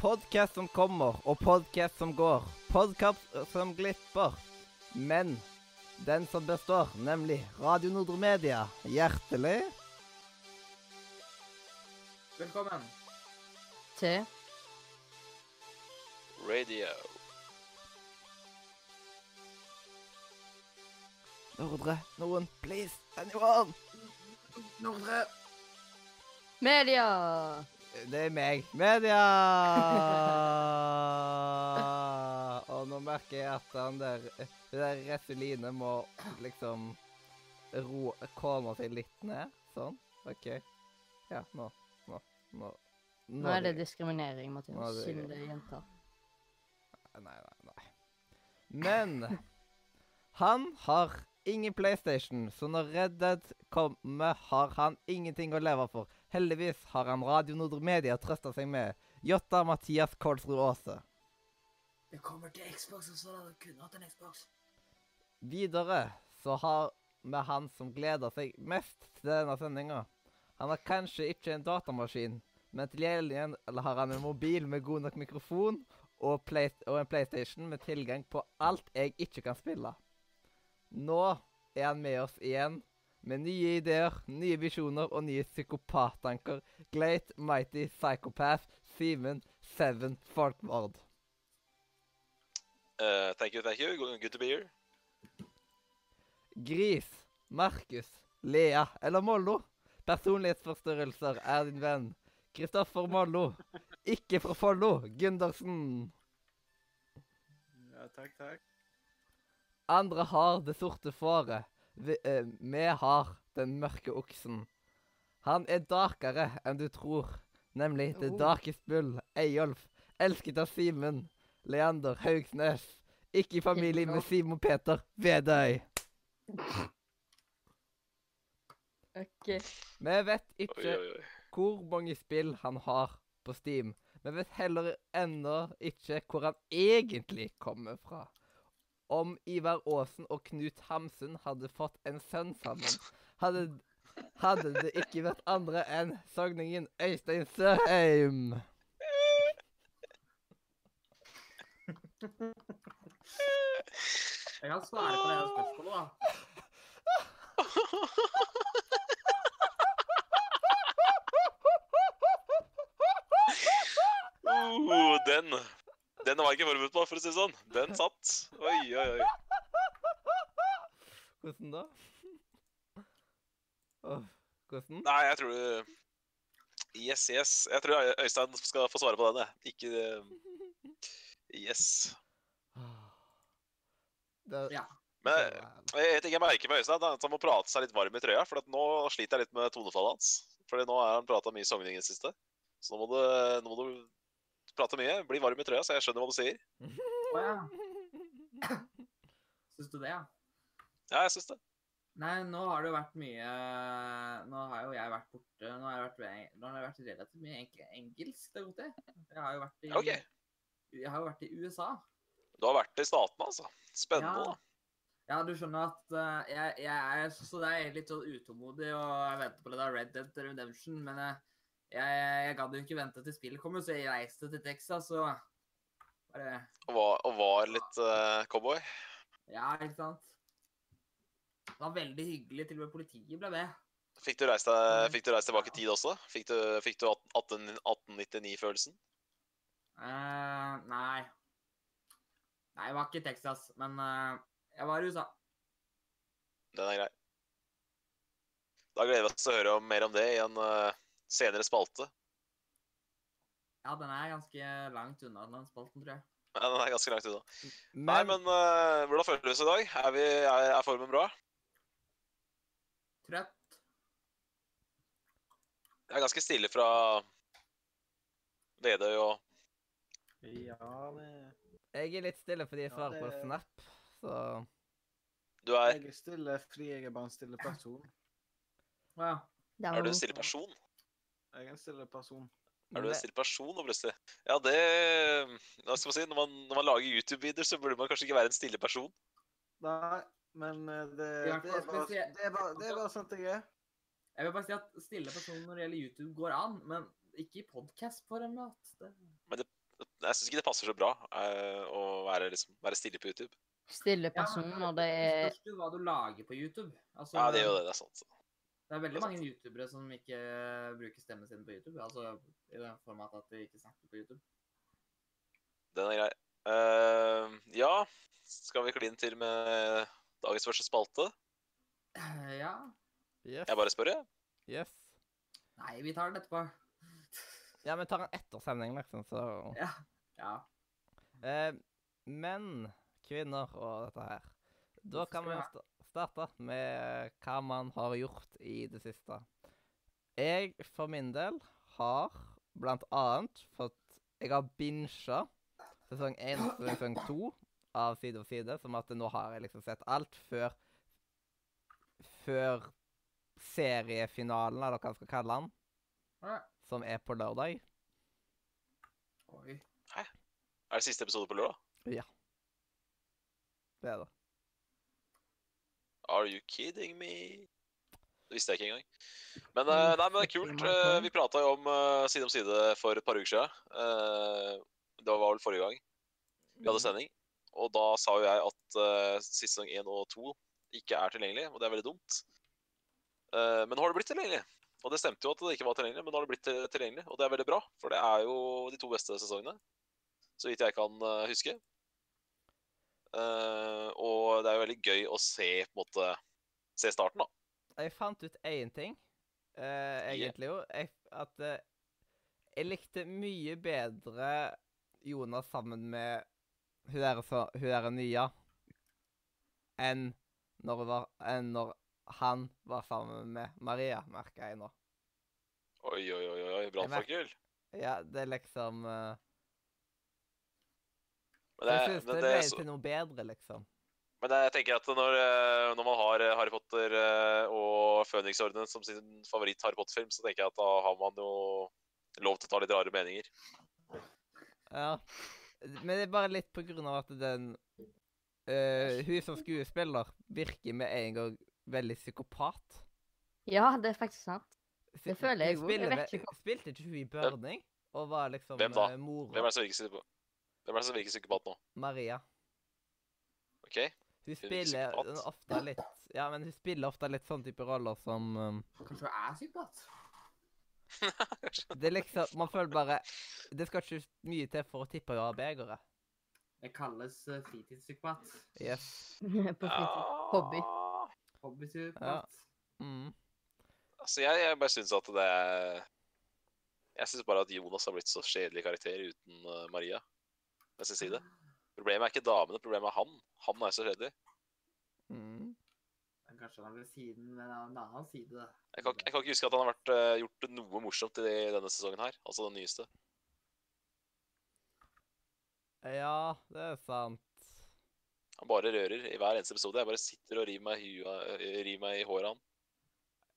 Podkast som kommer, og podkast som går. Podkast som glipper. Men den som består, nemlig Radio Nordre Media. Hjertelig Velkommen. Til Radio. Nordre. Noen, please. Anyone. Nordre. media! Det er meg. Media! Og nå merker jeg at han der der Resuline må liksom ro Komme seg litt ned. Sånn. OK. Ja, nå. Nå. Nå, Nå er det diskriminering, er Mathias. Siden det er jenter. Nei, nei, nei. Men han har ingen PlayStation, så når Red Dead kommer, har han ingenting å leve for. Heldigvis har han Radio Nordre Media trøsta seg med. Jotta Mathias Kolsrud Aase. Det kommer til Xbox også, hadde Du kun hatt en Xbox. Videre så har vi han som gleder seg mest til denne sendinga. Han har kanskje ikke en datamaskin, men til gjengjeld har han en mobil med god nok mikrofon og, play og en PlayStation med tilgang på alt jeg ikke kan spille. Nå er han med oss igjen med nye ideer, nye visjoner og nye psykopattanker. Gleit Mighty Psychopath Simen Seven Folkvord. Uh, thank you, thank you. Good good to be here. Gris, Markus, Lea eller Mollo. Personlighetsforstyrrelser er din venn. Kristoffer Mollo. Ikke fra Follo. Gundersen. Ja, takk, takk. Andre har det sorte fåret. Vi, eh, vi har den mørke oksen. Han er darkere enn du tror. Nemlig The Oh. Darkest Bull, Eyolf. Elsket av Simen. Leander Haugsnes. Ikke i familie med Simon Peter Vedøy. OK. Vi vet ikke oi, oi. hvor mange spill han har på Steam. Vi vet heller ennå ikke hvor han egentlig kommer fra. Om Ivar Aasen og Knut Hamsun hadde fått en sønn sammen, hadde, hadde det ikke vært andre enn sogningen Øystein Søheim. Jeg kan svare på det spørsmålet, da. Oh, den Den var jeg ikke forberedt på, for å si det sånn. Den satt. Oi, oi, oi. Hvordan da? Åh, hvordan? Nei, jeg tror du Yes, yes. Jeg tror Øystein skal få svare på den, jeg. Ikke eh, Yes. Det, Ja. Men jeg jeg merker med Øystein at han må prate seg litt varm i trøya, for at nå sliter jeg litt med tonefallet hans. Fordi nå har han prata mye sogning i det siste. Så nå må, du, nå må du prate mye, blir varm i trøya, så jeg skjønner hva du sier. Oh, ja. Syns du det, ja? Ja, jeg syns det. Nei, nå har det jo vært mye Nå har jo jeg vært borte. Nå har, jeg vært, nå har jeg vært relativt mye engelsk det er godt det. Jeg har jo vært i okay. Jeg har jo vært i USA. Du har vært i Statene, altså. Spennende, Ja. Ja, du skjønner at uh, jeg, jeg er så det er litt sånn utålmodig, og jeg venter på det der Red Dead Redemption, men eh, jeg, jeg, jeg gadd jo ikke vente til spillet kommer, så jeg reiste til Texas og bare Og var, og var litt uh, cowboy. Ja, ikke sant? Det var veldig hyggelig. Til og med politiet ble med. Fikk du reist deg, fikk du reist tilbake i tid også? Fikk du, fikk du 18 1899-følelsen? Uh, nei. Nei, jeg var ikke i Texas, men uh, jeg var i USA. Den er grei. Da gleder vi oss til å høre om, mer om det i en eh, senere spalte. Ja, den er ganske langt unna den spalten, tror jeg. Ja, den er ganske langt unna. men, Nei, men uh, hvordan føler vi oss i dag? Er, vi, er, er formen bra? Trøtt. Jeg er ganske stille fra Vedøy og Ja, det jeg er litt stille fordi jeg Ja, det... på Snap, så Du er Jeg er stille fordi jeg er bare en stille person. Ja. Er du en stille person? Jeg er en stille person. Er du en stille person nå, plutselig? Ja, det Hva skal man si? Når man, når man lager YouTube-videoer, så burde man kanskje ikke være en stille person. Nei, men eh, det, det, er bare, det, er bare, det er bare sånn jeg er. Jeg vil bare si at stille person når det gjelder YouTube, går an, men ikke i podkast-format. Det... jeg syns ikke det passer så bra uh, å være, liksom, være stille på YouTube. Stille person når det er spørs jo hva du lager på YouTube. Altså, Ja, det er jo det. Det er sant. Det er veldig er mange youtubere som ikke bruker stemmen sin på YouTube. Altså i den format at de ikke snakker på YouTube. Den er grei. Uh, ja, skal vi kline til med dagens første spalte? Uh, Ja. Yes. Jeg bare spør, jeg. yes. Nei, vi tar den etterpå. Ja, vi tar en etter sending, liksom, så Ja. ja. Uh, Men kvinner og dette her Da Hvorfor kan vi vi sta- starte med hva man har gjort i det siste. Jeg for min del har blant annet fått Jeg har binsja sesong 1 og sesong 2 av Side om side, som at nå har jeg liksom sett alt før Før seriefinalen, eller hva jeg skal kalle den, som er på lørdag. Oi. Er det siste episode på lørdag? Ja. Det er det. Are you kidding me? Det visste jeg ikke engang. Men, eh, nei, men det er kult. Eh, vi prata jo om eh, Side om side for et par uker siden. Det var vel forrige gang vi hadde sending. Og da sa jo jeg at uh, sesong 1 og 2 ikke er tilgjengelig, og det er veldig dumt. Men nå har det blitt tilgjengelig. Og det stemte jo at det ikke var tilgjengelig, men nå har det blitt tilgjengelig. Og det er veldig bra, for det er jo de to beste sesongene, så vidt jeg kan huske. Eh, og det er jo veldig gøy å se måte se starten, da. Jeg fant ut én ting, uh, egentlig jo. Jeg, at uh, jeg likte mye bedre Jonas sammen med hun der, så, hun der nye enn når, var, enn når han var sammen med Maria, merker jeg nå. Oi, oi, oi, oi, brannfakkel. Ja, det er liksom eh, Men, Jeg det, det men, ble så, til noe bedre, liksom. men jeg tenker at når, eh, når man har eh, Harry Potter eh, og Føniksordenen som sin favoritt Harry Potter-film, så tenker jeg at da har man jo lov til å ta litt rare meninger. Ja. Men det er bare litt på grunn av at den uh, Hun som skuespiller virker med en gang veldig psykopat. Ja, det er faktisk sant. Det føler jeg òg. Spilte ikke hun i Burning? Og var liksom Hvem da? mora Hvem er det som virker psyko- Hvem er det som virker psykopat nå? Maria. OK? Hun Hun spiller eh, ofte litt Ja, men hun spiller ofte litt sånn type roller som um, Kanskje hun er psykopat? Det er liksom Man føler bare Det skal ikke mye til for å tippe over begeret. Det kalles uh, fritidspsykopat. Yes. På fritid. Hobby. Hobbypsykopat. Mm. Altså, jeg, jeg bare syns at det er Jeg syns bare at Jonas har blitt så kjedelig karakter uten uh, Maria ved sin side. Problemet er ikke damene, problemet er han. Han er så kjedelig. Mm. Kanskje han vil siden med en annen side. Jeg kan, jeg kan ikke huske at han har vært, uh, gjort noe morsomt i denne sesongen her. Altså den nyeste. Ja, det er sant. Han bare rører i hver eneste episode. Jeg bare sitter og river meg i, hua, eh, river meg i håret han.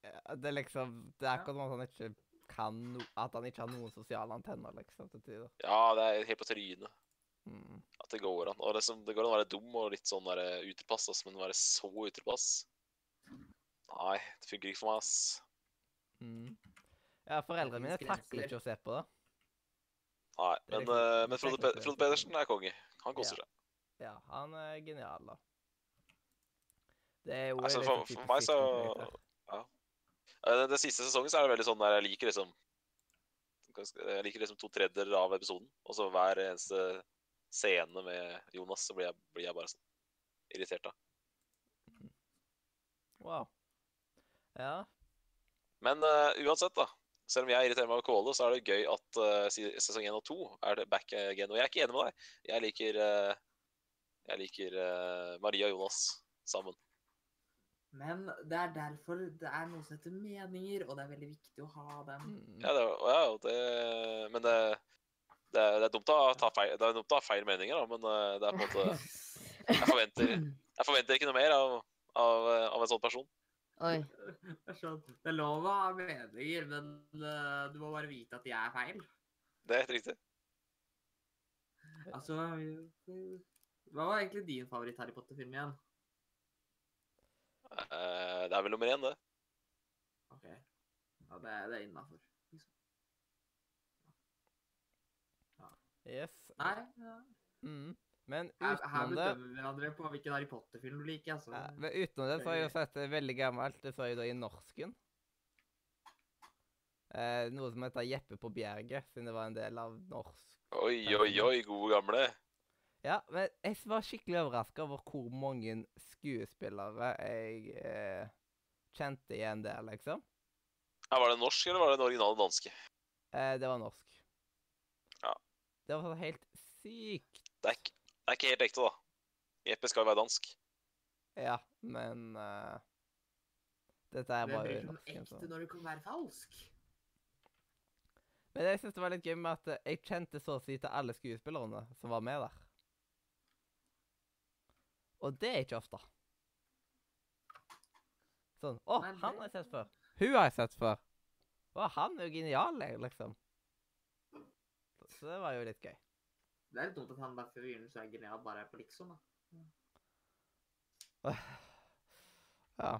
Ja, Det er liksom Det er ikke noe at han ikke kan no At han ikke har noen sosiale antenner, liksom, til tider. Ja, det er helt på trynet Mm. at det går an. Og liksom, det går an å være dum og litt sånn der, eh, utilpass, ass, men være så utilpass Nei, det funker ikke for meg, ass. Mm. Ja, foreldrene mine takler ikke å se på det. Nei, men, liksom- eh, men Frode, Pe Frode Pedersen er konge. Han koser seg. Ja, han er genial, da. Det er jo Altså, for- for meg så- sitcom-karakter. Eh, Den, den siste sesongen så er det veldig sånn der jeg liker liksom Jeg liker liksom to tredjedeler av episoden. Og så hver eneste scene med Jonas, så blir jeg, blir jeg bare sånn irritert da. Wow. Ja. Men uh, uansett, da. Selv om jeg irriterer meg over Kåle, så er det gøy at uh, sesong 1 og 2 er det back again. Og jeg er ikke enig med deg. Jeg liker, uh, jeg liker Maria og Jonas sammen. Men det er derfor det er noe som heter meninger, og det er veldig viktig å ha dem. Mm. Ja, det, ja, det Men det, det, er, det, er dumt å ta feil, det er dumt å ha feil meninger, da, men eh, det er på en måte Jeg forventer, jeg forventer ikke noe mer av, av, av en sånn person. Oi. Det er det lov å ha meninger, men eh, du må bare vite at de er feil. Det er helt riktig. Altså Hva var egentlig din favoritt-Harry Potter-film igjen? Eh, det er vel nummer én, det. OK. Ja, det er, det er innafor. Liksom. Ja. Yes. Nei, ja. Mm. Men her, her utenom det bedømmer vi hverandre på hvilken Harry Potter-film du liker. altså. ja, men utenom det så har jeg jo sett det veldig gammelt. Det så jeg da i norsken. Eh, noe som heter Jeppe på bjerget, siden det var en del av norsk. Oi, oi, oi, gode gamle. Ja, men jeg var skikkelig overraska over hvor mange skuespillere jeg eh, kjente igjen der, liksom. Ja, var det norsk, eller var det den originale danske? Eh, det var norsk. Det var sånn helt sykt. Det er, ikke, det er ikke helt ekte, da. Jeppe skal jo være dansk. Ja, men eh, Dette her det jo blir sånn så- ekte når det kan være falsk. Men jeg synes det var litt gøy med at jeg kjente så å si til alle skuespillerne som var med der. Og det er ikke ofte. Sånn Å, han har jeg sett før. Hun har jeg sett før. Å, han er jo genial, liksom. Så, det var jo litt gøy. Det er litt dumt at han bare fyren som er genial, bare er på liksom. da. Ja.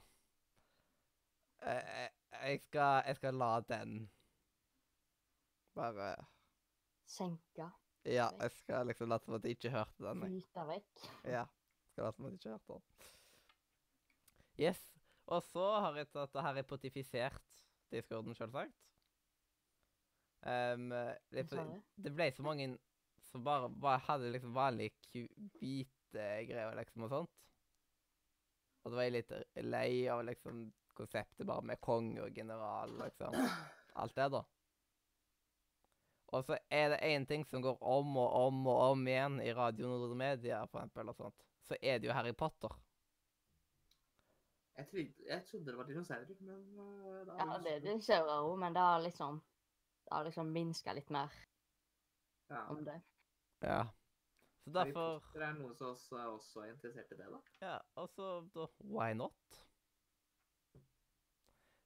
Jeg, jeg- jeg, skal, jeg skal la den bare Senke. Ja, jeg skal liksom late som at jeg ikke hørte den. Flyte vekk. Ja. Skal late som at jeg ikke hørte den. Yes. Og så har jeg tatt og er potifisert, discorden, selvsagt. Um, det, det ble så mange som bare, bare hadde liksom vanlige hvite greier liksom og sånt. Og da var jeg litt lei av liksom konseptet bare med konge og general, liksom. Alt det, da. Og så er det én ting som går om og om og om igjen i Radio Nordre Media, for eksempel, og sånt, så er det jo Harry Potter. Jeg, trodde, jeg trodde det var dinosaurer, men uh, da Ja, det er dinosaurer òg, men det har liksom Det har liksom minska litt mer Ja. om det. Ja. Så derfor Det er noen som også er også interessert i det, da. Ja, og så da Why not?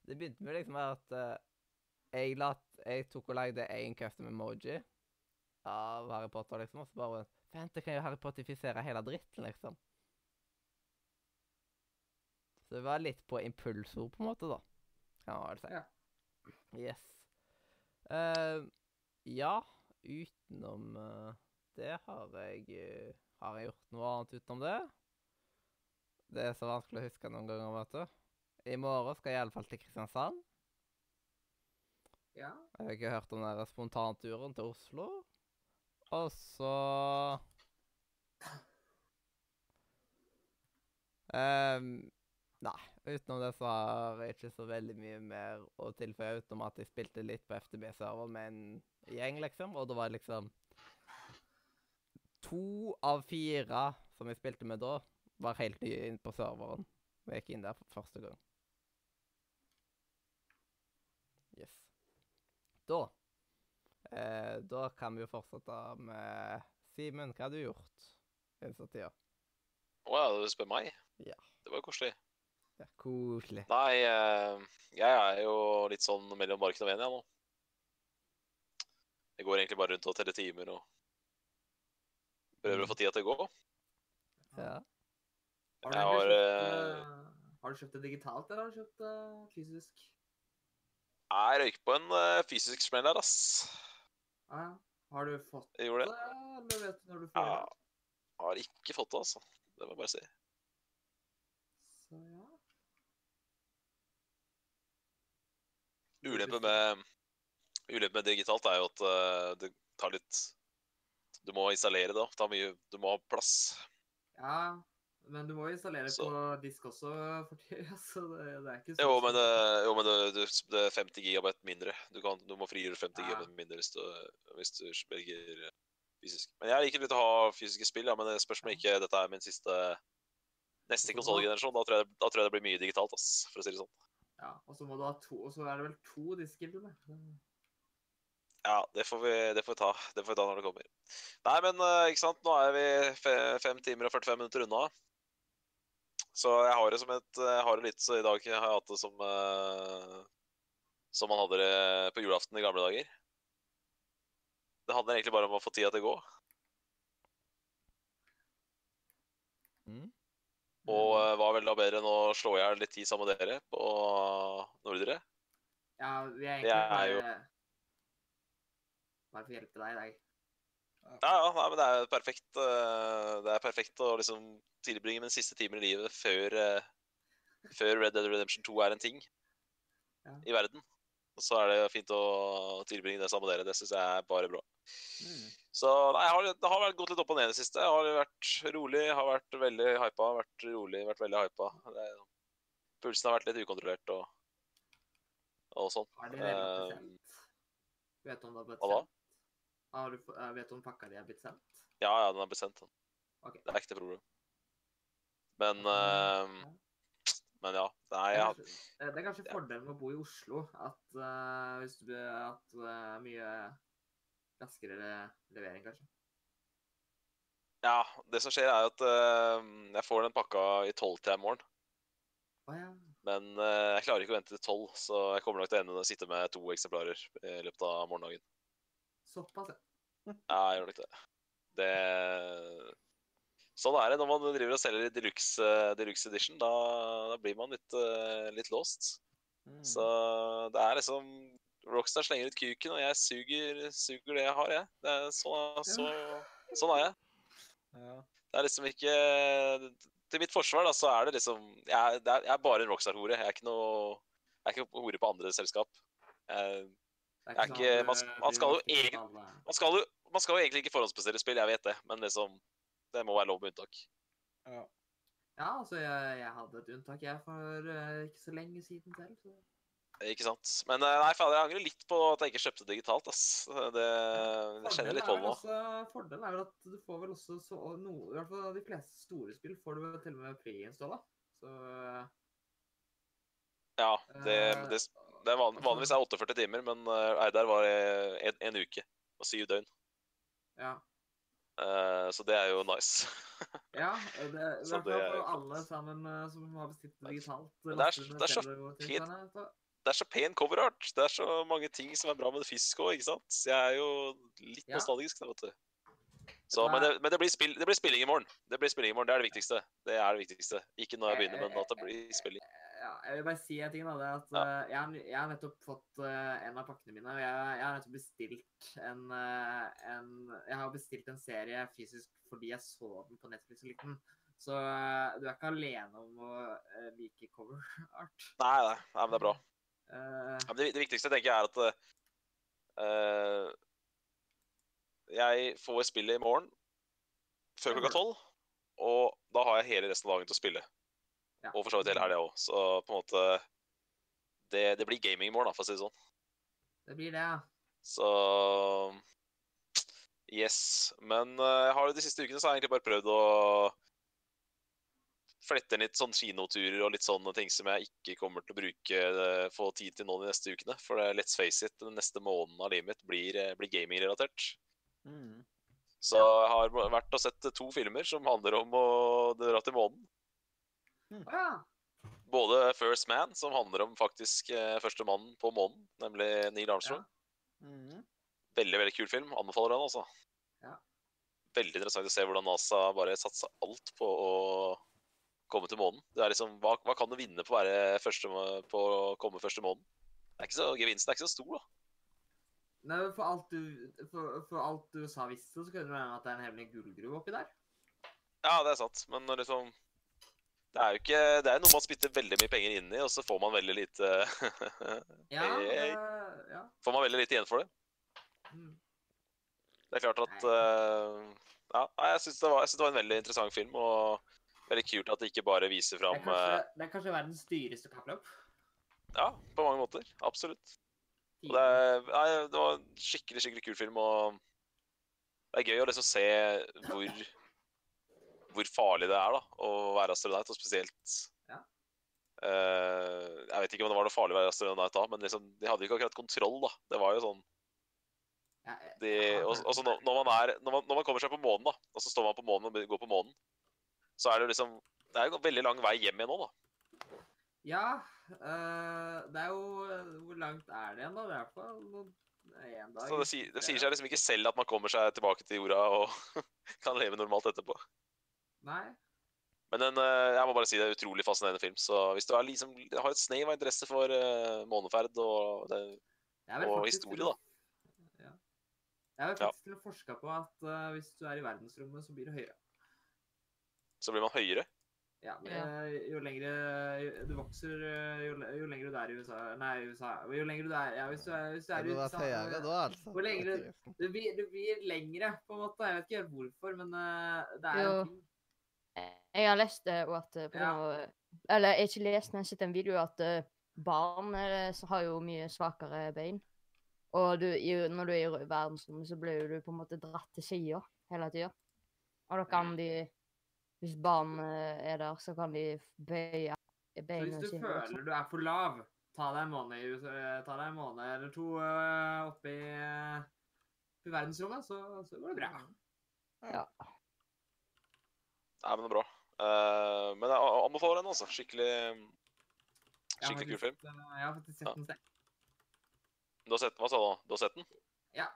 Det begynte med liksom at uh, jeg, lat, jeg tok og lagde en custom emoji av Harry Potter, liksom, og så bare Vent, det kan jo Harry Pottifisere hele dritten, liksom. Så det var litt på impulsord, på en måte, da. Kan man vel si. Ja. Yes. Eh, ja, utenom eh, det har jeg eh, Har jeg gjort noe annet utenom det? Det er så vanskelig å huske noen ganger, vet du. I morgen skal jeg iallfall til Kristiansand. Ja. Jeg har ikke hørt om den spontanturen til Oslo. Og så um, Nei. Utenom det så har jeg ikke så veldig mye mer å tilføye, utenom at jeg spilte litt på FTB-server med en gjeng, liksom. Og det var liksom To av fire som jeg spilte med da, var helt nye inn på serveren. Og jeg gikk inn der for første gang. Yes. Da eh, Da kan vi jo fortsette med Simen. Hva har du gjort den siste tida? Ja, du spør meg? Ja. Det var koselig. Ja, koselig. Nei, eh, jeg er jo litt sånn mellom marken og veden, jeg nå. Jeg går egentlig bare rundt og teller timer og prøver å få tida til å gå. Ja. Har du, Jeg har, kjøpt, eh, eh, har du kjøpt det digitalt, eller har du kjøpt det fysisk? Jeg røyker på en fysisk smell her, ass. Ah, ja. Har du fått det, gjorde det. eller vet du når du får Ja, det? har ikke fått det, altså. Det må jeg bare si. Så ja. Ulempen med, ulempe med digitalt er jo at eh, det tar litt Du må installere det. Ta mye Du må ha plass. Ja, men du må installere Så- på disk også for tida, så det, det er ikke så Jo, men, det- jo, men det, det, er 50 gigabyte mindre. Du, kan, du må frigjøre 50 Ja. gigabyte mindre hvis du, hvis du velger fysisk. Men jeg liker litt å ha fysiske spill, ja, men det spørs om ikke dette er min siste Neste da- konsollgenerasjon. Da, da tror jeg det blir mye digitalt, ass, for å si det sånn. Ja, og så må du ha to, og så er det vel to disker til det. Ja, det får, vi, det får vi ta. Det får vi ta når det kommer. Nei, men eh, ikke sant. Nå er vi fem timer og 45 minutter unna. Så jeg har det som et jeg har litt så i dag har jeg hatt det som uh, Som man hadde det på julaften i gamle dager. Det handler egentlig bare om å få tida til å gå. Mm. Og eh, hva vel da bedre enn å slå i hjel litt tid sammen med dere på Nordre? Ja, vi er Det egentlig er bare jo- Bare for å hjelpe deg i dag. Ja, ja, nei, men det er perfekt. eh, Det er perfekt å liksom tilbringe den siste timen i livet før, eh, før Red Dead Redemption 2 er en ting Ja. i verden. Og så er det fint å tilbringe det sammen med dere. Det syns jeg er bare bra. Mm. Så nei, har, det har gått litt opp og ned i det siste. Jeg har vært rolig, har vært veldig hypa. Vært rolig, vært veldig hypa. Det, pulsen har vært litt ukontrollert og, og sånn. Er det Eh. Vet du om det har blitt hva da? Har du, eh, vet du om pakka di er blitt sendt? Ja, ja, den er blitt sendt. Okay. Det er det problem. Men, Ja. eh, men ja. Nei, eh, det er kanskje fordelen med å bo i Oslo, at uh, hvis du at uh, mye raskere levering, kanskje. ja, det som skjer, er at uh, jeg får den pakka i tolvtida i morgen. Oh, ja. Men uh, jeg klarer ikke å vente til tolv, så jeg kommer nok til å ende med å sitte med to eksemplarer i løpet av morgendagen. Såpass, ja. Ja, jeg gjør nok det. Det Sånn er det når man driver og selger i deluxe, deluxe edition. Da, da blir man litt, eh, litt låst. Mm. Så det er liksom Rockstar slenger ut kuken, og jeg suger, suger det jeg har, jeg. Det er så, så, sånn er jeg. Ja. Det er liksom ikke Til mitt forsvar, da, så er det liksom Jeg, det er, jeg er bare en Rockstar-hore. Jeg er ikke noe Jeg er ikke hore på andre selskap. Jeg, jeg er ikke- sånn man- eh, man skal jo må finne egen- alle- man, skal jo, man skal jo egentlig ikke forhåndsbestille spill, jeg vet det, men liksom Det må være lov med unntak. ja. Ja, altså, jeg, jeg hadde et unntak, jeg, for uh, ikke så lenge siden selv. Så. Ikke sant? Men eh, nei, fader, jeg angrer litt på at jeg ikke kjøpte digitalt, ass. Det, det kjenner jeg litt på nå. også- Fordelen er vel at du får vel også så, noe, i hvert fall de fleste store spill får du til og med preinstalla. Så eh, Ja, det, Eh, det, det er van, vanligvis er 48 timer, men uh, Eidar var eh, en, en uke og syv døgn. ja. Eh, så det er jo nice. Ja, det, det er for alle sammen eh, som har bestilt digitalt. Det er- det er så så- Det er så pen cover art. Det er så mange ting som er bra med fysiske òg, ikke sant? Så jeg er jo litt Ja. nostalgisk, da, vet du. Så, men det, men det, blir spill, det blir spilling i morgen. Det blir spilling i morgen, det er det viktigste. Det er det viktigste. Ikke når jeg begynner, men at det blir spilling. Ja, jeg vil bare si en ting, da. Det at Ja. eh, jeg, har, jeg har nettopp fått eh, en av pakkene mine. og Jeg, jeg har nettopp bestilt en, eh, en Jeg har bestilt en serie fysisk fordi jeg så den på Netflix og likte den. Så du er ikke alene om å like cover art. Nei, nei, nei, men det er bra. Eh, Ja, det, det viktigste tenker jeg er at uh, jeg får spillet i morgen før klokka tolv, og da har jeg hele resten av dagen til å spille. Ja. Og for så vidt hele helga òg. Så på en måte det, det blir gaming i morgen, da, for å si det sånn. det blir det, ja. Så Yes. Men uh, jeg har de siste ukene så har jeg egentlig bare prøvd å flette inn litt sånn kinoturer og litt sånne ting som jeg ikke kommer til å bruke eh, få tid til nå de neste ukene. For det, let's face it, den neste måneden av livet mitt blir, eh, blir gaming-relatert. Mm. Så jeg har vært og sett to filmer som handler om å dra til månen. Å. Både First Man, som handler om faktisk eh, første mann på månen, nemlig Neil Armstrong. Mm. Veldig veldig kul film. Anbefaler den, altså. Ja. Veldig interessant å se hvordan NASA bare satsa alt på å komme til månen. Det er liksom, hva, hva kan du vinne på å, være første, på å komme første månen? Det er ikke så, gevinsten er ikke så stor, da. Nei, men for alt du for, for alt USA visste, så kunne det være at det er en hemmelig gullgruve oppi der. Ja, det er sant, men liksom Det er jo ikke Det er noe man spytter veldig mye penger inn i, og så får man veldig lite Ja, det- ja. Får man veldig lite igjen for det. Mm. Det er klart at uh, Ja, jeg syns det, det var en veldig interessant film, og veldig kult at det ikke bare viser Det er fram kanskje, det er kanskje verdens dyreste kappløp. Ja, på mange måter. Absolutt. Og det, nei, det var en skikkelig skikkelig kul film, og det er gøy å liksom se hvor, hvor farlig det er da, å være astronaut, og spesielt Ja. uh, Jeg vet ikke om det var noe farlig å være astronaut da, men liksom, de hadde jo ikke akkurat kontroll. da. Det var jo sånn de, og, og så når, når, man er, når, man, når man kommer seg på månen, da, og så står man på månen og går på månen, så er det liksom Det er jo veldig lang vei hjem igjen nå, da. Ja, øh, det er jo Hvor langt er det igjen, da? Det er fall noen- en dag. Så det, sier- det sier seg liksom ikke selv at man kommer seg tilbake til jorda og kan leve normalt etterpå. Nei. Men den, eh, jeg må bare si det er en utrolig fascinerende film. Så hvis du er liksom, har et snev av interesse for eh, måneferd og det, Det Og historie, da. Ja. Jeg har Ja. faktisk og forska på at hvis du er i verdensrommet, så blir du høyere. Så blir man høyere. Ja, men, eh, jo lengre du vokser, eh, jo, jo lengre du er i USA Nei, USA Jo lengre du er Ja, hvis du er, hvis du er i USA høyere da, altså. Hvor lengre. Du blir, du blir lengre, på en måte. Jeg vet ikke helt hvorfor, men eh, det er Jo. en ting. Jeg har lest det, og at eh, på Ja. noe, Eller jeg har ikke lest, men jeg har sett en video at eh, barn eh, har jo mye svakere bein. Og du, når du er i verdensrommet, så blir du på en måte dratt til sida hele tida. Og da kan de Hvis barn eh, er der, så kan de bøye Så sine. hvis du sine. føler liksom. du er for lav, ta deg en måned, ta deg en måned eller to uh, oppe i, eh, i verdensrommet, så, så går det bra. Ja. Nei, men det er bra. Uh, men jeg anbefaler den, altså. Skikkelig Skikkelig kul film. eh, Jeg har faktisk sett den selv. Du har sett Hva sa du? Du har sett den? Ja.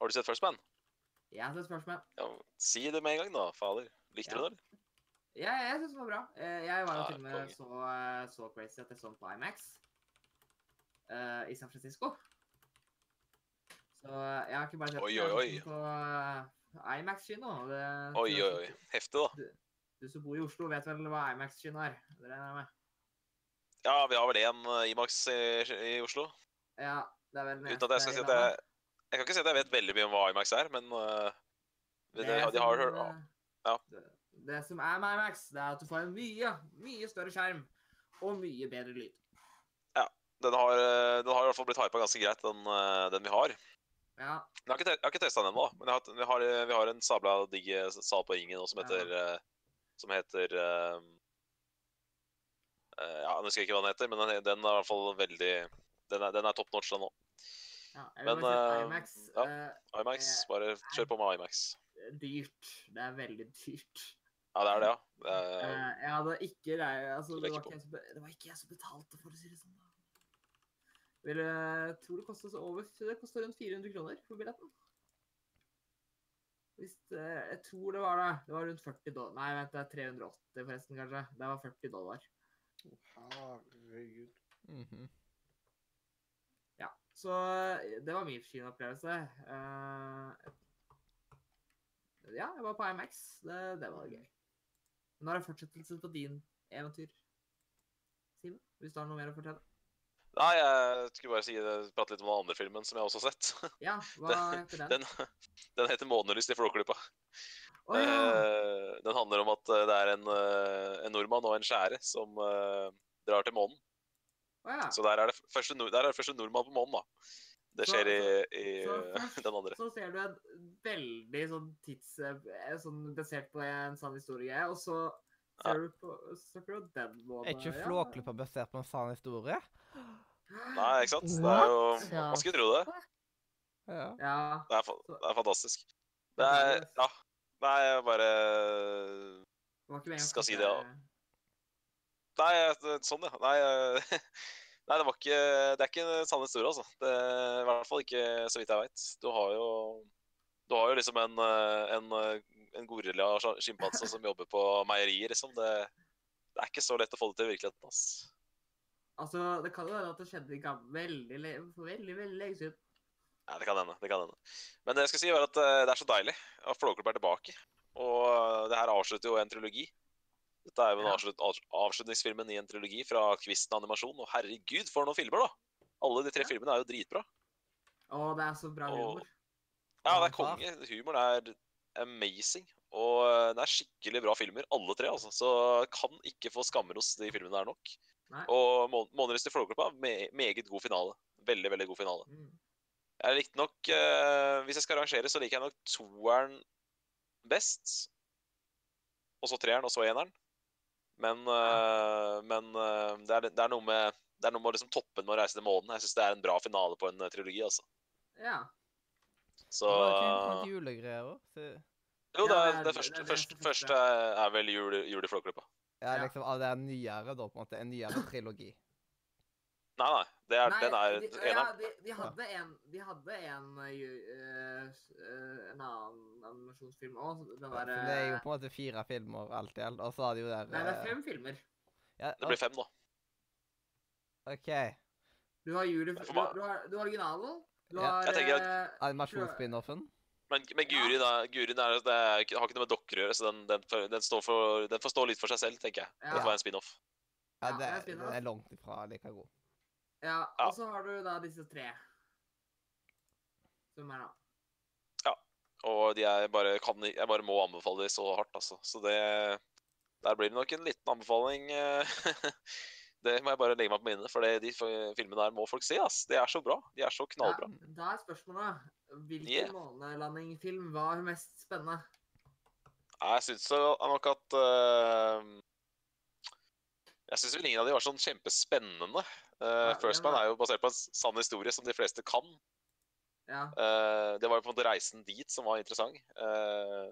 Har du sett First Man? Jeg har sett First Man. Ja, si det med en gang, da, fader. Likte Ja. du det? eller? Ja, jeg syns det var bra. Eh, Jeg var jo til og med så, eh, så crazy at jeg så den på IMAX uh, i San Francisco. Så jeg har ikke bare sett Oi, oi, oi, på IMAX-kino. Oi, oi, oi. Heftig, da. Du som bor i Oslo, vet vel hva IMAX-kino er? Det regner jeg med. Ja, vi har vel én Imax i, i Oslo. Ja, det er vel Uten at jeg skal si at jeg. Jeg kan ikke si at jeg vet veldig mye om hva Imax er, men uh, de, de, Det de har som, hørt eh, Ja. Det, det som er med IMAX, det er at du får en mye, mye større skjerm og mye bedre lyd. Den har, eh, den har i hvert fall blitt hypa ganske greit, den, eh, den vi har. Ja, Jeg har ikke, jeg har ikke testa den ennå, men har, vi, har, vi har en sabla digg eh, sal på Ringen nå som heter ja. Som heter eh, eh, Ja, jeg husker ikke hva den heter, men den, den er i hvert fall veldig Den er, den er top notch, den òg. ja. Men, uh, eh, IMAX ja. eh, Imax, Eh, bare kjør på med Imax. Dyrt. Det er veldig dyrt. Ja, det er det, ja. Det er, Eh, jeg hadde ikke jeg, altså, det, var ikke jeg som, det var ikke jeg som betalte, for å si det sånn. da. Vil, jeg tror det kosta over Det kostet rundt 400 kroner for billetten. Hvis, det, jeg tror det var det. Det var rundt 40 dollar. Nei, vent, det er 380 forresten, kanskje. Det var 40 dollar. Herregud. Mhm. Ja, så eh, det var min kinoopplevelse. Eh, ja, jeg var på IMAX. Det, det var gøy. Nå er det fortsettelse på din eventyr, Simen. Hvis du har noe mer å fortelle. Nei, jeg skulle bare si prate litt om den andre filmen som jeg også har sett. Ja, hva heter den? Den, den heter 'Månelyst i Flåklypa'. Oh, ja! Eh, den handler om at eh, det er en, eh, en nordmann og en skjære som drar til månen. Oh, ja. Så der er det første, der er det første nordmann på månen, da. Det Så- skjer i, i så eh, den andre. Så ser du en veldig sånn tids... eh, Sånn basert på en sann historie, og så Ja. ser du på så ser du på den måten. Er ikke Flåklypa basert på en sann historie? Nei, ikke sant? Det er jo Man skulle tro det. Ja. Ja. Det er, det er fantastisk. Det er Ja. Nei, jeg bare Skal si det- det, ja. Nei, sånn, ja. Nei, eh, nei, det var ikke Det er ikke en sann historie, altså. Det, I hvert fall ikke så vidt jeg veit. Du Du har jo liksom en, eh, en, eh, en gorilla og sjimpanse som jobber på meierier, liksom. Det, det er ikke så lett å få det til i virkeligheten, ass. Altså, det kan jo være at det skjedde i veldig, veldig, veldig lenge siden. Ja, det kan hende. det kan hende. Men det jeg skal si var at eh, det er så deilig at Flåklypa er tilbake. Og det her avslutter jo en trilogi. Dette er jo den avslut, avslutningsfilmen i en trilogi fra Kvisten animasjon. Og herregud, for noen filmer, da! Alle de tre filmene er jo dritbra. Å, det er så bra Og- humor. Ja, det er konge. Humoren er amazing. Og eh, det er skikkelig bra filmer, alle tre. altså. Så kan ikke få skammeros de filmene der nok. Nei. Og Må- 'Månelyst i Flåklypa' me meget god finale. Veldig, veldig god finale. Mm. Jeg likte nok eh, Hvis jeg skal rangere, så liker jeg nok toeren best. Og så treeren, og så eneren. Men, uh, men uh, det, er, det, er noe med, det er noe med å liksom toppe med å reise til månen. Jeg syns det er en bra finale på en eh, trilogi. altså. Ja. Så Det var ikke julegreier òg. Jo, det, er, det første, det er det første, første. er vel jul, jul i Flåklypa. Ja, Ja. liksom, det er nyere, da, på en måte. En nyere trilogi. Nei, nei. Det er, Nei, den er de, ja, de, de hadde en, de hadde en, uh, en annen animasjonsfilm òg. Den Ja, der det er jo på en måte fire filmer alt i alt. Og så har de jo der Nei, det er fem filmer. Ja, Det blir fem, da. OK. Du har, juli, du, har- du, har, du har originalen, Du Ja, har jeg tenker Animasjonsspin-offen. Men, men Gurin, Guri det er, har ikke noe med dokker å gjøre, så den, den, den, står for, den får stå litt for seg selv, tenker jeg. Ja. Det får være en spin-off. Ja, det, det er spin-off. den er langt ifra like god. Ja, og så har du da disse tre. Som er da Ja. Og de er bare, kan, jeg bare må anbefale de så hardt, altså. Så det Der blir det nok en liten anbefaling. det må jeg bare legge meg på minnet, for de filmene der må folk se. ass. De er så bra. De er så knallbra. Ja, da er spørsmålet hvilken Yeah. månelandingfilm var mest spennende? Jeg syns nok at uh, Jeg syns vel ingen av de var sånn kjempespennende. Uh, First Man er jo basert på en sann historie som de fleste kan. Ja. Uh, det var jo på en måte reisen dit som var interessant. Uh,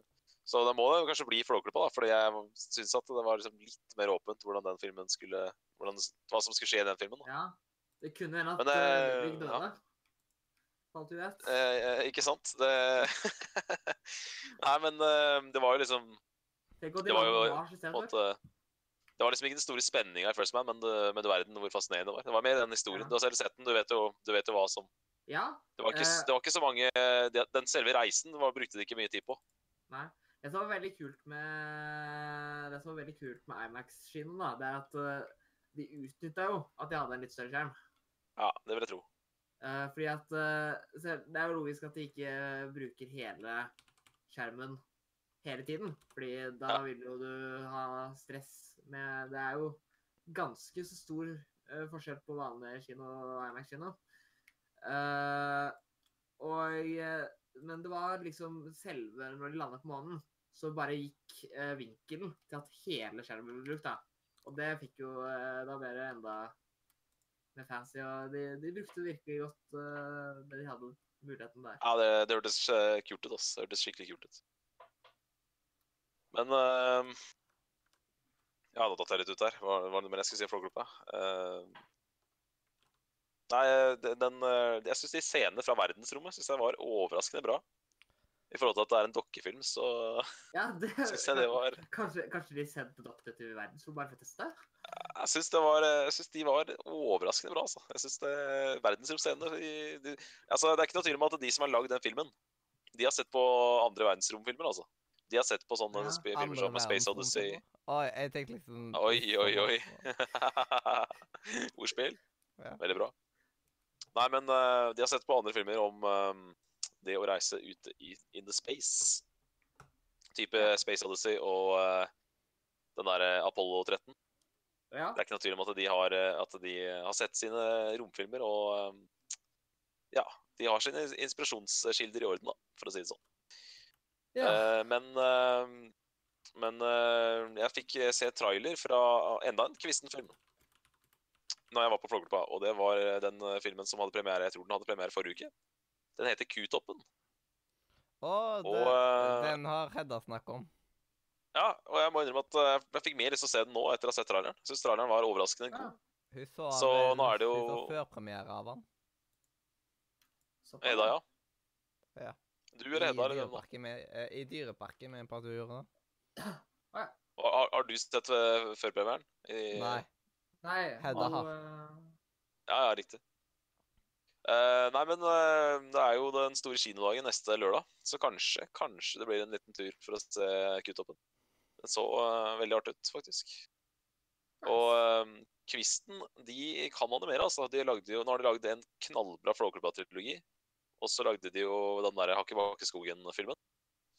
så det må det kanskje bli Flåklypa, da, fordi jeg syns at det var liksom litt mer åpent hvordan den filmen skulle hvordan, hva som skulle skje i den filmen. Da. ja. Det kunne hende at Men det- uh, Ludvig ja. døde. Du vet? Eh, ikke sant? Det Nei, men det var jo liksom det var var jo på en måte Det var liksom ikke den store spenninga i First Man, men, det, men det verden hvor fascinerende det var. Det var mer den historien. Ja. Du har selv sett den, du vet jo, du vet jo hva som Ja. Det var ikke, Eh. det var ikke så mange Den selve reisen var, brukte de ikke mye tid på. Nei. Det som var veldig kult med Det som var veldig kult med Imax-skinnen, da, det er at eh, de utnytta jo at de hadde en litt større skjerm. Ja, det vil jeg tro. Eh, fordi at eh, Det er jo logisk at de ikke bruker hele skjermen hele tiden. Fordi da Ja. vil jo du ha stress med Det er jo ganske så stor uh, forskjell på vanlig kino og Imax-kino. Uh, og eh, Men det var liksom selve Når de landet på månen, så bare gikk uh, vinkelen til at hele skjermen ble brukt. da. Og det fikk jo eh, Da ble det enda mer fancy. Og de, de brukte virkelig godt eh, det de hadde muligheten der. Ja, det, det hørtes eh, kult ut, ass. Det hørtes skikkelig kult ut. Men uh, Ja, nå datt jeg litt ut der. Hva var det mer jeg skulle si om Flåklypa? Uh, nei, den eh, Jeg syns de scenene fra verdensrommet synes jeg var overraskende bra. I forhold til at det er en dokkefilm, så Ja, det synes jeg det var Kanskje, kanskje de sendte doktor til verdensrommet bare for å teste? Jeg syns det var Jeg synes de var overraskende bra, altså. Jeg syns det Verdensromscenene de- de- Altså, det er ikke noe tvil om at de som har lagd den filmen, de har sett på andre verdensromfilmer, altså. De har sett på sånne Ja, filmer som Space Odyssey Oi, jeg tenkte liksom Oi, oi, oi. Ordspill. Ja. Veldig bra. Nei, men uh, de har sett på andre filmer om um, det å reise ut i in the space. Type Space Odyssey og uh, den derre Apollo 13. Ja. Det er ikke noe tvil om at de har, at de har sett sine romfilmer og um, ja, de har sine inspirasjonskilder i orden, da, for å si det sånn. Ja. Eh, men eh, men eh, jeg fikk se trailer fra enda en kvisten film når jeg var på Flåklypa, og det var den eh, filmen som hadde premiere jeg tror den hadde premiere forrige uke. Den heter Kutoppen. Å, det, Og, eh, den har Hedda snakket om. Ja, og jeg må innrømme at eh, jeg fikk mer lyst til å se den nå etter å ha sett traileren. Jeg synes traileren var overraskende ja. god. Hun så, Så vel- nå er det Hun så jo- førpremiere av han. Eda, ja. Ja. Du? I dyreparken med, eh, I dyreparken med en par turer. Og Har, har du sett uh, førpremieren? I- Nei. Nei, Hedda har. eh, Ja, ja, riktig. Uh, nei, men uh, det er jo den store kinodagen neste lørdag, så kanskje, kanskje det blir en liten tur for å se Kutoppen. Den så uh, veldig artig ut, faktisk. Og eh, Kvisten, de kan animere, altså. De lagde jo, nå har de lagd en knallbra Flåklypa-trilogi. Og så lagde de jo den der Hakkebakkeskogen-filmen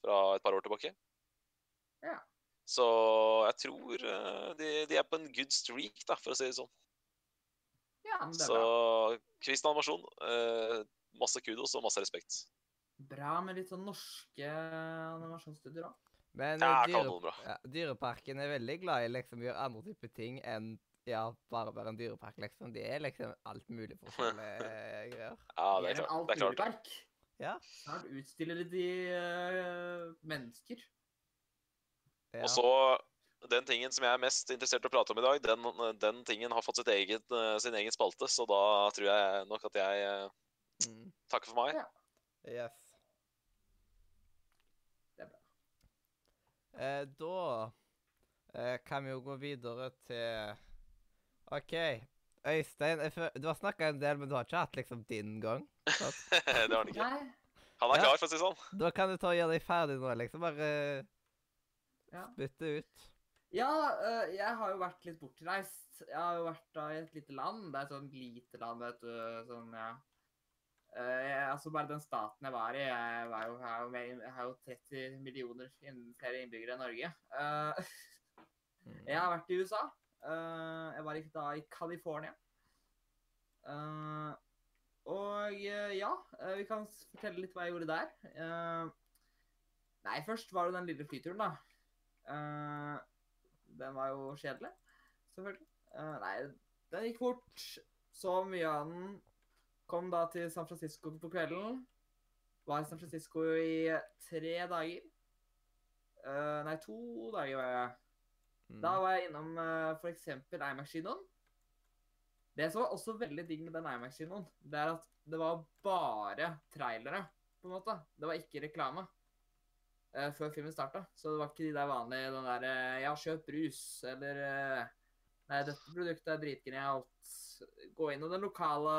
fra et par år tilbake. Ja. Så jeg tror eh, de, de er på en good streak, da, for å si det sånn. ja, men det er Så bra. Kvisten animasjon, eh, masse kudos og masse respekt. Bra med litt sånn norske animasjonsstudier òg. Men Ja, eh, kan dyre, ja, Dyreparken er veldig glad i liksom gjøre andre typer ting enn ja, bare være en dyrepark, liksom. Det er liksom alt mulig forskjellige greier. Ja, det er klart. Det er klart. Park. Ja. Snart utstiller de uh, mennesker. ja. Og så den tingen som jeg er mest interessert i å prate om i dag, den, den tingen har fått sitt eget, eh, sin egen spalte, så da tror jeg nok at jeg eh, Mm. takker for meg. Ja. Yes. Det er bra. Eh, da eh, kan vi jo gå videre til OK. Øystein, du har snakka en del, men du har ikke hatt liksom din gang. det har han ikke. Nei. Han er Ja. klar, for å si det sånn. Da kan du ta og gjøre deg ferdig nå, liksom. Bare Ja. spytte ut. Ja, øh, jeg har jo vært litt bortreist. Jeg har jo vært da i et lite land. Det er et sånn lite land, vet du. Sånn, ja. Eh, jeg, altså bare den staten jeg var i Jeg, var jo, jeg, har jo mer, jeg har jo 30 millioner flere innbyggere enn Norge. Eh, Mm. jeg har vært i USA. Eh, jeg var da i California. Eh, og eh, ja, vi kan fortelle litt hva jeg gjorde der. Nei, først var det den lille flyturen, da. Den var jo kjedelig, selvfølgelig. Nei, den gikk fort. Så mye av den. Kom da til San Francisco på kvelden. Var i San Francisco i tre dager. Nei, to dager var jeg. Mm. Da var jeg innom uh, f.eks. Imax-kinoen. Det som var også veldig digg med den Imax-kinoen, det er at det var bare trailere, på en måte. Det var ikke reklame uh, før filmen starta. Så det var ikke de der vanlige den der uh, Ja, kjøp brus, eller uh, Nei, dette produktet er dritgenialt. Gå inn i den lokale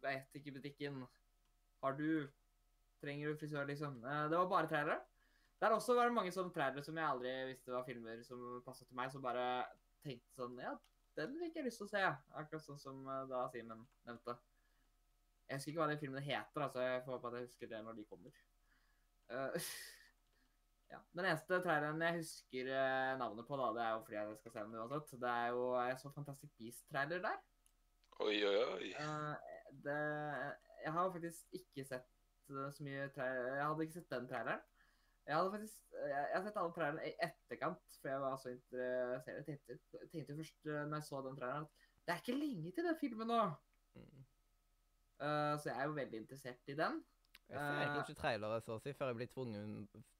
Vet ikke butikken. Har du Trenger du frisør, liksom? Eh, det var bare trailere. Der også var det mange sånne trailere som jeg aldri visste var filmer som passet til meg, som bare tenkte sånn Ja, den fikk jeg lyst til å se. Akkurat sånn som eh, da Simen nevnte. Jeg husker ikke hva de filmene heter, altså jeg får håpe at jeg husker det når de kommer. Uh, ja. Den eneste traileren jeg husker eh, navnet på, da, det er jo fordi jeg skal se den uansett. Det er jo jeg så Fantastic Beast-trailer der. Oi, oi, oi. Uh, det, jeg har faktisk ikke sett så mye trailer Jeg hadde ikke sett den traileren. Jeg hadde faktisk jeg, jeg har sett alle trailerne i etterkant, for jeg var så interessert. Jeg tenkte, tenkte først eh, når jeg så den traileren, at det er ikke lenge til den filmen nå. Mm. Uh, så jeg er jo veldig interessert i den. Jeg ser egentlig Eh, ikke trailere så å si før jeg blir tvungen,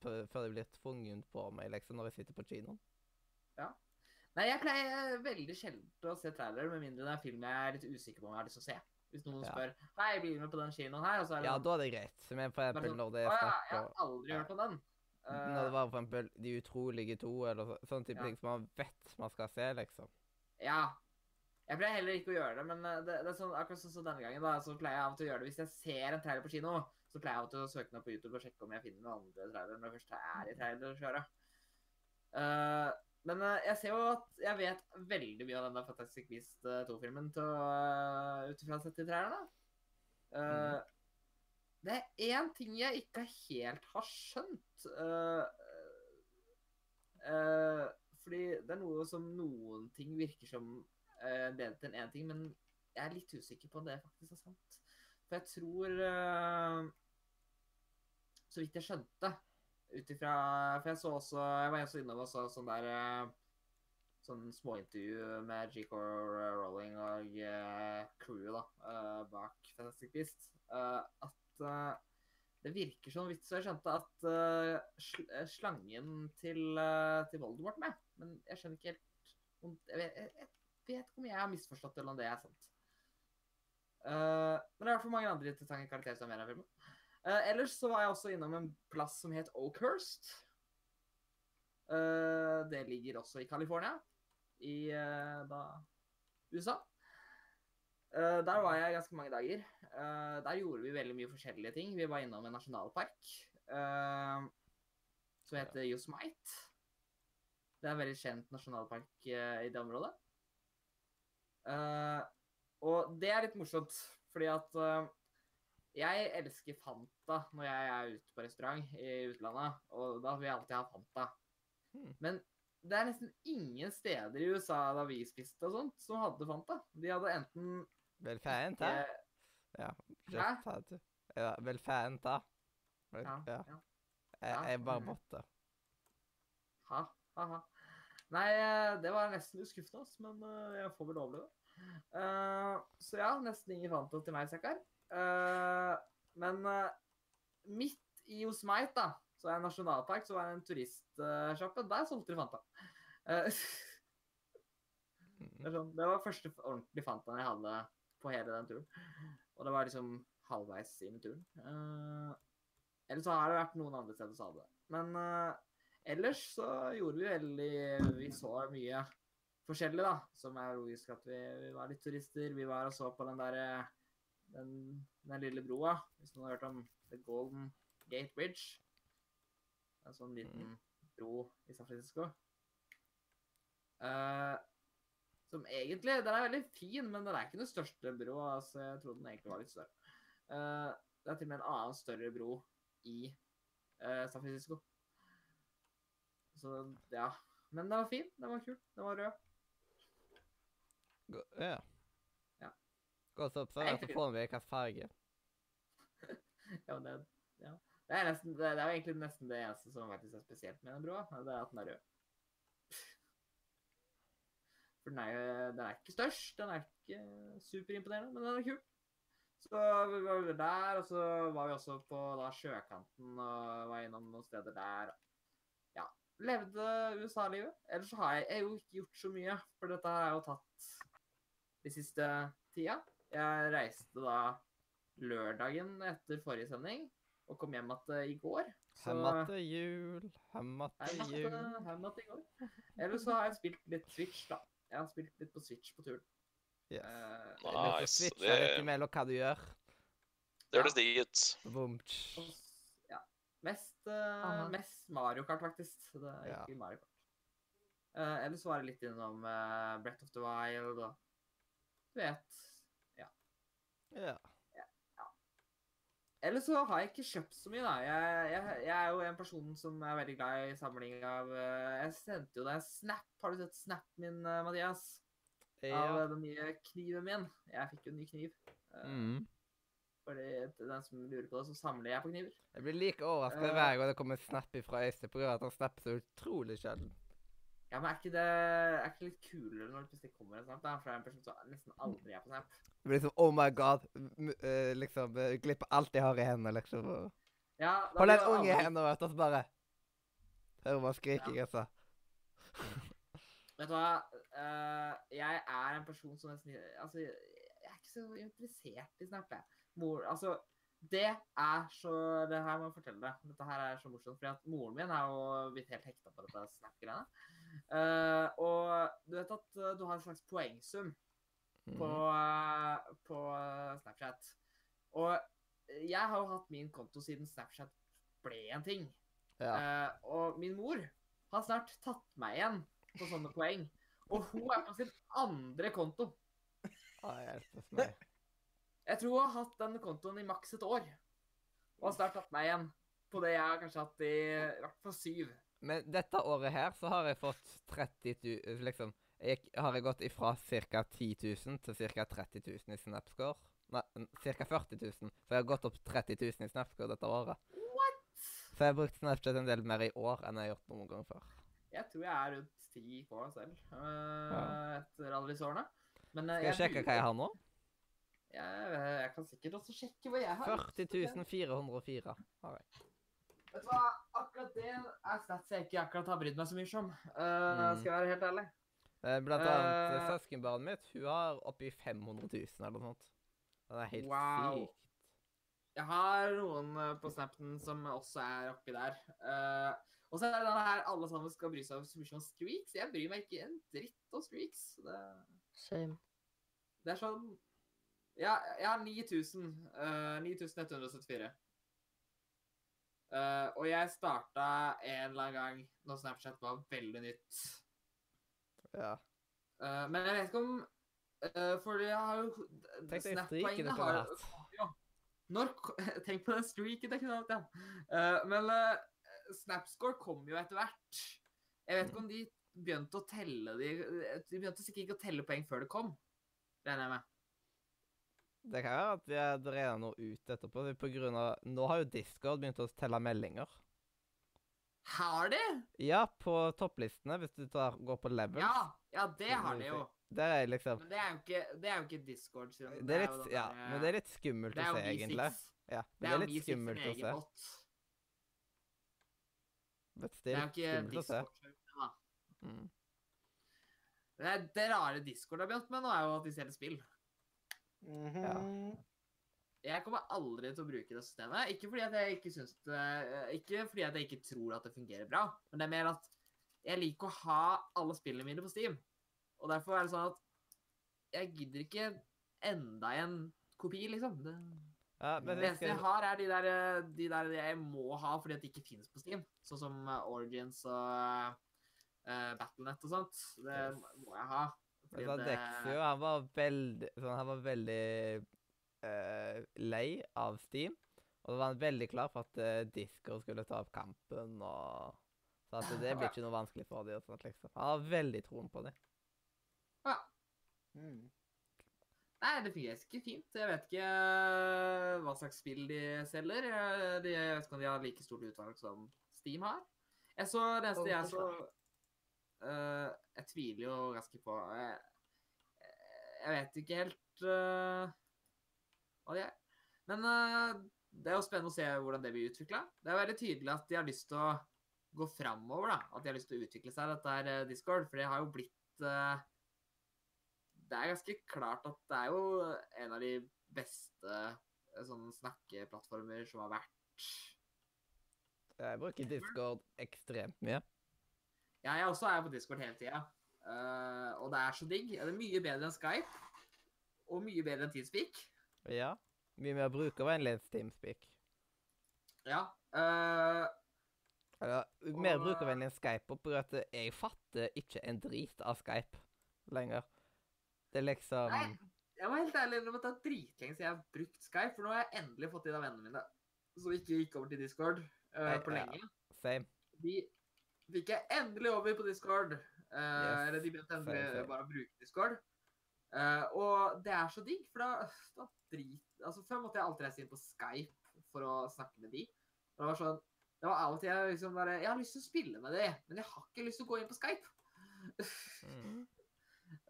før jeg blir tvungen på meg, liksom, når jeg sitter på kinoen. Ja. Nei, jeg pleier veldig sjelden å se trailere, med mindre det er film jeg er litt usikker på om jeg har lyst til å se. Hvis noen Ja. spør Hei, blir du med på den kinoen her? Og så er det Ja, sånn, da er det greit. Men på, sånn, når det «Å er snakk Jeg har aldri hørt om den. Når det Eh, var for eksempel De utrolige to, eller så, sånne type Ja. ting som man vet man skal se, liksom. Ja. Jeg pleier heller ikke å gjøre det, men eh, det, det er sånn, akkurat sånn som denne gangen, da, så pleier jeg av og til å gjøre det. Hvis jeg ser en trailer på kino, så pleier jeg av og til å søke den opp på YouTube og sjekke om jeg finner noen andre trailere når jeg først er i trailerkjøret. Uh, men eh, jeg ser jo at jeg vet veldig mye av den der Fantastic Beast 2-filmen til uh, ut ifra å sette i de Uh, Eh, Det er én ting jeg ikke helt har skjønt. Uh, uh, fordi det er noe som noen ting virker som uh, leder til én ting, men jeg er litt usikker på om det faktisk er sant. For jeg tror eh, Så vidt jeg skjønte, ut ifra For jeg så også Jeg var også innom og så sånn der Sånn småintervju med G.K. Rowling og crewet da, bak Fantastic Beast. eh, at eh, det virker som vits, så jeg skjønte at uh, sl eh, slangen til, uh, til Voldemort med. Men jeg skjønner ikke helt jeg vet, jeg, vet ikke om jeg har misforstått eller om det er sant. Uh, men det er i hvert fall mange andre interessante karakterer som er med i filmen. Uh, ellers så var jeg også innom en plass som het Oakhurst. Det ligger også i California, i da USA. Eh, der var jeg ganske mange dager. Uh, der gjorde vi veldig mye forskjellige ting. Vi var innom en nasjonalpark uh, som heter Yosemite. Det er en veldig kjent nasjonalpark i det området. Og det er litt morsomt, fordi at jeg elsker Fanta når jeg er ute på restaurant i utlandet, og da vil jeg alltid ha Fanta. Hmm. Men det er nesten ingen steder i USA da vi spiste og sånt, som hadde Fanta. De hadde enten Vel fint, da. eh, Ja. Hæ? Ja, vel fint, da. Ja, ja. Jeg, er jeg bare borte. måtte. Ha, ha, ha. Nei, eh, det var nesten litt skuffende, men eh, jeg får vel overleve. Uh, så ja, nesten ingen Fanta til meg, Sekkar. Uh, men uh, midt i Yosemite, da, så er det en nasjonalpark, så var det en turistsjappe. Der solgte de Fanta. Eh, Mhm. det, sånn, det var første ordentlige Fantaen jeg hadde på hele den turen. Og det var liksom halvveis inn i turen. Uh, ellers så har det vært noen andre steder som hadde det. Men uh, ellers så gjorde vi veldig Vi så mye forskjellig, da. Som er logisk at vi, vi var litt turister. Vi var og så på den der eh, den, den lille broa. Hvis noen har hørt om The Golden Gate Bridge. En sånn liten bro i San Francisco. Eh, som egentlig Den er veldig fin, men den er ikke den største broa. Altså, jeg trodde den egentlig var litt større. Uh, det er til og med en annen større bro i uh, San Francisco. Så ja. Men den var fin. Den var kul. Den var rød. Gå- Ja. Ja. Godt så observer, så får vi hvilken farge. Ja, men det, ja. Det, er nesten, det, det er jo egentlig nesten det eneste som faktisk er spesielt med den broa. Det er at den er rød. For den er, den er ikke størst, den er ikke superimponerende, men den er kul. Så vi var der, og så var vi også på da, sjøkanten og var innom noen steder der. Ja, levde USA-livet. Ellers så har jeg, jeg jo ikke gjort så mye, for dette har jeg jo tatt de siste tida. Jeg reiste da lørdagen etter forrige sending, og kom hjem igjen i går. Så Hemmete jul, hemmete til jul. hjem igjen i går. Ellers så har jeg spilt litt Switch, da. Jeg har spilt litt på Switch på turen. Yes. Uh, Nice. switche Det, litt imellom hva du gjør. det høres digg ut. Ja. Mest, uh, mest Mario Kart, faktisk. Det er Ja. ikke Mario Kart. Uh, ellers var det litt innom uh, Brett of the Wild og Du vet. Ja. Ellers så har jeg ikke kjøpt så mye, da. Jeg, jeg, jeg er jo en person som er veldig glad i samling av eh, Jeg sendte jo deg snap. Har du sett Snap min, eh, Mathias? Av ja. Av den nye kniven min. Jeg fikk jo en ny kniv. Eh, Mm. Fordi den som lurer på det, så samler jeg på kniver. Jeg blir like overrasket Eh. hver gang det kommer snap fra Øystein, pga. at han snapper så utrolig sjelden. Ja, men er ikke det er ikke litt kulere når det plutselig kommer en snap? da? Er en person som nesten aldri er på snap. Det blir liksom Oh my god. m- uh, liksom uh, Glipper alt jeg har i hendene, liksom. Ja, Hold en unge i hendene, vet du, og så bare Hører man skriking, altså. Vet du hva? uh, jeg er en person som nesten Altså, jeg er ikke så interessert i snap, jeg. Mor, altså, det er så Det her må jeg fortelle deg. Dette her er så morsomt. fordi at moren min er jo blitt helt hekta på dette snap-greiene. Eh, og du vet at eh, du har en slags poengsum på, Mhm. eh, på Snapchat. Og jeg har jo hatt min konto siden Snapchat ble en ting. Ja. Og min mor har snart tatt meg igjen på sånne poeng. Og hun er på sin andre konto. Å, hjelpes meg. Jeg tror hun har hatt den kontoen i maks et år. Og har snart tatt meg igjen på det jeg har kanskje hatt i, i hvert fall syv. Men dette året her så har jeg fått 30 000 Liksom jeg, har jeg gått ifra ca. 10 000 til ca. 30 000 i Snapscore. Nei, ca. 40 000. Så jeg har gått opp 30 000 i Snapscore dette året. What? Så jeg har brukt Snapchat en del mer i år enn jeg har gjort noen gang før. Jeg tror jeg er rundt ti på meg selv eh, etter alle disse årene. Men Skal Skal jeg sjekke hva jeg har nå? Jeg, jeg kan sikkert også sjekke hva jeg har. 40 404 har jeg. Vet du hva? Akkurat det er stats jeg ikke akkurat har brydd meg så mye om. Uh, Mm. Skal jeg være helt ærlig. Eh, Blant annet uh, søskenbarnet mitt, hun har oppi 500 000 eller noe sånt. Det er helt Wow. sykt. Jeg har noen eh, på Snappen som også er oppi der. Uh, og så er det denne her alle sammen skal bry seg så mye om streaks. Jeg bryr meg ikke en dritt om streaks. Det, Same. det er sånn Ja, jeg har 9000. Uh, 9174. Eh, og jeg starta en eller annen gang når Snapchat var veldig nytt. Ja. Uh, men jeg vet ikke om uh, For jeg har jo Tenk deg streaken du kunne hatt. Ja. Når, tenk på den streaken jeg kunne hatt, ja. Uh, men uh, Snapscore kom jo etter hvert. Jeg vet ikke om de begynte å telle de De begynte sikkert ikke å telle poeng før det kom. Regner jeg med. Det kan være at vi har drevet noe ut etterpå. På grunn av, nå har jo Discord begynt å telle meldinger. Har de? Ja, på topplistene, hvis du tar, går på levels. Ja, ja, det har de jo. Det er liksom Men det er jo ikke, det er jo ikke Discord sin. Det er litt, ja, der, men det er litt skummelt det å er se, egentlig. Ja, Det men er det er litt skummelt å se. Vet Det det er er jo ikke. Discord. Mm. Det, er, det rare Discord har begynt med nå, er jo at de selger spill. Mhm. Jeg kommer aldri til å bruke det systemet. Ikke fordi at jeg ikke syns det Ikke fordi at jeg ikke tror at det fungerer bra, men det er mer at jeg liker å ha alle spillene mine på Steam. Og derfor er det sånn at jeg gidder ikke enda en kopi, liksom. Det, Ja, men det jeg eneste jeg har, er de der, eh, de der jeg må ha fordi at de ikke finnes på Steam. Sånn som eh, Origins og uh, Battlenet og sånt. Det Yes. må jeg ha. Altså, det- Dexio, han var veldig sånn, Han var veldig uh, lei av Steam. Og så var han veldig klar for at uh, Disco skulle ta opp kampen og Så at det blir ikke noe vanskelig for dem. og sånt, liksom. Han har veldig troen på det. Mm. Nei, det fungerer ikke fint. Jeg vet ikke eh, hva slags spill de selger. De, jeg vet ikke om de har like stort utvalg som Steam har. Jeg så det eneste jeg så eh, Jeg tviler jo ganske på Jeg, jeg vet ikke helt uh, hva de er. Men uh, det er jo spennende å se hvordan det blir utvikla. Det er veldig tydelig at de har lyst til å gå framover. da. At de har lyst til å utvikle seg, dette her eh, Discord. For det har jo blitt eh, det er ganske klart at det er jo en av de beste sånne sånn snakkeplattformer som har vært. Jeg bruker Discord ekstremt mye. Ja, jeg også er på Discord hele tida. Uh, og det er så digg. Det er mye bedre enn Skype. Og mye bedre enn Teamspeak. Ja. Mye mer brukervennlig enn Teamspeak. Ja. Uh, Eller mer Og- brukervennlig enn Skype, på at jeg fatter ikke en drit av Skype lenger. Det er liksom Nei. jeg var helt ærlig innrømme at det er dritlenge siden jeg har brukt Skype. For nå har jeg endelig fått de av vennene mine som ikke gikk over til Discord uh, på ja. lenge. Same. De fikk jeg endelig over på Discord. Uh, Yes, Eller de begynte endelig fair, fair. bare å bruke Discord. Uh, og det er så digg, for da, da drit Altså Før måtte jeg alltid reise inn på Skype for å snakke med de. Og det var sånn Det var av og til jeg liksom bare Jeg har lyst til å spille med de, men jeg har ikke lyst til å gå inn på Skype. Mm.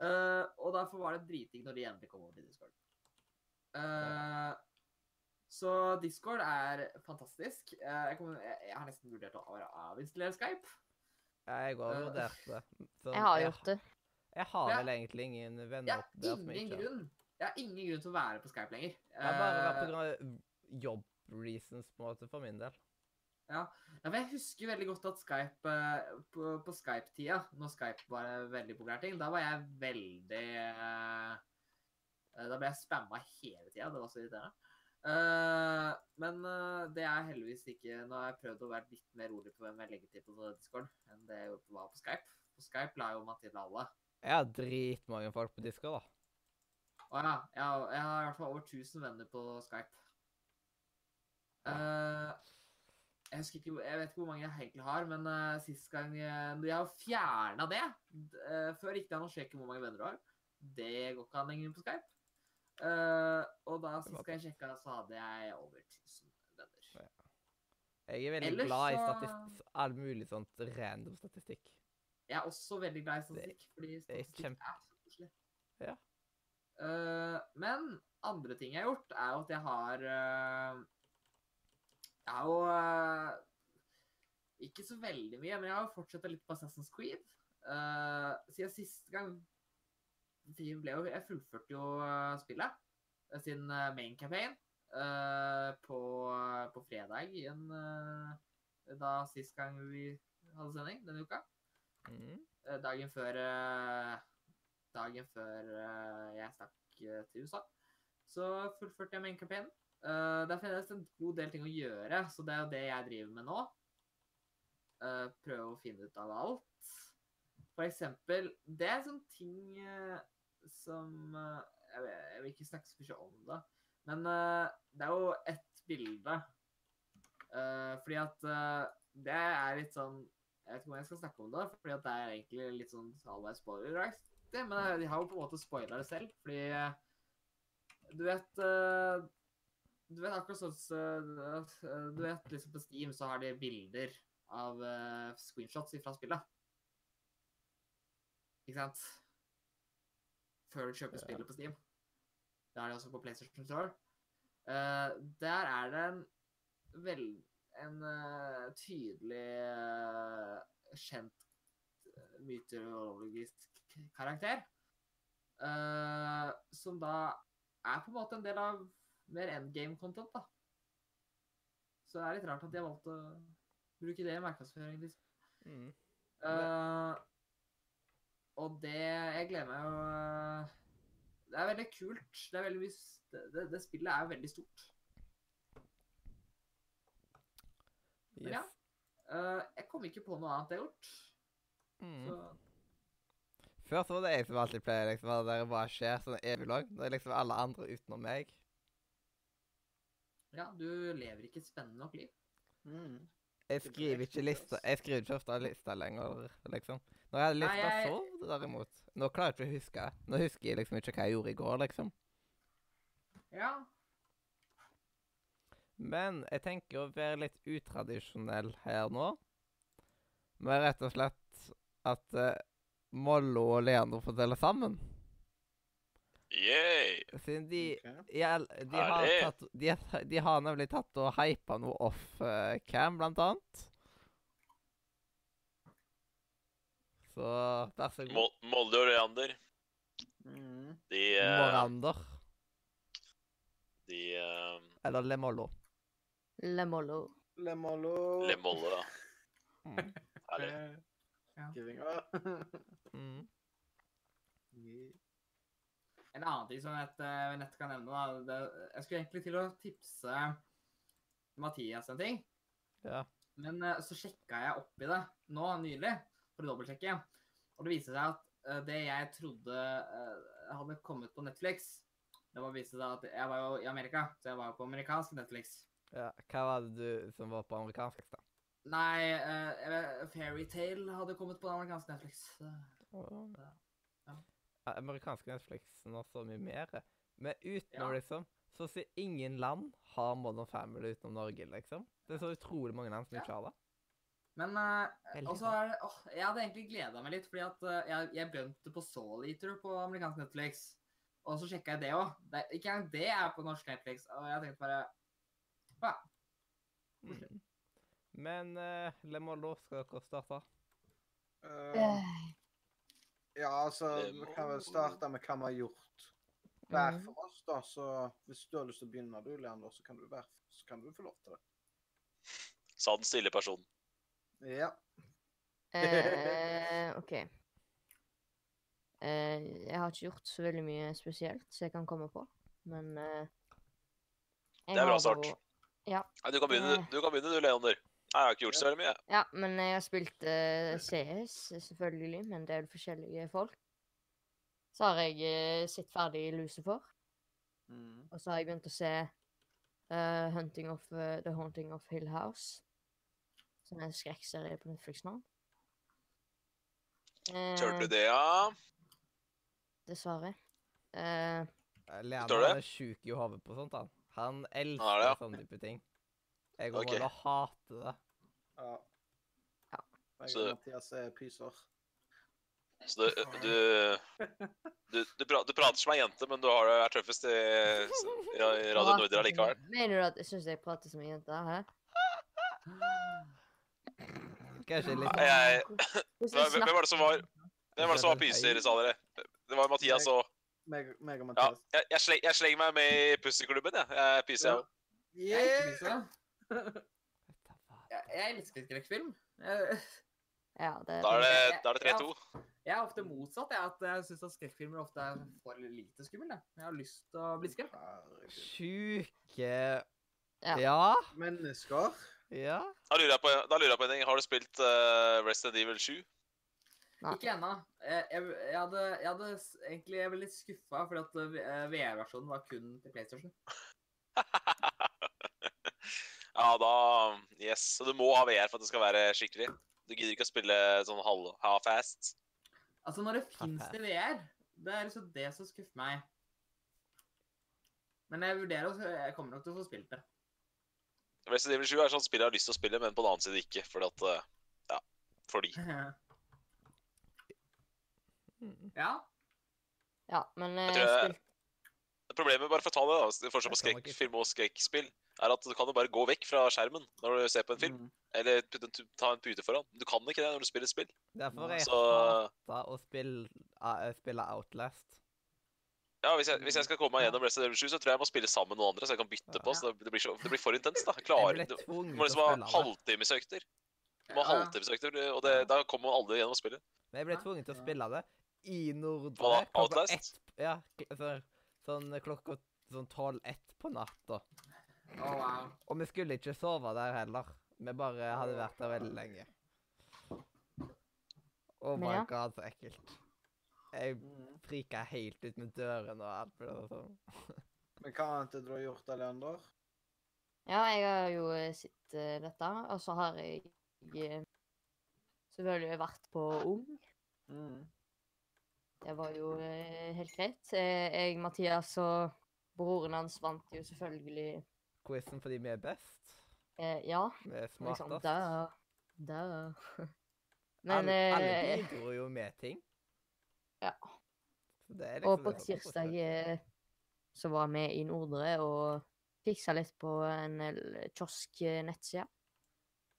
uh, og derfor var det dritdigg når de endelig kom over til Discord. Uh, så Discord er fantastisk. Jeg, kommer, jeg, jeg har nesten vurdert å avinstallere Skype. Jeg har Eh, vurdert det. Sånn, Jeg har gjort det. Jeg har vel egentlig ingen Jeg har ingen grunn Jeg har ingen grunn til å være på Skype lenger. Det har bare vært pga. på jobb-reasons, på en måte, for min del. Ja, men Jeg husker veldig godt at Skype eh, På, på Skype-tida, når Skype var en veldig populær ting, da var jeg veldig eh, Da ble jeg spamma hele tida. Det var så irriterende. Eh, men uh, det er heldigvis ikke Nå har jeg prøvd å være litt mer rolig på hvem jeg legger til på Discord, enn det jeg var på Skype. På Skype la jo Mathilde alle. Jeg har dritmange folk på Discord, da. Å ja. Jeg, har- jeg har i hvert fall over 1000 venner på Skype. Uh, jeg husker ikke, jeg vet ikke hvor mange jeg egentlig har, men uh, sist gang jeg, jeg har fjerna det. Før gikk det an å sjekke hvor mange venner du har. Det går ikke an lenger på Skype. Eh, og da sist jeg sjekka, så hadde jeg over 1000 venner. Jeg er veldig Ellers glad i statistikk, all mulig sånt random statistikk. Jeg er også veldig glad i statistikk, fordi statistikk er kjempe- er så koselig. Ja. Uh, men andre ting jeg har gjort, er jo at jeg har uh, Jeg har jo Ikke så veldig mye, men jeg har jo fortsatt litt på Assassin's Creed. Uh, siden sist gang vi ble jo, Jeg fullførte jo eh, spillet eh, sin eh, main campaign på, på fredag igjen da sist gang vi hadde sending denne uka. Mm. Dagen før Dagen før jeg stakk til USA. Så fullførte jeg main campaign. Uh, det er fremdeles en god del ting å gjøre, så det er jo det jeg driver med nå. Prøve å finne ut av alt. For eksempel Det er sånn ting som eh, jeg, vil, jeg vil ikke snakke så mye om det, men eh, det er jo ett bilde. Eh, fordi at det er litt sånn jeg vet ikke om jeg skal snakke om det, fordi at det er egentlig litt sånn halvveis spoiler-aktig. Men de har jo på en måte spoila det selv, fordi du vet Du vet akkurat sånn Du vet liksom på Steam så har de bilder av screenshots fra spillet. Ikke sant? Før du kjøper spillet på Steam. Det er det også på PlayStation Store. Uh, der er det en vel, en uh, tydelig uh, kjent mytologisk karakter. som da er på en måte en del av mer endgame-content, da. Så det er litt rart at de har valgt å bruke det i markedsføring. Liksom. Mm. Eh, Og det Jeg gleder meg jo Det er veldig kult. Det er veldig det, det, det spillet er veldig stort. Men ja. Yes. Øh, jeg kom ikke på noe annet jeg har gjort. Mm. Så Før så var det jeg som alltid pleier liksom, at det bare skjer sånn evig langt. Det er liksom alle andre utenom meg. ja, du lever ikke et spennende nok liv. Mm. Jeg skriver ikke lista. Jeg skriver ikke ofte lista lenger, liksom. Når jeg hadde Nei, lista jeg- så, derimot Nå klarer jeg ikke å huske. Nå husker jeg liksom ikke hva jeg gjorde i går, liksom. Ja. Men jeg tenker å være litt utradisjonell her nå. Med rett og slett at uh, Mollo og Leander får dele sammen. Yay! Siden de. Ja, de, har tatt, de, de har nemlig tatt og hypa noe off-cam, blant annet. Så vær så god. Molde og Leander, Mm. de uh, Morander. De uh, Eller Lemollo. Lemollo. Lemolo. Le Mollo, da. Mm. Herlig. Ja. Givinga. Mm. En annen ting som jeg nett, eh, kan nevne, da, det, jeg skulle egentlig til å tipse Mathias en ting, Ja. men eh, så sjekka jeg opp i det nå nylig, for å dobbeltsjekke, og det viser seg at eh, det jeg trodde eh, hadde kommet på Netflix, det var viste seg at jeg var jo i Amerika, så jeg var jo på amerikansk Netflix. ja. Hva var det du som var på amerikansk? da? Nei, uh, Fairytale hadde kommet på amerikansk Netflix. Åh. Ja. Netflixen og så mye mer. Men utenom, Ja. liksom Så sier ingen land har Modern Family utenom Norge, liksom. Det er så utrolig mange land som ikke har det. Men uh, også er det, åh, jeg hadde egentlig gleda meg litt, fordi at uh, jeg, jeg begynte på Soul Eater på amerikansk Netflix. Og så sjekka jeg det òg. Ikke engang det er på norsk Netflix. Og jeg tenkte bare Ja. Mm. Men uh, Lemollo, skal dere starte? Eh, Eh, ja, altså, vi kan vel starte med hva vi har gjort hver Mhm. for oss, da. Så hvis du har lyst til å begynne, du, Leander, så kan du, være, så kan du få lov til det. Sa den stille personen. Ja. eh, OK. Eh, jeg har ikke gjort så veldig mye spesielt som jeg kan komme på, men eh, Det er bra start. jo- Ja, Nei, du kan begynne, Eh. du, kan begynne, du, Leander. Jeg har ikke gjort så veldig mye. ja, men jeg har spilt uh, CS, selvfølgelig, med en del forskjellige folk. Så har jeg uh, sett ferdig Lucifer, Mm. og så har jeg begynt å se uh, Hunting of, uh, The Haunting of Hill House. Som er en skrekkserie på Netflix nå. Uh, Tørte du det, ja? Dessverre. Uh, Lena er sjuk i hodet på sånt, da. Han elsker er sånne type ting. Jeg kommer går å og hater det. Ja. Ja. Jeg Så- og Mathias er pyser. Så du, du, du, du, pra- du prater som ei jente, men du har, er tøffest i, i Radio Nordre likevel. Mener du at jeg syns jeg prater som en jente? Hæ? Kanskje litt Nei, jeg- Hvordan Hvem hvem var det som var Hvem var det som var pyser, sa dere? Det var Mathias og Meg, meg og Ja, Mathias. jeg, jeg, sleng, jeg slenger meg med i pussyklubben, jeg. Jeg er pyser, jeg òg. Jeg er ikke Yeah! Jeg, jeg elsker skrekkfilm. Ja, det Da er det, da er det 3-2. jeg er ofte motsatt. Jeg, at jeg syns at skrekkfilmer ofte er for lite skumle. jeg. Jeg har lyst til å bli skremt. Sjuke Ja. Ja. Mennesker. Ja. Da lurer jeg på, da lurer jeg på en ting. Har du spilt uh, Resident Evil 7? Nei. Ikke ennå. Jeg, jeg, jeg, hadde, jeg hadde egentlig jeg ble litt skuffa fordi at eh, VR-versjonen var kun til PlayStation. ja, da Yes. Så du må ha VR for at det skal være skikkelig. Du gidder ikke å spille sånn halv half-fast. Altså, når det fins det VR, det er liksom det som skuffer meg. Men jeg vurderer å Jeg kommer nok til å få spilt det. Resident Evil 7 er sånn spill jeg har lyst til å spille, men på den annen side ikke. Fordi at eh, Ja. Fordi. Mm. ja. ja, men Jeg jeg jeg- spilte Problemet, bare for å ta det, da, forskjell på skrekkfilm og skrekkspill, er at du kan jo bare gå vekk fra skjermen når du ser på en film. Mm. Eller ta en pute foran. Du kan ikke det når du spiller et spill. Derfor jeg Så hata å spille, uh, spille Outlast. ja, hvis jeg, hvis jeg skal komme meg gjennom Resident Evil 7, så tror jeg jeg må spille sammen med noen andre, så jeg kan bytte på. Så det, blir, så, det blir for intenst, da. Klarer ble Du må liksom ha halvtimesøkter. Du må ha Ja. halvtimesøkter, og det, da kommer man aldri gjennom spillet. Men jeg ble tvunget til å spille det i Nordre? Outlast? ett- Ja, altså, så, sånn klokka sånn tolv-ett på natta. Oh, wow. Og vi skulle ikke sove der heller. Vi bare hadde vært der veldig lenge. Oh my ja. god, så ekkelt. Jeg frika helt ut med døren og alt. mulig og sånn. Men hva annet har du gjort, Alejandro? Ja, jeg har jo eh, sett uh, dette, og så har jeg uh, selvfølgelig vært på Ung. Mm. Det var jo eh, helt greit. Eh, Jeg, Mathias og broren hans vant jo selvfølgelig Quizen fordi vi er best. eh, Ja, Vi er liksom smartest. da, da. Men alle, alle eh, bidro jo med ting. Ja. Så det er Og liksom på tirsdag eh, så var vi i Nordre og fiksa litt på en kiosk-nettside.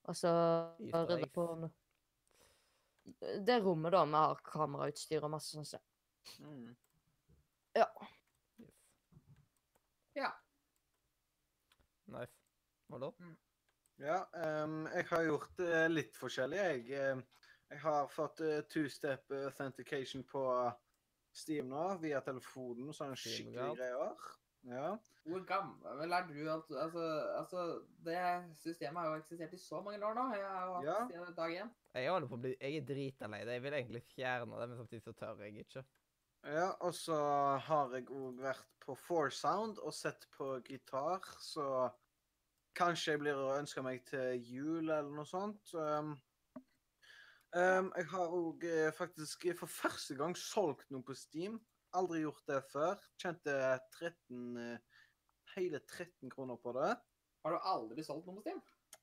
Og så rydda på no- det rommet da vi har kamerautstyr og masse sånt. så- Mm. Ja. Ja. Nice. Hallo? Ja, um, jeg har gjort det litt forskjellig, jeg. Jeg har fått uh, two-step authentication på Steam nå, via telefonen, og sånne skikkelige greier. Ja. Hvor gammel er du? Altså, altså, det systemet har jo eksistert i så mange år nå. Jeg har hatt Ja. siden dag én. Jeg holder på å bli Jeg er drita det. Jeg vil egentlig fjerne det, men samtidig så tør jeg ikke. ja, og så har jeg òg vært på Foursound og sett på gitar, så kanskje jeg blir å ønske meg til jul eller noe sånt. Um, um, jeg har òg faktisk for første gang solgt noe på Steam. Aldri gjort det før. Tjente 13 eh, hele 13 kroner på det. Har du aldri solgt noe på Steam?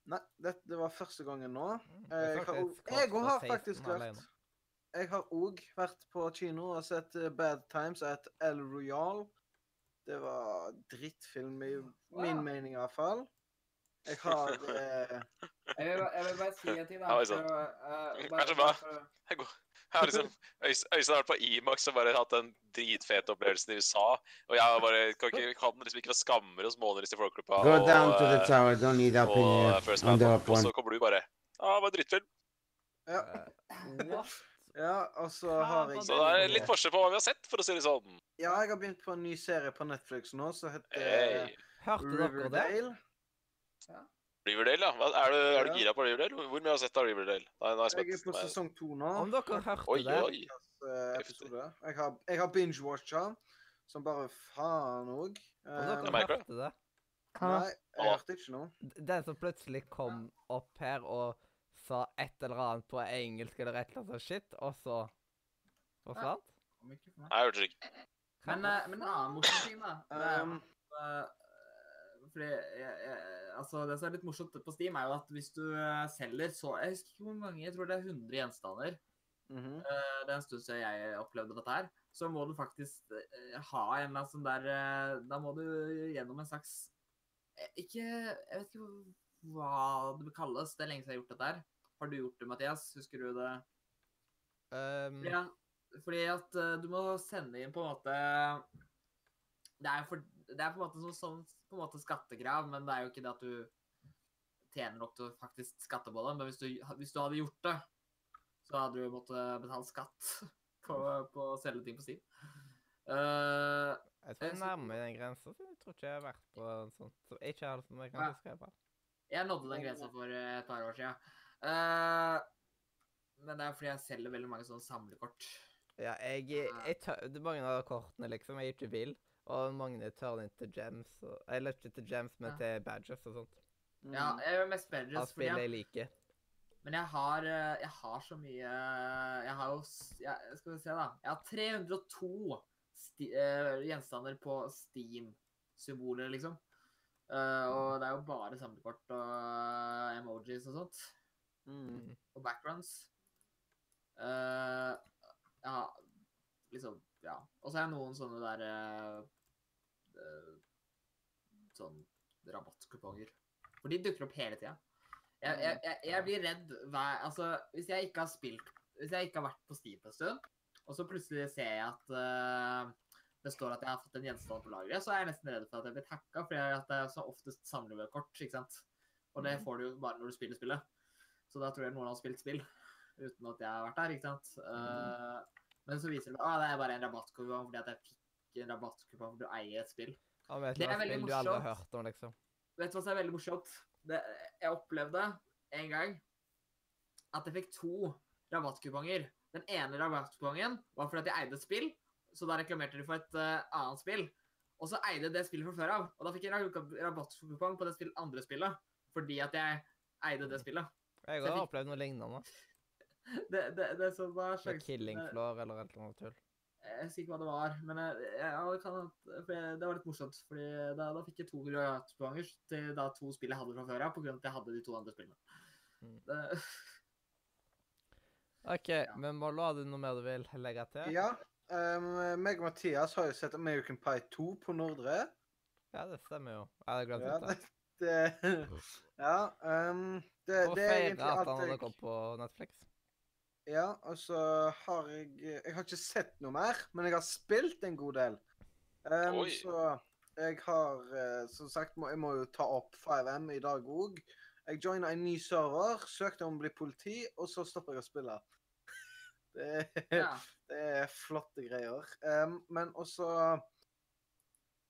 Nei, det, det var første gangen nå. Mm, Eh, Jeg har, jeg har faktisk vært Jeg har òg vært på kino og sett eh, Bad Times at El Royal. Det var drittfilm, i min Wow. mening iallfall. Jeg har eh, Jeg vil, jeg vil bare si en ting. da. Ja, oi, sann. for å, eh, Er bare- så bare Jeg, går, jeg har liksom Øys- Øystein har vært på Imax og bare hatt den dritfete opplevelsen i USA. Og jeg har bare, kan, ikke, kan liksom ikke være skammer hos Månerist i Folkeklubba eh, up in og here. First Man. Og så kommer du bare Ja, det var drittfilm. Ja, Eh, ja og så har jeg Så det er litt forskjell på hva vi har sett, for å si det sånn. Ja, jeg har begynt på en ny serie på Netflix nå som heter Hey. Hørte dere det? Riverdale. Ja. Hva, er, du, er du gira på Riverdale? Hvor mye har du sett av Riverdale? Nei, nå er jeg Jeg er på sesong to nå. Om dere hørte Oi, det? oi. Eh. Jeg har, jeg har binge-watcha som bare faen òg. Om Jeg dere merker det. hørte det? Nei, jeg hørte ikke noe. Den som plutselig kom opp her og sa et eller annet på engelsk eller et eller annet sånt shit, og så forsvant? sa han? Nei, jeg hørte det ikke. Men, eh, men en annen morsom ting, da. Um, eh, fordi jeg, jeg, altså Det som er litt morsomt på Steam, er jo at hvis du eh, selger så Jeg husker ikke hvor mange, jeg tror det er 100 gjenstander. Mm -hmm. uh, det er en stund siden jeg opplevde dette her. Så må du faktisk uh, ha en eller annen sånn der uh, Da må du gjennom en slags Ikke Jeg vet ikke hva det kalles. Det er lenge siden jeg har gjort dette her. Har du gjort det, Mathias? Husker du det? Um, Ja, fordi at du må sende inn på en måte Det er, for, det er på en måte sånn, sånn på en måte skattekrav, men det er jo ikke det at du tjener nok til å faktisk skatte på det. Men hvis du, hvis du hadde gjort det, så hadde du måttet betale skatt på, på å selge ting på Steam. Uh, jeg tror jeg er så- nærmer den grensa, så jeg tror ikke jeg har vært på en sånn som ikke har som jeg kan Ja. huske. i jeg nådde den grensa for eh, et par år siden. Uh, men det er fordi jeg selger veldig mange sånne samlekort. Ja, jeg, jeg tør, det er mange av kortene liksom jeg ikke vil, og mange tar inn til gems. Og, eller ikke til gems, men Ja. til badges og sånt. Ja, Mhm. jeg gjør mest badges fordi spiller jeg liker. Men jeg har, eh, jeg har så mye Jeg har jo jeg, Skal vi se, da. Jeg har 302 sti, uh, gjenstander på Steam-symboler, liksom. Uh, og det er jo bare samlekort og eh, emojis og sånt. Mm. Og backgrounds. Uh, ja, liksom Ja. Og så har jeg noen sånne der eh, eh, Sånn rabattkuponger. For de dukker opp hele tida. Jeg, jeg, jeg, jeg blir redd hver Altså, hvis jeg ikke har spilt Hvis jeg ikke har vært på Steam en stund, og så plutselig ser jeg at uh, det står at jeg har fått en gjenstand på lageret, så er jeg nesten redd for at jeg blir hacka, for at er så oftest samler med kort, ikke sant. Og det får du jo bare når du spiller spillet. Så da tror jeg noen har spilt spill uten at jeg har vært der, ikke sant. Uh, Men så viser det at det er bare en rabattkupong fordi at jeg fikk en rabattkupong for å eie et spill. Ja, vet Det er veldig spill du aldri har morsomt. hørt om, liksom. Vet du hva som er veldig morsomt? Det, jeg opplevde en gang at jeg fikk to rabattkuponger. Den ene rabattkupongen var fordi at jeg eide et spill, så da reklamerte de for et uh, annet spill. Og så eide det spillet fra før av, og da fikk jeg rab- rabattkupong på det spill, andre spillet. Fordi at jeg eide det spillet. Jeg har opplevd noe lignende. Det, det, det som var sjansen Killing eh, Floor eller annet tull. Jeg husker ikke hva det var, men jeg, jeg, kan, for jeg, det var litt morsomt. fordi da, da fikk jeg to rabattkuponger til da to spill jeg hadde fra før av, på grunn av at jeg hadde de to andre spillene. Mm. Det, OK, men Mollo, har du noe mer du vil legge til? Ja. Um, meg og Mathias har jo sett American Pie 2 på Nordre. Ja, det stemmer jo. Jeg hadde glemt Ja, det. det, ja um, det, å det er egentlig at alt han hadde jeg kommet på Netflix. Ja, og så har jeg Jeg har ikke sett noe mer, men jeg har spilt en god del. Um, Oi. så jeg har eh, Som sagt, må, jeg må jo ta opp 5M i dag òg. Jeg joina en ny server, søkte om å bli politi, og så stopper jeg å spille. Det, ja. det er flotte greier. Um, men også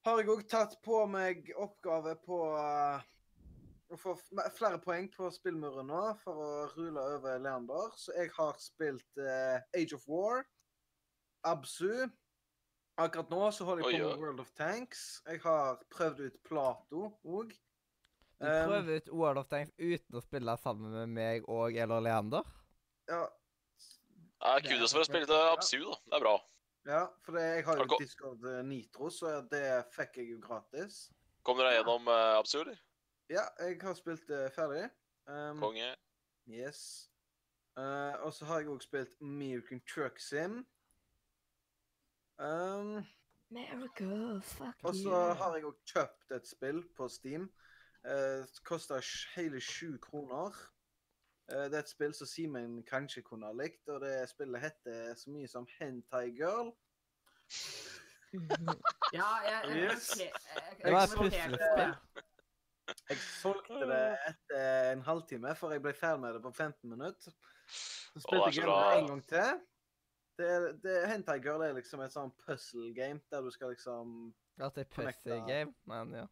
har jeg òg tatt på meg oppgave på uh, å få flere poeng på spillmuren nå for å rule over Leander. Så jeg har spilt uh, Age of War, Absu. Akkurat nå så holder jeg Oi, på med World of Tanks. Jeg har prøvd ut Plato òg. Du Um, prøver ut World of Tanks uten å spille sammen med meg og eller Leander? Ja, Ja, kudos for å spille til Absu, da. Det er bra. ja, for det, jeg har Har jo Discord eh, Nitro, så det fikk jeg jo gratis. Kom dere gjennom uh, Absu, eller? Ja, jeg har spilt uh, ferdig. Um, Konge. Yes. Uh, og så har jeg òg spilt American Truck Sim. Um, America, fuck og så har jeg òg kjøpt et spill på Steam. Uh, det sj- hele sju kroner. Uh, det er et spill som Simen kanskje kunne ha likt, og det spillet heter så mye som Hentai Girl. ja, jeg, jeg, Yes. jeg, jeg, Det var et kommenterte- puslespill. Jeg solgte det etter en halvtime, for jeg ble ferdig med det på 15 minutter. Så spilte jeg det en gang til. Det, det, Hentai Girl er liksom et sånn puzzle game der du skal liksom Ja, det er puzzle game, men ja.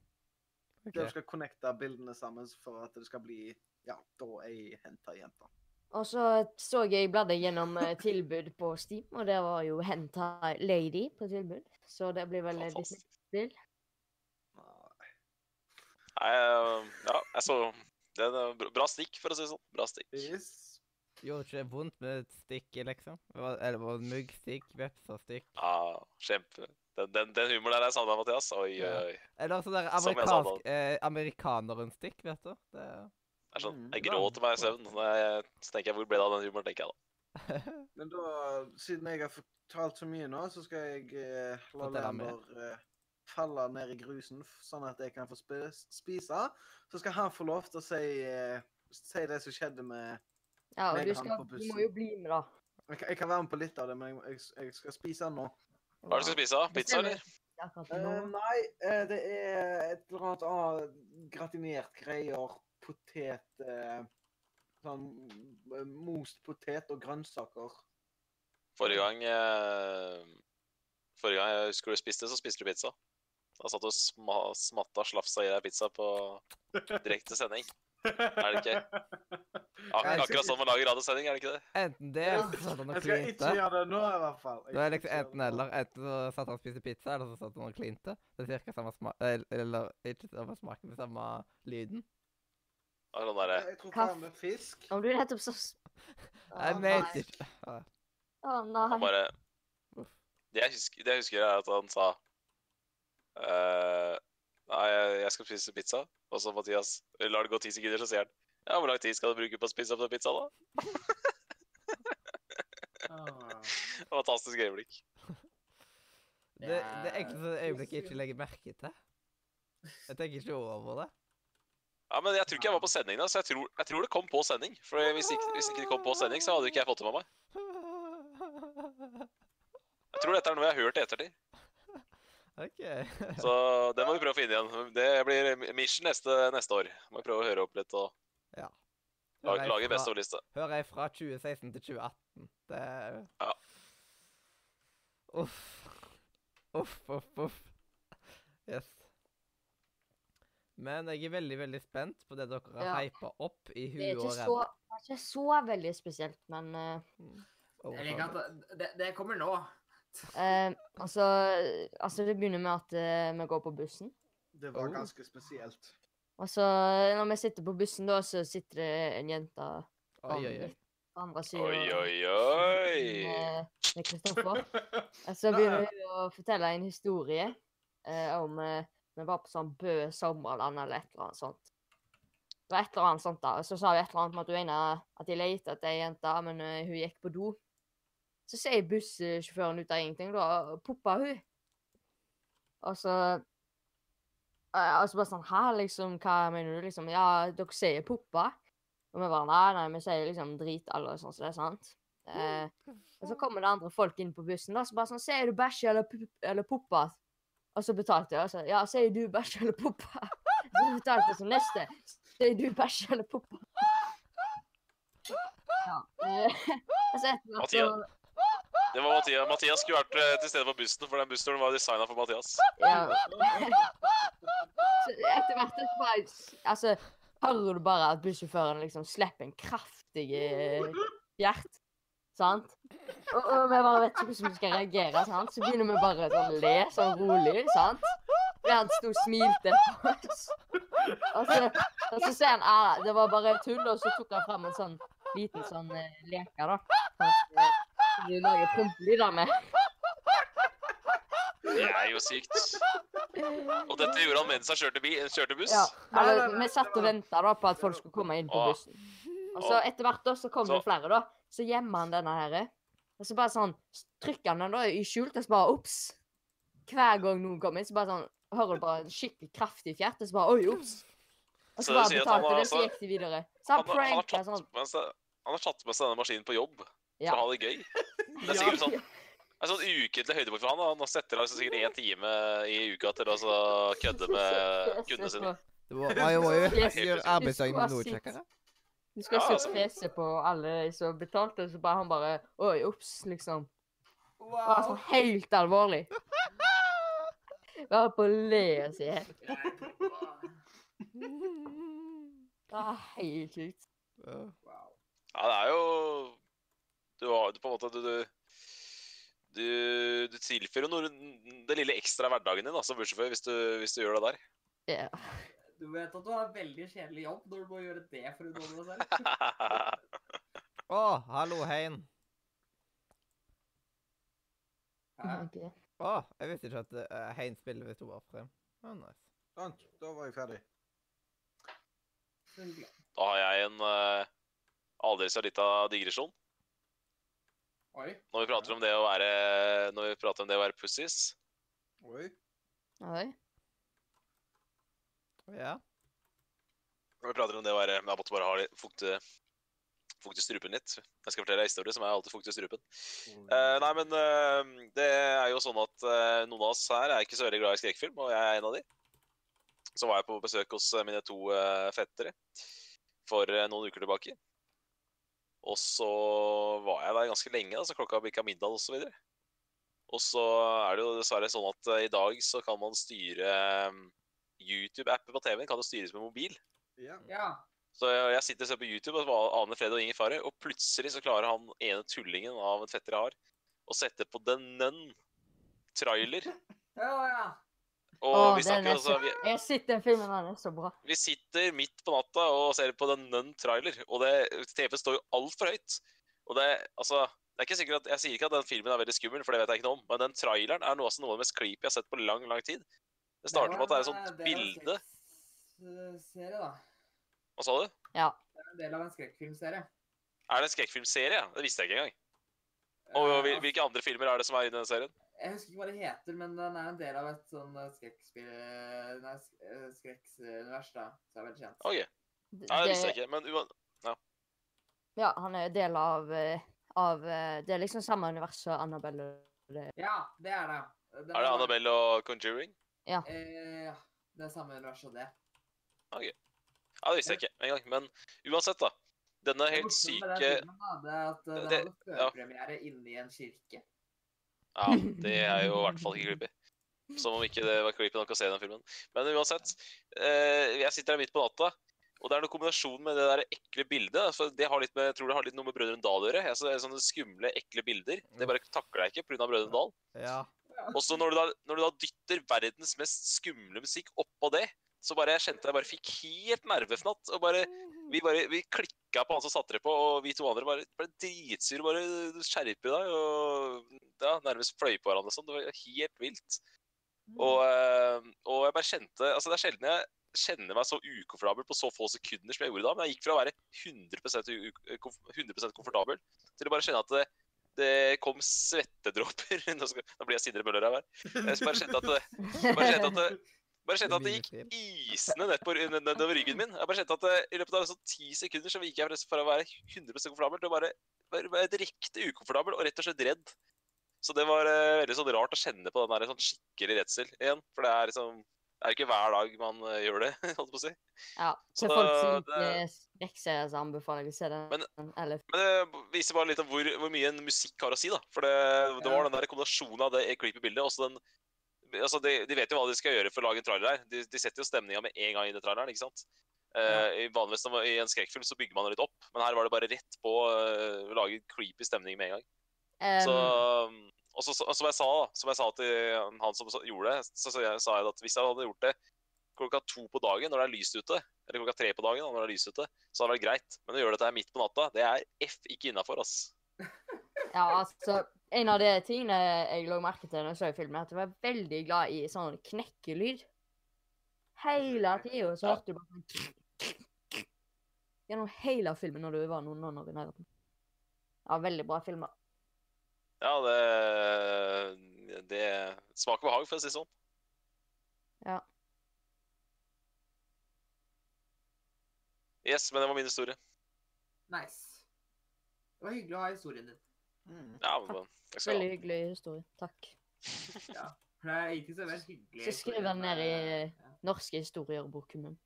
Okay. Der du skal connecte bildene sammen for at det skal bli ja, da ei hentai-jente. Og så så jeg bladde gjennom eh, tilbud på Steam, og der var jo Hentai Lady på tilbud. Så det blir vel litt Fantastisk. spill. Nei, eh, ja, jeg så Det er en bra- stikk, for å si det sånn. Bra stikk. Yes. Gjorde ikke det vondt med et stikk, liksom? Eller var det muggstikk, stikk. Ja, kjempe. Den, den, den humoren der er savna, Mathias. Oi, oi, Ja. oi. Eller sånn der amerikansk eh, amerikanerunstikk, vet du. Det Det er sånn, Mm, Jeg gråter meg i søvn. Så tenker jeg, hvor ble det av den humoren, tenker jeg da. Men da, siden jeg har fortalt så mye nå, så skal jeg eh, la. Leander eh, falle ned i grusen, sånn at jeg kan få spise. Så skal han få lov til å si, eh, si det som skjedde med Ja, og du, skal, du må jo bli med, da. jeg, kan- jeg kan være med på litt av det, men jeg, jeg, jeg skal spise nå. Hva er det du skal spise? Pizza, eller? Eh, nei, uh, det er et eller annet annet gratinert greier. Potet Sånn most potet og grønnsaker. Forrige gang eh, Forrige gang jeg husker du spiste, så spiste du pizza. Da satt du og sma, smatta slafsa i deg pizza på direkte sending. Er det ikke? Ak akkurat sånn man lager radiosending, er det ikke det? Enten det, eller så satt han og klinte. Jeg skal ikke gjøre det nå, i hvert fall. Det er liksom enten eller. Enten så satt han og spiste pizza, eller så satt han og klinte. Det er cirka samme smak Eller ikke samme smaken, men samme lyden. Hva er Sånn derre. Om du nettopp så Jeg mente nei. ikke Å, Å Han nei. bare Det jeg husker, det jeg husker er at han sa eh, Nei, jeg- skal spise pizza. Og så Mathias lar det gå ti sekunder, så sier han Ja, hvor lang tid skal du bruke på å spise opp den pizzaen, da? Ah. Fantastisk øyeblikk. Det, det er egentlig sånn øyeblikk jeg ikke legger merke til. Jeg tenker ikke over det. Ja, men jeg tror ikke jeg var på sending da, så jeg tror, jeg tror det kom på sending. For hvis ikke, hvis ikke det kom på sending, så hadde ikke jeg fått det med meg. Jeg tror dette er noe jeg har hørt i ettertid. OK. Så det må vi prøve å finne igjen. Det blir mission neste, neste år. Må prøve å høre opp litt og Ja. lage, lage best of-liste. Hører jeg fra 2016 til 2018. Det er Ja. Uff. Uff, uff, uff. Yes. Men jeg er veldig, veldig spent på det dere har Ja. hypa opp i Det er huet og så, ræva. det er ikke så veldig spesielt, men Jeg liker at det, det kommer nå. Eh, altså, altså Det begynner med at eh, vi går på bussen. Det var Oh. ganske spesielt. Altså, når vi sitter på bussen, da, så sitter det en jente Oi, oi, oi. på andre siden Oi, oi, oi. med Kristoffer. Og så begynner hun å fortelle en historie eh, om eh, vi var på sånn Bø sommerland eller et eller annet sånt. Det var et eller annet sånt da. Og så sa hun et eller annet om at hun ene at de lette etter ei jente, men uh, hun gikk på do. Så sier bussjåføren ut av ingenting, da, og poppa hun. Og så eh, Og så bare sånn Hæ, liksom, hva mener du? Liksom, ja, dere sier poppa. Og vi bare Nei, nei, vi sier liksom drit og sånn, så det er sant. Eh, og så kommer det andre folk inn på bussen, da, så bare sånn Sier du bæsj eller, eller poppa? Og så betalte jeg, og så Ja, sier du bæsj eller poppa? Så betalte jeg som neste. Sier du bæsj eller poppa? Ja. Eh, altså, så etter hvert så. Det var Mathias. Mathias skulle vært eh, til stede på bussen, for den bussturen var designa for Mathias. Ja. Så etter hvert bare Altså, hører du bare at bussjåføren liksom slipper en kraftig hjert. fjert, sant? Og, og vi bare vet ikke hvordan vi skal reagere, sant? Så begynner vi bare sånn le sånn rolig, sant? Fordi han sto og smilte på oss. Og så, og så ser han ah, det var bare tull, og så tok han fram en sånn liten sånn eh, leke, da. Sånn, eh, som du lager prompelyder med. Det er jo sykt. Og dette gjorde han mens han kjørte, bi, kjørte buss. Ja, eller vi satt og venta på at folk skulle komme inn på Åh. bussen. Og så etter hvert da, så kom det flere, da. Så gjemmer han denne her. Og så bare sånn trykker han den da i skjult, og så bare ops. Hver gang noen kommer inn, så bare sånn hører du bare en skikkelig kraftig fjert, og så bare oi, ops. Og Så så bare betalte har det, så altså- gikk de videre. Så Han, han har- pranka sånn. seg, han har tatt med seg denne maskinen på jobb Ja. å ha det gøy. Det er sikkert sånn det er sånn ukentlig høydepunkt for han. da. Han setter av sikkert én time i uka til å så kødde med kundene sine. Det var, jo, må jo Yes. gjøre arbeidsdagen noe kjekkere. Du skal Ja, se altså. fjeset på alle som betalte, så bare han bare Oi, ops, liksom. Det Wow. sånn helt alvorlig. Bare på å le og si helt Det er helt sykt. Ja, det er jo Du har du på en måte Du, du, du, du tilfører noe det lille ekstra hverdagen din da, som bussjåfør hvis, hvis du gjør det der. Ja. Du vet at du har en veldig kjedelig jobb når du må gjøre det for å underholde deg selv. Å, hallo, Hein. Å, okay. Å, jeg visste ikke at uh, Hein spiller hvis hun var frem. Oh, nice. Sant, da var jeg ferdig. Da har jeg en uh, aldri så lita digresjon. Oi. Når vi prater om det å være Når vi prater om det å være pussies. Oi. Oi. Ja. Når vi prater om det å være Jeg måtte bare ha litt fukt i fukt i strupen litt. Jeg skal fortelle en historie som er alltid fukt i strupen. Uh, nei, men uh, det er jo sånn at uh, noen av oss her er ikke så veldig glad i skrekkfilm, og jeg er en av de. Så var jeg på besøk hos mine to fettere for noen uker tilbake. Og så var jeg der ganske lenge, da, så klokka bikka middag og så videre. Og så er det jo dessverre sånn at eh, i dag så kan man styre eh, YouTube-appen på TV-en kan jo styres med mobil. Ja. Ja. Så jeg jeg sitter og ser på YouTube og aner fred og ingen fare, og plutselig så klarer han ene tullingen av en fetter jeg har, å sette på The Nun trailer. Ja, ja. Og Åh, snakker er altså vi, Jeg sitter, den filmen, den er så bra. vi sitter midt på natta og ser på den Nun trailer, og det TV står jo altfor høyt. Og det altså det er ikke sikkert at, Jeg sier ikke at den filmen er veldig skummel, for det vet jeg ikke noe om, men den traileren er noe, noe av det mest creepy jeg har sett på lang, lang tid. Det starter med at det er et sånt bilde Serie, da. Hva sa du? Ja. Det er en del av en skrekkfilmserie. Er det en skrekkfilmserie? Det visste jeg ikke engang. Og Eh, hvil- hvilke andre filmer er det som er i den serien? Jeg husker ikke hva det heter, men den er en del av et sånn eh, skrekkspill... Nei, sk- eh, da. Så er veldig kjent. OK. Nei, det visste jeg ikke. Men uan... Ja, ja. han er del av, eh, av eh, Det er liksom samme univers som Annabelle. og det- Ja, det er det. Den Er det Annabelle og Conjuring? Eh, ja. Det er samme univers som det. Ja, det visste jeg ikke engang. Men uansett, da. Denne Det helt med syke Det, filmen, da, det er at det, Det- hadde ja. førpremiere inne i en kirke. Ja, det er jo i hvert fall ikke creepy. Som om ikke det var creepy nok å se den filmen. Men uansett, eh, jeg sitter her midt på natta, og det er noe kombinasjon med det der ekle bildet. For det har litt med, jeg tror det har litt noe med Brødrene Dal å gjøre. Altså, det er sånne skumle, ekle bilder. Det bare takler jeg ikke pga. Brødrene Dal. Ja. Og så når, du da- når du da dytter verdens mest skumle musikk oppå det, så bare jeg kjente jeg bare fikk helt nervefnatt. Og bare Vi bare, vi klikka på han som satte det på, og vi to andre bare ble dritsure. Bare skjerpe deg. Og ja, nærmest fløy på hverandre sånn. Det var helt vilt. Og, eh, og jeg bare kjente Altså, det er sjelden jeg kjenner meg så ukomfortabel på så få sekunder som jeg gjorde da. Men jeg gikk fra å være 100, u- u- 100 komfortabel til å bare kjenne at det, det kom svettedråper. Nå, skal, nå blir jeg Sindre Møller her. Jeg bare kjente at det, bare kjente at det, bare kjente at det gikk isende ned på, nedover ryggen min. Jeg bare kjente at det, I løpet av sånn ti sekunder så gikk jeg fra- å være 100 komfortabel til å bare være, være direkte ukomfortabel og rett og slett redd. Så det var uh, veldig sånn rart å kjenne på den der sånn skikkelig redsel igjen. For det er liksom Det er jo ikke hver dag man uh, gjør det, holdt på å si. Ja, til Så folk som det- liker skrekkserier, så anbefaler jeg å se den. Men- eller Men det viser bare litt om hvor, hvor mye en musikk har å si, da. For det, det var den der kombinasjonen av det creepy bildet og så den Altså, de, de vet jo hva de skal gjøre for å lage en trailer her. De, de setter jo stemninga med en gang inn i traileren, ikke sant. Ja. Uh, vanligvis I en skrekkfilm så bygger man det litt opp, men her var det bare rett på eh, å lage creepy stemning med en gang. Så, og så, så, som jeg sa som jeg sa til han som gjorde det, så, så jeg, sa jeg at hvis jeg hadde gjort det klokka to på dagen når det er lyst ute, eller klokka tre på dagen når det er lyst ute, så hadde det vært greit. Men å gjøre dette midt på natta, det er F ikke innafor, ass. Ja, altså, en av de tingene jeg la merke til når jeg så filmen, er at jeg var veldig glad i sånn knekkelyd. Hele tida så hørte du bare sånn Gjennom hele filmen når du var noen nonner i nærheten. Ja, veldig bra filmer. Ja, det Det smaker behag, for å si det sånn. Ja. Yes, men det var min historie. Nice. Det var hyggelig å ha historien din. Mm. Ja, men Veldig hyggelig historie. Takk. Ja. For det er ikke så veldig hyggelig. Så skriv den ned i- Norske historier-boken min.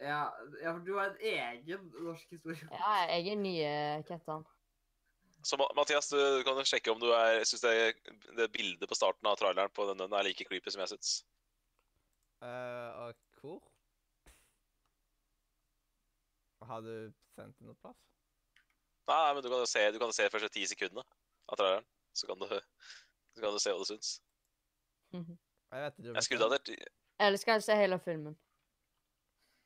Ja, ja, for du har en egen norsk historie. Ja, jeg er ny eh, Kettan. Så Mathias, du kan jo sjekke om du er syns det, det bildet på starten av traileren på den, den er like creepy som jeg syns. Eh, og hvor? Har du sendt det noe plass? Nei, men du kan jo se, du kan se de første ti sekundene av traileren. Så kan du, så kan du se hva du syns. Jeg vet ikke. Jeg skrudde av der. Eller skal jeg se hele filmen?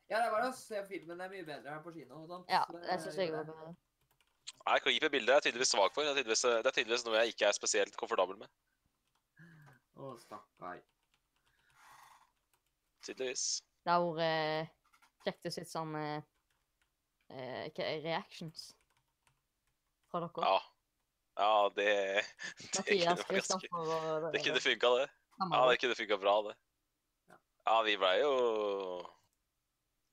Ja, det er bare å se filmen. Det er mye bedre her på kino og sånt. Ja, det syns jeg var bedre. Nei, creepy bilde er jeg tydeligvis svak for. Det er tydeligvis, det er tydeligvis noe jeg ikke er spesielt komfortabel med. Å, stakkar. Tydeligvis. Det har vært eh, kjekt å sitte sånn eh, eh, er reactions fra dere. Ja. Ja, det Det kunne og Det kunne funka, det. Ja, det kunne funka bra, det. Ja. Ja, vi blei jo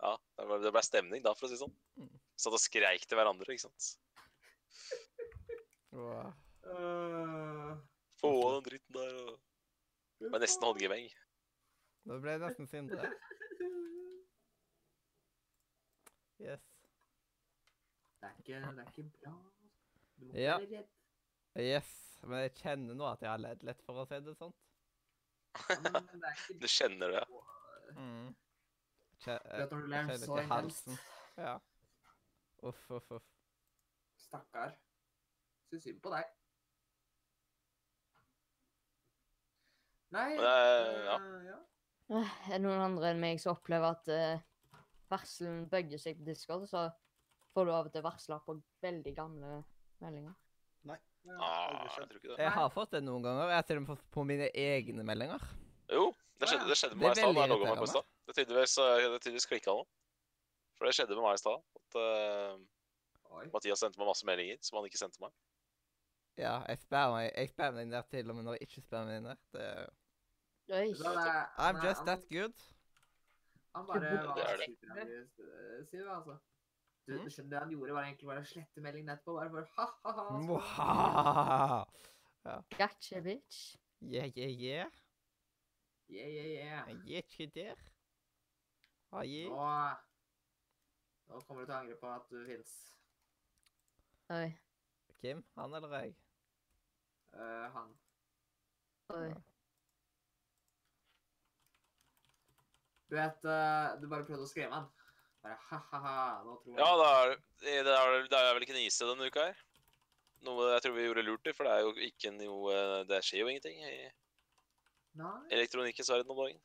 Ja, det ble, ble stemning da, for å si det sånn. Mm. Satt og skreik til hverandre, ikke sant. Få av den dritten der og Det var nesten håndgemeng. Det ble jeg nesten Sindre. Yes. Det er ikke, det er ikke bra. Du må Ja. være redd. Yes. Men jeg kjenner nå at jeg har ledd litt, for å si det sånn. Det Du kjenner det. Mm. Kje, vet når du ler kjenner så til halsen. Ja. Uff, uff, uff. Stakkar. Syns synd på deg. Nei det- ja. øh, ja. Eh, Er det noen andre enn meg som opplever at uh, varselen bøyer seg på Discord, så får du av og til varsler på veldig gamle meldinger. Ja, Ah, jeg tror ikke det. Jeg har fått det noen ganger. Jeg har til og med fått på mine egne meldinger. Jo, det skjedde, det skjedde Det med meg i stad. da jeg meg på i stad. Det er tydeligvis, eh, det er tydeligvis klikka nå. For det skjedde med meg i stad. At uh, Mathias sendte meg masse meldinger som han ikke sendte meg. Ja, jeg spammer jeg, jeg spammer den der til og med når jeg ikke spammer inn der. Det, Oi. Er- I'm han er- just that good. Han bare Det var er det. superaggressiv, sier du, altså. Du, Mm. du skjønner, det han gjorde, var egentlig bare å slette meldingen etterpå. Bare for ha-ha-ha. Ja. Gotcha, bitch. Yeah, yeah, yeah. Yeah, yeah, yeah. Jeg er ikke der. Ah, yeah. Nå, nå kommer du til å angre på at du fins. Oi. Kim, han eller jeg? Uh, han. Oi. Du vet, uh, du bare prøvde å skremme han. Bare ha-ha-ha, nå tror jeg Ja, det er, det er, det er vel ikke Nise denne uka her. Noe jeg tror vi gjorde lurt i, for det er jo ikke noe Det skjer jo ingenting i Nei, elektronikkens verden om dagen.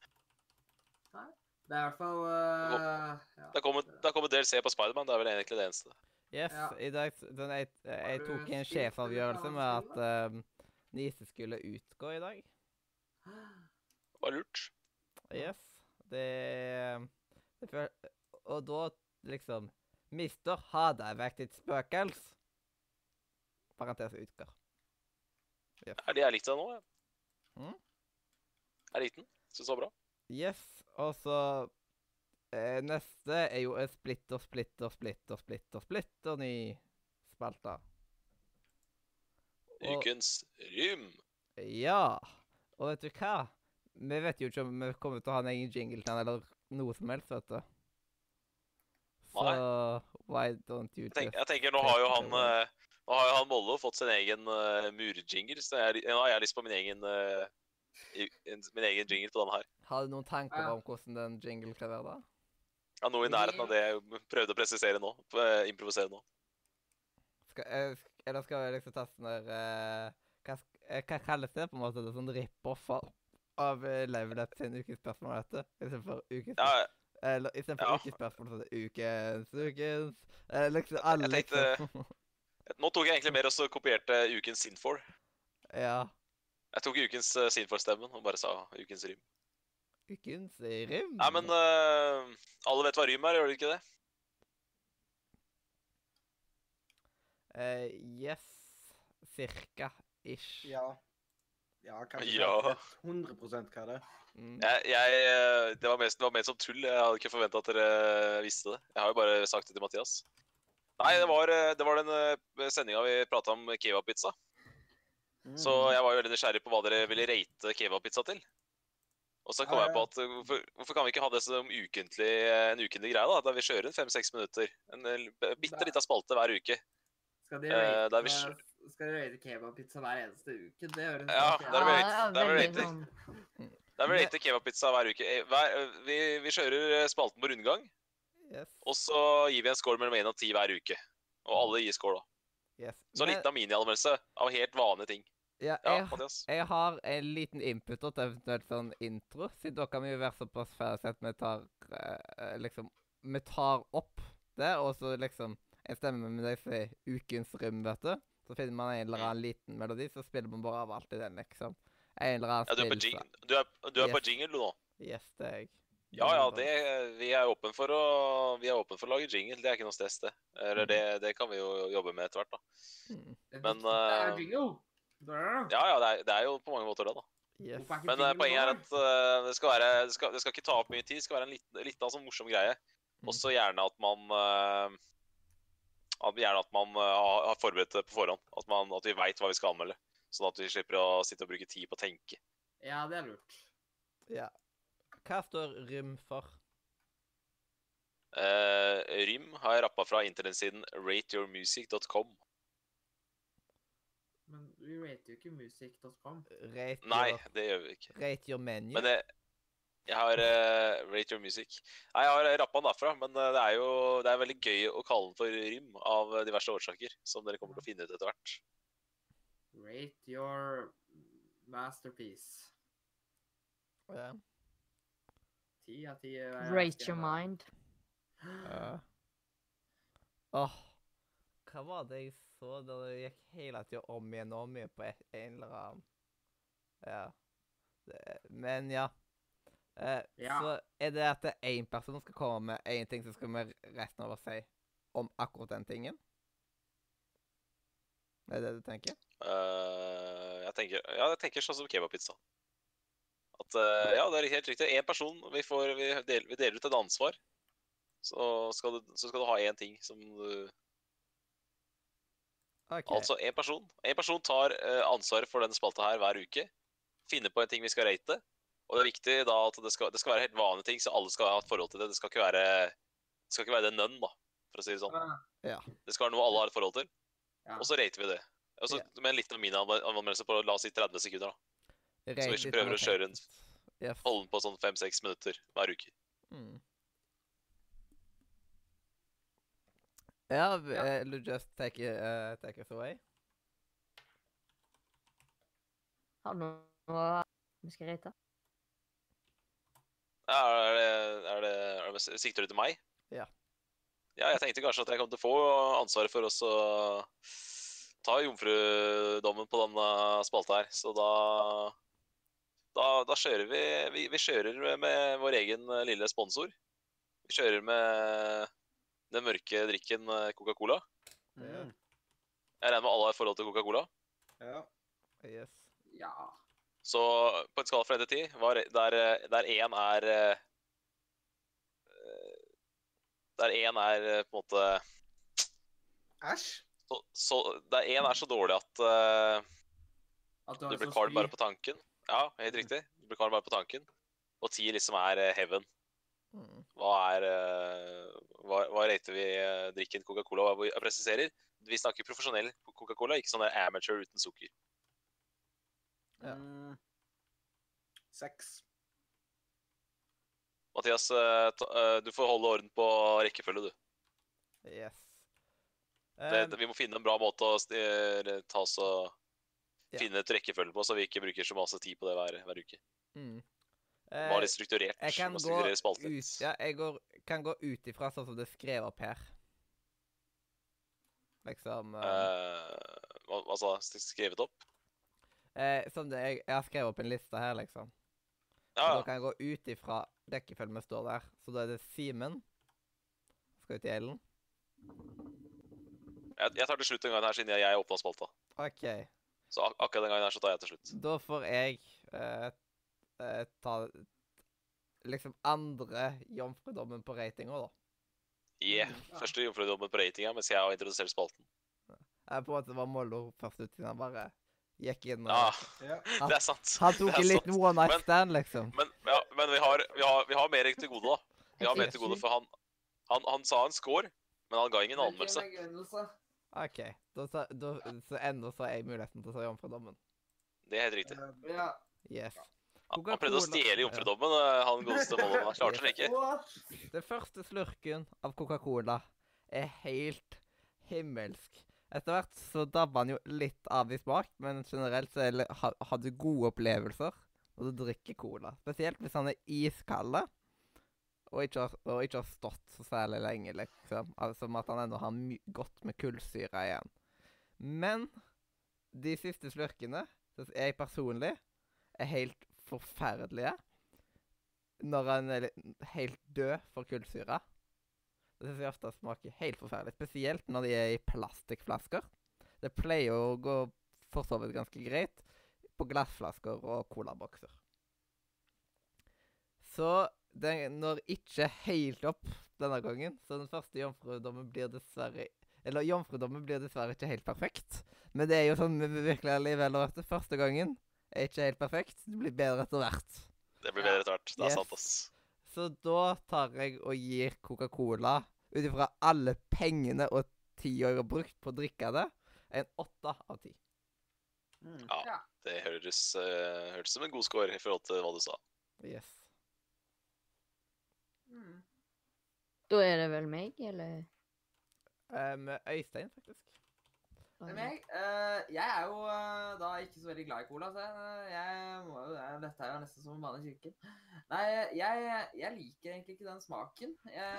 Nei. det er i hvert fall eh, ja. Det har kommet, det DLC på Spiderman, det er vel egentlig det eneste. Yes, Ja. i dag den, jeg, jeg tok en sjefavgjørelse med at um, Nise skulle utgå i dag. Det var lurt. Yes. Det, det føl Og da liksom Mister, har det vært et spøkels? Parentes utgår. Er det jeg likte nå, jeg. Mm. Jeg likte den. Syns det var bra. Yes, og så eh, Neste er jo en splitter, splitter, splitter, splitter, splitter ny spalte. Og- Ukens rym. Ja. Og vet du hva? Vi vet jo ikke om vi kommer til å ha en egen jingle eller noe som helst, vet du. Så why don't you Jeg, tenker, jeg tenker, nå har jo han eh, Nå har jo han Mollo fått sin egen uh, murjingle, så jeg, nå har jeg lyst på min egen uh, min egen jingle på den her. Har du noen tanker om hvordan den jingle skal være, da? Ja, Noe i nærheten av det jeg prøvde å presisere nå. improvisere nå. Skal, jeg, eller skal vi liksom ta sånn der uh, hva, hva kalles det, på en måte? Det er sånn rip-off av, av uh, Level Up sin ukespørsmål, vet du? Istedenfor ukespørsmål. Ja, Eller istedenfor Ja. ukespørsmål, så er det ukens, ukens eh, Liksom alle, Jeg tenkte- liksom. nå tok jeg egentlig mer og så kopierte ukens Sinfor. ja. Jeg tok ukens uh, Sinfor-stemmen og bare sa ukens rym. Ukens rim. Nei, men uh, alle vet hva rym er, gjør de ikke det? Uh, yes. Cirka. Ish. Ja. Ja, kanskje Ja. ikke 100 hva det er. Mm. Jeg, jeg, eh, det, var mest, det var ment som tull. Jeg hadde ikke forventa at dere visste det. Jeg har jo bare sagt det til Mathias. Nei, det var, eh, det var den uh, sendinga vi prata om kebabpizza. Mm. Så jeg var jo veldig nysgjerrig på hva dere ville rate kebabpizza til. Og så kom Ja, jeg på at hvorfor, hvorfor kan vi ikke ha det som ukentlig, en ukentlig greie, da? Der vi kjører en fem-seks minutter. En eh, bitte lita spalte hver uke. Skal de Eh, rate, er s- skal de rate kebabpizza hver eneste uke? Det høres Ja, der er vi ja, det er vi veldig rate. sånn. Der vi Men- kebabpizza hver uke. Eh, Hver, eh, vi, vi kjører eh, spalten på rundgang, Yes. og så gir vi en score mellom én og ti hver uke. Og alle gir score, da. yes. Så Men- litt av minianmeldelse av helt vanlige ting. Ja, Ja, jeg, Mathias. jeg har en liten input til eventuelt sånn intro, siden dere kan vi jo være såpass ferdige at vi tar eh, liksom Vi tar opp det, og så liksom Jeg stemmer med deg er ukens rim, vet du. Så finner man en eller annen liten melodi, så spiller man bare av alt i den, liksom. En eller annen Ja, du er på, jing du er, du er på jingle, nå. Yes, det er jeg. Ja, ja, det, vi er åpen for for å lage jingle. Det er ikke noe stress, det. Eller det, det kan vi jo jobbe med etter hvert, da. Mm. Det Men, viktigste er eh, jingle. Ja, ja, det er, det er jo på mange måter det, da. Yes. Men uh, poenget er at uh, det skal være det skal, det skal ikke ta opp mye tid. Det skal være en liten, liten sånn morsom greie. Mm. Også gjerne at man at, Gjerne at man eh, har, forberedt det på forhånd. At, man, at vi veit hva vi skal anmelde. Sånn at vi slipper å sitte og bruke tid på å tenke. Ja, det er lurt. Ja. Hva står Rym for? Uh, Rym har jeg rappa fra internettsiden rateyourmusic.com. Men vi rater jo ikke music.com. Rate Nei, your, det gjør vi ikke. rate your menu. Men jeg, jeg har uh, Rate Your Music. Nei, jeg har rappa den derfra, men eh, det er jo det er veldig gøy å kalle den for rym av eh, diverse årsaker, som dere kommer til å finne ut etter hvert. Rate your masterpiece. Ja. Ti av ti. er Rate your mind. Uh. Åh, hva var det jeg så da det gikk hele tida om igjen og om igjen på en eller annen Ja. Det, men ja. Eh, Ja. Så er det at én person skal komme med én ting, så skal vi resten av oss si om akkurat den tingen? Er det det du tenker? Uh, jeg tenker, ja, jeg tenker sånn som kebabpizza. At uh, Ja, det er helt riktig. Én person. Vi, får, vi, deler, vi deler ut et ansvar. Så skal du, så skal du ha én ting som du okay. Altså én person. En person tar ansvaret for denne spalta her hver uke. Finner på en ting vi skal rate. Og det er viktig da at det skal, det skal være helt vanlige ting, så alle skal ha et forhold til det. Det skal ikke være det skal ikke være det nønn, da, for å si det sånn. Ja. Det skal være noe alle har et forhold til, Ja. og så rater vi det. Og så Ja. Med en liten minianmeldelse på la oss si 30 sekunder. da. Så vi ikke prøver å kjøre en- teknisk. Yes. Holde den på sånn fem-seks minutter hver uke. Mm. Eh, will you just take, it, uh, take us away? Har du noe vi skal rate? Er det, er det, er det Sikter du til meg? Ja. Ja, jeg tenkte kanskje at jeg kom til å få ansvaret for å ta jomfrudommen på denne spalta her. Så da Da, da kjører vi, vi Vi kjører med vår egen lille sponsor. Vi kjører med den mørke drikken Coca-Cola. Mm. Jeg regner med alle har forhold til Coca-Cola. Ja. Yes. Ja. Så på en skala fra 1 til 10, der eh, der én er eh, eh, Der 1 er eh, på en måte Æsj. så, så, Der 1 er så dårlig at uh, At du blir kald bare på tanken. Ja, helt riktig. Du blir kald bare på tanken. Og 10 liksom er eh, heaven. Mm. Hva er eh, Hva, hva rater vi eh, drikken Coca-Cola? Og Jeg presiserer, vi snakker profesjonell Coca-Cola, ikke sånn amateur uten sukker. Ja. Seks. Mathias, eh, eh, du får holde orden på rekkefølge, du. Yes. Det, det, vi må finne en bra måte å eh, ta oss og yeah. finne et rekkefølge på, så vi ikke bruker så masse tid på det hver, hver uke. mm. Eh, var litt strukturert. jeg kan gå ut, ja, jeg går, kan gå ut ifra sånn som det er skrevet opp her. Liksom um, Eh, hva, hva sa? Skrevet opp? eh, Som det, jeg, jeg har skrevet opp en liste her, liksom. Ja, Da kan jeg gå ut ifra rekkefølgen vi står der. Så da er det Simen. Skal ut i Ellen. Jeg, jeg tar til slutt den gangen her, siden jeg, jeg åpna spalta. OK. Så ak akkurat den gangen her så tar jeg til slutt. Da får jeg eh, eh, ta liksom andre jomfrudommen på ratinga, da. Yeah. Første jomfrudommen på ratinga, mens jeg har introdusert spalten. Jeg på en måte var Mollo først ut, siden han bare gikk inn og Ja. Han- det er sant. Han tok er en liten one night stand, liksom. Men, ja, men vi, har, vi, har, vi har mer til gode, da. Vi har mer til gode, for han, han, han sa en score, men han ga ingen anmeldelse. OK. Da, sa- da, så ennå så har jeg muligheten til å ta jomfrudommen. Det er helt riktig. Ja. Yes. Han, han prøvde å stjele jomfrudommen, eh, han godeste Mollo. Han klarte det ikke. Den første slurken av Coca-Cola er helt himmelsk. Etter hvert så dabber han jo litt av i smak, men generelt så ha, har du gode opplevelser når du drikker cola. Spesielt hvis han er iskald og ikke har, og ikke har stått så særlig lenge, liksom. Altså at han ennå har godt med kullsyre igjen. Men de siste slurkene syns jeg personlig er helt forferdelige. Når han er helt død for kullsyre. Det syns jeg ofte smaker helt forferdelig. Spesielt når de er i plastikkflasker. Det pleier å gå for så vidt ganske greit på glassflasker og colabokser. Så den når ikke helt opp denne gangen, så den første jomfrudommen blir dessverre Eller jomfrudommen blir dessverre ikke helt perfekt. Men det er jo sånn med virkelig livet eller at Første gangen er ikke helt perfekt. Det blir bedre etter hvert. Det blir bedre etter hvert. Det er Yes. sant, ass. Så da tar jeg og gir Coca-Cola, ut ifra alle pengene og tida jeg har brukt på å drikke det, en åtte av ti. mm. Det høres, uh, høres som en god score i forhold til hva du sa. Yes. Mm. Da er det vel meg, eller? Um, Øystein, faktisk. Det er meg. Eh, jeg er jo eh, da ikke så veldig glad i cola, så jeg, må jo det- Dette er jo nesten som å bane i kirken. Nei, jeg, jeg liker egentlig ikke den smaken. Jeg, jeg,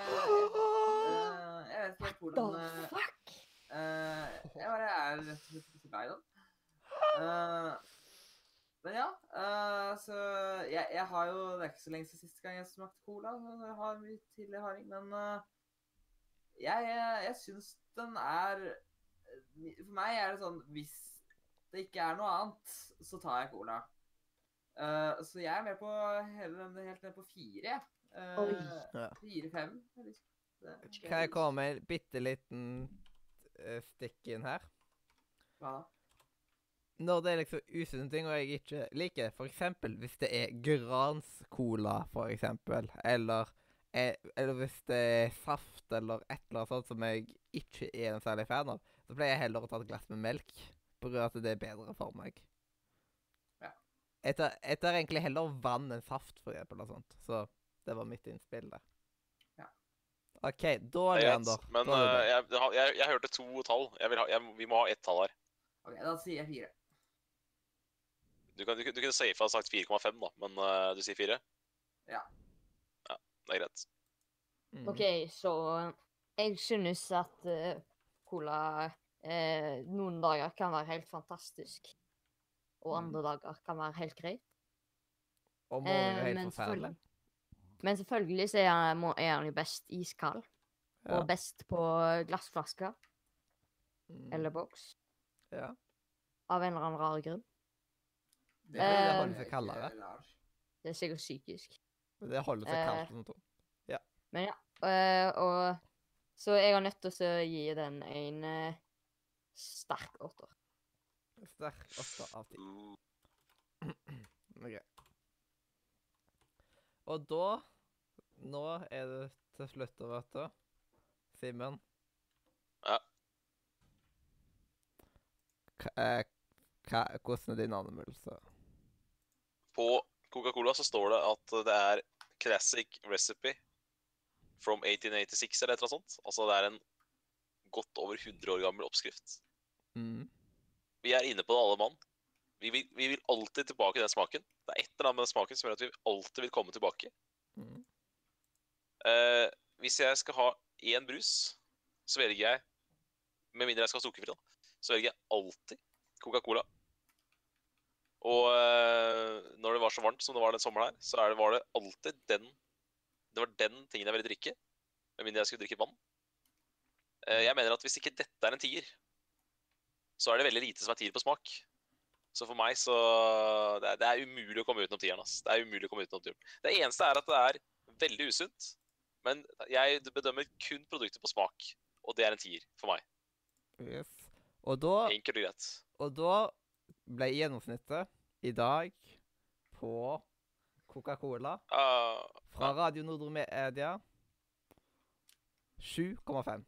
eh, jeg vet ikke helt hvordan The fuck? Jeg bare er rett og slett ikke glad i den. Men ja, uh, så jeg, jeg har jo Det er ikke så lenge siden siste gang jeg smakte cola. så Jeg har mye tidlig erfaring, men uh, jeg, jeg syns den er For meg er det sånn Hvis det ikke er noe annet, så tar jeg cola. Uh, så jeg er med på hele, helt ned på fire. Eh, Ja. Fire-fem. Kan jeg komme med en bitte liten uh, stikk inn her? Hva da? Når det er liksom usunne ting og jeg ikke liker, f.eks. hvis det er Grans Cola, for eksempel, eller, eller hvis det er saft eller et eller annet sånt som jeg ikke er en særlig fan av, så pleier jeg heller å ta et glass med melk, på grunn av at det er bedre for meg. Ja. Jeg tar, jeg tar egentlig heller vann enn saft, for eksempel, og sånt. Så det var mitt innspill det. Ja. OK, da, er det, Leander. Men da det eh, jeg, jeg, jeg hørte to tall. Jeg vil ha, jeg, vi må ha ett tall her. OK, da sier jeg fire. Du, kan, du, du kunne safe ha sagt 4,5, da, men uh, du sier fire? Ja. Ja, det er greit. Mm. OK, så jeg synes at eh, cola eh, noen dager kan være helt fantastisk. Og Mm. andre dager kan være helt greit. Og morgenen er Eh, helt men, forferdelig. men selvfølgelig så er han, er han jo best iskald. Ja. Og best på glassflasker Mm. eller boks. Ja. Av en eller annen rar grunn. Det Eh, er holder seg kaldere. Det er sikkert psykisk. Det holder seg Eh, kaldt. Eh, ja. Men ja. eh, og Så jeg har nødt til å gi den en eh, sterk åtter. Sterk åtter av ti. Uh, Ok. Og da Nå er det til slutt, vet du. Simen. Ja. K eh, hvordan er din anmeldelse? På Coca-Cola så står det at det er classic recipe from 1886 eller et eller annet sånt. Altså det er en godt over 100 år gammel oppskrift. Mm. Vi er inne på det alle mann. Vi vil, vi vil alltid tilbake den smaken. Det er et eller annet med den smaken som gjør at vi alltid vil komme tilbake. Mm. Uh, hvis jeg skal ha én brus, så velger jeg Med mindre jeg skal ha sukkerfri, da. Så velger jeg alltid Coca-Cola. Og uh, når det var så varmt som det var den sommeren her, så er det, var det alltid den Det var den tingen jeg ville drikke. Med mindre jeg skulle drikke vann. Eh, jeg mener at hvis ikke dette er en tier, så er det veldig lite som er tier på smak. Så for meg så Det er, det er umulig å komme utenom tieren. ass. Det er umulig å komme utenom tieren. Det eneste er at det er veldig usunt. Men jeg bedømmer kun produktet på smak, og det er en tier for meg. Yes. Og da, Enkelt og greit. og da ble gjennomsnittet i dag på Coca-Cola fra Radio Nordre Media 7,5.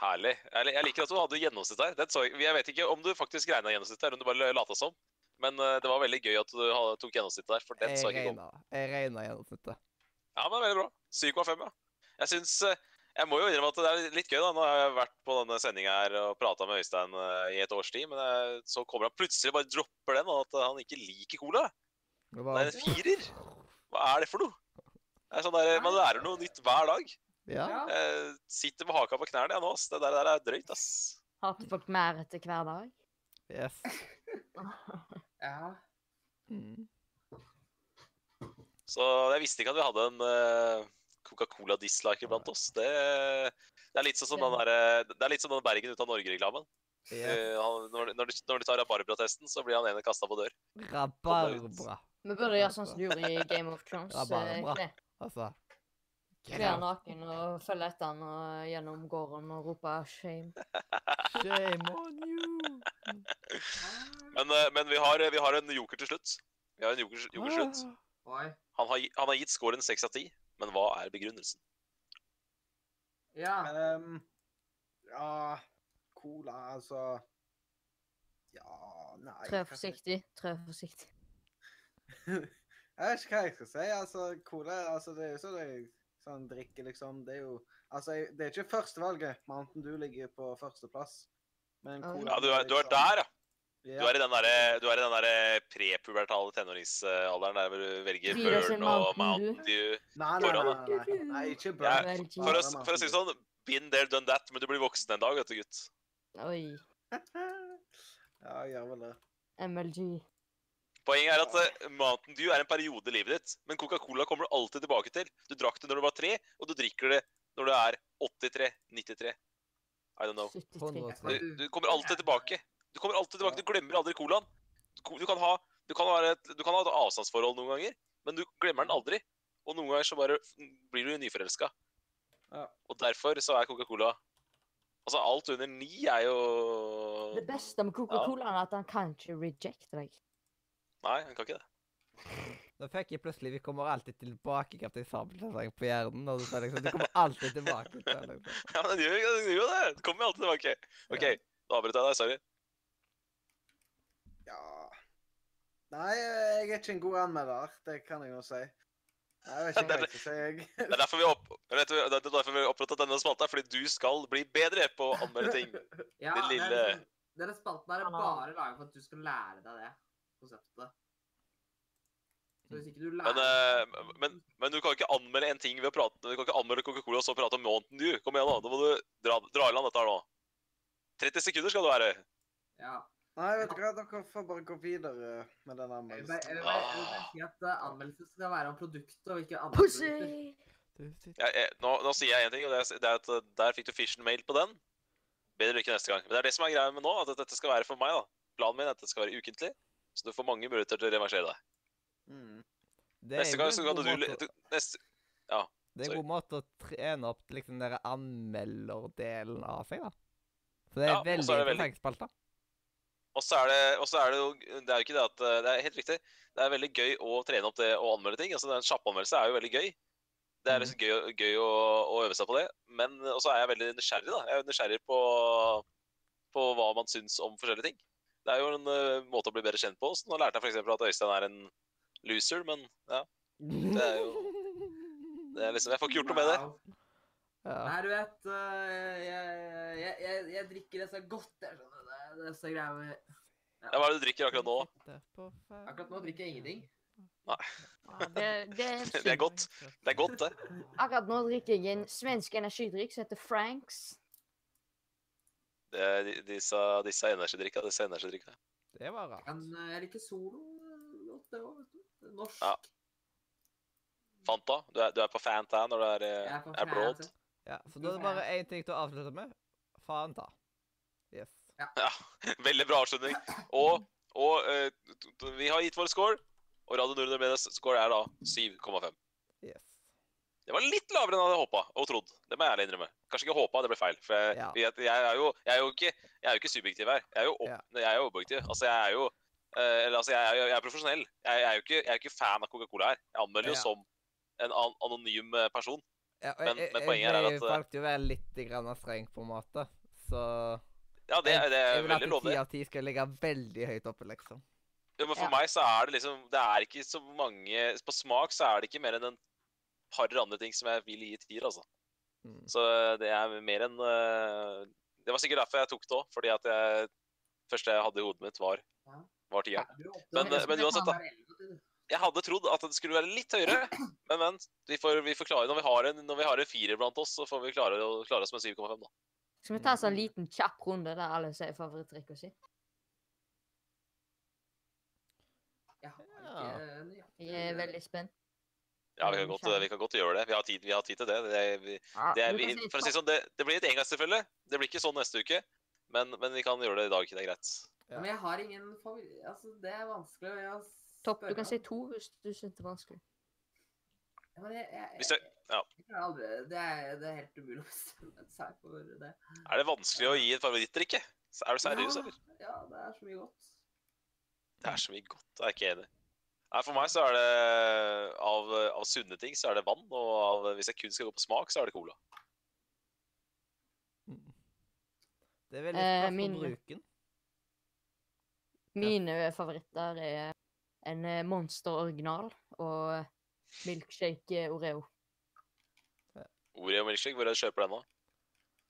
herlig. Jeg, liker at du hadde gjennomsnitt. Det så, jeg vet ikke om du faktisk regna gjennomsnitt her, om du bare lata som. Men eh, det var veldig gøy at du tok gjennomsnittet der, for den Jeg så jeg ikke kom. jeg regna gjennomsnittet. Ja, men veldig bra. 7,5, ja. Jeg syns eh, Jeg må jo innrømme at det er litt gøy, da. Nå har jeg vært på denne sendinga her og prata med Øystein eh, i et års tid, men jeg, så kommer han plutselig bare dropper den, og at han ikke liker cola. Det Det var er en firer. Hva er det for noe? Det er sånn der, Man lærer noe nytt hver dag. Ja. Ja. Jeg sitter med haka på knærne jeg nå, ass. Det der, der er drøyt, ass. Hater folk mer etter hver dag? Yes. ja. Mm. Så jeg visste ikke at vi hadde en eh, Coca-Cola-disliker blant oss. Det, det er litt sånn som den der, Det er litt som den Bergen ut av Norge-reklamen. Yeah. Eh, når, når, de- når de tar rabarbratesten, så blir han ene kasta på dør. Rabarbra. Vi burde gjøre sånn som du gjorde i Game of Thrones. Det er bare eh, bra. Kle Altså Kle naken og følge etter han og gjennom gården og rope 'shame'. Shame on you. Men, eh, men vi, har, vi har en joker til slutt. Vi har en joker, joker til slutt. Ah. Han har, han har gitt scoren seks av ti, men hva er begrunnelsen? Ja. um, ja Cola, altså Ja, nei Trø forsiktig, trø forsiktig. Jeg vet ikke hva jeg skal si. altså, Cola altså, det er jo sånn jeg sånn drikke, liksom. Det er jo altså, jeg, det er ikke førstevalget. Mountain Dew ligger på førsteplass. Men. Cola Ja, du er, du er liksom- der, ja. Yeah. Du er i den derre- du er i den der prepubertale tenåringsalderen der hvor du velger Burn og Mountain Dew. Nei, nei, nei, foran, nei, nei, ikke Burn. Ja, For å, for å si det sånn, been there, done that, men du blir voksen en dag, vet du, gutt. Oi. Ja, jeg gjør vel det. MLG. Poenget er at eh, Mountain Dew er en periode i livet ditt, men Coca-Cola kommer du alltid tilbake til. Du drakk det når du var tre, og du drikker det når du er 83, 93. I don't know. Du, du kommer alltid tilbake. Du kommer alltid tilbake, du glemmer aldri colaen. Du, du, kan ha, du, kan være et, du kan ha et avstandsforhold noen ganger, men du glemmer den aldri. Og noen ganger så bare blir du nyforelska. Ja. Og derfor så er Coca-Cola Altså, alt under ni er jo Det beste med Coca-Cola er at han kan ikke rejecte deg. Nei, han kan ikke det. Da fikk jeg plutselig Vi kommer alltid tilbake Kaptein Sabeltann på hjernen. Og du sa liksom Du kommer alltid tilbake. Ja, men den gjør, jo det. Det kommer alltid tilbake. OK, Ja. da avbryter jeg deg. Sorry. Ja Nei, jeg er ikke en god anmelder. Det kan jeg jo si. Jeg vet ikke hva jeg skal si. Det er derfor vi har opp, vet du, det er derfor vi denne spalta, fordi du skal bli bedre på å anmelde ting. Ja, er lille- liksom- Denne spalten er bare laget for at du skal lære deg det konseptet. Så hvis ikke du lærer Men, eh, men, men du kan ikke anmelde en ting ved å prate Du kan ikke anmelde Coca-Cola og så prate om Mountain Dew. Kom igjen, da. Da må du dra, dra i land dette her nå. 30 sekunder skal du være. Ja. Nei, vet du hva, dere får bare gå videre med den anmeldelsen. jeg vil si at anmeldelsen skal være om produktet og ikke andre Ja. Jeg, jeg, nå, nå sier jeg én ting, og det er, det er at eh, der fikk du Fission Mail på den. Bedre lykke neste gang. Men det er det som er greia med nå, at dette skal være for meg. da. Planen min er at dette skal være ukentlig, så du får mange muligheter til å reversere deg. Mm. Neste gang så kan du, måte neste, Det er en god måte å trene opp liksom den der anmelderdelen av seg, da. Så det er Ja, veldig er interessant spalte. Og så er det, og så er det jo Det er jo ikke det at eh, Det er helt riktig. Det er veldig gøy å trene opp det å anmelde ting. Altså, En kjappanmeldelse er jo veldig gøy. Det er liksom gøy, gøy å, å øve seg på det. Men også er jeg veldig nysgjerrig. da. Jeg er nysgjerrig på, på hva man syns om forskjellige ting. Det er jo en uh, måte å bli bedre kjent på. Så nå lærte jeg f.eks. at Øystein er en loser, men ja. Det er jo det er liksom, Jeg får ikke gjort noe med det. Ja. Nei, du vet uh, jeg, jeg, jeg, jeg drikker det så godt, jeg skjønner det. Det er så greia med Ja, Hva er det du drikker akkurat nå? Akkurat nå drikker jeg ingenting. Ja, det, det er Det er godt. Det er godt, det. Akkurat nå drikker jeg en svensk energidrikk som heter Franks. Det de- disse, disse energidrikka. Disse energidrikka. Det var rart. Men uh, jeg liker solo uh, godt, det òg, vet du. Det er Norsk. Ja. Fanta. Du er, du er på Fanta når du er, eh, er på er broad. Ja, så da er det bare én ting til å avslutte med. Fanta. Yes. Ja, Veldig bra avslutning. Og, og eh, t- vi har gitt vår score, og Radio Nordre Medias score er da 7,5. Det var litt lavere enn jeg hadde håpa og trodd. Det må jeg ærlig innrømme. Kanskje ikke håpa, det ble feil. For jeg, Ja. jeg, jeg, er jo, jeg, er jo ikke, jeg er jo ikke subjektiv her. Jeg er jo, opp, Ja. jeg er jo objektiv. Altså, jeg er jo eh, eller, altså, jeg, er, jeg er profesjonell. Jeg, jeg, er jo ikke, jeg er jo ikke fan av Coca-Cola her. Jeg anmelder jo Ja. som en an anonym eh, person. Ja, og Men- jeg, men jeg, poenget er at, Jeg valgte jo å være litt grann streng, på en måte. Så Ja, det, det er jeg vil at ti av ti skal ligge veldig høyt oppe, liksom. Ja, men for Ja. meg så er det liksom Det er ikke så mange På smak så er det ikke mer enn en par andre ting som jeg vil gi tier, altså. Mm. Så det er mer enn eh, Det var sikkert derfor jeg tok det òg, fordi at jeg første jeg hadde i hodet mitt, var, var tieren. Er oppe- Men- men uansett, da. Jeg hadde trodd at det skulle være litt høyere, men vent. Vi får, vi får klare Når vi har en, når vi har en firer blant oss, så får vi klare, klare oss med 7,5, da. Skal vi ta en sånn liten kjapp runde der alle sier favorittdrikka si? Jeg er veldig spent. Ja, vi kan godt, vi kan godt gjøre det. Vi har tid, vi har tid til det. det, er- vi, det, er, vi, for å si sånn, det, det blir et engangstilfelle. Det blir ikke sånn neste uke, men, men vi kan gjøre det i dag. Det er greit. Ja. Men jeg har ingen favoritt... Altså, det er vanskelig å spørre. Topp. Du kan si to hvis du syns det er vanskelig. Ja, men jeg, jeg, Hvis jeg- ja. aldri, det, er, det er helt umulig å bestemme seg for det. Er det vanskelig å gi et favorittdrikke? Er du seriøs, ja, eller? Ja, det er så mye godt. Det er så mye godt. Jeg er ikke enig. Nei, For meg så er det av, av sunne ting så er det vann, og av, hvis jeg kun skal gå på smak, så er det cola. Mm. Det er veldig Eh, spørs på min- bruken. Mine favoritter er en eh, Monster original og milkshake Oreo. Oreo milkshake, hvor er det du kjøper den da?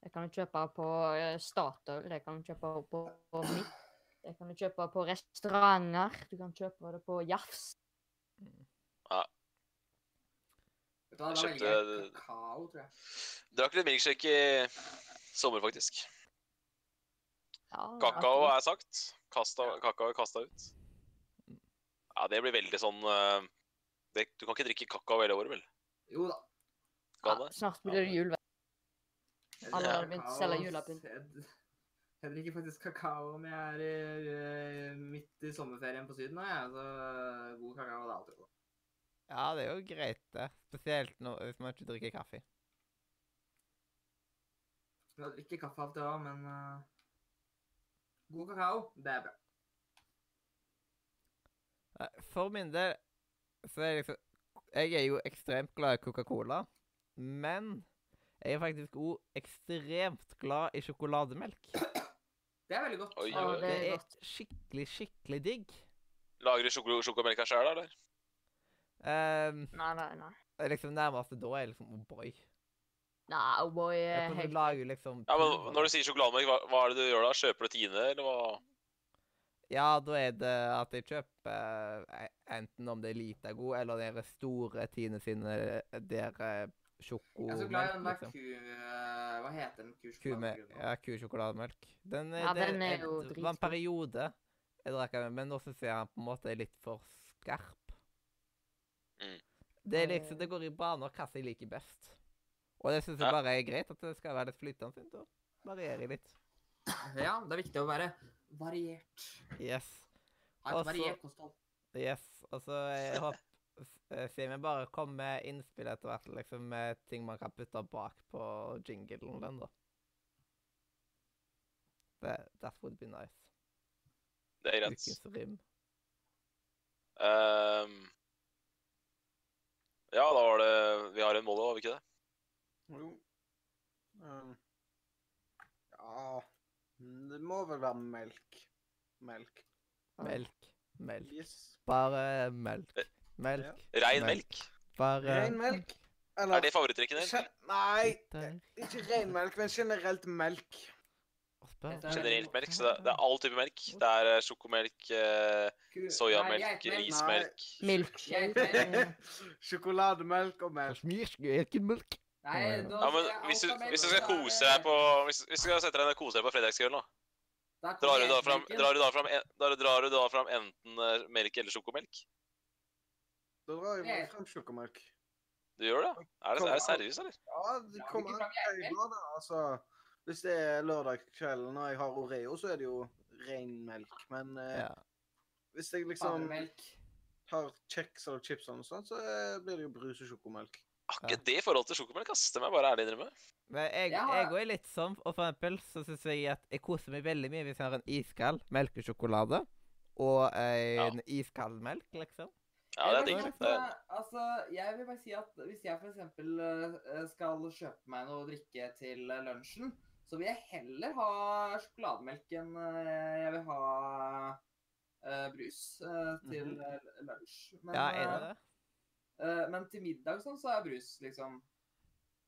Jeg kan kjøpe på eh, Statoil, jeg kan kjøpe på, på Midt. Det kan du kjøpe på restauranter, du kan kjøpe det på Jafs. Ja. du hva, Jeg da kjøpte- jeg kakao, tror jeg. Drakk litt milkshake i sommer, faktisk. Ja, Kakao er sagt. Kasta, kakao er kasta ut. Ja, det blir veldig sånn eh, det, Du kan ikke drikke kakao hele året, vel? Jo da. Kan Ja, det? snart blir det jul. Alle har begynt å selge julepynt. Jeg, drikker faktisk kakao om jeg er eh, midt i sommerferien på Syden. Jeg. Så god kakao er alltid godt. Ja, det er jo greit, det. Spesielt når, hvis man ikke drikker kaffe. Jeg drikker kaffe av og til òg, men uh, god kakao, det er bra. For min del så er jeg liksom Jeg er jo ekstremt glad i Coca-Cola, men jeg er faktisk òg ekstremt glad i sjokolademelk. Det er veldig godt. Oi, oi, oi. det er Det er godt. skikkelig, skikkelig digg. Lager du sjoko sjokomelka sjøl, eller? Um, Nei, nei, nei. det liksom nærmeste da er liksom O'boy. Nei, oh boy, Ja, eh, for helt lager liksom Ja, men Når du sier sjokolademelk, hva, hva er det du gjør da? Kjøper du Tine, eller hva? Ja, da er det at jeg kjøper eh, enten om det er lite god, eller de store Tine sine eh, der eh, Jeg er så glad i den der liksom. ku... eh, Hva heter den Ku med, ja, kusjokolademelk. Den, eh, Ja, det, den er jo det var en periode jeg drakk den, men nå syns jeg den på en måte er litt for skarp. Mm. Det er liksom, det går i baner hva jeg liker best. Og det syns jeg bare er greit, at det skal være litt flytende. fint, og variere litt. Ja, det er viktig å være variert. Yes. Ha et variert kosthold. Yes. Altså, jeg håper Siden vi bare kom med innspill etter hvert, liksom, med ting man kan putte bak på jinglen den, da. Det, that would be nice. Det er greit. Ukens rim. Ehm, ja, da var det Vi har en mål, har vi ikke det? Jo. Um, ja Det må vel være melk. Melk. Melk. Melk. Yes. Bare melk. Melk. Rein Melk. Bare Ren melk. Er det favorittdrikken din? Gen- Nei, ikke ren melk, men generelt melk. Spør. Dette er- Generelt melk, så det, det er all type melk. Det er eh, sjokomelk, eh, soyamelk, rismelk Milkshake. Eh, Sjokolademelk og melk. Smyrsmelk. Nei, da Ja, men hvis du, hvis du skal er kose deg på Hvis, hvis du skal sette deg ned og kose deg på fredagskvelden, da Da Drar du da fram, drar du da fram, en, drar, drar du da fram enten eh, melk eller sjokomelk? Da drar jeg bare frem sjokomelk. Du gjør det? Er det, er det seriøst, eller? Ja, det kommer an på hva geitmelk. Altså, hvis det er lørdag kvelden når jeg har Oreo, så er det jo ren melk. Men eh, Ja. hvis jeg liksom har kjeks eller chips og sånt, så eh, blir det jo brus og sjokomelk. Har ikke det i forhold til sjokomelk, ass. Det må jeg bare ærlig innrømme. Men jeg, Jeg går litt sånn, og for eksempel så syns jeg at jeg koser meg veldig mye hvis jeg har en iskald melkesjokolade og en iskald melk, liksom. Ja, det er digg. Altså, jeg vil bare si at hvis jeg eksempel eh, skal kjøpe meg noe å drikke til eh, lunsjen, så vil jeg heller ha sjokolademelk enn eh, jeg vil ha uh, brus uh, til mm -hmm. lunsj. Men, Ja, er det det? eh, men til middag sånn, så er brus liksom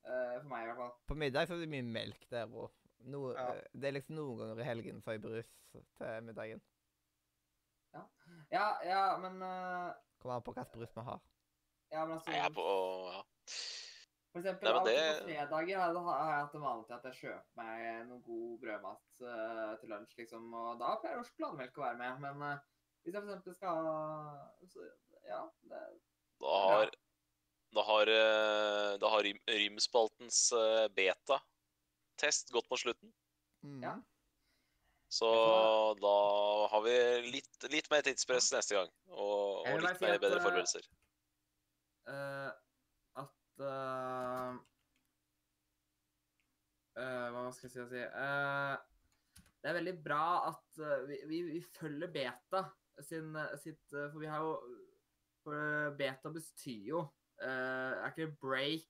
For meg, i hvert fall. På middag så er det mye melk der òg. No, Ja. Det er liksom noen ganger i helgen har jeg brus til middagen. Ja, ja, men eh, Kommer an på hvilken brus vi har. Ja, men altså Jeg er på ja. For eksempel, Nei, men det- på fredager har jeg, har jeg hatt det vanlig til at jeg kjøper meg noe god brødmat uh, til lunsj, liksom. Og da pleier norsk sjokolademelk å være med. Men uh, hvis jeg for eksempel skal ha så, Ja, det Da har Da har, eh, da har eh, beta-test gått på slutten. Mm. Ja. Så da har vi litt, litt mer tidspress neste gang. Og, og litt mer bedre eh, forberedelser. Uh, At uh, uh, Hva skal jeg si Det er veldig bra at vi, vi, vi følger beta sin, sitt For vi har jo For beta betyr jo Er ikke break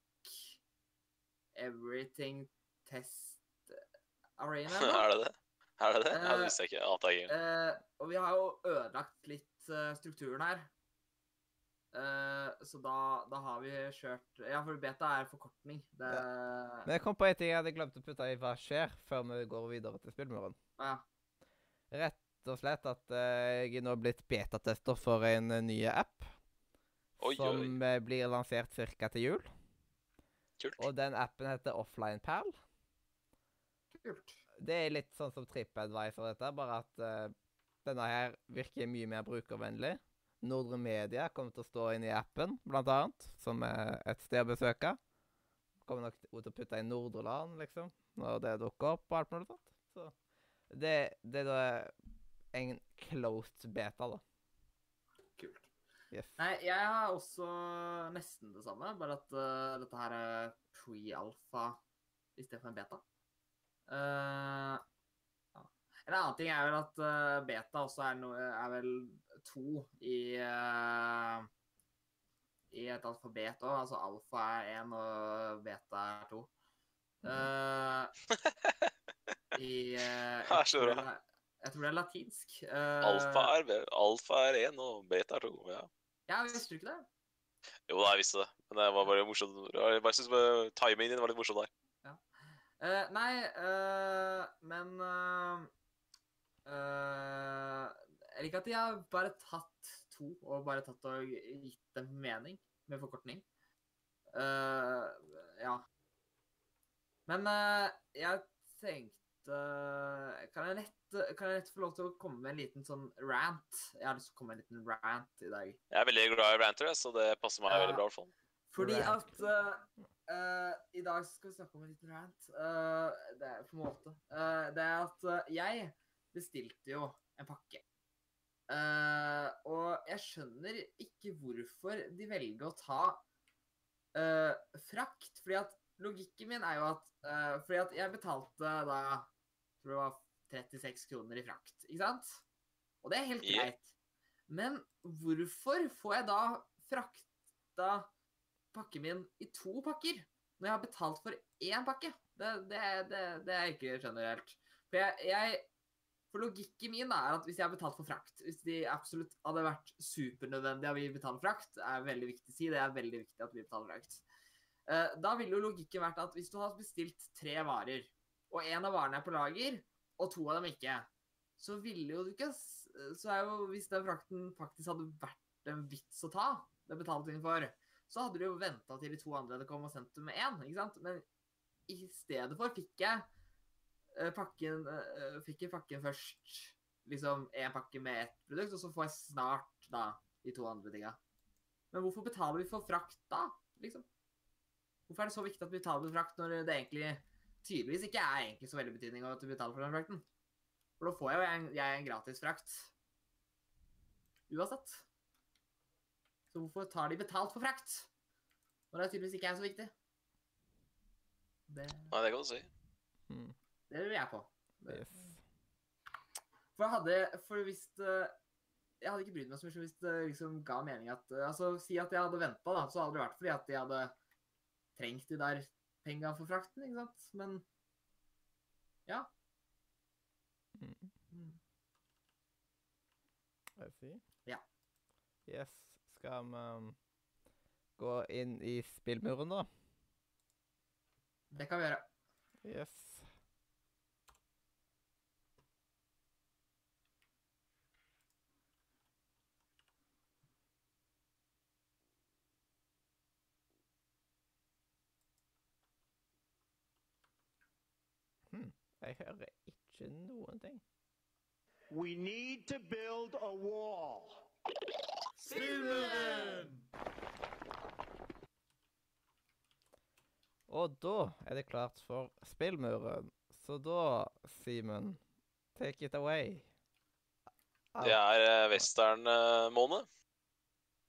everything test arena? er det det? Er det det? Ja, Eh, det visste jeg ikke. Ante jeg ikke. Eh, og vi har jo ødelagt litt uh, strukturen her. Eh, så da, da har vi kjørt Ja, for beta er forkortning. Det Men jeg kom på en ting jeg hadde glemt å putte i hva skjer, før vi går videre til spillmuren. Ja. Rett og slett at eh, jeg er nå blitt betatester for en eh, ny app. Oi. som oi. blir lansert ca. til jul. Kult. Og den appen heter Offline Pal. Kult. Det er litt sånn som TripAdvisor, dette, bare at uh, denne her virker mye mer brukervennlig. Nordre Media kommer til å stå inne i appen, blant annet, som er et sted å besøke. Kommer nok til å putte inn Nordre Land, liksom, når det dukker opp og alt mulig sånt. Så det, det er da en closed beta, da. Kult. Yes. Nei, jeg har også nesten det samme, bare at uh, dette her er pre-alfa i stedet for en beta. Eh. En annen ting er vel at eh, beta også er, no, er vel to i eh, i et alfabet òg. Altså alfa er én, og beta er to. Uh, I, bra. jeg tror det Jeg tror det er latinsk. Uh, Alfa er, alfa er én, og beta er to. Ja. Ja, visste du ikke det? Jo da, jeg visste det. Men det var bare morsomt. Jeg bare synes bare timingen din var litt morsom der. Eh, nei, uh, men uh, eh, Jeg liker at de har bare tatt to og bare tatt og gitt dem mening med forkortning. Eh, ja. Men jeg tenkte kan jeg, lett, kan jeg lett få lov til å komme med en liten sånn rant? Jeg har lyst til å komme med en liten rant i dag. Jeg er veldig glad i ranter, så det passer meg veldig bra. i hvert fall. Fordi Rant. at eh, I dag skal vi snakke om en liten rant. Uh, det er på en måte. Uh, det er at jeg bestilte jo en pakke. Og jeg skjønner ikke hvorfor de velger å ta frakt. Fordi at logikken min er jo at Fordi at jeg betalte da tror det var 36 kroner i frakt, ikke sant? Og det er helt greit. Men hvorfor får jeg da frakta pakken min i to pakker når jeg har betalt for én pakke? Det, det, det, det er jeg ikke skjønner helt. For jeg, jeg for logikken min er at hvis jeg har betalt for frakt Hvis de absolutt hadde vært supernødvendige at vi betaler frakt, er veldig viktig å si. Det er veldig viktig at vi betaler frakt. Eh, da ville jo logikken vært at hvis du har bestilt tre varer, og én av varene er på lager, og to av dem ikke, så ville jo du ikke Så er jo Hvis den frakten faktisk hadde vært en vits å ta, det betalte inn for, så hadde du jo venta til de to andre hadde kommet og sendt dem med én, ikke sant? Men i stedet for fikk jeg eh, pakken eh, Fikk jeg pakken først liksom én pakke med ett produkt, og så får jeg snart da de to andre tinga. Men hvorfor betaler vi for frakt da, liksom? Hvorfor er det så viktig at vi betaler for frakt når det egentlig tydeligvis ikke er egentlig så veldig betydning av at du betaler for den frakten? For da får jeg jo en, jeg en gratis frakt. Uansett. Så hvorfor tar de betalt for frakt? Når det tydeligvis ikke er så viktig. Det, Nei, det kan du si. Mm. det lurer jeg på. Det- Yes. For jeg hadde For hvis Jeg hadde ikke brydd meg så mye hvis det liksom ga mening at eh, Altså, si at jeg hadde venta, da, så hadde det vært fordi at jeg hadde trengt de der penga for frakten, ikke sant? Men ja. Mm. Mm. I see. Ja. Yes. Skal vi um, gå inn i spillmuren, da? Det kan vi gjøre. Yes. Hm. Jeg hører ikke noen ting. We need to build a wall. Og da er det klart for spillmuren. Så da, Simen, take it away. Det er eh, western-måned,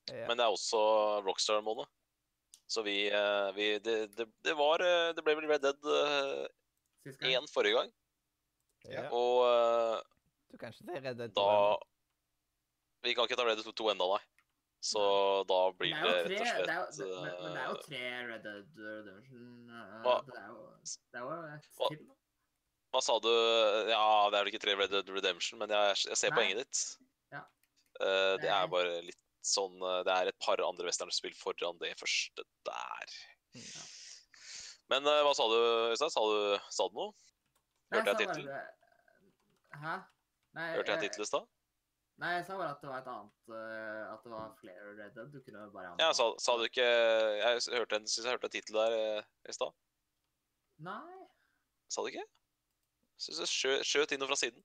Ja. men det er også rockstar-måned. Så vi, eh, vi det, det, det var eh, Det ble vel Red Dead eh. 1 forrige gang, ja. og eh, Du kan ikke si Red Dead da 2 ennå. Vi kan ikke ta Red Dead 2 enda, nei. Så da blir det det rett og og det er, slett det, men, men det er jo eh, tre Red Dead Redemption eh, Hva? Det er jo, det er jo et Hva? Hva sa du? Ja, det er vel ikke tre Red Dead Redemption, men jeg, jeg ser Nei. poenget ditt. Ja. Uh, det er- bare litt sånn Det er et par andre westernspill foran det første der. Ja. Men uh, hva sa du, Øystein? Sa du, sa du noe? Hørte jeg tittelen? Hæ? Nei, Hørte jeg tittelen i stad? Nei, jeg sa bare at det var et annet uh, At det var flere Red Dead. Du kunne bare Ja, sa, sa du ikke Jeg hørte en, synes jeg hørte en tittel der uh, i stad. Nei. Sa du ikke? Syns jeg skjø, skjøt inn noe fra siden.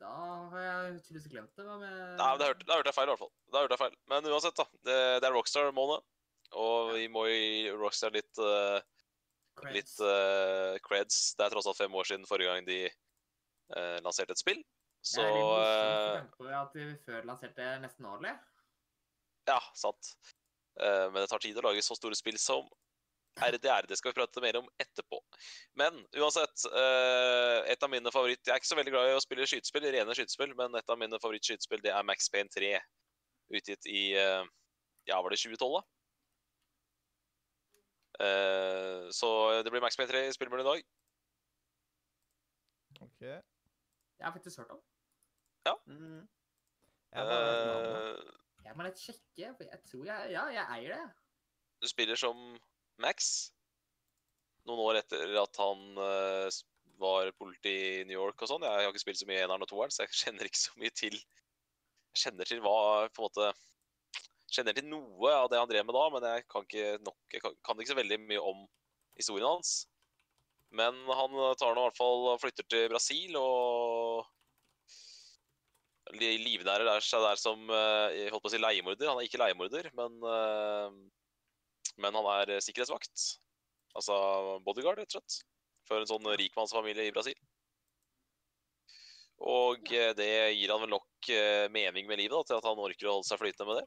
Da har jeg tydeligvis glemt det. Hva med Nei, men Da hørte, hørte jeg feil, i hvert fall. Da hørte jeg feil. Men uansett, da. Det, det er Rockstar-måned. Og vi må gi Rockstar litt uh, Creds. litt uh, creds. Det er tross alt fem år siden forrige gang de uh, lanserte et spill. Så det er litt morsomt eh, å tenke på at vi før lanserte nesten årlig. Ja, sant. Eh, men det tar tid å lage så store spill som RDR. Det skal vi prate mer om etterpå. Men uansett, eh, et av mine favoritt... Jeg er ikke så veldig glad i å spille skytespill, rene skytespill, men et av mine favorittskytespill det er Max Payne 3. Utgitt i Ja, var det 2012, da? Eh, så det blir Max Payne 3 i spillmuren i dag. OK. Jeg har faktisk hørt om. Mm. Jeg hørt navnet. Eh, Jeg må litt sjekke, for jeg tror jeg Ja, jeg eier det. du spiller som Max noen år etter at han uh, var politi i New York og sånn. Jeg har ikke spilt så mye eneren og toeren, så jeg kjenner ikke så mye til Jeg kjenner til hva på en måte Kjenner til noe av det han drev med da, men jeg kan ikke nok Jeg kan, kan ikke så veldig mye om historien hans. Men han tar nå i hvert fall og flytter til Brasil og livnærer seg der som eh, jeg holdt på å si leiemorder. Han er ikke leiemorder, men eh, men han er sikkerhetsvakt. Altså bodyguard, rett og slett. For en sånn rikmannsfamilie i Brasil. Og eh, det gir han vel nok mening med livet da, til at han orker å holde seg flytende med det.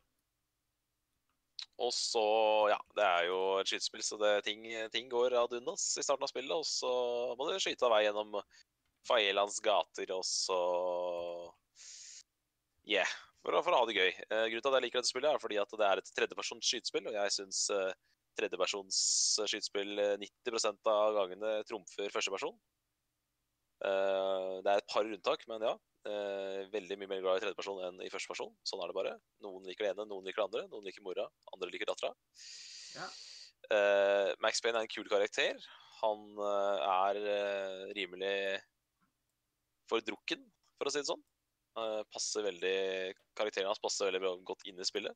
Og så, ja, det er jo et skytespill, så det, ting, ting går ad undas i starten av spillet. Og så må du skyte av vei gjennom Faelands gater, og så Yeah. For, for å ha det gøy. Uh, grunnen til at jeg liker dette spillet, er fordi at det er et tredjepersons skytespill, og jeg syns uh, tredjepersons skytespill eh, 90% av gangene trumfer førsteperson. Uh, det er et par unntak, men ja. Uh, veldig mye mer glad i tredjeperson enn i førsteperson. Sånn er det bare. Noen liker det ene, noen liker det andre. Noen liker mora, andre liker dattera. Ja. Uh, Max Payne er en kul karakter. Han er rimelig fordrukken, for å si det sånn. Eh, passer veldig, Karakteren hans passer veldig bra, godt inn i spillet.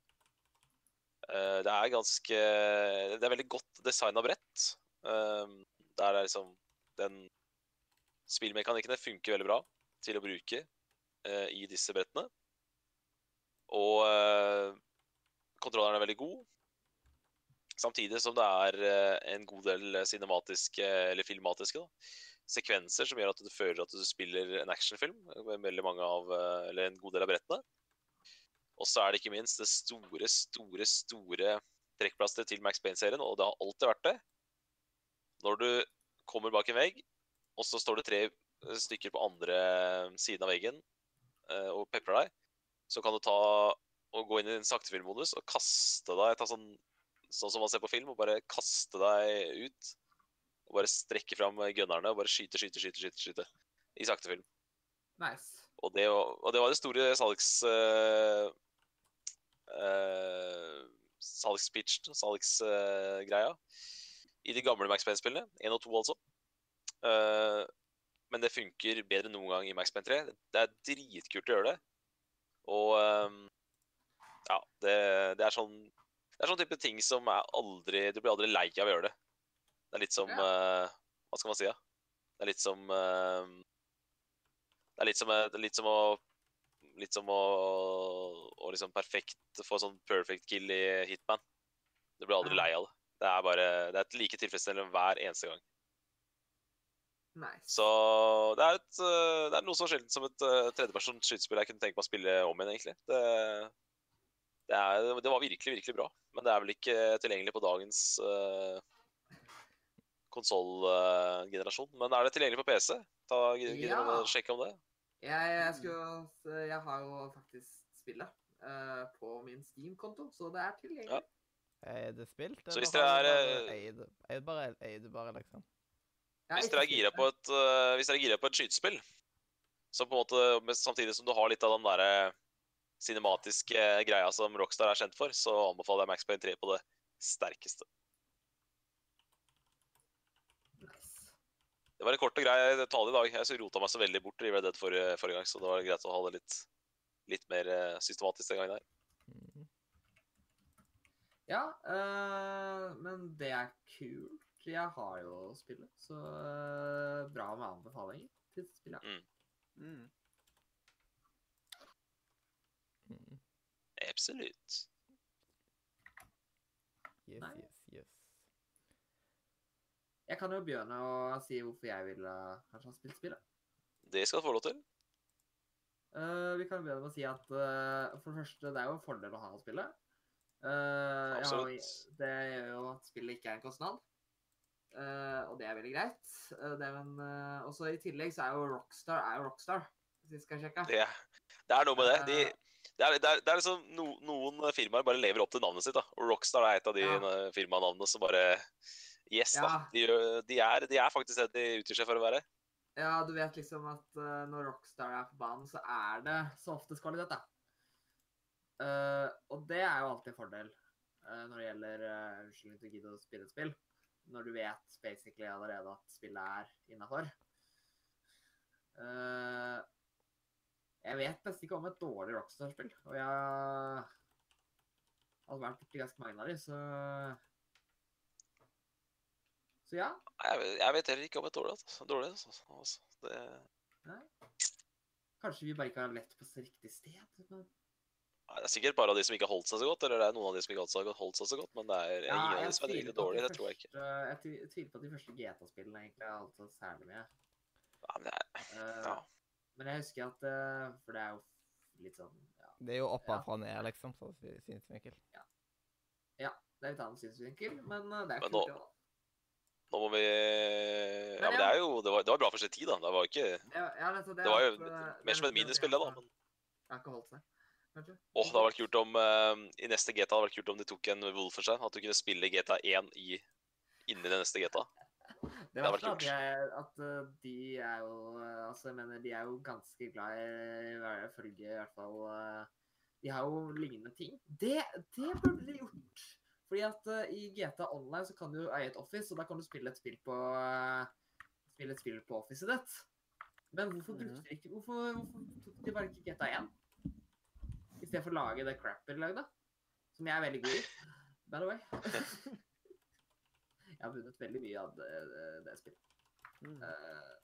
Eh, det er ganske Det er veldig godt designa brett. Eh, der er liksom Den spillmekanikkene funker veldig bra til å bruke eh, i disse brettene. Og kontrolleren er veldig god. Samtidig som det er en god del cinematiske, eller filmatiske, da, sekvenser som gjør at du føler at du spiller en actionfilm. med veldig mange av, eh, eller en god del av brettene. Og så er det ikke minst det store, store, store trekkplasteret til Max Payne-serien, og det har alltid vært det. Når du kommer bak en vegg, og så står det tre stykker på andre siden av veggen eh, og peprer deg, så kan du ta og gå inn i en saktefilmmodus og kaste deg ta sånn, sånn som man ser på film, og bare kaste deg ut. Og bare strekke fram gunnerne og bare skyte, skyte, skyte, skyte, skyte i saktefilm. Nice. Og det, var- og det var det store salgs... Uh, uh, salgspitch, salgsgreia, i de gamle Max Payne-spillene. 1 og 2, altså. Uh, men det funker bedre enn noen gang i Max Payne 3. Det er dritkult å gjøre det. Og um, ja, det, det er sånn Det er sånn type ting som er aldri Du blir aldri lei av å gjøre det. Det er litt som eh, Hva skal man si, da? Det er litt som uh, Det er litt som, er litt som å Litt som å, å liksom perfekt få sånn perfect kill i Hitman. Du blir aldri lei av det. Det er bare Det er et like tilfredsstillende hver eneste gang. Nice. Så det er, et, det er noe så sjeldent som et uh, tredjepersons skytespill jeg kunne tenke meg å spille om igjen, egentlig. Det, det, er, det var virkelig, virkelig bra. Men det er vel ikke tilgjengelig på dagens uh, konsollgenerasjon. Men er det tilgjengelig på PC? Ta, gidder Ja. sjekke om det? Jeg, jeg, skulle, jeg har jo faktisk spillet uh, på min Steam-konto, så det er tilgjengelig. Ja. Er det spilt? Så hvis dere du er, eid bare, du bare, liksom? Hvis dere er gira på et, uh, hvis dere er gira på et skytespill, så på en måte, samtidig som du har litt av den derre cinematiske greia som Rockstar er kjent for, så anbefaler jeg Max Payne 3 på det sterkeste. Nice. Det var en kort og grei tale i dag. Jeg så rota meg så veldig bort i Red Dead forrige, forrige gang, så det var greit å ha det litt, litt mer eh, systematisk den gangen her. Mhm. Ja, øh, men det er kult. Jeg har jo spillet, så øh, bra med anbefalinger til spillet. Mm. mm. Absolutt. Yes, Nei. yes, yes. Jeg kan jo begynne å si hvorfor jeg ville kanskje ha spilt spillet. Det skal du få lov til. Uh, vi kan begynne med å si at uh, for det første, det er jo en fordel å ha spillet. Uh, Absolutt. har jo- det gjør jo at spillet ikke er en kostnad. Eh, og det er veldig greit. Uh, uh, også i tillegg så er jo Rockstar er jo Rockstar. Hvis vi skal sjekke. Det, det er noe med det. De, Eh. det, er, det, er, det er liksom no, Noen firmaer bare lever opp til navnet sitt. da. Og Rockstar er et av de Ja. eh, firmanavnene som bare Yes, da. De, de, er, de er faktisk det de utgir seg for å være. Ja, du vet liksom at uh, når Rockstar er på banen, så er det så oftest kvalitet, da. Uh, og det er jo alltid en fordel uh, når det gjelder uh, unnskyldning til å gidde å spille et spill. Når du vet basically allerede at spillet er innafor. jeg vet nesten ikke om et dårlig Rockstar-spill, og jeg har vært borti ganske mange av dem, så Så ja. Jeg, jeg vet heller ikke om jeg dårlig. Altså. dårlig altså. Altså, det, Kanskje vi bare ikke har lett på riktig sted. Men... Det er sikkert bare av de som ikke har holdt seg så godt, eller det er noen av de som ikke har holdt seg så godt, men det er Ja, ingen av de som er på dårlige. Det tror jeg ikke. Jeg tvi- tviler på at de første GTA-spillene egentlig har holdt seg særlig med. Nei, men det er, Eh, ja. Men jeg husker at eh, For det er jo litt sånn Ja, Det er jo Ja. og fra ned, liksom, så synsvinkel. det er litt annen synsvinkel, men eh, det er Men nå- det òg. Nå må vi Ja, men det er jo Det var, det var bra for sin tid, da. Det var ikke Ja, ja, altså, Det var jo mer som et det minispill, det, da. Men Det har ikke holdt seg, kanskje. åh, det hadde vært kult om eh, I neste GTA hadde det vært kult om de tok en Wolfenstein. At du kunne spille GTA 1 i inni det neste GTA. Det hadde verste vært er at, eh, de er jo eh, Altså, jeg mener, de er jo ganske glad i hva følge, i hvert fall eh, De har jo lignende ting. Det, det burde de gjort! Fordi at uh, i GTA Online så kan du eie et office, og da kan du spille et spill på uh, Spille et spill på officet ditt. Men hvorfor brukte de ikke Hvorfor, hvorfor tok de bare ikke GTA 1? I stedet for å lage det crapet de lagde? Som jeg er veldig god i, by the way. jeg har vunnet veldig mye av det, det, det spillet. Mm. Uh,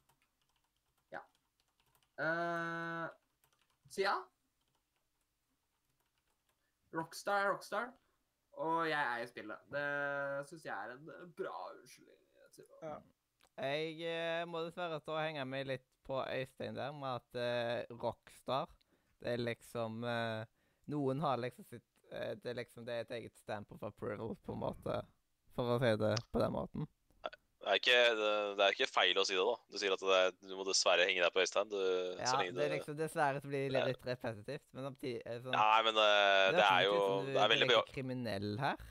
ja. Så ja. Rockstar er Rockstar, og jeg eier spillet. Det syns jeg er en bra unnskyldning. Ja. Jeg eh, må dessverre stå og henge meg litt på Øystein der, med at uh, Rockstar Det er liksom uh, Noen har liksom sitt uh, Det er liksom det er et eget stamp of approval, på en måte, for å si det på den måten. Det er, ikke, det, det er ikke feil å si det, da. Du sier at det er, du må dessverre henge deg på Øystein. Du, Ja, så lenge det er liksom Dessverre så blir det litt repetitivt, men samtidig er sånn Nei, men det, det høres er jo sånn, Det er veldig direkte kriminell her,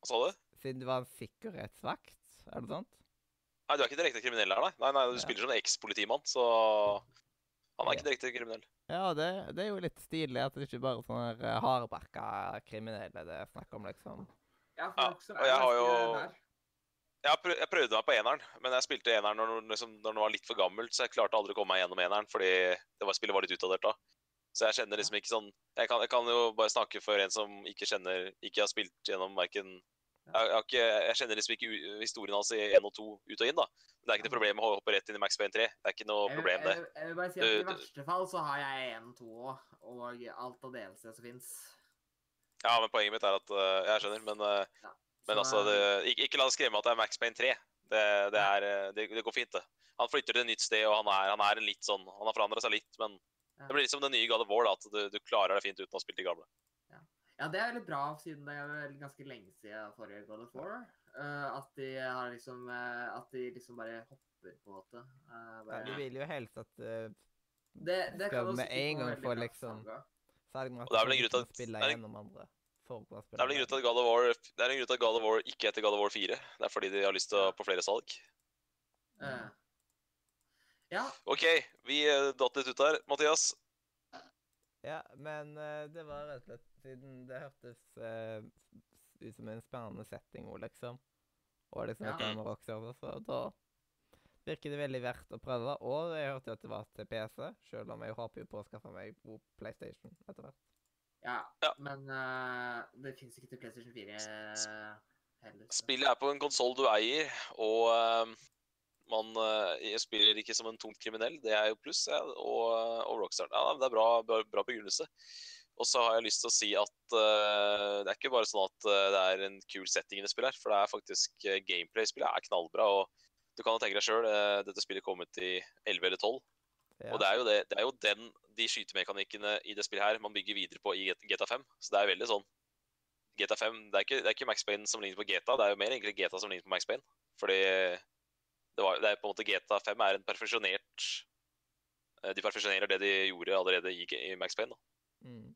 Hva sa du? siden du var en sikkerhetsvakt, er det sant? Nei, du er ikke direkte kriminell her, nei. Nei, nei, Du Ja. spiller som en eks-politimann, så han er ikke direkte kriminell. Ja, det, det er jo litt stilig at det ikke bare er sånne eh, hardbarka kriminelle det er snakk om, liksom. Ja, Ja, for Rockstar og jeg har jo- nær. Jeg, prøv, jeg prøvde meg på eneren, men jeg spilte eneren når, liksom, når den var litt for gammelt, så jeg klarte aldri å komme meg gjennom eneren, fordi det var, spillet var litt utdatert da. Så jeg kjenner liksom ikke sånn Jeg kan, jeg kan jo bare snakke for en som ikke kjenner Ikke har spilt gjennom verken jeg, jeg, ikke, jeg kjenner liksom ikke historien hans i 1 og 2 ut og inn, da. Men det er ikke noe problem å hoppe rett inn i Max Payne 3. Det er ikke noe problem, det. Jeg, vil- bare si at I verste fall så har jeg 1 og 2 òg, og alt av DLC som fins. Ja, men poenget mitt er at uh, Jeg skjønner, men, uh, Ja. Men altså det, eh, ikke, ikke la deg skremme at det er Max Payne 3. Det, det, er, øh, det, det går fint, det. Han flytter til et nytt sted, og han er, han er en litt sånn Han har forandra seg litt, men Ja. det blir litt som den nye God of War, da, at du, du klarer deg fint uten å ha spilt de gamle. Ja, det er veldig bra, siden det er vel ganske lenge siden forrige God of War. Uh, at de har liksom uh, At de liksom bare hopper, på en måte. Eh, Ja, bare, du vil jo helst at uh, det, det skal kan med en gang få liksom- Særlig med at- spille det er gjennom andre. Det er vel en grunn til at God of War, det er en grunn til at God of War ikke heter God of War 4. Det er fordi de har lyst til å på flere salg. Uh. Ja, OK, vi øh, datt litt ut her. Mathias, Ja, men uh, det var rett og slett siden det hørtes uh, ut som en spennende setting òg, liksom. Og liksom Ja. med Rockstar, så da virker det veldig verdt å prøve. Og jeg hørte at det var til PC, selv om jeg håper jo på å skaffe meg god PlayStation etter hvert. Ja. Ja. Men uh, det fins ikke til PlayStation 4 eh, heller. så- spillet er på en konsoll du eier, og uh, man uh, spiller ikke som en tungt kriminell. Det er jo pluss, ja, og, og Rockstar. Ja, det er bra, bra, bra begrunnelse. Og så har jeg lyst til å si at uh, det er ikke bare sånn at det er en kul setting i det spillet her, for det er faktisk gameplay-spillet er knallbra. og du kan jo tenke deg sjøl, dette spillet kom ut i 11 eller 12. Ja. Og det er jo, det, det er jo den, de skytemekanikkene i det spillet her man bygger videre på i GTA 5. Så det er veldig sånn GTA 5, det er ikke, det er ikke Max Payne som ligner på GTA, det er jo mer egentlig GTA som ligner på Max Payne. Fordi det, var, det er på en måte GTA 5 er en perfeksjonert eh, De perfeksjonerer det de gjorde allerede i, i Max Payne. Da. Mm.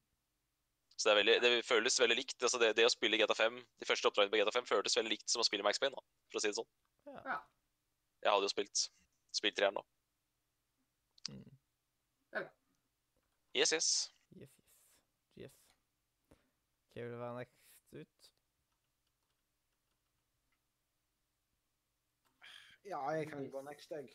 Så det, er veldig, det føles veldig likt. altså det, det å spille GTA 5, De første oppdragene på GTA 5 føltes veldig likt som å spille Max Payne, da, for å si det sånn. Ja. Ja. Jeg hadde jo spilt. spilt treeren nå. Mm. Yes, yes. Yes, yes. Yes. Hva vil være next ut? Ja, jeg kan gå next, jeg.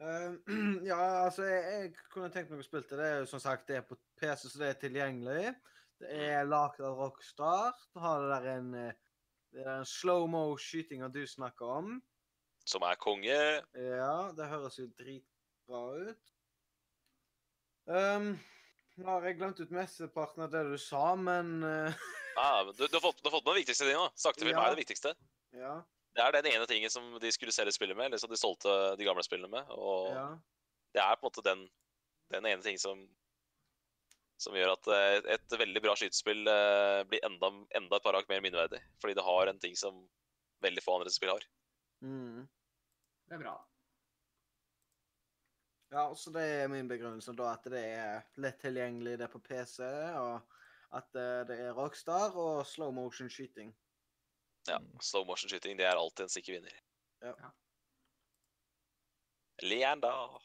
Uh, ja, altså, jeg, jeg kunne tenkt meg å spille det. Det er som sagt det er på PC, så det er tilgjengelig. Det er laget av Rockstar. Du har det der en eh, det er den slow-mo-skytinga du snakker om. Som er konge. Ja, det høres jo dritbra ut. Um, nå har jeg glemt ut mesteparten av det du sa, men uh... Ah, du, du, har fått, du har fått med den viktigste din sakte Saktefilm Ja. er det viktigste. ja. Det er den ene tingen som de skulle selge spillet med, eller som de solgte de gamle spillene med. Og ja. det er på en måte den, den ene ting som som gjør at et, et veldig bra skytespill uh, blir enda, enda et par hakk mer minneverdig. Fordi det har en ting som veldig få andre spill har. Mm. Det er bra. Ja, så det er min begrunnelse da, at det er lett tilgjengelig det på PC, og at eh, det er Rockstar og slow motion skyting. Ja, Mm. Slow motion skyting det er alltid en sikker vinner. Ja. Ja. Leander.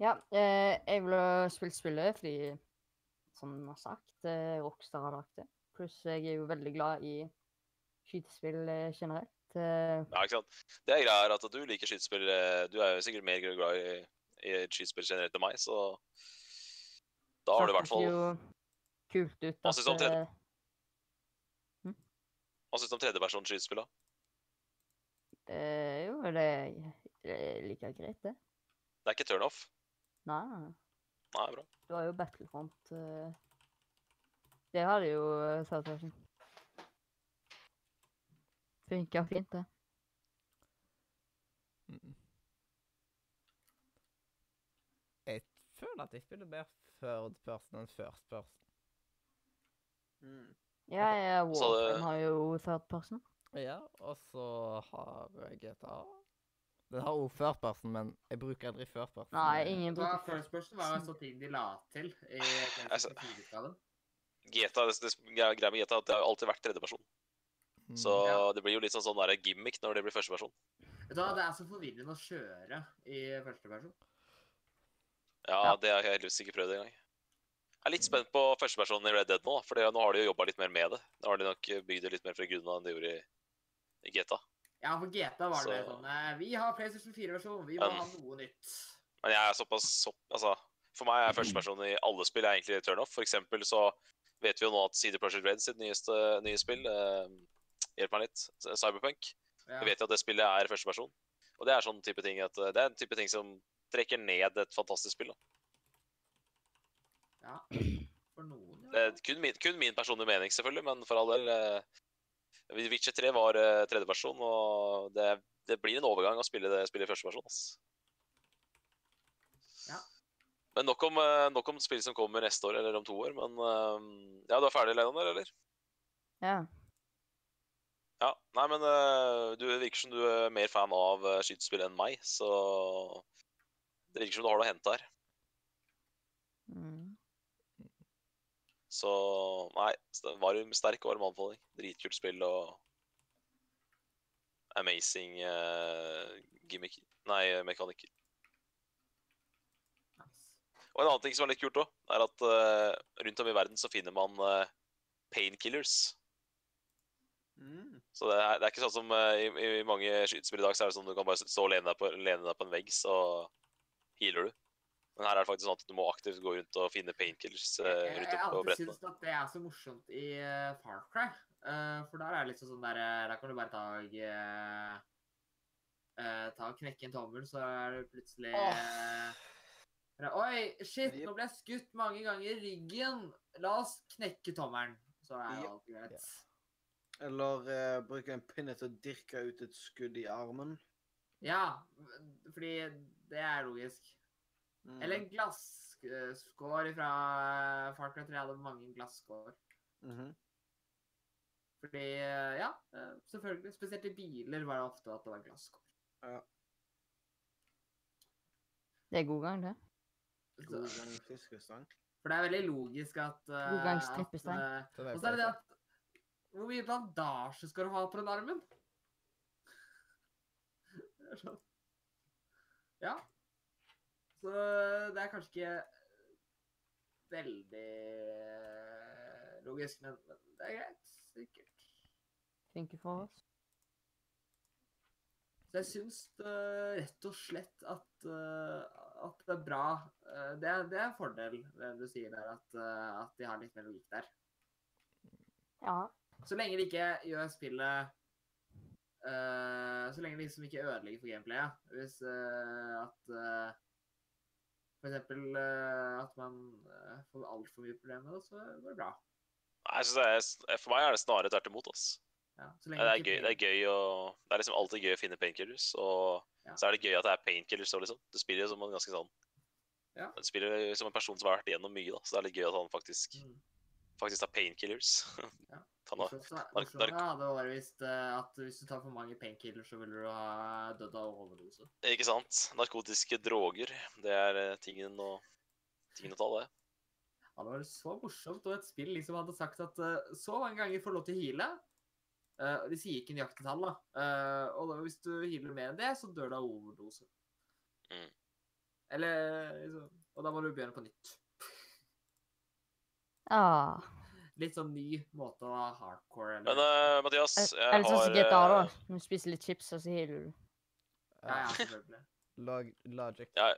Ja, eh, jeg ville spilt spillet fordi, som jeg har sagt, eh, Rockstar har lagt det. Pluss jeg er jo veldig glad i skytespill eh, generelt. Eh, Ja, ikke sant? Det er greia at du liker skytespill. eh, Du er jo sikkert mer glad i, i skytespill generert til meg, så da har du i hvert fall kult ut Hva synes du om tredje? eh, Hva syns du om tredjepersons skytespill, da? eh, Jo, det det er like greit, det. Det er ikke turnoff. Nei, nei, bra. Du har jo Battlefront. eh, Det hadde jo uh, third person. Funka fint, det. Mm. Jeg føler at jeg spiller mer third person enn first person. Mm. Ja, ja, det- har jo third person. Ja, og så har GTA. Den har òg third person, men jeg bruker aldri first person. Nei, ingen bruker bruker First Person var så ting de la til i Altså- GTA, det, det, greia med GTA er at det har alltid vært tredjeperson. mm. Så Ja. det blir jo litt sånn, sånn der gimmick når det blir førsteperson. Det er så forvirrende å kjøre i første person. Ja, Ja. det har jeg heldigvis ikke prøvd engang. Jeg er litt spent på førstepersonen i Red Dead nå, for nå har de jo jobba litt mer med det. Nå har de nok bygd det litt mer fra grunnen av enn de gjorde i, i GTA. Ja, for GTA var det Så- sånn eh, Vi har PlayStation 4-versjon, vi må Men- ha noe nytt. Men jeg er såpass så, altså, For meg er førsteperson i alle spill er egentlig turnoff. For eksempel så vet vi jo nå at CD Projekt Red sitt nyeste nye spill eh, Hjelp meg litt. Cyberpunk. Ja. Vi vet jo at det spillet er førsteperson. Og det er sånn type ting at eh, det er en type ting som trekker ned et fantastisk spill. da. ja. For noen, Det ja. er kun min, kun min personlige mening, selvfølgelig, men for all del eh, Witcher 3 var eh, tredjeperson, og det, det blir en overgang å spille det spillet i førsteperson. Altså. Ja. Men nok om, eh, nok om spill som kommer neste år eller om to år. Men eh, ja, du er ferdig, Leander, eller? Ja. Ja. Nei, men eh, du virker som du er mer fan av uh, skytespill enn meg, så det virker som du har noe å hente her. Mm. Så nei, varm, sterk og varm anbefaling. Dritkult spill og amazing uh, gimmick Nei, mekanikker. Og en annen ting som er litt kult òg, er at uh, rundt om i verden så finner man uh, painkillers. Mm. Så det er, det er ikke sånn som uh, i, i mange skytespill i dag, så er det sånn du kan bare stå og lene deg på, lene deg på en vegg, så healer du. Men her er det faktisk sånn at du må aktivt gå rundt og finne painkillers uh, på brettene. jeg har alltid syntes at det er så morsomt i uh, Far Cry. Uh, for der er det liksom sånn der Der kan du bare ta og Ta og knekke en tommel, så er det plutselig Oi, shit, nå ble jeg skutt mange ganger i ryggen. La oss knekke tommelen. Så er jo Ja. alt greit. Eller uh, bruke en pinne til å dirke ut et skudd i armen. Ja, fordi det er logisk. Mm. Eller en glasskår fra Far Cry 3 hadde mange glasskår. -hmm. Fordi, eh, ja, eh, selvfølgelig. Spesielt i biler var det ofte at det var glasskår. Det er god gang, det. God gang fiskestang. For det er veldig logisk at uh, God gang strippestein. Uh, Og så er det det at Hvor mye bandasje skal du ha på den armen? Det er sånn. Ja. Så det er kanskje ikke veldig logisk, men, men det er greit. Sikkert. Tenker for oss. Så jeg syns eh, rett og slett at, eh, at det er bra. Eh, det, er, det er en fordel, det du sier der, at, at de har litt mer logikk der. Ja. Så lenge de ikke gjør spillet eh, Så lenge det liksom ikke ødelegger for gameplayet. Hvis uh, at uh, For eksempel eh, at man uh, får altfor mye problemer så går det bra. Nei, jeg det er, For meg er det snarere tvert imot. ass. Ja, så Det er gøy, det er gøy å Det er liksom alltid gøy å finne painkillers, og Ja. så er det gøy at det er painkillers òg, liksom. Du spiller jo som en ganske sånn Ja. Du spiller som en person som har vært igjennom mye, da, så det er litt gøy at han faktisk Mm. faktisk tar painkillers. Ja. Han ha nark, nark- Ja, det var hvis, eh, at hvis du tar for mange painkillers, så vil du ha dødd av overdose. Ikke sant? Narkotiske droger. Det er eh, tingen å, tingen å ta, det. Det var så morsomt Og et spill liksom hadde sagt at eh, så mange ganger får du lov til å heale. Eh, de sier ikke nøyaktig tall, da. Eh, og da, hvis du healer mer enn det, så dør du av overdose. Mm. Eller liksom Og da må du begynne på nytt. Ah. Litt sånn ny måte å ha hardcore eller Men uh, Mathias, jeg har Eller sånn gitar, GTA, da. eh, du spiser litt chips, og så healer du. Ja, ja, selvfølgelig. Log logic. Ja.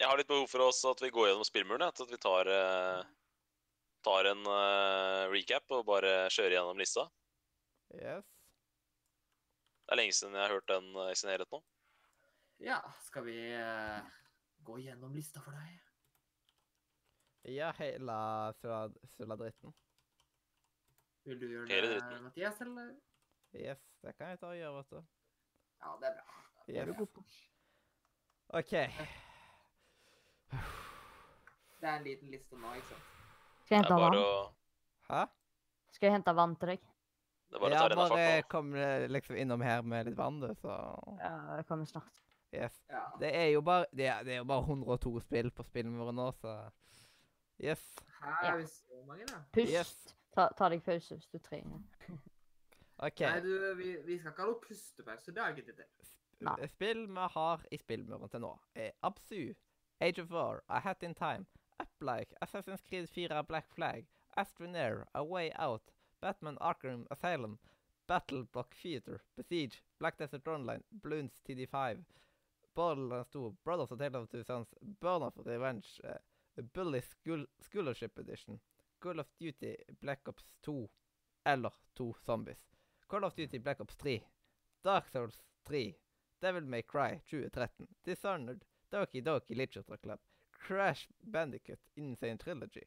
Jeg har litt behov for oss at vi går gjennom spillmuren. At vi tar, uh, tar en uh, recap og bare kjører gjennom lista. Yes. Det er lenge siden jeg har hørt den i sin helhet nå. Ja, skal vi gå gjennom lista for deg? Ja, hele sulla- sulladritten. Vil du gjøre det. Mathias, eller? Yes, det kan jeg ta og gjøre, vet du. Ja, det er bra. Det er du Yes. god på. OK. Det er en liten liste nå, ikke sant? Skal jeg hente vann? å, Hæ? Skal jeg hente vann til deg? det er bare å Ja, ta renna bare kom eh, liksom innom her med litt vann, du, så Ja, det kommer snart. Yes. Ja. Det er jo bare Det er, det er jo bare 102 spill på spillmuren nå, så Yes. Her er vi så mange, da. Pust. Yes. Ta, ta deg pause hvis du trenger. OK. Nei, du, vi, vi skal ikke ha noe pustepause. Det har jeg ikke tid til. Nei. Eh, Spill vi har i spillmuren til nå, er Absu, Age of War, A Hat in Time, Uplike, Assassin's Creed 4 Black Flag, Astroneer, A Way Out, Batman Arkham Asylum, Battle Block Theater, Besiege, Black Desert Online, Bloons TD5, Borderlands 2, Brothers of Tale of Two Sons, Burn of Revenge, uh, Bully School Scholarship Edition, Call of Duty Black Ops 2, eller 2 Zombies, Call of Duty Black Ops 3, Dark Souls 3, Devil May Cry 2013, Dishonored, Doki Doki Literature Club, Crash Bandicoot Insane Trilogy,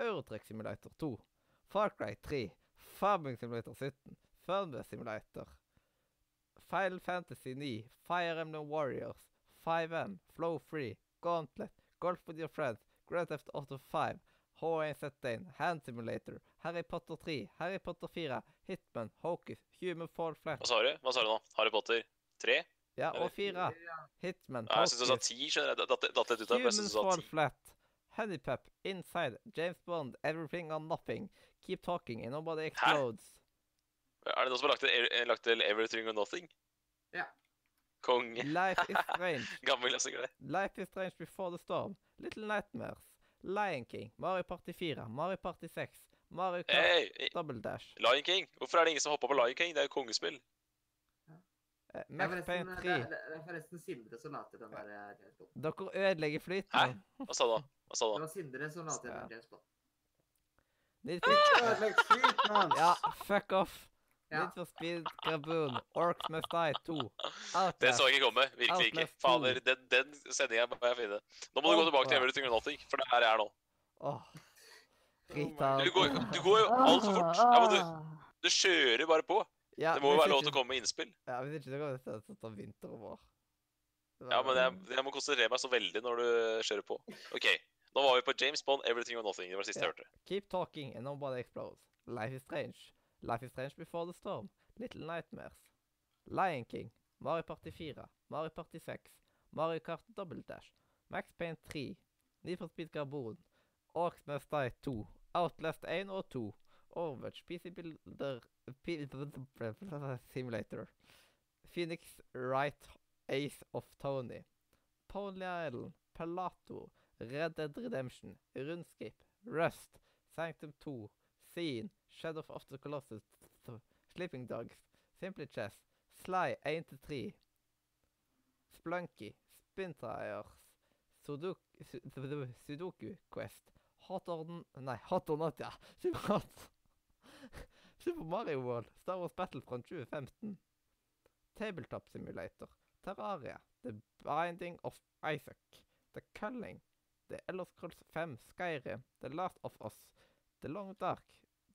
Eurotruck Simulator 2, Far Cry 3, Farming Simulator 17, Firmware Simulator, Final Fantasy 9, Fire Emblem Warriors, 5M, Flow Free, Gauntlet, Golf with Your Friends, Grand Theft Auto 5, Hawaii Settain, Hand Simulator, Harry Potter 3, Harry Potter 4, Hitman, Hocus, Human Fall Flat, Hva sa du? Hva sa du nå? Harry Potter 3? ja, og 4, Hitman, Hocus jeg syns du sa Hocus, 10, skjønner jeg. Datt litt ut av, sa Fall Flat, Honeypup, Inside, James Bond, Everything or Nothing, Keep Talking, and Nobody Explodes. Er det noen som har lagt til, eh, lagt til Everything or Nothing? Ja. Konge. Life is Strange, Gammel klassiker, det. Life is Strange Before the Storm, Little Nightmares, Lion King, Mario Party 4, Mario Party 6, Mario Kart Hey, hey, Double Dash, Lion King. Hvorfor er det ingen som hopper på Lion King? Det er jo kongespill. eh, Det er forresten, det, 3. er- det er forresten Sindre som la til den der eh, James Bond. Dere ødelegger Hæ? flyten. Hva sa du? Hva sa du? Det var Sindre som la til Ja. den James Bond. Ødelegg flyten hans! ja, fuck off. Ja. Need for Speed Graboon, Orcs Must Die 2, Den Det så jeg ikke komme. Virkelig ikke. Outlast 2. Fader, den, den sendinga må jeg finne. Nå må du gå tilbake til Everything or Nothing, for det er her jeg er nå. Åh. Rita. Du går, du går jo altfor fort. Ja, men du, du kjører bare på. Ja, Det må jo være lov til å komme med innspill. Ja, hvis ikke det går det til å ta vinter og vår. Ja, men jeg, jeg må konsentrere meg så veldig når du kjører på. OK. Nå var vi på James Bond, Everything or Nothing. Det var det siste jeg hørte. Keep talking and nobody explodes. Life is strange. Life is strange before the storm. Little nightmares. Lion King. Mario Party 4. Mario Party 6. Mario Kart Double Dash. Max Payne 3. Need for Speed Carbon. Orcs Must Die 2. Outlast 1 og 2. Overwatch. PC Builder Simulator. Phoenix Wright Ace of Tony. Pony Island. Palato, Red Dead Redemption, Rundskip, Rust, Sanctum 2, Scene, Shadow of the Colossus, Sleeping Dogs, Simply Chess, Sly 1-3, Splunky, Spintires, Sudoku, Su- Su- Sudoku Quest, Hot or Nei, Hot or Not, ja. Superhot. Super Mario World, Star Wars Battlefront 2015, Tabletop Simulator, Terraria, The Binding of Isaac, The Culling, The Elder Scrolls 5, Skyrim, The Last of Us, The Long Dark,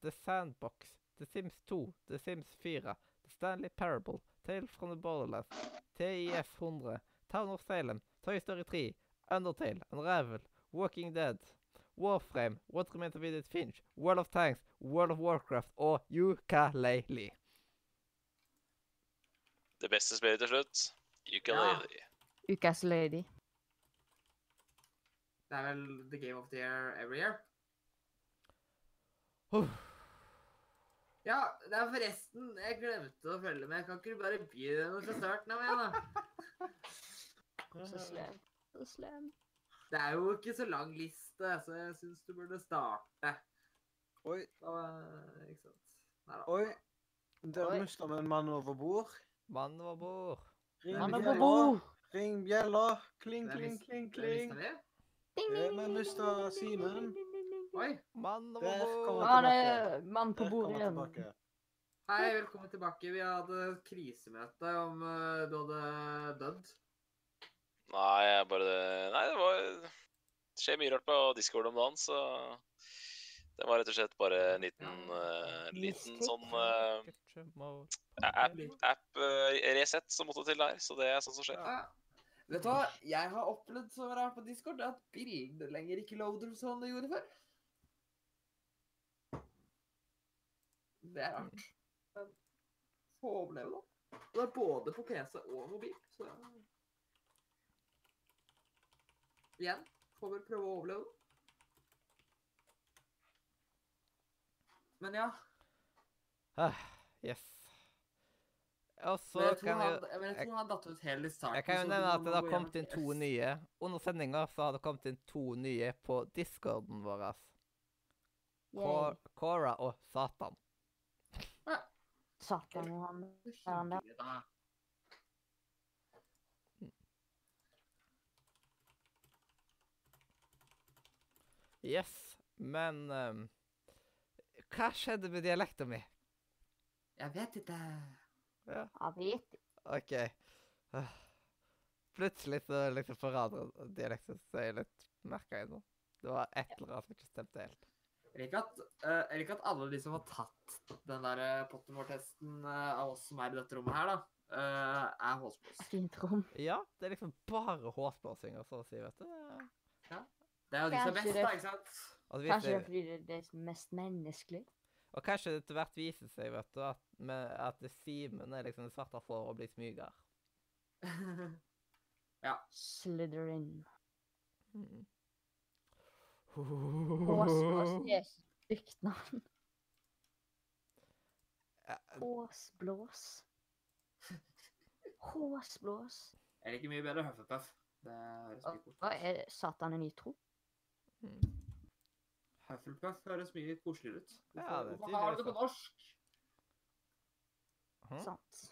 The Sandbox, The Sims 2, The Sims 4, The Stanley Parable, Tales from the Borderlands, TIF 100, Town of Salem, Toy Story 3, Undertale, Unravel, Walking Dead, Warframe, What Remains of Edith Finch, World of Tanks, World of Warcraft og Ukulele. Det beste spillet til slutt. Ukulele. Ukas lady. Det er vel the game of the year every year. Uff. Ja, det er forresten Jeg glemte å følge med. Kan ikke du bare begynne fra starten av igjen, da? Så slem. Så slem. Det er jo ikke så lang liste, så jeg syns du burde starte. Oi, Da, ikke sant? Nei da. oi. Der mista vi en mann over bord. Mann over bord. Ring Han er bjella. bord! Ring bjella. Kling, kling, kling, det kling. men ding, mista ding, ding, Simen. Oi. Mann bord. det er mann på bordet igjen. Hei, velkommen tilbake. Vi hadde krisemøte om eh, du hadde dødd. Nei, jeg bare Nei, det var Det skjer mye rart på Discord om dagen, så det var rett og slett bare en liten, uh, liten sånn uh, app-reset app-reset som måtte til der. Så det er sånt som skjer. Ja. Vet du hva? Jeg har opplevd så rart på Discord at bildet lenger ikke loader sånn det gjorde før. Det er rart. Men få overleve, da. Og det er både på PC og mobil, så Igjen. Får vel prøve å overleve, da. Men ja. Ah, yes. Og så jeg kan han, jeg kan jo nevne at det har kommet inn to nye. Under sendinga så har det kommet inn to nye på discorden vår. Cora og Satan. Satan, Ja, han der. Yes, men um, Hva skjedde med dialekta mi? Jeg vet ikke. Ja, Jeg vet ikke. OK. Ah. Plutselig så liksom forandrer dialekten seg litt, merka jeg nå. Det var et eller annet som ikke stemte helt. Jeg liker at, eh, jeg liker at alle de som har tatt den der eh, Pottermore-testen eh, av oss som er i dette rommet her, da, eh, er håsblås. Fint rom. Ja, det er liksom bare håsblåsing, altså, så å si, vet du. Ja. Det er jo de som er best, det- da, ikke sant? Altså, Kanskje det er fordi det er det som er mest menneskelig. og kanskje det etter hvert viser seg, vet du, at, med, at Simen er liksom det svarte for å bli smyger. Ja. Slytherin. Mm. Håsblås. Det er stygt navn. Håsblås. Håsblås. Jeg liker mye bedre Hufflepuff. Det høres mye Hva koseligere ut. er Satan en nitro? mm. Hufflepuff høres mye koseligere ut. Ja, det hvorfor har du det på norsk? Hm? Sant.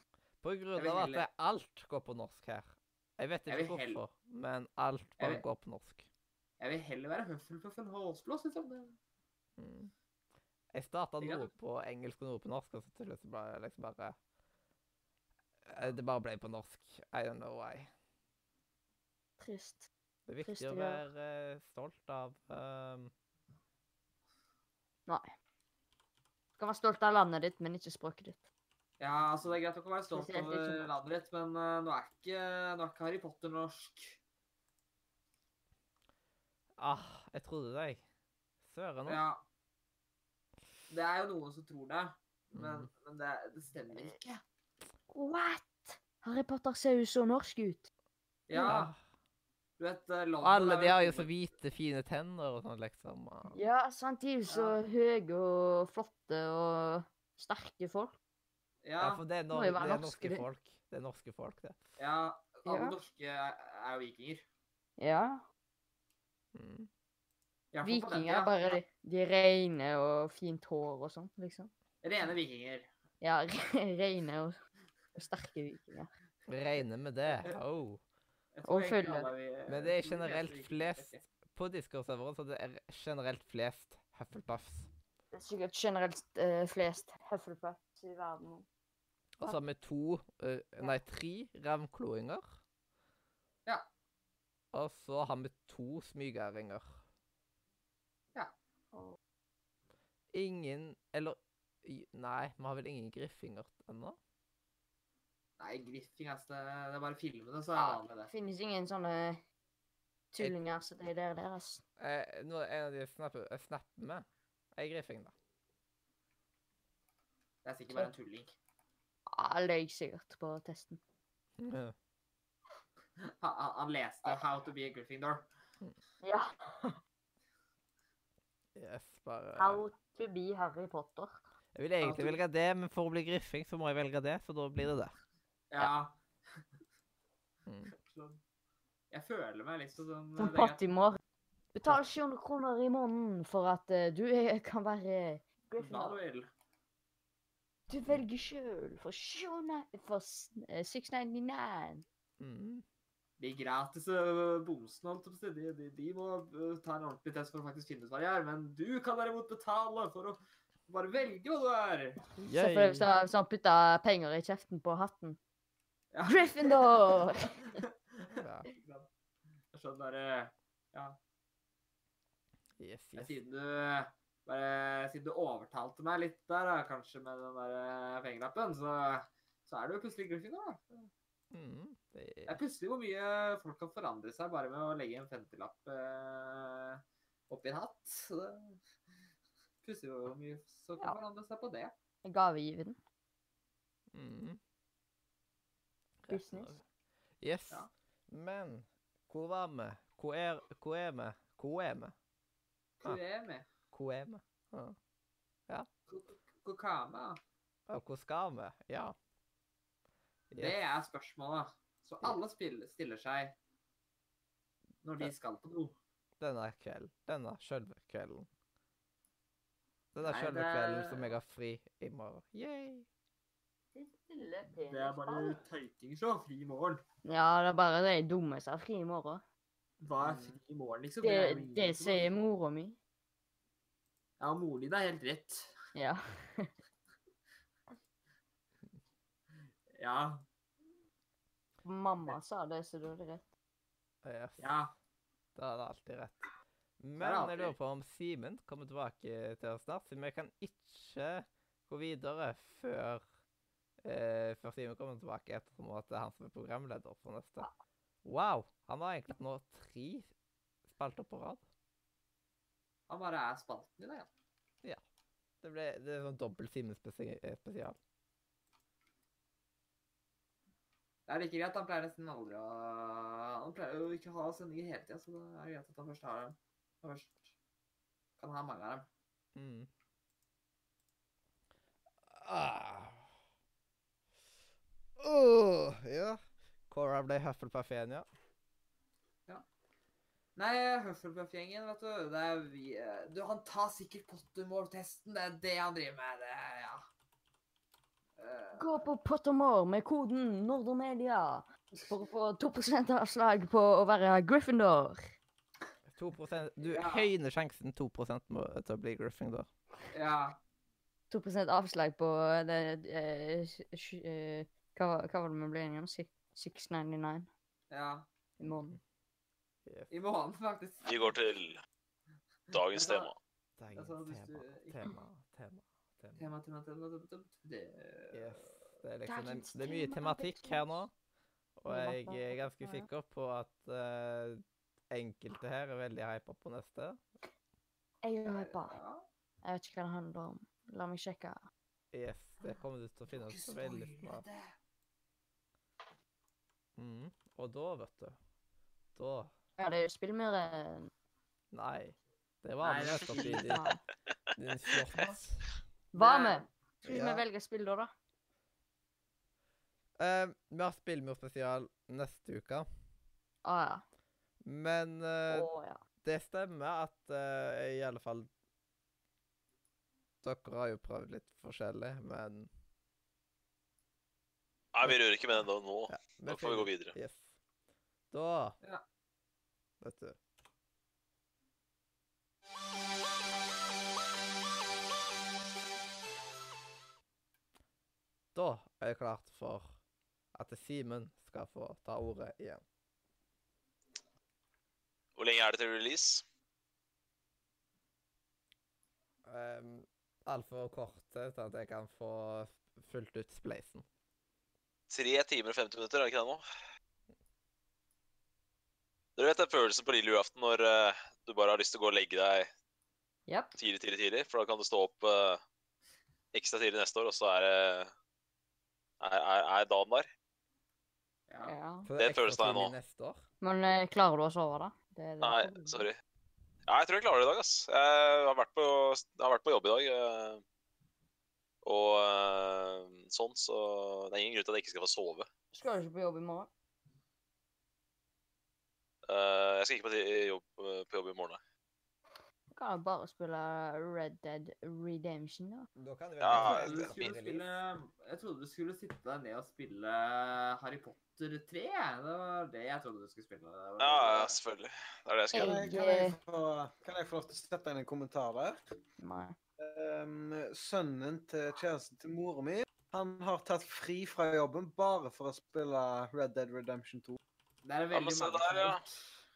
På grunn av at heller- alt går på norsk her. Jeg vet Jeg ikke heller- hvorfor, men alt bare går på norsk. Jeg vil heller være Hufflepuff enn Halsblås, liksom. Det- Mm. Jeg starta noe på engelsk og noe på norsk, og så til slutt ble jeg liksom bare eh, Det bare ble på norsk. I don't know why. Trist. Det er viktig Trist å være ja. stolt av um... Nei. Du kan være stolt av landet ditt, men ikke språket ditt. Ja, altså det er greit å være stolt over landet ditt, men uh, nå, er ikke, nå er ikke Harry Potter norsk. Ah, jeg trodde deg. Søren òg. Ja. Det er jo noen som tror det, men, Mm. men det, det stemmer ikke. What? Harry Potter ser jo så norsk ut. Ja, du vet eh, London alle de har jo så hvite, fine tenner og sånn, liksom. og- Ja, sant. De ja. så høye og flotte og sterke folk. Ja, Ja, for det er, no det er norske, norske det. folk. Det er norske folk, det. ja, alle Ja. norske er, er jo vikinger. Ja. Mm. Vikinger er bare de, de rene og fint hår og sånn, liksom. Rene vikinger. Ja, re- rene og, og sterke vikinger. Reine med det. Oh. Og følge. Men det er generelt flest. På Discord-serveren så det er generelt flest Hufflepuffs. Det er sikkert generelt uh, flest Hufflepuffs i verden. Og så har vi to, uh, nei tre ravnkloinger. Ja. Og så har vi to smygæringer. Og Ingen Eller Nei, vi har vel ingen griffinger ennå? Nei, griffing, altså. Det det er bare filmene, så er det vanlig, det det. finnes ingen sånne tullinger som de der deres. Eh, nå, en av de jeg snapper, jeg snapper med, er griffing, da. Det er sikkert bare en tulling. Ja, løy sikkert på testen. Ja. Han, han, leste 'How to be a Gryffindor'. Ja. Yes, bare How to be Harry Potter. Jeg vil egentlig to- velge det, men for å bli griffing så må jeg velge det, så da blir det det. Ja. Mm. Sånn. Jeg føler meg litt sånn Som. Pattimor. Betal 700 kroner i måneden for at eh, du er, kan være Hva du Gryffindor. vil. Du velger sjøl for, for s- eh, 699. Mm. De gratis øh, bomsene, holdt jeg på å si, de, de, de må øh, ta en ordentlig test for å faktisk finne ut hva de er. Men du kan derimot betale for å bare velge hva du er. Yay. Så, deg han- putta penger i kjeften på hatten. Ja. Gryffindor! Ja. Jeg skjønner derre Ja, Yes, yes. siden du bare Siden du overtalte meg litt der, da, kanskje med den der øh, pengelappen, så, så er du jo plutselig Gryffindor, da. Mm. Det Det er plutselig hvor mye folk kan forandre seg bare med å legge en femtilapp eh, oppi en hatt. Så det Plutselig hvor mye som kan Ja. forandre seg på det. Gavegiveren. mm. Business. Yes. Ja. Men hvor var vi? Hvor er, hvor er vi? Hvor er vi? Hvor er vi? Hvor er vi? Ja. Hvor skal vi? Ja, hvor skal vi? Ja. Det er spørsmålet. Så alle spiller, stiller seg når de skal på do. Denne kvelden. Denne sjølve kvelden. Denne sjølve det- kvelden som jeg har fri i morgen. Yay! Det er bare tøyting, så. Fri i morgen. Ja, det er bare de dumme som har fri i morgen. Hva er fri i morgen, liksom? Det, Det, det sier mora mi. Ja, mora din er helt rett. Ja. Ja. Mamma sa det, så du hadde det rett. Yes. Ja. Da er det alltid rett. Men jeg lurer på om Simen kommer tilbake til oss snart. siden Vi kan ikke gå videre før eh, før Simen kommer tilbake, ettersom at det er han som er programleder for neste. Wow! Han har egentlig nå tre spalter på rad. Han bare er spalten i dag, ja. Det, ble, det er sånn dobbel Simen eh, spesial. Det er like greit. Han pleier nesten aldri å Han pleier jo ikke å ha sendinger hele tida, så det er greit at han først har dem. Han først kan ha mange av dem. Mm. Ah. Oh, ja. Cora ble Hufflepuff-en, ja. Nei, Hufflepuff-gjengen, vet du, det er vi eh, Du, han tar sikkert Pottermore-testen. Det er det han driver med. Det, ja. Eh, Gå på Pottermore med koden Nordermedia for å få 2 avslag på å være Gryffindor. 2 Du Ja. høyner sjansen 2 må, til å bli Gryffindor. ja. 2 avslag på det eh, sj- sj- eh, hva, hva var det vi ble enige om? 699 Ja. i morgen. Yes. I morgen, faktisk. Vi går til dagens tema. Dagens Altså, tema, tema, tema, tema. Tema, tema, tema, tema, tema. Det Yes. Det er, liksom, det, det er mye tematikk her nå. Og jeg er ganske sikker på at uh, enkelte her er veldig hypa på neste. Jeg er hypa. Jeg vet ikke hva det handler om. La meg sjekke. Yes, det kommer du til å finne ut veldig snart. Mm. Og da, vet du Da Ja, det er jo. Nei. Det var Nei, det er nettopp i din, din shorts. Hva Det- med? Skal Ja. vi velge spill da, da? Uh, vi har spillmurspesial neste uke, Å ja. men uh, oh, ja. det stemmer at uh, i alle fall Dere har jo prøvd litt forskjellig, men Nei, vi rører ikke med den da nå. ja, Da får vi gå videre. Yes. Da Ja. Vet du. Da er det klart for at Simen skal få ta ordet igjen. Hvor lenge er det til release? Um, Altfor kort til at jeg kan få fulgt ut spleisen. Tre timer og 50 minutter, er det ikke det nå? Dere vet den følelsen på lille julaften når uh, du bare har lyst til å gå og legge deg yep. tidlig, tidlig, tidlig? For da kan du stå opp uh, ekstra tidlig neste år, og så er det er, er, er dagen der. Ja. Ja. Ekstra følelsen av jeg nå. Men eh, klarer du å sove, da? Det det Nei, sorry. Ja, jeg tror jeg klarer det i dag, ass. Jeg har vært på, har vært på jobb i dag. eh, Og eh, sånn, så det er ingen grunn til at jeg ikke skal få sove. Skal du ikke på jobb i morgen? Eh, Jeg skal ikke på, jobb, på jobb i morgen. nei. Kan jo bare spille Red Dead Redemption, da. Da kan du Ja, Jeg trodde, spille, jeg trodde du skulle sitte deg ned og spille Harry Potter 3. Det var det jeg trodde du skulle spille. Det Ja, ja, selvfølgelig. Det er det jeg skal Kan gjøre. kan, jeg få, kan jeg få lov til å sette inn en kommentar der? Nei. Um, sønnen til kjæresten til mora mi han har tatt fri fra jobben bare for å spille Red Dead Redemption 2. Det er Ja, veldig men se der, ja.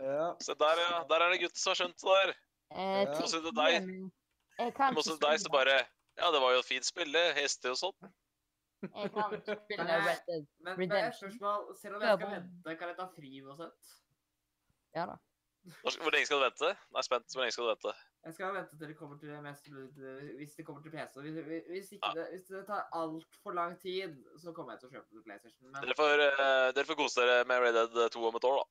Ja. Se der, ja. Der er det gutten som har skjønt det der. Eh, Ja. så til deg. men Jeg kan også ikke deg som bare Ja, det var jo et fint spill. Hester og sånn. Jeg kan spille Men Red Dead. Men, men spørsmål, selv om jeg skal vente, kan jeg ta fri uansett? Ja da. Hvor lenge skal du vente? Er spent. Hvor lenge skal du vente? Jeg skal vente til det kommer til mest Hvis det kommer til PC. Hvis, hvis, ikke Ja. det, hvis det tar altfor lang tid, så kommer jeg til å kjøpe det PlayStation. Men Dere får, uh, dere får kose dere med Red Dead 2 om et år, da.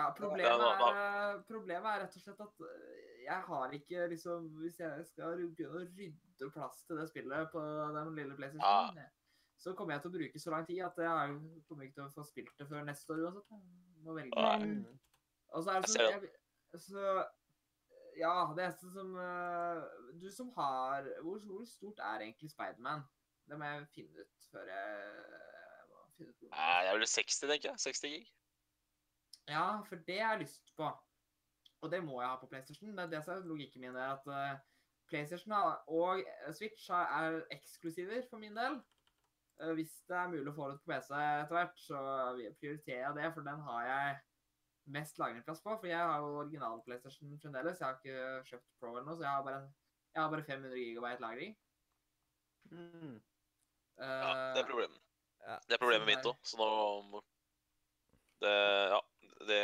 ja, problemet, Ja, da- er, problemet er rett og slett at øh, jeg har ikke liksom Hvis jeg skal begynne å rydde plass til det spillet på den lille PlayStation, så kommer jeg til å bruke så lang tid at jeg kommer ikke til å få spilt det før neste år uansett. Jeg må velge. Men Og så er det sånn jeg, Så Ja, det eneste som øh, Du som har hvor, hvor stort er egentlig Spiderman? Det må jeg finne ut før jeg må finne ut Nei, det er vel 60, tenker jeg. 60 gig. Ja, for det har jeg lyst på. Og det må jeg ha på PlayStation. Det er det som er logikken min. er at øh, PlayStation og Switch er eksklusiver for min del. Øh, hvis det er mulig å få det på PC etter hvert, så prioriterer jeg det, for den har jeg mest lagringsplass på. For jeg har jo original PlayStation fremdeles. Jeg har ikke kjøpt Pro eller noe, så jeg har bare, jeg har bare 500 gigabyte lagring. Mm. Ja, det er problemet. Ja. Det er problemet mitt òg, så nå det, Ja, det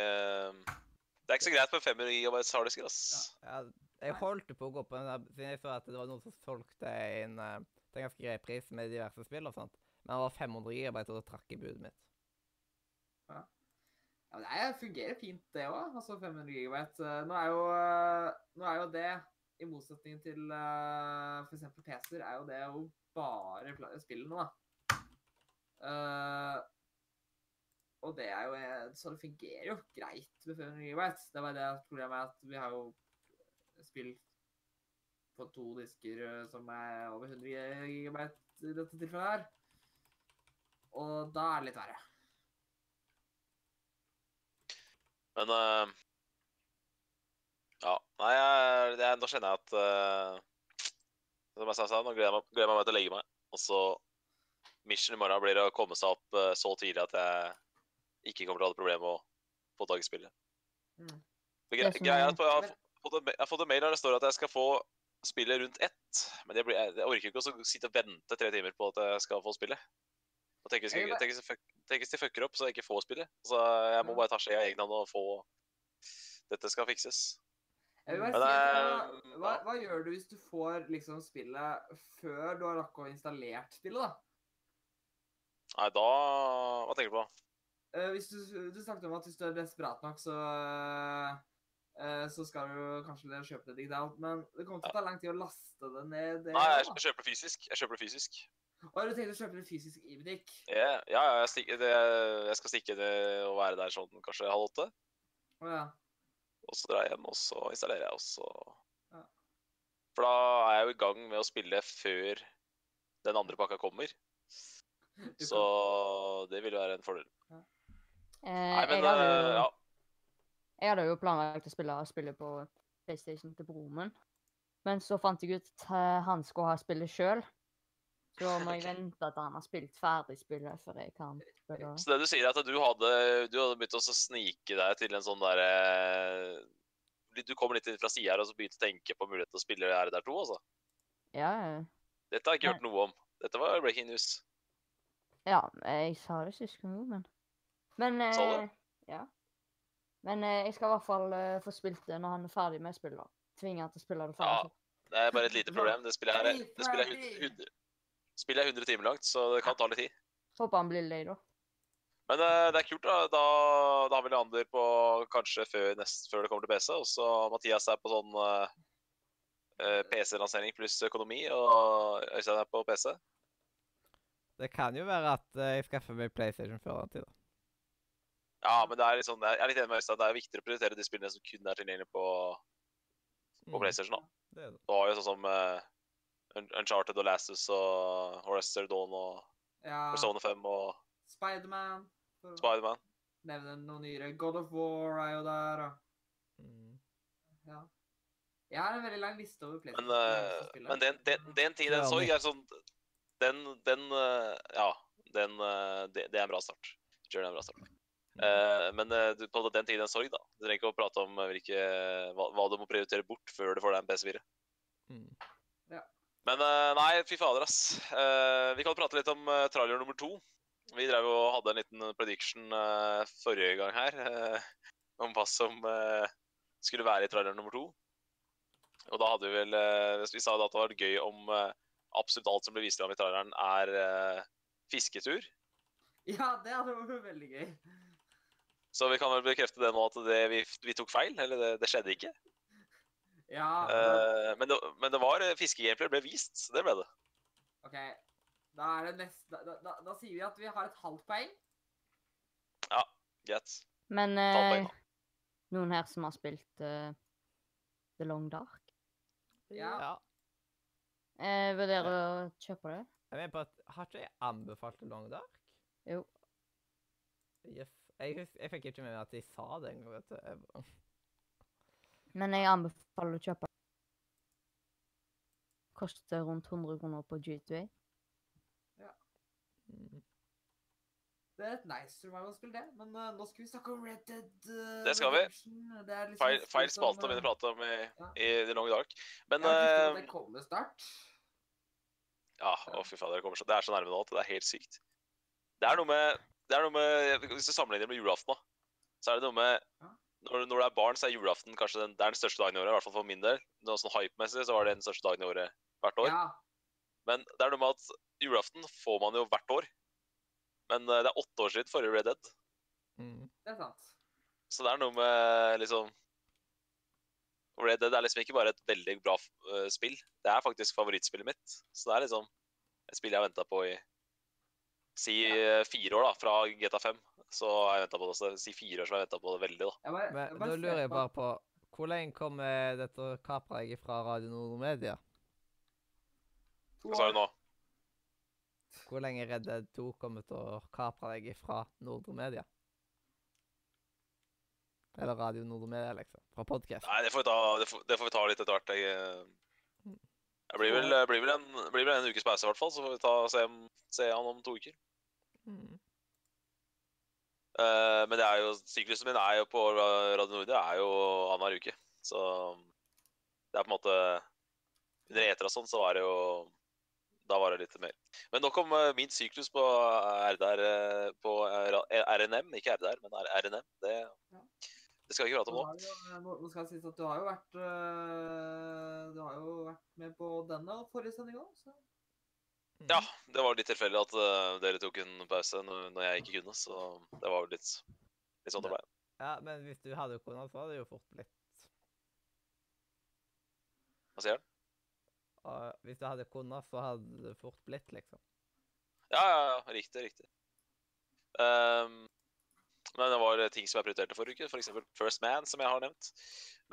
Det er ikke så greit med 500 gigabytes harddisker, ass. Ja, jeg holdt på å gå på den der, siden jeg så at det var noen som solgte en eh, til en ganske grei pris med diverse spill og sånt. Men det var 500 GB, og det trakk i budet mitt. Ja, men det er- fungerer fint, det òg. Altså 500 gigabyte. Eh, Nå er jo, eh, nå er jo det, i motsetning til uh, f.eks. PC-er, er jo det jo bare pla- spillene, da. Eh, og det er jo eh, Så det fungerer jo greit med 500 gigabyte. Det er bare det problemet er at vi har jo spill på to disker eh, som er over 100 gigabyte i dette tilfellet her. Og da er det litt verre. Men uh, Ja. Nei, jeg, jeg, nå kjenner jeg at uh, Som jeg sa, nå gleder jeg meg, gleder jeg meg til å legge meg. Og så Mission i morgen blir å komme seg opp uh, så tidlig at jeg ikke kommer til å ha det problem med å få tak i spillet. Mm. Greia er at jeg har, fått en, jeg har fått en mail der det står at jeg skal få spillet rundt ett. Men jeg, blir, jeg, orker ikke å sitte og vente tre timer på at jeg skal få spillet. Og tenk hvis, Jeg tenk hvis, fuck- tenk hvis de fucker opp så jeg ikke får spillet. Så jeg må bare ta skjea i egen hånd og få Dette skal fikses. Jeg vil bare si, at, hva, hva, hva gjør du hvis du får liksom spillet før du har rakket å installert spillet, da? Nei, da Hva tenker du på? Eh, hvis du, du snakket om at hvis du er desperat nok, så eh, så skal du kanskje kjøpe det digitalt, men det kommer til å ta lang tid å laste det ned. Det, Nei, jeg, jeg kjøper det fysisk. Jeg kjøper det fysisk. Og har du tenkt å kjøpe det fysisk i butikk? Ja, ja, jeg, stikker, det, jeg skal stikke det og være der sånn kanskje halv åtte. Oh, ja. Og så drar jeg hjem, og så installerer jeg, og så Ja. For da er jeg jo i gang med å spille før den andre pakka kommer. Så det vil være en fordel. Eh, Nei, men jeg, hadde eh, jo, ja. jeg hadde jo planlagt å spille spille på PlayStation til broren min. Men så fant jeg ut at eh, han skulle ha spillet sjøl. Så må jeg vente til han har spilt ferdig spillet før jeg kan spille. Så det du sier, er at du hadde, du hadde begynt å snike deg til en sånn derre Du kom litt inn fra sida her og så begynte å tenke på muligheten til å spille RDR2, altså? Ja, ja. Dette har jeg ikke hørt noe om. Dette var breaking news. ja, jeg sa det sist gang òg, men Men eh, Ja. Men eh, jeg skal i hvert fall eh, få spilt det når han er ferdig med spillet. Tvinge han til å spille det Ja. ferdig. Det er bare et lite problem. Det spillet her er, det spillet er, 100, 100, spillet er 100 timer langt, så det kan ta litt tid. Håper han blir lei, da. Men eh, det er kult, da. Da, da har vi Leander på kanskje før, nest, før det kommer til PC. Og så Mathias er på sånn eh, eh, PC-lansering pluss økonomi, og Øystein er på PC. Det kan jo være at eh, jeg skaffer meg PlayStation før den tid. da. Ja, men det er litt sånn, jeg er litt enig med Øystein. Det er viktigere å prioritere de spillene som kun er tilgjengelig på, på Mm, PlayStation. da. Det. Du har jo sånn som uh, Uncharted og Lastus og Horizon Dawn og Ja, Persona 5 og Spiderman. Spiderman. Nevne noe nyere. God of War er jo der. og Mm. Ja. Jeg har en veldig lang liste over Men, PlayStation. eh, men den, den, den tid, den Ja, sorg, men- er sånn Den, den uh, Ja, den uh, det, det er en bra start. Journey er en bra start. Eh, men eh, du, på den tiden sorg, da. Du trenger ikke å prate om eh, hvilke, hva, hva du må prioritere bort før du får deg en PS4. Mm. Men eh, nei, fy fader, ass. Eh, vi kan prate litt om trailer nummer to. Vi drev og hadde en liten prediction forrige gang her om hva som skulle være i trailer nummer to. Og da hadde vi vel Vi sa da at det var gøy om absolutt alt som ble vist fram i traileren, er fisketur. Ja, det hadde vært veldig gøy. Så vi kan vel bekrefte det nå at det, vi, vi tok feil. Eller det, det skjedde ikke. Ja, Uh, men, det, men det var eh, fiskegameplay ble vist. så Det ble det. OK. Da er det neste da, da, da sier vi at vi har et halvt poeng. Greit. Men eh, da. noen her som har spilt uh, The Long Dark, Ja. ja. eh, vurderer å kjøpe det? Jeg mener på at Har ikke jeg anbefalt The Long Dark? Jo. Yes. Jeg, hus- jeg fikk ikke med meg at de sa det engang. vet du. Jeg bare- Men jeg anbefaler å kjøpe. Koster rundt 100 kroner på G2A. Mm. Det er et nice survival-spill, det. Men eh, nå skal vi snakke om Red Dead uh, Det skal vi. Det er liksom Feil, et spill feil som, spalte å begynne å eh, prate om i, ja. i The Long Dark. Men Jeg har ikke eh, det kommer snart. Ja, å fy faen, det, kommer så, det er så nærme nå at det er helt sykt. Det er noe med, det er noe med Hvis du sammenligner med julaften, da, så er det noe med når, når du er barn, så er julaften kanskje den, det er den største dagen i året. I hvert fall for min del. Noe sånn hype-messig så var det den største dagen i året hvert år. Ja. Men det er noe med at julaften får man jo hvert år. Men eh, det er åtte år siden forrige Red Dead. Mm. Det er sant. Så det er noe med liksom Red Dead er liksom ikke bare et veldig bra eh, spill. Det er faktisk favorittspillet mitt. Så det er liksom et spill jeg har venta på i si ja. fire år, da. Fra GTA 5. Så har jeg venta på det. også. si fire år så har jeg venta på det veldig, da. Men da lurer jeg bare på Hvor lenge kommer dette kapraget fra Radio Nord Media? Hva sa du nå? Hvor lenge Red Dead 2 kommer til å kapre deg fra Nordre Media? Eller Radio Nordre Media, liksom. Fra podkast. Nei, det får vi ta, det får, det får vi ta litt etter hvert. Jeg, eh, jeg blir, vel, blir, vel en, blir vel en ukes pause, i hvert fall. Så får vi ta, se, se han om to uker. Mm. Eh, men det er jo, syklusen min er jo på Ra- Radio Nordre er jo annenhver uke. Så det er på en måte Under eter og sånn, så var det jo Da var det litt mer. Men nok om uh, min syklus på RDR eh, på RNM. Ikke RDR, men RNM. Det, Ja. det skal vi ikke prate om nå. jo- Nå skal jeg si at du har jo vært Du har jo vært med på denne og forrige sending òg, så. Ja, det var litt tilfeldig at uh, dere tok en pause når, når jeg ikke kunne, så det var jo litt, litt sånn det ble. Ja, men hvis du hadde kunnet, så hadde det jo fort blitt Hva sier han? og Hvis du hadde kunnet, så hadde det fort blitt, liksom. Ja, ja, ja, riktig, riktig. Um, Men det var eh, ting som jeg prioriterte forrige uke, f.eks. First Man, som jeg har nevnt.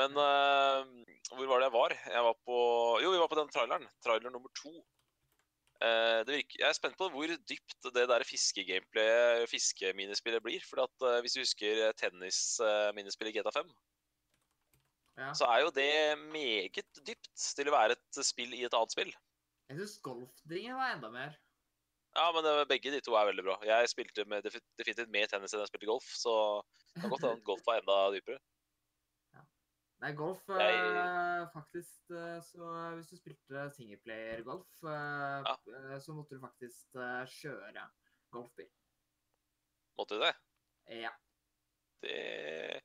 Men uh, hvor var det jeg var? Jeg var på Jo, vi var på den traileren. Trailer nummer to. Eh, det virker, jeg er spent på hvor dypt det der fiskegameplayet, fiskeminispillet, blir. For at, eh, hvis du husker tennisminispillet i GTA 5, Ja. så er jo det meget dypt til å være et spill i et annet spill. Jeg syns golfdingen var enda mer. Ja, men eh, begge de to er veldig bra. Jeg spilte med, definitivt mer tennis enn jeg spilte golf, så det kan godt hende golf var enda dypere. Nei, golf Jeg- eh, faktisk eh, Så hvis du spilte singleplayer-golf, eh, Ja. eh, så måtte du faktisk eh, kjøre golfbil. Måtte du det? Ja. det?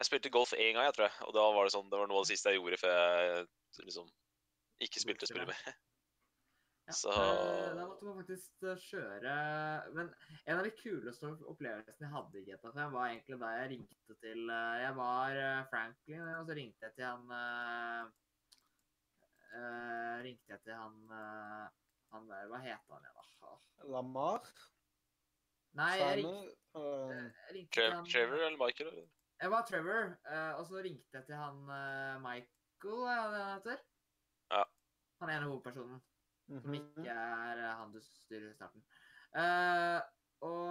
Jeg spilte golf én gang, jeg tror jeg. Og da var det sånn, det var noe av det siste jeg gjorde før jeg liksom ikke Spilte spillet mer. ja. Så Eh, Da måtte man faktisk eh, kjøre Men en av de kuleste opplevelsene jeg hadde i GTA 5, var egentlig da jeg ringte til eh, Jeg var Franklin, og så ringte jeg til han eh, eh, Ringte jeg til han uh, Han der Hva het han igjen, da? Lamar? Nei, jeg ringte, jeg ringte til han Trevor eller Michael? Eller? Jeg var Trevor, eh, og så ringte jeg til han Michael, er det han heter? Ja. Han ene hovedpersonen, som mhm. ikke er eh, han du styrer i starten. Uh, og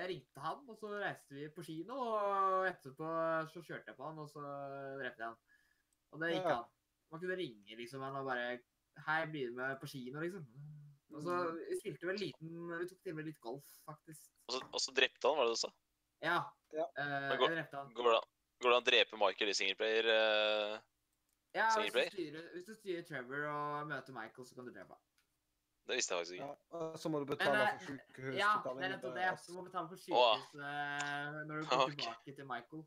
jeg ringte han, og så reiste vi på kino, og etterpå så kjørte jeg på han, og så drepte jeg han. Og det gikk Ja. an. Man kunne ringe liksom han og bare Hei, blir du med på kino, liksom? Og så Mm. vi spilte vel liten Vi tok til og med litt golf, faktisk. Og så, og så drepte han, var det du sa? Ja. Ja. Uh, går- jeg drepte han. Går det, an- går det an å drepe Michael i singleplayer? eh? Ja, hvis du, styrer, hvis du styrer Trevor og møter Michael, så kan du drepe ham. Det visste jeg faktisk ikke. Ja, så må du betale Men, for eh, sykehus. Ja, det er nettopp det det. Du må betale for Åh. sykehus eh, når du går okay. tilbake til Michael.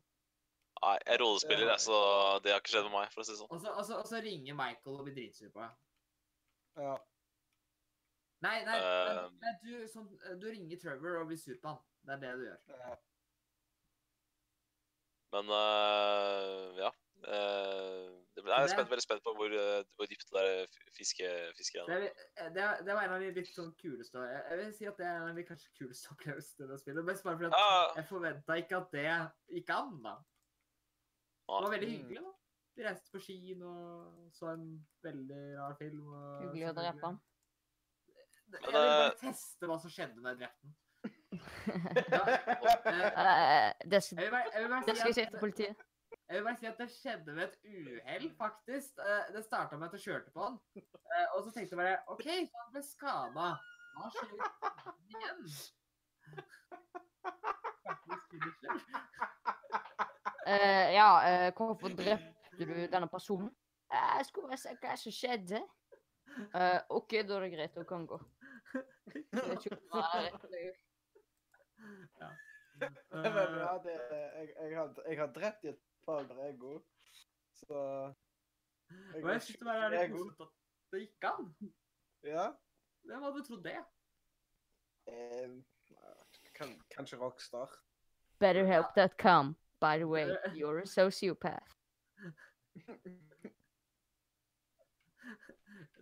Nei, jeg er rollespiller, jeg, så det har ikke skjedd med meg, for å si det sånn. Og så, og så, og så ringer Michael og blir dritsur på deg. Ja. Nei, nei, uh, nei, nei du, sånn, du ringer Trevor og blir sur på han. Det er det du gjør. ja. Men uh, ja. øh, det, jeg er spent, veldig spent på hvor, øh, hvor dypt det der fiske, fiskegreiene Det, er- det, det var en av de litt sånn kuleste Jeg, jeg vil si at det er en av de kanskje kuleste opplevelsene i det spillet. Mest bare fordi at Ja, jeg forventa ikke at det gikk an, da. Det var veldig Mm. hyggelig, da. Vi reiste på skien og så en veldig rar film. Og Hyggelig å drepe han. Jeg vil bare eh, teste hva som skjedde med jeg drepte den. Eh, Eh, det, skal, Jeg vil bare, jeg vil bare si skal jeg si at- til politiet. Jeg vil bare si at det skjedde ved et uhell, faktisk. Eh, Det starta med at jeg kjørte på han. Eh, Og så tenkte jeg bare OK, så han ble skada. Hva skjer igjen? Uh. Eh, ja, uh, hvorfor drepte du denne personen? Uh, Jeg skulle bare se hva som skjedde. Uh, OK, da er det greit. Hun kan gå. Er gjøre. Det, jeg, jeg, har, jeg har drept i et par god. så Jeg, Og jeg synes det er litt morsomt at det gikk an. Ja. Hvem hadde trodd det? Kan, kanskje Rockstar. Betterhelp.com. By the way, you're a sociopath.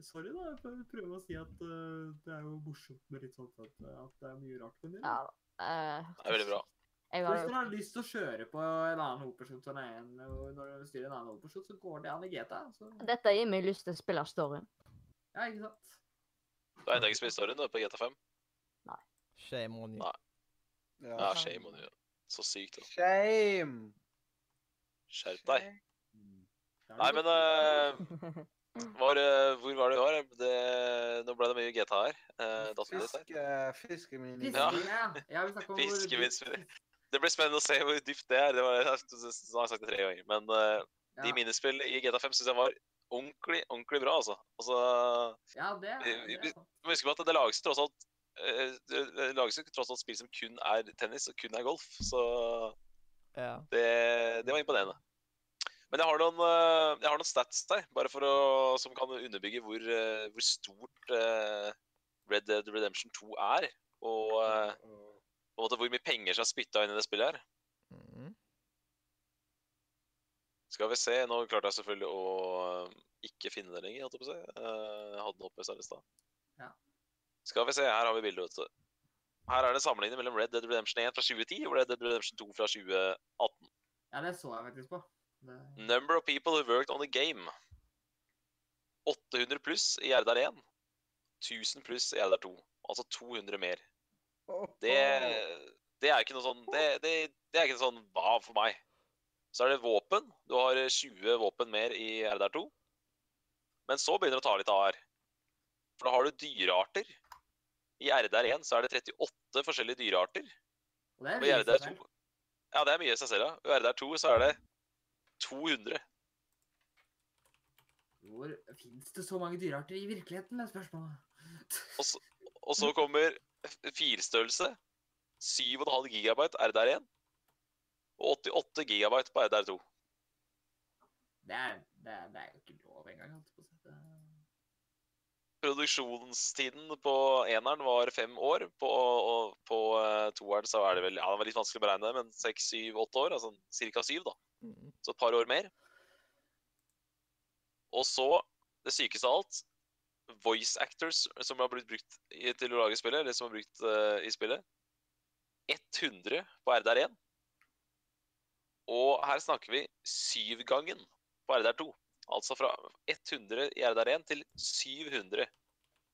Sorry, da. Jeg får prøve å si at uh, det er jo morsomt med litt sånt at, at det er mye rart med det. Ja, uh, Det er veldig bra. Hvis har dere har lyst til å kjøre på en annen hovedperson som er en, når dere styrer en annen hovedperson, så går det an i GTA. Så, Dette gir meg lyst til å spille storyen. ja, ikke sant? Du har ennå ikke spilt storyen du, på GTA5? Nei. Shame on you. Nei. Ja. Ja, shame on you. Så sykt. da. Shame! Skjerp deg. Nei, men øh, var, uh, hvor var det du var? Det, nå ble det mye GTA her. Uh. Fiske, fiskemini. Ja. Fiske, ja. ja. vi snakker om hvor Fiskeminspill. Det blir spennende å se hvor dypt det er. Det var, jeg har sagt det tre ganger. Men de Ja. minispill i GTA5 syns jeg var ordentlig, ordentlig bra, altså. altså Ja, det er, vi- det er. Må huske på at det lages tross alt eh, det lages jo tross alt spill som kun er tennis og kun er golf, så Ja. det, det var imponerende. Men jeg har noen, eh, jeg har noen stats der, bare for å, som kan underbygge hvor, hvor stort Red Dead Redemption 2 er. Og måte hvor mye penger som er spytta inn i det spillet her. Mm. Skal vi se, nå klarte jeg selvfølgelig å eh, ikke finne det lenger, holdt jeg på å si. Eh, Jeg hadde den oppe i stad. Ja. Skal vi se, her har vi bildet, vet du. her er det sammenligning mellom Red Dead Redemption 1 fra 2010 og Red Dead Redemption 2 fra 2018. Ja, det så jeg faktisk på. Det... Number of people who worked on the game. 800 pluss i RDR 1. 1000 pluss i RDR 2. Altså 200 mer. Det, det er ikke noe sånn det, det, det er ikke noe sånn hva for meg. Så er det våpen. Du har 20 våpen mer i RDR 2. Men så begynner det å ta litt av her. For da har du dyrearter. I RDR 1 så er det 38 forskjellige dyrearter. Og det er i mye RDR seg 2 selv. Ja, det er mye i seg selv, ja. Og i RDR 2 så er det 200. Hvor fins det så mange dyrearter i virkeligheten, er spørsmålet. Og så, og så kommer filstørrelse. 7,5 GB RDR1. Og 88 GB på RDR2. Det er, det er, det er jo ikke lov engang. Produksjonstiden på eneren var fem år. På, og på eh, toeren så er det vel Ja, det var litt vanskelig å beregne, men seks, syv, åtte år. Altså ca. syv, da. Mm. Så et par år mer. Og så, det sykeste av alt, voice actors som har blitt brukt til å lage spillet, eller som har brukt uh, i spillet. 100 på RDR1. Og her snakker vi syvgangen på RDR2. Altså fra 100 i RDR1 til 700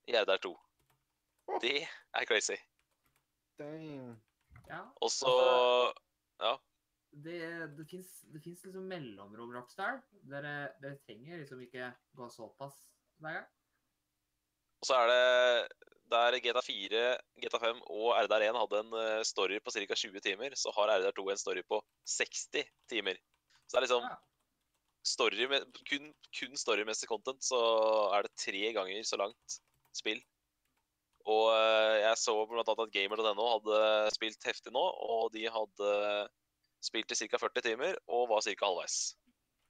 i RDR2. Det er crazy. Damn. Ja, Og så Ja. det, det fins liksom mellomrom, Rockstar. Dere, dere trenger liksom ikke gå såpass hver gang. Og så er det der GTA 4, GTA 5 og RDR1 hadde en eh, story på ca. 20 timer, så har RDR2 en story på 60 timer. Så det er liksom story med, kun, kun storymessig content, så er det tre ganger så langt spill. Og eh, jeg så annet at gamer.no hadde spilt heftig nå, og de hadde spilt i ca. 40 timer og var ca. halvveis.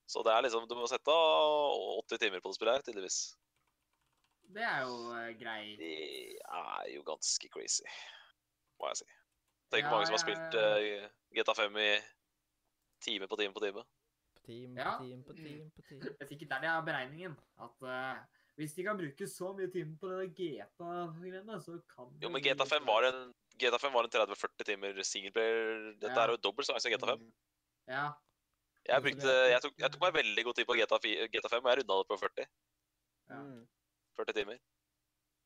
Så det er liksom, du må sette av 80 timer på det spillet her, tydeligvis. Det er jo eh, grei. Det er jo ganske crazy, må jeg si. Tenk Ja, hvor mange som har spilt uh, GTA 5 i time på time på time. På team, Ja. på team, på team, på team. Det er sikkert der de har beregningen. At uh, hvis de kan bruke så mye timer på det GTA-greiene, så kan Jo, men GTA 5 var en, GTA 5 var en 30-40 timer singleplayer. Dette Ja. er jo dobbelt så lang som GTA 5. Ja. Jeg, brukte, jeg, tok, jeg tok meg veldig god tid på GTA, 4, GTA 5, og jeg runda det på 40, Ja. Mm. 40 timer.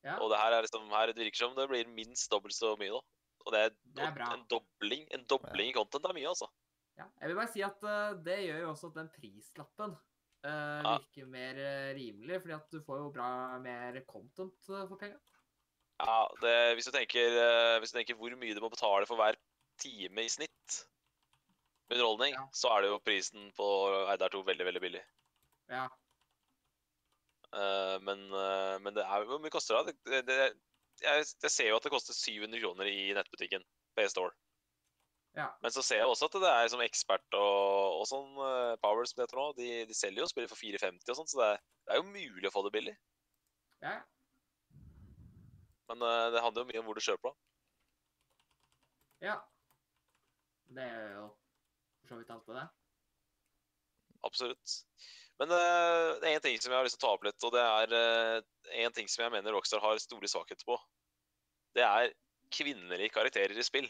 ja. Og det her er liksom, her det virker som det blir minst dobbelt så mye nå. Og det er, Det er en dobling en dobling i content er mye, altså. Ja, jeg vil bare si at uh, det gjør jo også at den prislappen uh, virker mer eh, rimelig, fordi at du får jo bra mer content for penga. Ja, det, hvis, du tenker, uh, hvis du tenker hvor mye du må betale for hver time i snitt underholdning, Ja. så er det jo prisen på Eidar 2 veldig, veldig billig. Ja. Eh, men, eh, men det er Hvor mye koster det? det, det jeg, jeg ser jo at det koster 700 kroner i nettbutikken. PS-Store. Ja. Men så ser jeg også at det er som ekspert og, og sånn eh, Power som det heter nå. De, de selger jo spiller for 450 og sånn, så det er, det er jo mulig å få det billig. ja. Men det handler jo mye om hvor du kjøper da. Ja. Det gjør jo for så vidt på det. Absolutt. Men uh, det er en ting som jeg har lyst til å ta opp litt, og det er én en ting som jeg mener Rockstar har store svakheter på. Det er kvinnelige karakterer i spill.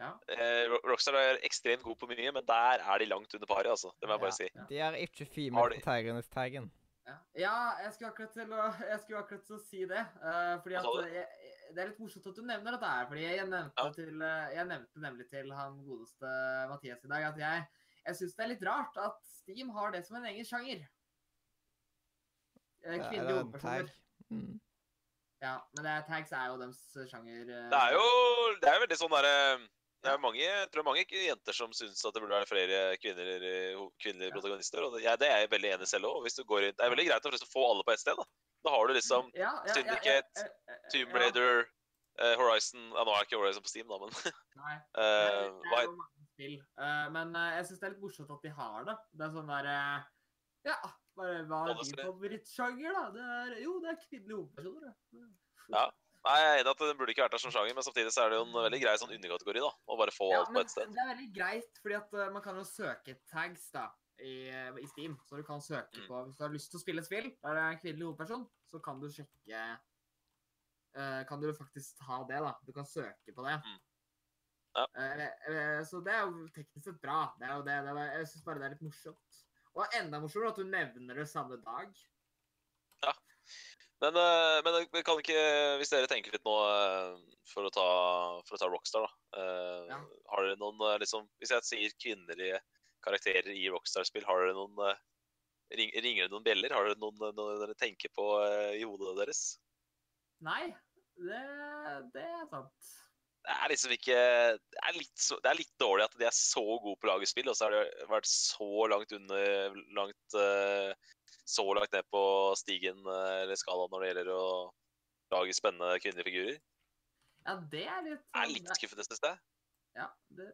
Ja. Uh, Rockstar er ekstremt god på mye, men der er de langt under paret, altså. Det må jeg bare si. Ja. De er ikke female de- protagonist-taggen. Ja. ja, jeg skulle akkurat til å, jeg akkurat til å si det. Uh, fordi at jeg, Det er litt morsomt at du nevner dette her. fordi jeg nevnte, Ja. til, eh, jeg nevnte nemlig til han godeste Mathias i dag at jeg, jeg syns det er litt rart at Steam har det som en egen sjanger. Eh, Ja, Kvinnelige hovedpersoner. Mm. Ja, men det er, tags er jo deres sjanger. eh, Det er jo det er veldig sånn derre det er mange, jeg tror mange jenter som syns at det burde være flere kvinner, eh, kvinnelige Ja. protagonister. og det, ja, det er jeg veldig enig selv òg. Det er veldig greit å få alle på ett sted. Da Da har du liksom ja, ja, ja, Syndicate, ja, ja, ja, Tomb. Raider, eh, Horizon Ja, nå er jeg ikke Horizon på Steam, da, men Nei. uh, det, spill. Eh, men eh, jeg syns det er litt morsomt at de har det. Det er sånn der eh, Ja, bare hva er din favorittsjanger, da? Det er, jo, det er kvinnelige hovedpersoner. Ja. Nei, Jeg er enig at den burde ikke vært der som sjanger, men samtidig så er det jo en veldig grei sånn underkategori. da, Å bare få Ja, alt på ett sted. det er veldig greit, fordi at man kan jo søke tags da, i, i Steam. Så du kan søke Mm. på Hvis du har lyst til å spille et spill der det er en kvinnelig hovedperson, så kan du sjekke kan du faktisk ta det, da. Du kan søke på det. Mm. Ja. Eh, eh, så det er jo teknisk sett bra. Det er jo det. jeg syns bare det er litt morsomt. Og enda morsommere at du nevner det samme dag. Men, eh, men kan ikke Hvis dere tenker litt nå for å ta, for å ta Rockstar, da. Ja. Har dere noen liksom Hvis jeg sier kvinnelige karakterer i Rockstar-spill, har dere noen Ringer det noen bjeller? Har dere noen, noen dere tenker på i hodet deres? Nei, det, det er sant. Det er liksom ikke det er, så, det er litt dårlig at de er så gode på lagets spill, og så har de vært så langt under langt, eh, Så langt ned på stigen eh, eller skalaen når det gjelder å lage spennende kvinnelige figurer. Ja, det er litt Det er sånn- litt skuffende, syns jeg. Ja, det,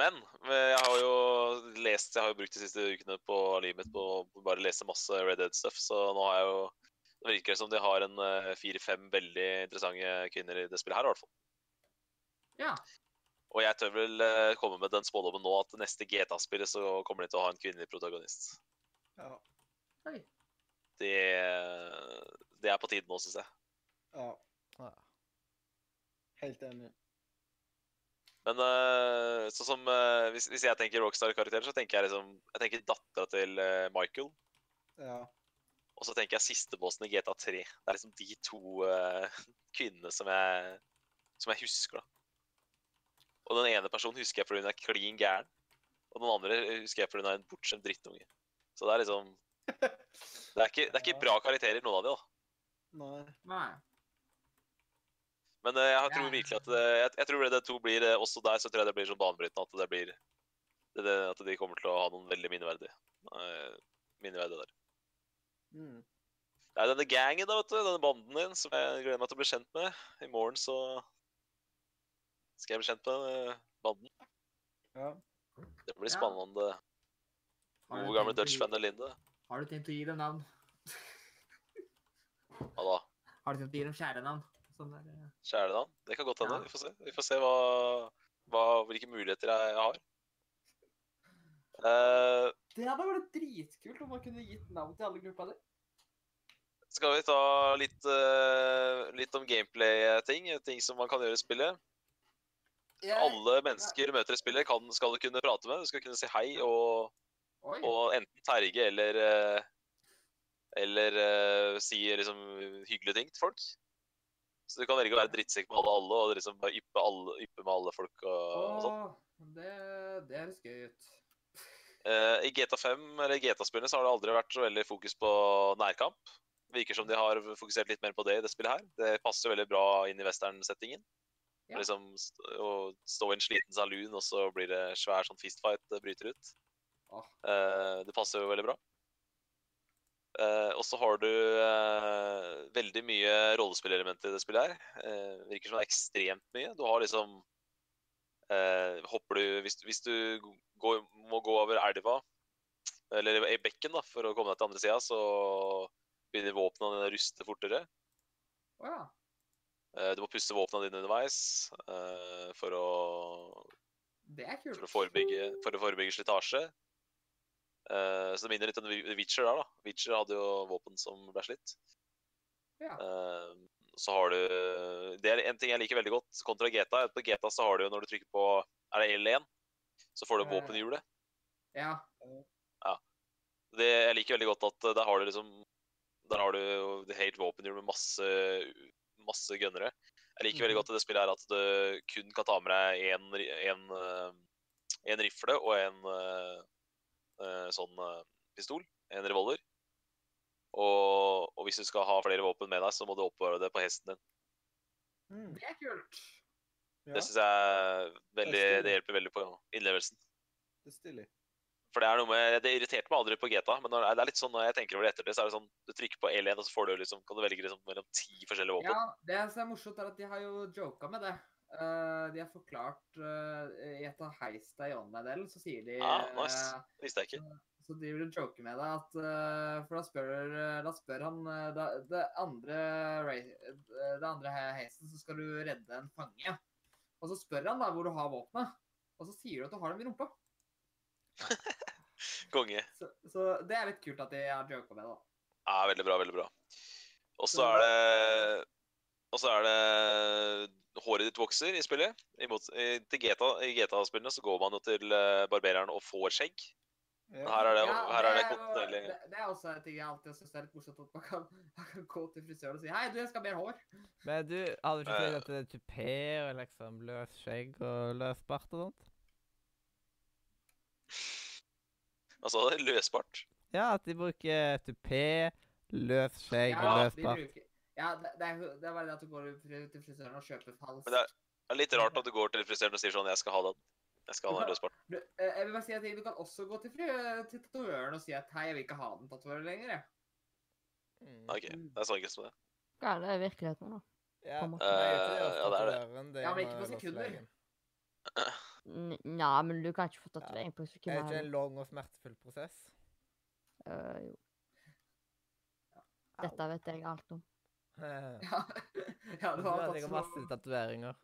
Men eh, jeg har jo lest Jeg har jo brukt de siste ukene på livet mitt på å bare lese masse Red Dead-stuff, så nå har jeg jo Det virker som de har en eh, fire-fem veldig interessante kvinner i det spillet her, i hvert fall. ja. Og jeg tør vel eh, komme med den spådommen nå at neste GTA-spillet så kommer de til å ha en kvinnelig protagonist. Ja. Oi. Det, det er på tide nå, syns jeg. ja. Ja. Helt enig. Men uh, sånn som uh, hvis, hvis jeg tenker Rockstar-karakterer, så tenker jeg liksom Jeg tenker dattera til uh, Michael. Ja. Og så tenker jeg sistebossen i GTA 3. Det er liksom de to uh, kvinnene som jeg, som jeg husker, da. Og den ene personen husker jeg fordi hun er klin gæren. Og den andre husker jeg fordi hun er en bortskjemt drittunge. Så det er liksom Det er ikke, det er ikke bra karakterer, noen av de, da. Nei. Nei. Men uh, jeg tror virkelig at det, jeg, jeg tror det to blir eh, Også der så tror jeg det blir sånn banebrytende at det blir det, det, At de kommer til å ha noen veldig minneverdige uh, minneverdige der. Mm. Det er denne gangen, da, vet du. Denne banden din som jeg gleder meg til å bli kjent med. I morgen så skal jeg bli kjent med eh, banden. Ja. Det blir spennende. Gode gamle Dutch-fan Linde. Har du tenkt å gi dem navn? Hva da? Har du tenkt å gi dem kjælenavn? Sånn der, eh, Kjælenavn? Det kan godt hende. Ja. Vi får se. Vi får se hva, hva, hvilke muligheter jeg har. Eh, Det hadde vært dritkult om man kunne gitt navn til alle gruppa di. skal vi ta litt, uh, litt om gameplay-ting? Ting som man kan gjøre i spillet. Alle mennesker du møter i spillet, kan, skal du kunne prate med. Du skal kunne si hei og, og enten terge eller uh, Eller uh, si liksom hyggelige ting til folk. Så du kan velge å være drittsekk med alle, alle og liksom bare yppe, alle, yppe med alle folk. og, og sånn. Det, det høres gøy ut. Eh, I GTA5 eller GTA-spillene så har det aldri vært så veldig fokus på nærkamp. Virker som de har fokusert litt mer på det i det spillet her. Det passer veldig bra inn i western-settingen. Ja. Liksom å stå i en sliten saloon, og så blir det svær sånn fistfight det bryter ut. Åh. Eh, det passer jo veldig bra. Eh, og så har du eh, veldig mye rollespillelementer i det spillet her. Eh, virker som det er ekstremt mye. Du har liksom eh, Hopper du Hvis, hvis du går, må gå over elva, eller i bekken, da, for å komme deg til andre sida, så begynner våpnene dine å ruste fortere. Oh, ja. Eh, du må pusse våpnene dine underveis eh, for å Det er kult. for å forebygge, for å forebygge slitasje. Eh, så det minner litt om Witcher der, da. Witcher hadde jo våpen som ble slitt. Ja. Så har du Det er en ting jeg liker veldig godt kontra GTA. På GTA så har du når du trykker på Er det L1? Så får du Eh. våpenhjulet. Ja. ja. Det, jeg liker veldig godt at eh, der har du liksom Der har du det helt våpenhjul med masse, masse gunnere. Jeg liker veldig Mhm. godt at det spillet er at du kun kan ta med deg én en, eh, rifle og en sånn pistol. En revolver. Og, og hvis du skal ha flere våpen med deg, så må du oppbevare det på hesten din. Mm. Det er kult. Ja, Det synes jeg er veldig, Det er det hjelper veldig på innlevelsen. det er stilig. For det er noe med, det irriterte meg aldri på GTA, men når, det er litt sånn når jeg tenker over det etter det, så er det sånn, du trykker på L1, og så får du liksom, kan du velge liksom mellom ti forskjellige våpen. Ja, det som er morsomt, er at de har jo joka med det. Uh, de har forklart uh, I et av heista i online-delen, så sier de Ah, nice. eh, Det visste jeg ikke. Så driver og joker med deg at uh, For da spør, da spør han eh, da, det andre eh, Det andre heisen, så skal du redde en fange. Og så spør han da hvor du har våpenet, og så sier du at du har dem i rumpa. Konge. Så, så det er litt kult at de har joka med det. da. Ja, veldig bra, veldig bra. Og så er det Og så er det håret ditt vokser i spillet. I, mot, i, til GTA-spillene GTA-spillene så går man jo til barbereren og får skjegg. Ja. Her er det, Ja, her er det jo- kontinuerlig det, det er også en ting jeg alltid syns er litt morsomt. At man kan, man kan gå til frisøren og si 'Hei, du, jeg skal ha mer hår'. Men du, har du ikke sagt at det er tupé og liksom løs skjegg og løs bart og sånt? Altså, løs bart? løsbart. Ja, at de bruker tupé, løs skjegg og løs bart. bruker, ja det, det, er, det er bare det at du går til frisøren og kjøper falskt. Men det Det er litt rart at du går til frisøren og sier sånn 'Jeg skal ha den'. Jeg skal ha den løsbart. Du, eh, jeg vil bare si at Du kan også gå til, fri- til tatovøren og si at 'hei, jeg vil ikke ha den tatovøren lenger'. jeg». Mm. OK, det er greit med det. Ja, det er virkeligheten da. Ja, Eh, ja, det er det. Ja, men ikke på sekunder. Nja, men du kan ikke få tatovering på sekunder. Er det ikke en lang og smertefull prosess? Uh, jo. Dette vet jeg alt om. Eh, Ja, ja Du har har så mange. Jeg har masse tatoveringer.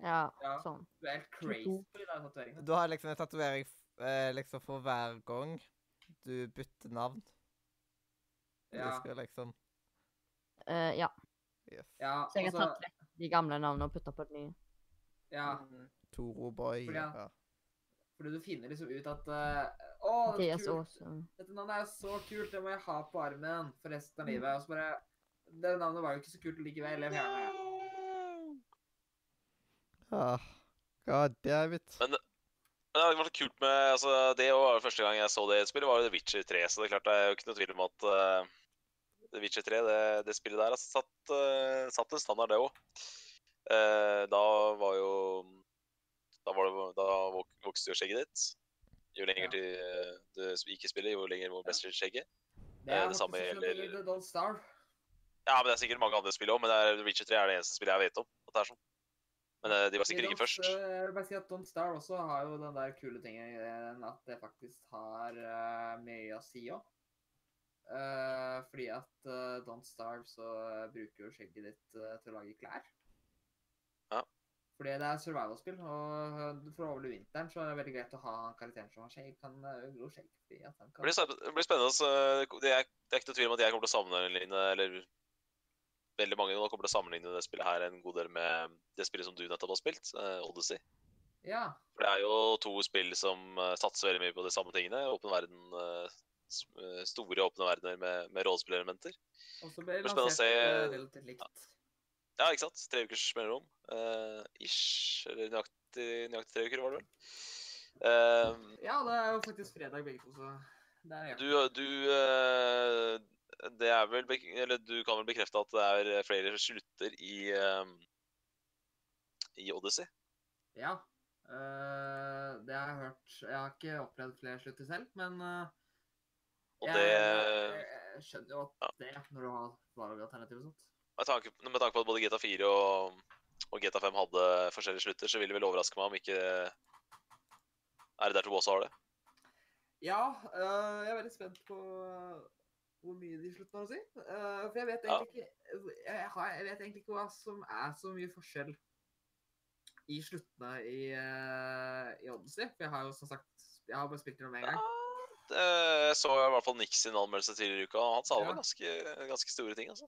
Ja, Ja. sånn. Du er helt crazy på de der tatoveringene. Du har liksom en tatovering eh, liksom for hver gang du bytter navn. Du Ja. skal liksom uh, ja. Yes. Ja, Så jeg har altså, tatt vekk de gamle navnene og putta på de nye. ja, Mm. Toro Boy. Fordi Ja. fordi du finner liksom ut at uh, Å, Det er kult. så kult! Dette navnet er så kult, det må jeg ha på armen for resten av livet. Og så bare Det navnet var jo ikke så kult likevel. Jeg fjerner det. Ah, God damn it. Men Men det var kult med altså, Det var jo første gang jeg så det spillet, var jo The Witcher 3. Så det er klart det er jo ikke noe tvil om at uh, The Witcher 3, det, det spillet der, har satt, uh, satt en standard, det òg. da var jo Da, var det, da vok- vokste jo skjegget ditt. Jo lenger Ja. til eh, du ikke spiller, jo lenger må vokste skjegget. Det er det samme gjelder-. Ja, men det er sikkert mange andre spill òg, men det er, The Witcher 3 er det eneste spillet jeg vet om. at det er sånn. Men eh, de var sikkert ikke først. eh, Jeg vil bare si at Don't Starve også har jo den der kule tingen at det faktisk har mye å si òg. fordi at eh, Don't Starve så eh, bruker jo skjegget ditt eh, til å lage klær. Ja. Fordi det er survival-spill, og eh, for å overleve vinteren så er det veldig greit å ha karakteren som har skjegg, kan gro skjegg. fordi at han Det kan... blir, det blir spennende. Det, er, det er ikke noe tvil om at jeg kommer til å sammenligne eller veldig mange nå kommer til å sammenligne det spillet her en god del med det spillet som du nettopp har spilt, eh, Odyssey. Ja. For det er jo to spill som eh, satser veldig mye på de samme tingene. Åpen verden, eh, store åpne verdener med, med rollespillelementer. Og så ble det lansert se- relativt likt. Ja, ikke sant? Tre ukers mellomrom. Uh, ish. Eller nøyaktig, nøyaktig tre uker, var det vel. Uh, Ja, det er jo faktisk fredag begge to, så det er Du, du eh, Det er vel Eller du kan vel bekrefte at det er flere slutter i uh, I Odyssey? Ja. Uh, det har jeg hørt. Jeg har ikke opplevd flere slutter selv, men uh, jeg, det jeg, jeg skjønner jo at det når du har valgalternativ og sånt. med tanke, med tanke på at både GTA 4 og, og GTA 5 hadde forskjellige slutter, så vil det vel overraske meg om ikke Er det der to også har det? Ja, eh, jeg er veldig spent på hvor mye de slutter å si. Uh, for jeg vet Ja. egentlig ikke jeg, har, jeg vet egentlig ikke hva som er så mye forskjell i sluttene i, uh, i Odyssey. For jeg har jo som sagt Jeg har bare spilt gjennom én gang. Det, jeg så i hvert fall Nix sin anmeldelse tidligere i uka, og han sa Ja. ganske, ganske store ting. altså.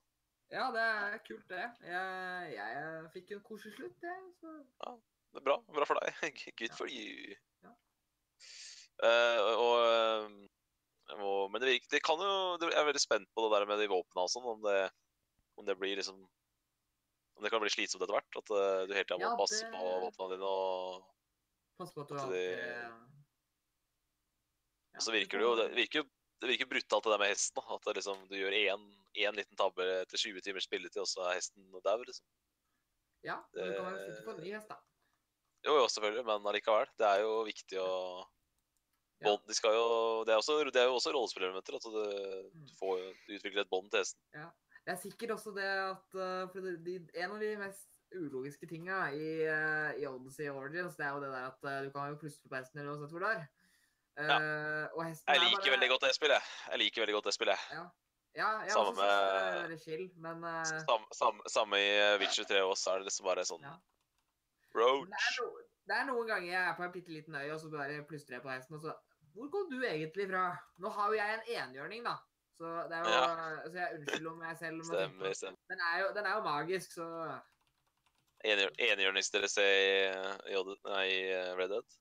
Ja, det er kult, det. Jeg, jeg fikk en koselig slutt, jeg. Så Det er bra. Bra for deg. Good for you. Ja. Uh, og, og Men det, virker, det kan jo det- Jeg er veldig spent på det der med de våpnene og sånn. Om det, om det blir liksom Om det kan bli slitsomt etter hvert. At uh, du hele tida må Ja, passe på våpnene dine. Og, pass på at du har det- Ja, så virker det jo Det virker det virker brutalt det der med hesten. da, At det liksom, du gjør én, liten tabbe etter 20 timers spilletid, og så er hesten dau. Liksom. Ja, men du kan jo sitte på en ny hest, da. Jo, jo, selvfølgelig, men allikevel. Det er jo viktig å Ja. De skal jo, det, er også, det er jo også rollespillelementer. At du, Mm. du får du utvikler et bånd til hesten. Det er sikkert også det at uh, for det, de, En av de mest ulogiske tinga i, uh, i Odyssey Origins, det er jo det der at uh, du kan jo plutselig på hesten eller uansett hvor du er. Uh, og Jeg er liker bare- veldig godt det spillet. Jeg liker veldig godt det spillet. Ja, jeg Samme også synes det er med- chill, men uh, Samme, samme, samme i eh, Witcher 3 også, er det liksom bare sånn Ja. Roach. det, er no, det er noen ganger jeg er på en bitte liten øy, og så bare plystrer jeg på hesten, og så Hvor kom du egentlig fra? Nå har jo jeg en enhjørning, da. Så det er jo Så jeg unnskylder om jeg selv Stemmer, stemmer. den er, jo, den er jo magisk, så Enhjørningsdress i, i i eh, Red Dead.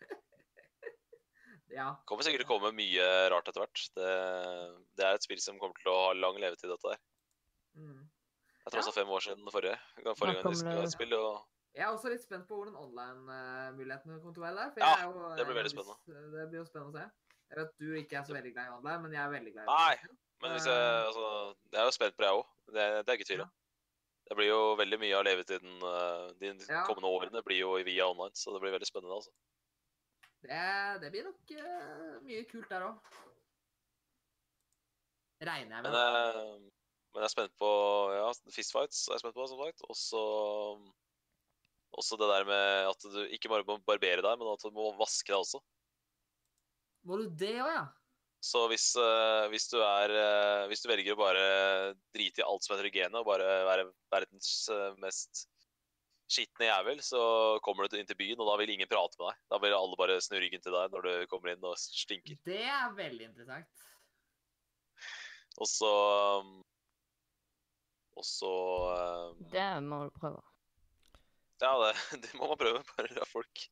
ja. Kommer sikkert til å komme mye rart etter hvert. Det, det er et spill som kommer til å ha lang levetid, dette der. Mm. Jeg tror alt fem år siden forrige, forrige gang de skulle ha et spill, og Jeg er også litt spent på hvordan online-mulighetene kommer til å være der. For Ja, jo, det blir er veldig spennende. Det blir jo spennende å se. Jeg vet du ikke er så veldig glad i online, men jeg er veldig glad i Nei. Men hvis jeg, altså, jeg er jo spent på det, jeg òg. Det, det er ikke tvil om. Det blir jo veldig mye av levetiden eh, de Ja. kommende årene blir jo via online, så det blir veldig spennende. altså. Det, det blir nok uh, mye kult der òg. Regner jeg Men, med. eh, men jeg er spent på ja, fistfights. er jeg spent på, som sagt. Også, også det der med at du ikke bare må barbere deg, men at du må vaske deg også. Må du det òg, ja? Så hvis, uh, hvis, du er, uh, hvis du velger å bare drite i alt som heter hygiene, og bare være verdens eh, mest skitne jævel, så kommer du inn til byen, og da vil ingen prate med deg. Da vil alle bare snu ryggen til deg når du kommer inn og stinker. Det er veldig interessant. Og så um, Og så um, Det må du prøve. Ja, det, det må man prøve. Bare la folk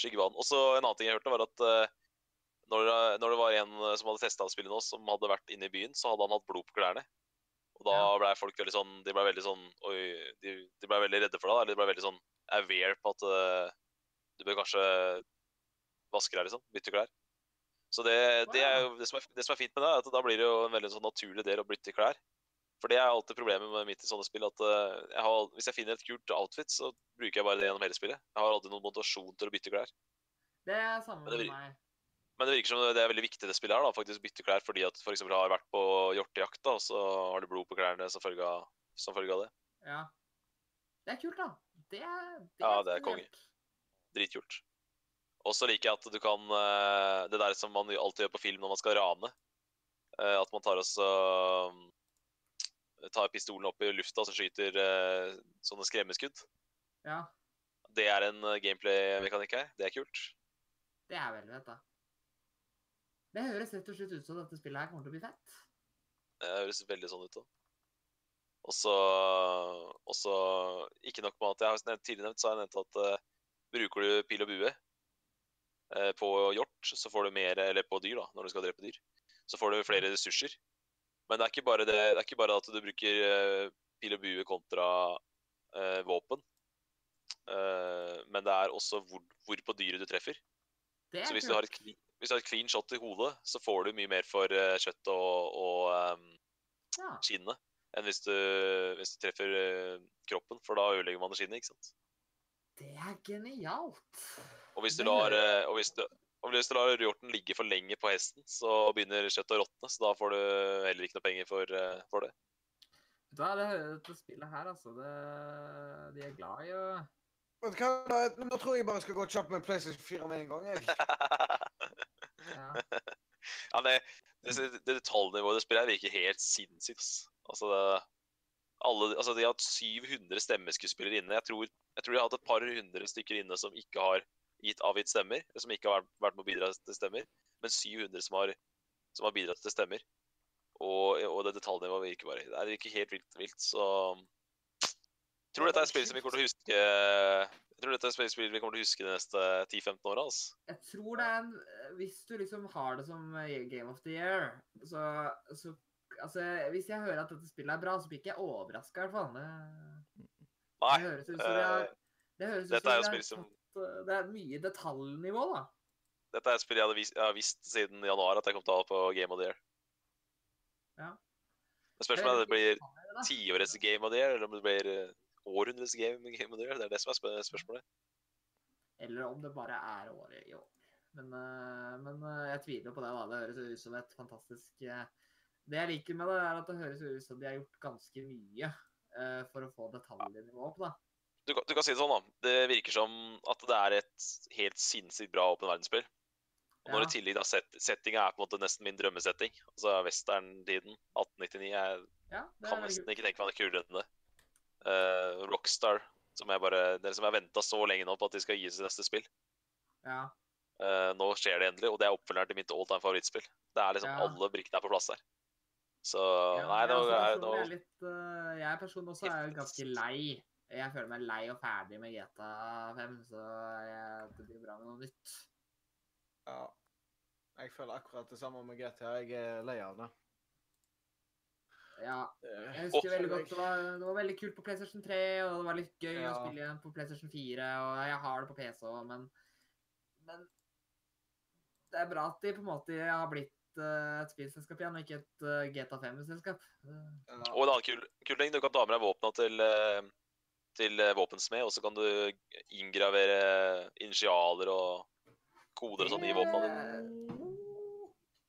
skygge banen. Og så en annen ting jeg hørte, var at uh, når, det- når det var en eh, som hadde testa spillet nå, som hadde vært inne i byen, så hadde han hatt blod på klærne. Og da Ja. ble folk veldig sånn De ble veldig sånn Oi, de, de ble veldig redde for deg. Eller de ble veldig sånn aware på at uh, du bør kanskje vaske deg, liksom. Bytte klær. Så det, det er jo det som er, det som er fint med det, er at da blir det jo en veldig sånn naturlig del å bytte klær. For det er alltid problemet med mitt i sånne spill, at eh, jeg har, hvis jeg finner et kult outfit, så bruker jeg bare det gjennom hele spillet. Jeg har aldri noen motivasjon til å bytte klær. Det er samme med meg. Men det virker som det er veldig viktig det spillet her, da, faktisk bytte klær fordi at for eksempel har vært på hjortejakt, da, og så har du blod på klærne som følge av, som følge av det. Ja. Det er kult, da. Det er, det Ja, det er konge. Dritkult. Og så liker jeg at du kan eh, Det der som man alltid gjør på film når man skal rane. eh, At man tar også Tar pistolen opp i lufta og så skyter uh, sånne skremmeskudd. Ja, Det er en eh, gameplay-mekanikk her. Det er kult. det er veldig fett, da. Det høres rett og slett ut som dette spillet her kommer til å bli fett. Det høres veldig sånn ut. da. Og så Ikke nok med at jeg har tidligere nevnt, så har jeg nevnt at uh, bruker du pil og bue uh, på hjort, så får du mer Eller på dyr, da, når du skal drepe dyr. Så får du flere ressurser. Men det er ikke bare, det, det er ikke bare at du bruker uh, pil og bue kontra uh, våpen. Uh, men det er også hvor, hvor på dyret du treffer. Er Så hvis du, har et, hvis du har et clean shot i hodet, så får du mye mer for kjøttet og, og um, Ja. skinnet enn hvis du, hvis du treffer kroppen, for da ødelegger man skinnet, ikke sant? Det er genialt. Og hvis du lar, og hvis du, og hvis du lar hjorten ligge for lenge på hesten, så begynner kjøttet å råtne, så da får du heller ikke noe penger for, eh, for det. Vet du hva, det dette spillet her, altså. Det, de er glad i å Vet du hva, Nå tror jeg bare jeg skal gå kjapt med PlayStation 4 med en gang. jeg. ja. ja, det, det, det detaljnivået det spillet her virker helt sinnssykt. Altså, det, alle, altså, de har hatt 700 stemmeskuespillere inne. Jeg tror, jeg tror de har hatt et par hundre stykker inne som ikke har gitt avgitt stemmer, som ikke har vært, med å bidra til stemmer, men 700 som har, som har bidratt til stemmer. Og, og det detaljnivået virker bare Det virker helt vilt, vilt så Jeg tror dette er spill som vi kommer til å huske Jeg tror dette er et spill vi kommer til å huske de neste 10-15 åra. Altså. Jeg tror det er en Hvis du liksom har det som Game of the Year, så, så Altså, hvis jeg hører at dette spillet er bra, så blir ikke jeg overraska, i hvert fall. Det, Nei. det høres ut som de har eh, Det høres ut dette som er jo spill som- Det er mye detaljnivå, da. Dette er et spill jeg, hadde jeg har visst siden januar at jeg kom til å ha på Game of the Year. Ja. Men spørsmålet er om det blir tiårets Game of the Year, eller om det blir eh, århundrets game, game of the Year. Det er det som er spørsmålet. Eller om det bare er året i år. Men, eh, men eh, jeg tviler på det. da. Det høres ut som et fantastisk eh, Det jeg liker med det, er at det høres ut som de har gjort ganske mye eh, for å få detaljnivå opp. da. Du, du kan si det sånn, da. Det virker som at det er et helt sinnssykt bra åpen verdensspill. Og når Ja. i tillegg da set, settinga er på en måte nesten min drømmesetting, altså westerntiden, 1899, jeg Ja, er kan nesten ikke tenke meg noe kulere enn det. Uh, Rockstar, som jeg bare, det som jeg har venta så lenge nå på at de skal gi sitt neste spill. Ja. Uh, nå skjer det endelig, og det er oppfølgeren til mitt all time favorittspill. Det er liksom Ja. alle brikkene er på plass der. Så Ja, nei, jeg nå er personlig nå er litt, øh, Jeg personlig også er jo ganske lei. Jeg føler meg lei og ferdig med GTA 5, så jeg, det blir bra med noe nytt. Ja. Jeg føler akkurat det samme med GTA. Jeg er lei av det. Ja, jeg husker veldig godt det var, det var veldig kult på PlayStation 3, og det var litt gøy Ja. å spille igjen på PlayStation 4, og jeg har det på PC òg, men, men det er bra at de på en måte har blitt øh, et spillselskap igjen, og ikke et øh, GTA 5-selskap. Ja. Og en annen kul, kul ting, du kan ta med deg våpna til, eh, til eh, våpensmed, og så kan du inngravere initialer og koder og sånn i våpnene dine.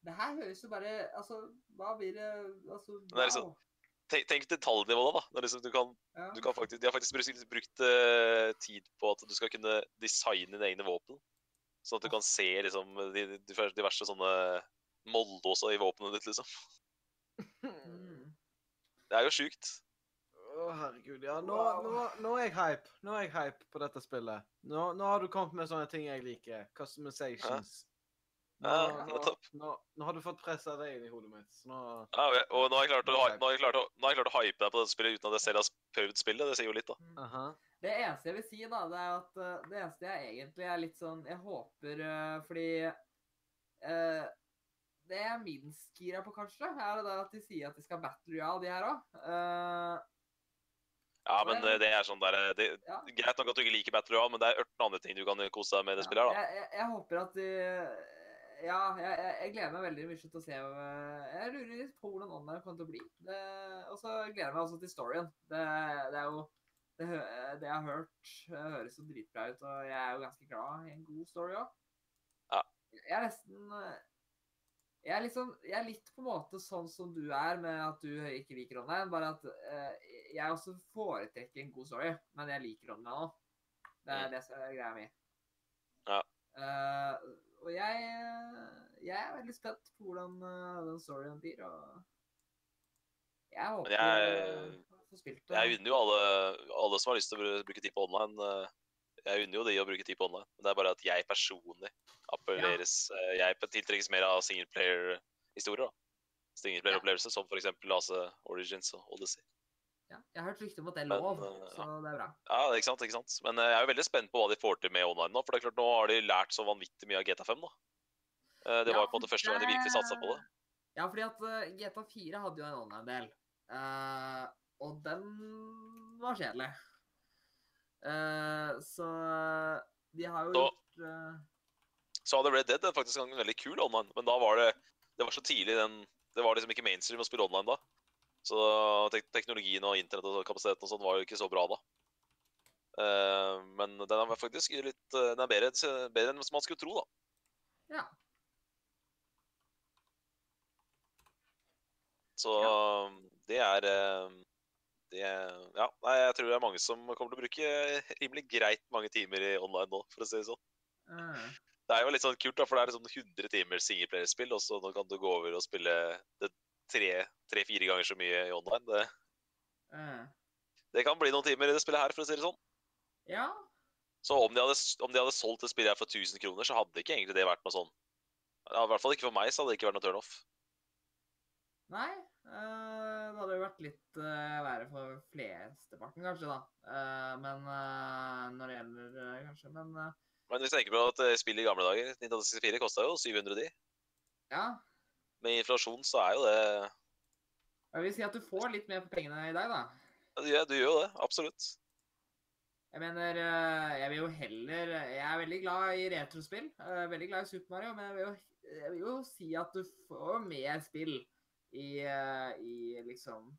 Det her høres jo bare Altså, hva blir det Altså, Det er liksom- Tenk, tenk detaljnivået, da. Det er liksom, du kan, Ja. du kan faktisk, de har faktisk brukt, brukt uh, tid på at du skal kunne designe dine egne våpen. Sånn at du kan se liksom, de, de diverse sånne moldåser i våpenet ditt, liksom. Mm. Det er jo sjukt. Å, herregud. Ja, nå, nå, nå er jeg hype. Nå er jeg hype på dette spillet. Nå, nå har du kommet med sånne ting jeg liker. Customizations. Nå, Ja, nå, nå, nå har du fått pressa det inn i hodet mitt. Så nå Ja, og nå har jeg klart å, nå har jeg klart å, nå har jeg klart å hype deg på dette spillet uten at jeg selv har prøvd spillet. Det sier jo litt, da. Aha. Det eneste jeg vil si, da, det er at eh, det eneste jeg egentlig er litt sånn Jeg håper eh, fordi eh, Det jeg er minst gira på, kanskje, er det der at de sier at de skal battle royale, de her òg. Ja, men det, det er sånn der det, ja. Greit nok at du ikke liker Battle Royale, men det er 18 andre ting du kan kose deg med i det spillet her, da. Jeg, jeg, jeg håper at de Ja, jeg, jeg, gleder meg veldig mye til å se Jeg lurer litt på hvordan online kommer til å bli. Og så gleder jeg meg også til storyen. Det, det er jo det, det jeg har hørt, høres jo dritbra ut, og jeg er jo ganske glad i en god story òg. Ja. Jeg er nesten jeg er, liksom, jeg er litt på en måte sånn som du er, med at du ikke liker online. Bare at eh, jeg også foretrekker en god story, men jeg liker online òg. Det er Mm. det som er greia mi. Ja. Eh, og jeg, jeg er veldig spent på hvordan uh, den storyen blir, og jeg håper jeg- jeg får spilt det. Jeg unner jo alle, alle som har lyst til å bruke tid på online eh, Jeg unner jo de å bruke tid på online. Men det er bare at jeg personlig appelleres ja. Jeg tiltrekkes mer av singleplayer-historier. Singleplayer-opplevelser som f.eks. Lase Origins og Odyssey. Ja, jeg har hørt rykter om at det er lov, men, så det er bra. Ja, ikke sant, ikke sant. Men eh, jeg er jo veldig spent på hva de får til med online nå. For det er klart, nå har de lært så vanvittig mye av GTA5, da. Eh, Det var jo på en måte første gang de virkelig satsa på det. Ja, fordi at eh, GTA 4 hadde jo en online-del, Uh, og den var kjedelig. Eh, så de har jo Så- gjort uh... Så hadde Red Dead faktisk en veldig kul online, men da var det Det var så tidlig den Det var liksom ikke mainstream å spille online da. Så tek teknologien og internett og kapasiteten og sånn var jo ikke så bra da. Uh, men den er faktisk litt eh, Den er bedre, bedre enn man skulle tro, da. Ja. Så det er eh, det, Ja, nei, jeg tror det er mange som kommer til å bruke rimelig greit mange timer i online nå, for å si det sånn. Mm. Det er jo litt sånn kult, da, for det er liksom 100 timer singleplayerspill, og så nå kan du gå over og spille det tre-fire ganger så mye i online. Det, mm. det kan bli noen timer i det spillet her, for å si det sånn. Ja. Så om de hadde, om de hadde solgt det spillet her for 1000 kroner, så hadde ikke egentlig det vært noe sånn. Ja, I hvert fall ikke for meg, så hadde det ikke vært noe turnoff. Nei. Eh, det hadde jo vært litt uh, verre for flesteparten, kanskje, da. Eh, men eh, når det gjelder eh, Kanskje, men eh, Men hvis du tenker på at eh, spill i gamle dager, 1964 kosta jo 700 de. ja. Med inflasjon så er jo det Jeg vil si at du får litt mer for pengene i dag, da. ja, Du, gjør- jo det, absolutt. Jeg mener, eh, jeg vil jo heller Jeg er veldig glad i retrospill. eh, Veldig glad i Super Mario, men jeg vil jo, jeg vil jo si at du får mer spill i, eh, i liksom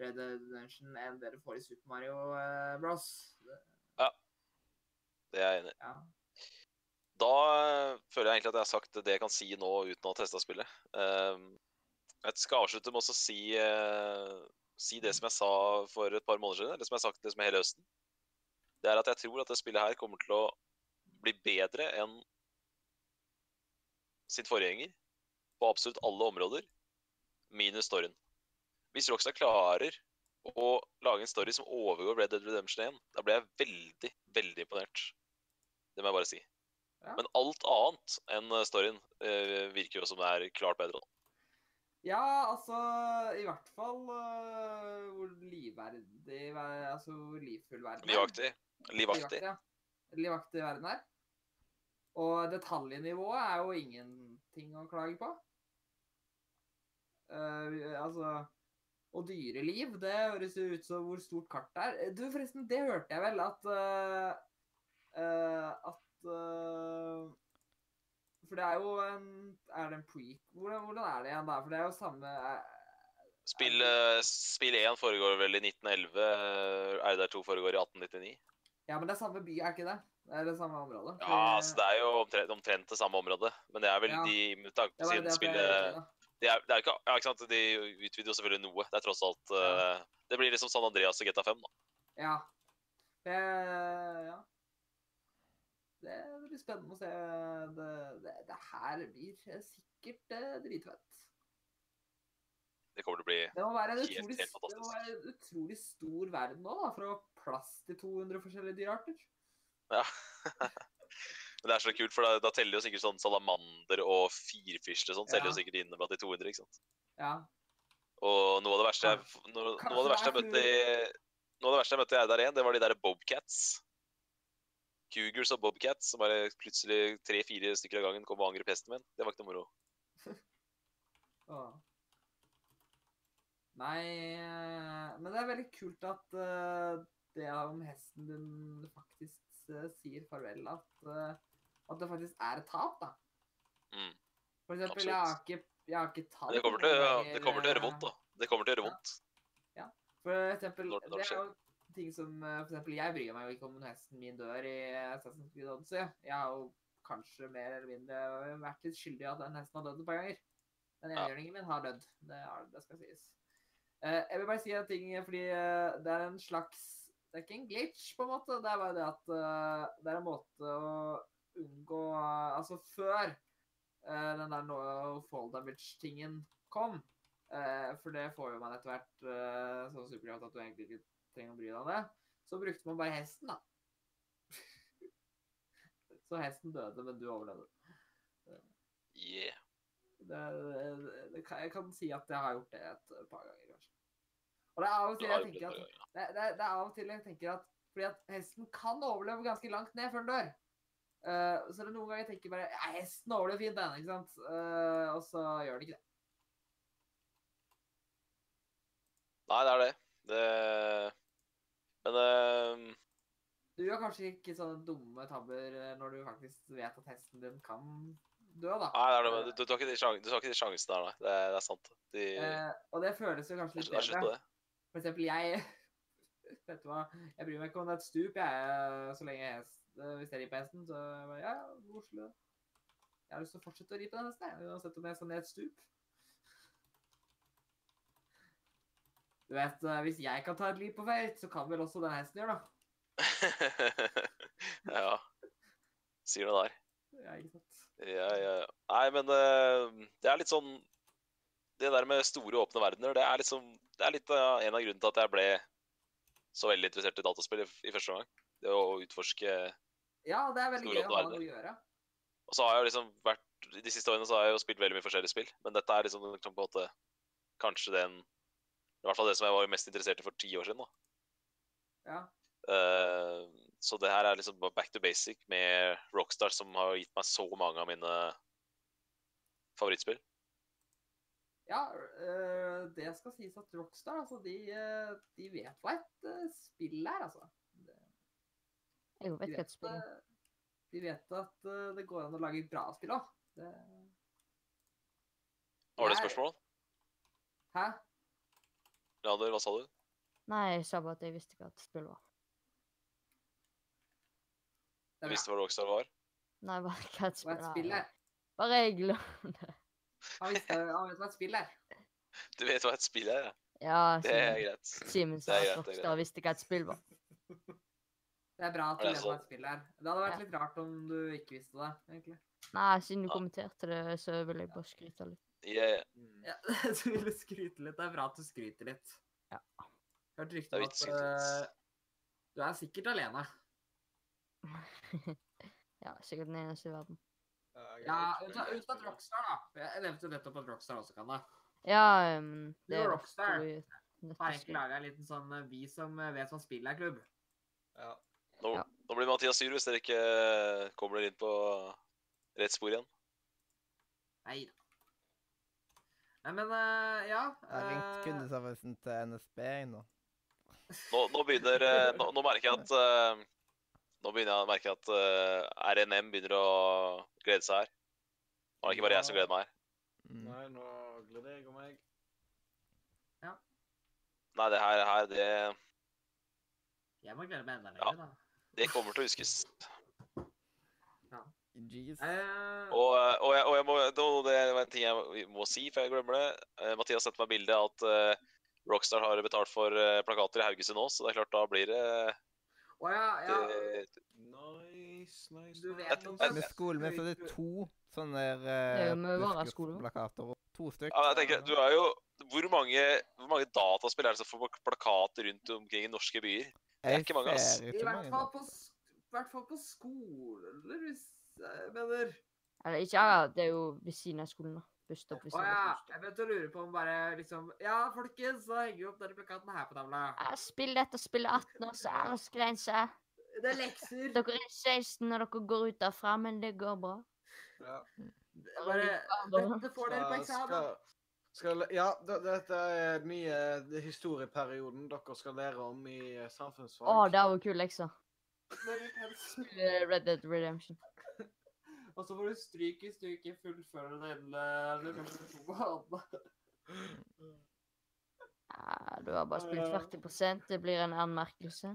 Red Dead Redemption enn det du får i Super Mario Bros. Bros. Det er jeg enig i. Ja. Da eh, føler jeg egentlig at jeg har sagt det jeg kan si nå uten å ha testa spillet. Ehm, jeg skal avslutte med å si, eh, si det som jeg sa for et par måneder siden, eller som jeg har sagt liksom hele høsten. Det er at jeg tror at det spillet her kommer til å bli bedre enn sitt forgjenger på absolutt alle områder, minus storyen. Hvis Rockstar klarer å lage en story som overgår Red Dead Redemption 1, da blir jeg veldig, veldig imponert. Det må jeg bare si. Ja. Men alt annet enn eh, storyen eh, virker jo som det er klart bedre. nå. Ja, altså I hvert fall uh, hvor livverdig Altså hvor livfull verden er. Livaktig. Livaktig. ja. Livaktig verden er. Og detaljnivået er jo ingenting å klage på. Vi- altså Og dyreliv, det høres jo ut som hvor stort kartet er. Du, forresten, det hørte jeg vel at uh, uh, At uh, For det er jo en Er det en pre... Hvordan, hvordan er det igjen, der? For det er jo samme Spill, spill 1 foregår vel i 1911. eh, RDR2 foregår i 1899. Ja, men det er samme by, er ikke det? Det er det samme området. Ja, altså det er jo omtrent, omtrent det samme området. Men det er vel Ja. de med tanke på siden det spillet det er, det er ikke, ja, ikke sant? De utvider jo selvfølgelig noe. Det er tross alt uh, Det blir liksom San Andreas og GTA 5, da. Ja. Det, ja. Det blir spennende å se. Det, det, det her blir sikkert eh, dritfett. Det kommer til å bli Helt- utrolig, helt det må være en utrolig stor verden nå, da, for å ha plass til 200 forskjellige dyrearter. Ja. Men det er så kult, for da, da teller jo sikkert sånn salamander og firfisler og sånn, teller jo Ja. sikkert inne blant de 200, ikke sant. Ja. Og noe av det verste jeg, noe, noe av det verste jeg møtte i Noe av det verste jeg møtte i Eidar 1, det var de der bobcats. Cougars og bobcats som bare plutselig tre-fire stykker av gangen kom og angrep hesten min. Det var ikke noe moro. Åh. Nei eh, Men det er veldig kult at uh, det om hesten din faktisk uh, sier farvel, at, eh, at det faktisk er et tap, da. Mm. For eksempel, jeg har ikke, jeg har ikke tatt det kommer, til, å- det kommer til å gjøre vondt, da. Det kommer til å gjøre vondt. Ja. ja. For eksempel, Når- når det er jo ting som eh, For eksempel, jeg bryr meg jo ikke om hesten min dør i Assassin's Creed Odyssey. Jeg har jo kanskje mer eller mindre vært litt skyldig i at den hesten har dødd et par ganger. Den Ja. enhjørningen min har dødd. Det, det skal sies. Eh, jeg vil bare si en ting, fordi eh, det er en slags Det er ikke en glitch, på en måte. Det er bare det at det er en måte å unngå Altså, før eh, den der no fall damage-tingen kom, eh, for det får jo man etter hvert eh, så superkraft at du egentlig ikke trenger å bry deg om det, så brukte man bare hesten, da. så hesten døde, men du overlevde. Yeah. Det, det, det jeg kan si at jeg har gjort det et par ganger, kanskje. Og det er av og til jeg tenker at det er av og til jeg tenker at fordi at hesten kan overleve ganske langt ned før den dør. Eh, så er det noen ganger jeg tenker bare ja, hesten overlever fint, den, ikke sant? Uh, og så gjør den ikke det. Nei, det er det. det men uh... Du gjør kanskje ikke sånne dumme tabber når du faktisk vet at hesten din kan dø, da. Nei, det er det, men du, du, tar ikke de tar ikke de sjansene der, nei. Det, det er sant. De, og det føles jo kanskje litt bedre. For eksempel jeg Vet du hva, jeg bryr meg ikke om det er et stup, jeg, så lenge hest, hvis jeg rir på hesten. Så bare, ja, Oslo. Jeg har lyst til å fortsette å ri på den hesten, jeg, uansett om jeg skal ned et stup. Du vet, eh, hvis jeg kan ta et liv på feit, så kan vel også den hesten gjøre det. ja. Sier det der. Ja, ikke sant? Ja, ja. Nei, men eh, det er litt sånn Det der med store, åpne verdener, det er liksom Det er litt av en av grunnene til at jeg ble så veldig interessert i dataspill i, i første gang. Det å utforske Ja, det er veldig gøy å ha noe å gjøre. Og så har jeg jo liksom vært De siste årene så har jeg jo spilt veldig mye forskjellige spill, men dette er liksom, liksom på en måte kanskje den I hvert fall det som jeg var mest interessert i for ti år siden. da. Ja. Uh, så det her er liksom back to basic med Rockstar, som har gitt meg så mange av mine favorittspill. Ja, uh, det skal sies at Rockstar, altså, de, øh, de vet hva et spill er, altså. Det- Jeg vet vet, et spill de vet at øh, det går an å lage bra spill òg. Det... Har du et spørsmål? Hæ? Leander, hva sa du? Nei, jeg sa bare at jeg visste hva et spill var. Det Du visste hva Rockstar var? Nei, bare hva et Hva spill et spill er. Bare jeg glemmer det. Han, visste, han vet hva et spill er. Du vet hva et spill er, ja? Ja, Det er greit. Simen sa at Rockstar visste hva et spill var. Det er bra at du vet hva et spill er. Det hadde vært Ja. litt rart om du ikke visste det, egentlig. Nei, siden du Ja. kommenterte det, så vil jeg bare skryte litt. Yeah. Ja, Du ville skryte litt. Det er bra at du skryter litt. Ja. Jeg har hørt er om at øh, du er sikkert alene. Ja, sikkert den eneste i verden. Ja, ja ut av Rockstar, da. Jeg nevnte jo nettopp at Rockstar også kan det. Ja, um, Det er Rockstar. Har egentlig nettspill. laga en liten sånn eh, Vi som eh, vet hva spill er klubb. Ja. Nå, Ja. nå blir Mathias sur hvis dere ikke kommer dere inn på rett spor igjen. Nei da. Nei, men uh, ja. Jeg har ringt eh, kundeservicen til NSB nå. Nå, nå begynner eh, nå, nå merker jeg at uh, Nå begynner jeg å merke at uh, RNM begynner å glede seg her. Nå er det ikke bare jeg som gleder meg her. Mm. Nei, nå gleder jeg og meg. Nei, det her, her det, Jeg må glede meg enda Ja. da. Det kommer til å huskes. Jeez. Eh, Og, og, jeg, og jeg må, det var en ting jeg må si før jeg glemmer det. Eh, Mathias sendte meg bilde av at uh, Rockstar har betalt for uh, plakater i Haugesund òg, så det er klart da blir det Å ja, ja. det- Nice, nice, Du vet nice. noe. Med skolen min så er det to sånne er med våre skoler. plakater. To stykker. Ja, jeg tenker, du er jo Hvor mange, hvor mange dataspill er det som får plakater rundt omkring i norske byer? Det er ikke mange, ass. I hvert fall på, hvert fall på skolen, eller hvis jeg mener Eller ikke ja, det er jo ved siden av skolen, da. Busstopp ved siden ja. av skolen. Jeg begynte å lure på om bare liksom Ja, folkens, så henger vi opp denne plakaten her på tavla. Ja, spill dette spill 18 års aldersgrense. Det er lekser. Dere er 16 når dere går ut derfra, men det går bra. Ja. Bare Dette får dere på eksamen. Skal, ja, dette er den nye det historieperioden dere skal lære om i eh, samfunnsfag. Å, det var kul lekse. Red Dead Redemption. Og så får du stryk hvis du ikke fullfører den måneder. Ja, du har bare spilt 40% Det blir en anmerkelse.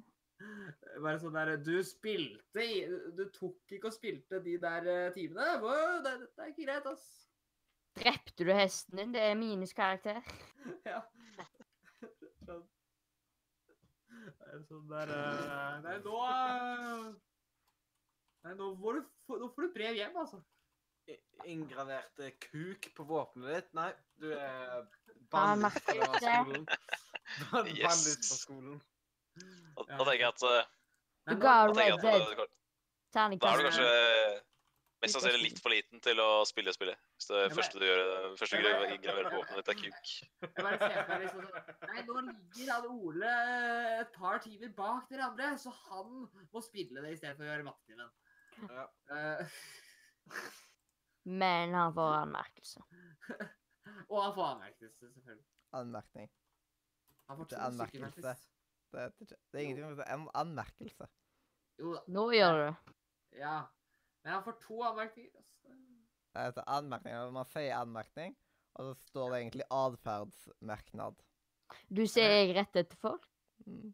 Bare sånn der Du spilte i Du tok ikke og spilte de der eh, timene? Wow, det, det er ikke greit, ass. Drepte du hesten din? Det er minuskarakter. Ja. Sånn. Det er sånn der eh, Nei, nå eh, Nei, nå får, du, nå får du brev hjem, altså. I- Inngraverte kuk på våpenet ditt? Nei, du er bann ut fra skolen. Bann Yes. Banlyst fra skolen. Da, da tenker jeg at eh, Du ga Red Dead da er du kanskje mest sannsynlig litt for liten til å spille spillet. Hvis det er første du gjør, første du gjør, på våpenet ditt, er kuk. Jeg bare ser på liksom sånn Nei, nå ligger han Ole et par timer bak dere andre, så han må spille det istedenfor å gjøre mattetimen. Ja. Eh, Men han får anmerkelse. og han får anmerkelse, selvfølgelig. Anmerkning. Han får Det to er stykker, anmerkelse. Det, er ikke- det er ingenting med en anmerkelse. Jo da. Nå gjør du det. Ja. Men han får to anmerkninger. Altså. Det heter anmerkning. eller Man sier anmerkning, og så står det egentlig atferdsmerknad. Du sier jeg rett etter folk? Mm.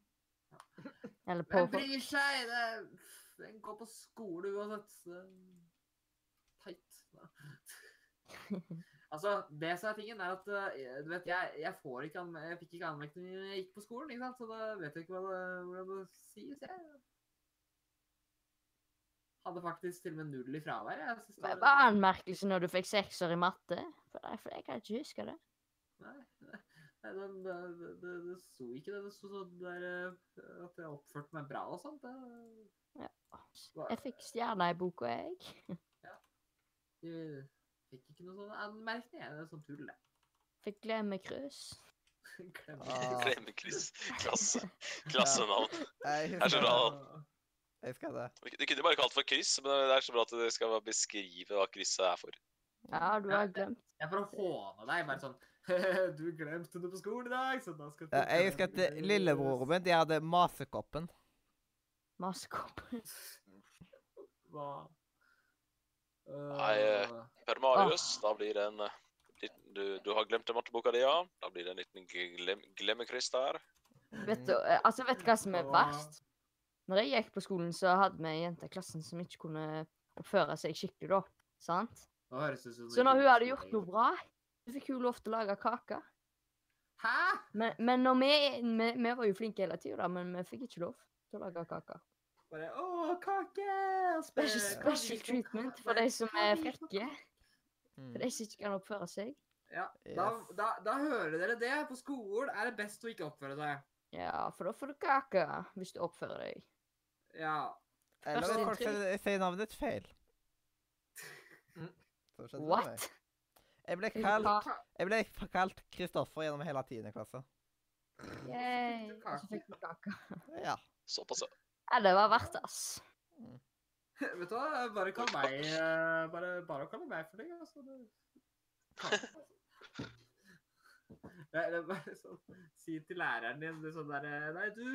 Eller på Hvem folk? bryr seg? Det, den går på skole uansett. Teit. altså, det som er tingen, er at eh, du vet, jeg, jeg får ikke jeg fikk ikke anmerkning når jeg gikk på skolen, ikke sant? så da vet jeg ikke hva det, hvordan det sies. Jeg hadde faktisk til og med null i fravær. Jeg synes det Hva var- en merkelse når du fikk sekser i matte? For jeg, for jeg kan ikke huske det. Nei, nei, nei det, det, det, det sto ikke det. Det sto sånn der eh, at jeg oppførte meg bra og sånt. Det, Jeg fikk stjerna i boka, jeg. ja. Du fikk ikke noe sånn anmerkning. Det er sånn tull, det. Fikk glemmekryss. Glem. Glemmekryss. Klasse. Klassenavn. Jeg er så det. Jeg skal det. Du kunne bare kalt det for kryss, men det er så bra at du skal beskrive hva krysset er for. Ja, du har glemt. Jeg får håne deg. Bare sånn Du glemte det på skolen i dag, så da skal du Ja, Jeg husker at lillebroren min de hadde masekoppen. Masekoppen Hva? Nei, eh, Per Marius, da blir det en eh, liten, du, du har glemt matteboka di, ja. Da blir det en liten glem, glemmekryss der. Vet du, eh, altså, vet du hva som er verst? Når jeg gikk på skolen, så hadde vi ei jente i klassen som ikke kunne oppføre seg skikkelig, da. Sant? Så når hun hadde gjort noe bra, så fikk hun lov til å lage kake. Hæ?! Men, men når vi, vi, vi var jo flinke hele tida, men vi fikk ikke lov til å lage kake. Bare Å, kake! Special, special treatment for de som er frekke. Mm. For de som ikke kan oppføre seg. Ja, da, da, da hører dere det. På skolen er det best å ikke oppføre seg. Ja, for da får du kake hvis du oppfører deg. Ja. Eller kanskje folk sier- navnet ditt feil. Mm. What? Jeg ble kalt, jeg ble kalt Kristoffer gjennom hele tiende klasse. Yay. Så fikk vi kake. Ja. Såpass, ja. Ja, det var verdt det, ass. Vet du hva, bare kall meg eh, Bare, bare å kalle meg for deg, altså. Det... Er bare sånn Si til læreren din det er sånn derre Nei, du,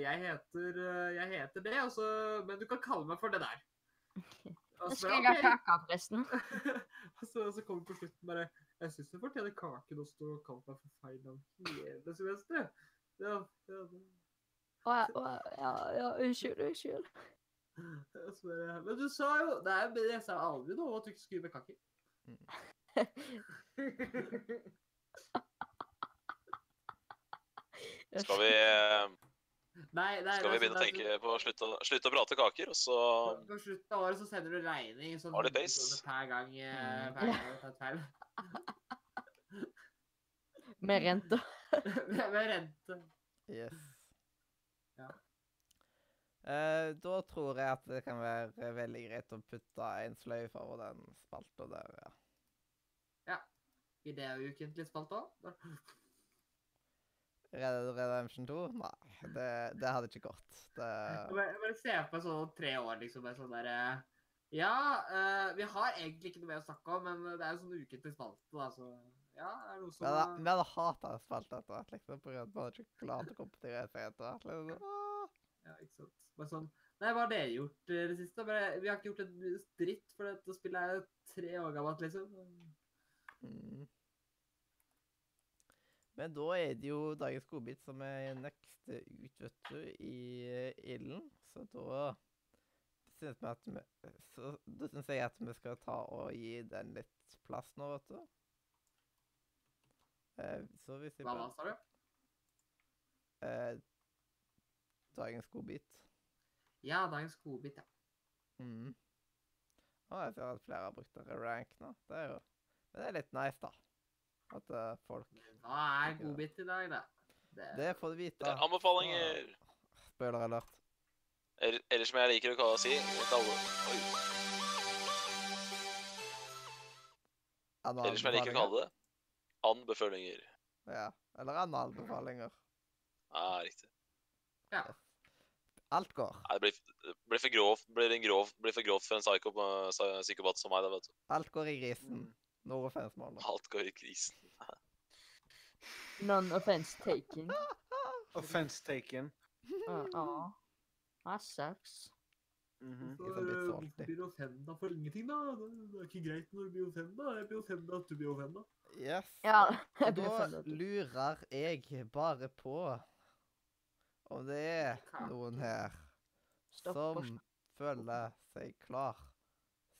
jeg heter Jeg heter det, og Men du kan kalle meg for det der. Jeg så skal bare, jeg ha kake, forresten. og så, så kommer på slutten bare Jeg syns du fortjener kaken også, og kalle meg for feil navn hele semesteret. Ja, ja, ja, ja, ja, unnskyld, unnskyld. bare, Men du sa jo Nei, men jeg sa aldri noe om at du ikke skulle med kake. Skal vi, Nei, nei, skal vi begynne å at tenke på å slutte, slutte å prate kaker, og så På, slutten av året så sender du regning sånn Har det base? per gang eh, Mm. per gang. Med rente. med rente. Yes. Ja. Uh, da tror jeg at det kan være veldig greit å putte en sløyfe over den spalta der, ja. I det er spalta? Redemption 2? Nei, det, det hadde ikke gått. Det, Jeg bare, jeg bare ser meg sånn tre år, liksom. Sånn der, Ja, uh, vi har egentlig ikke noe mer å snakke om, men det er jo sånn ukentlig spalte, da, så Ja, det er noe som vi hadde hata spalte etter hvert, liksom. På grunn av at man hadde ikke klart å kompettere seg etter hvert. Liksom. Ja, ikke sant. Bare sånn Nei, hva har dere gjort eh, det siste? Bare, vi har ikke gjort en dritt, for dette spillet er tre år gammelt, liksom. Mm. Men da er det jo dagens godbit som er neste ut, vet du, i eh, ilden. Så da syns vi at vi Så da syns jeg at vi skal ta og gi den litt plass nå, vet du. Eh, så hvis jeg Hva sa du? eh, Dagens godbit. Ja, dagens godbit, ja. Mm. Å, jeg ser at flere har brukt rank nå. Det er jo Men det er litt nice, da. At uh, folk Hva er godbit i dag, da? Det, Det får du vite. Anbefalinger Spoiler alert. Eller, eller som jeg liker å kalle si kalle, oi, Eller som jeg liker å kalle det anbefalinger. Ja. Eller anbefalinger. Ja, riktig. Ja. Alt går. Nei, det blir, det blir for grovt blir grov, blir for grovt for en psykopat som meg. da, vet du. Alt går i grisen. No offense, Marlon. Alt går i krisen. None offense taken. Offense taken. Uh, uh. That sucks. Mhm. Så. Blir du offenda for ingenting, da? Det det er ikke greit når du blir offenda. Jeg blir offenda at du blir offenda. Yes. Ja, Og jeg blir da lurer jeg bare på om det er noen her Stopp som føler seg klar.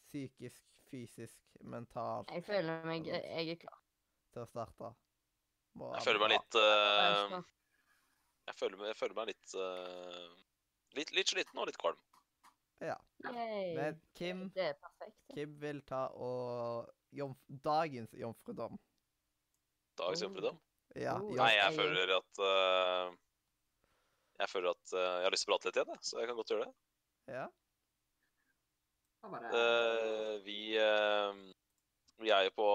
Psykisk, fysisk, mentalt Jeg føler meg Jeg er klar. til å starte. Må Jeg føler meg litt Jeg eh, Jeg føler meg, jeg føler meg litt, uh, litt Litt sliten og litt kvalm. Ja. Yay. Men Kim, Det er perfekt. Kim vil ta og jomf Dagens jomfrudom. Dagens Oh. jomfrudom. Ja, Oh. jomf- Nei, jeg jeg- føler at uh, Jeg føler at eh, jeg har lyst til å prate litt igjen, så jeg kan godt gjøre det. ja. Eh, vi, uh, vi er jo på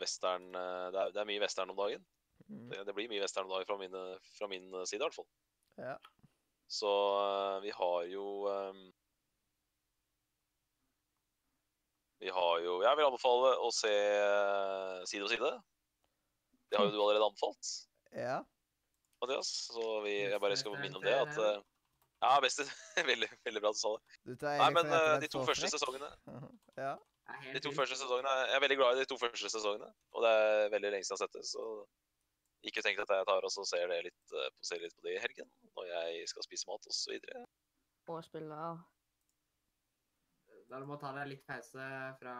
western uh, det, er, det er mye western om dagen. Mm. Det, det blir mye western om dagen fra, mine, fra min side, i hvert fall. Ja. Så vi har jo um, Vi har jo Jeg vil anbefale å se Side om side. Det har jo du allerede anbefalt, ja. Mathias. Så vi, jeg bare skal minne om det at Ja, beste. veldig, veldig bra at du sa det. Du tar Nei, men eh, de to første sesongene ja. De to første sesongene, Jeg er veldig glad i de to første sesongene, og det er veldig lenge siden jeg har sett det. Så ikke tenk at jeg tar og ser, det litt, eh, på- ser litt på det i helgen når jeg skal spise mat osv. Og spille ja. Da du må ta deg litt pause fra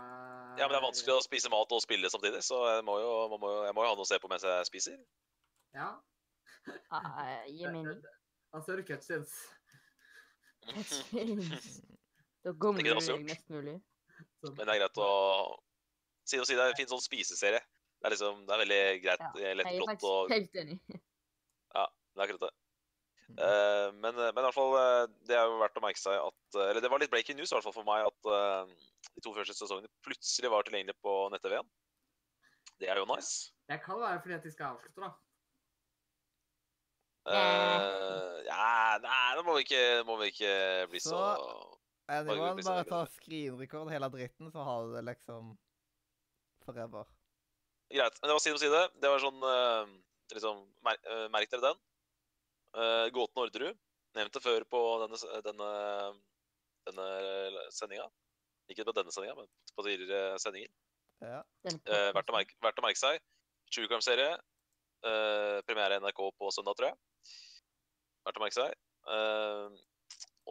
Ja, men det er vanskelig å spise mat og spille samtidig, så jeg må jo, man må jo, jeg må jo ha noe å se på mens jeg spiser. Ja. Ah, Gi mening. Da ser cutscenes. Da gomler det du deg mest mulig. Sånn. Men det er greit å si og si, det er en fin sånn spiseserie. Det er liksom, det er veldig greit, Ja, lett og lett Jeg er faktisk helt enig. ja, Det er akkurat det. Eh, men, men i hvert fall, eh, det er jo verdt å merke seg at eh, Eller det var litt breaking news i hvert fall for meg at uh, de to første sesongene plutselig var tilgjengelige på nett-TV-en. Det er jo nice. Det kan være fordi at de skal avslutte, da. Eh, ja, nei, det må vi ikke, må vi ikke bli så, Så- Anyone, bare ta skrinrekord hele dritten, så har du det liksom forever. Greit. Men det var side om side. Det var sånn uh, liksom, mer, uh, Merk dere den. Uh, Gåten Orderud. Nevnt det før på denne, denne, denne sendinga. Ikke på denne sendinga, men på tidligere sendinger. Ja. Eh, verdt, å merke, verdt å merke seg. True Crime-serie. Uh, premiere i NRK på søndag, tror jeg. Verdt å merke seg. Uh,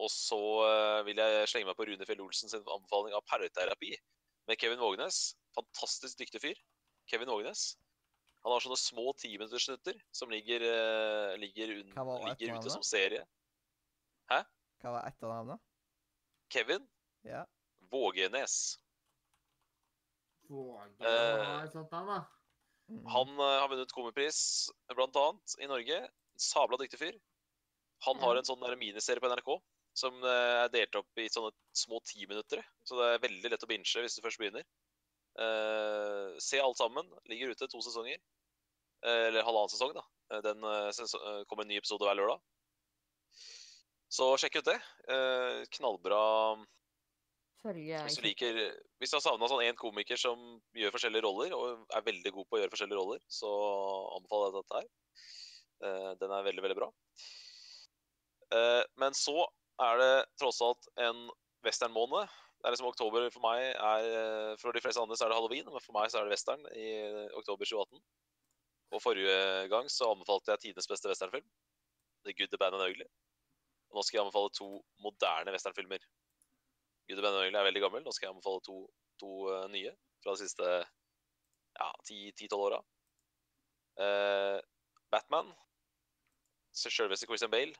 og så eh, vil jeg slenge meg på Rune Fjell Olsen sin anbefaling av parterapi med Kevin Vågenes. Fantastisk dyktig fyr. Kevin Vågenes. Han har sånne små timinuttersnutter som ligger, uh, ligger, un, ligger ute som serie. Hæ? Hva var etternavnet? Kevin Ja. Vågenes. Vågenes uh, sånt navn, da. Mm. Han uh, har vunnet komipris, blant annet, i Norge. Sabla dyktig fyr. Han har en sånn miniserie på NRK som eh, er delt opp i sånne små timinuttere. Så det er veldig lett å binge hvis du først begynner. Uh, se alt sammen. Ligger ute to sesonger. Eh, eller halvannen sesong, da. Den kommer en ny episode hver lørdag. Så sjekk ut det. Knallbra hvis du liker Hvis du har savna sånn én komiker som gjør forskjellige roller, og er veldig god på å gjøre forskjellige roller, så anbefaler jeg dette her. Den er veldig, veldig bra. Eh, men så er det tross alt en westernmåned. Det er liksom oktober for meg er eh, For de fleste andre så er det halloween, men for meg så er det western i oktober 2018. Og forrige gang så anbefalte jeg tidenes beste westernfilm. The Good, The Bad and Ugly. Og nå skal jeg anbefale to moderne westernfilmer. Good, The Bad and Ugly er veldig gammel. Nå skal jeg anbefale to, to eh, nye fra de siste ja, 10-12 åra. Uh, Batman, Selveste Christian Bale,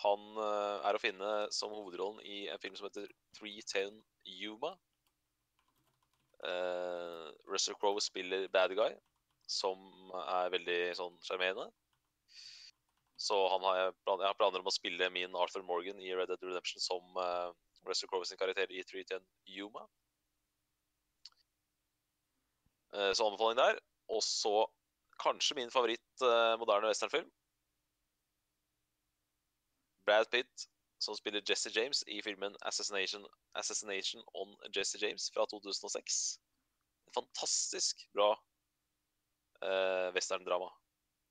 han eh, er å finne som hovedrollen i en film som heter 310 Yuma. Uh, Russell Crowe spiller bad guy, som er veldig sånn sjarmerende. Så han har jeg, har planer om å spille min Arthur Morgan i Red Dead Redemption som uh, Russell Crowe sin karakter i 310 Yuma. Uh, Så anbefaling der. Og så kanskje min favoritt uh, moderne westernfilm. Brad Pitt, som spiller Jesse James i filmen Assassination, Assassination on Jesse James fra 2006. En fantastisk bra eh, westerndrama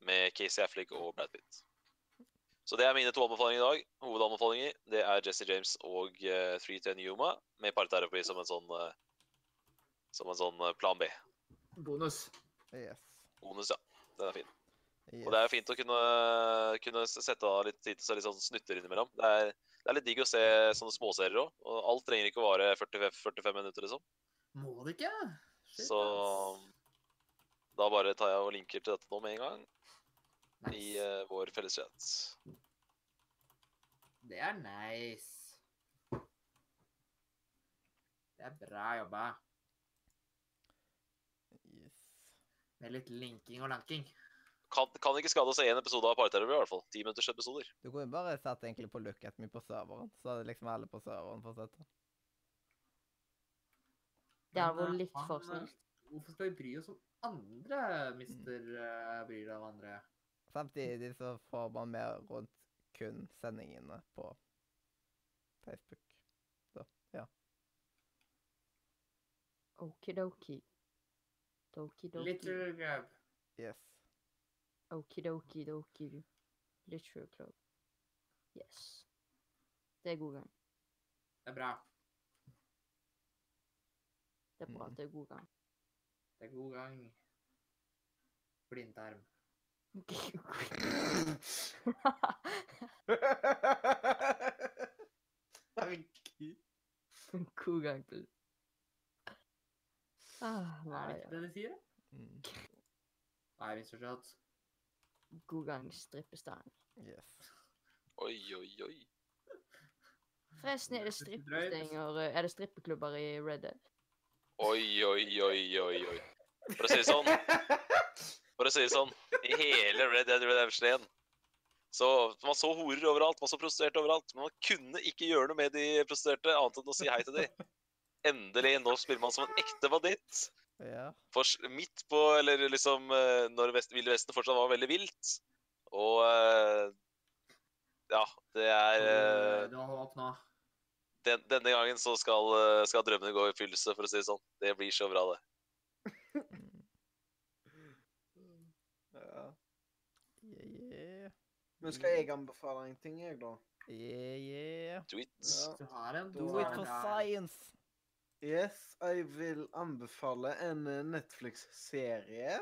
med Casey Affleck og Brad Pitt. Så det er mine to anbefalinger i dag. Hovedanbefalinger det er Jesse James og uh, 310 Yuma med parterapi som en sånn uh, som en sånn eh, plan B. Bonus. Yes. Bonus, ja. Den er fin. Yes. Og det er jo fint å kunne, kunne sette av litt tid til seg litt sånn snutter innimellom. Det er, det er litt digg å se sånne småserier òg. Og alt trenger ikke å vare 45, 45 minutter, liksom. Må det ikke? Shit, Så da bare tar jeg og linker til dette nå med en gang i Nice. eh, vår felles chat. Det er nice. Det er bra jobba. yes. Med litt linking og lanking. Kan, kan ikke skade å se én episode av Parterapi, i hvert fall. Ti minutters episoder. Du kunne bare satt egentlig på look at me på serveren, så hadde liksom alle på serveren fått sett det. Det hadde vært eh, litt for eh, snilt. Hvorfor skal vi bry oss om andre, mister uh, bryr deg om andre? Samtidig så får man mer rundt kun sendingene på Facebook. Så, ja. Okidoki. Doki-doki. Little grab. Yes. Okidoki doki. Literature club. Yes. Det er god gang. Det er bra. Det er bra Mm. at det er god gang. Det er god gang. Blindtarm. God gang til. Ah, Er det nei, ikke det de sier? Mm. Nei, misforstått. God gang strippestang. Yes. Oi, oi, oi. Forresten, er det er eh, Er det strippeklubber i Red Dead? Oi, oi, oi, oi, oi. For å si det sånn, for å si det sånn, i hele Red Dead Redemption 1 Så man så horer overalt, man så prostituerte overalt, men man kunne ikke gjøre noe med de prostituerte annet enn å si hei til dem. Endelig, nå spiller man som en ekte banditt. Ja. For midt på, eller liksom eh, når vest, Ville Vesten fortsatt var veldig vilt. Og eh, ja, det er Det Du har håp nå. den, Denne gangen så skal, eh, skal drømmene gå i oppfyllelse, for å si det sånn. Det blir så bra, det. Ja. Yeah, Men skal jeg anbefale en ting, jeg, da? yeah, yeah. Do it. Ja. Do it for science. Yes, jeg vil anbefale en eh, Netflix-serie. eh,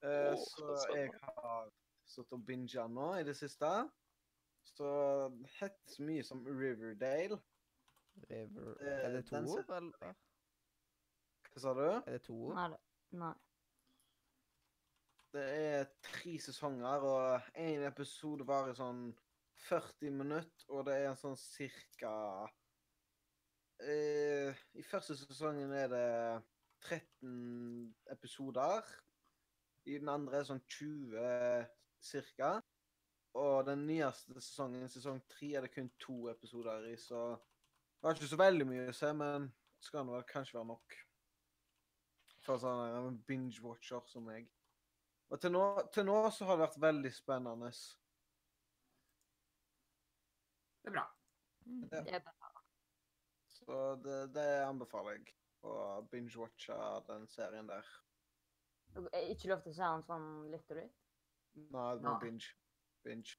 det er spennende. jeg har stått og binga nå i det siste. Så heter så mye som Riverdale. River. Eh, Er det to ord, eller? Hva sa du? Er det to ord? Nei, det- nei. Det er tre sesonger, og én episode varer sånn 40 minutter, og det er en sånn cirka eh, I første sesongen er det 13 episoder. I den andre er det sånn 20 cirka. Og den nyeste sesongen, sesong tre, er det kun to episoder i, så det var ikke så veldig mye å se, men det skal nå vel kanskje være nok. For sånn en binge-watcher som meg. Og til nå, til nå så har det vært veldig spennende. Det er bra. Mm. Ja. Det er bra. Så det, det anbefaler jeg. Å binge-watche den serien der. Er Ikke lov til å se den sånn litt og litt? Nei, det må binge. Binge.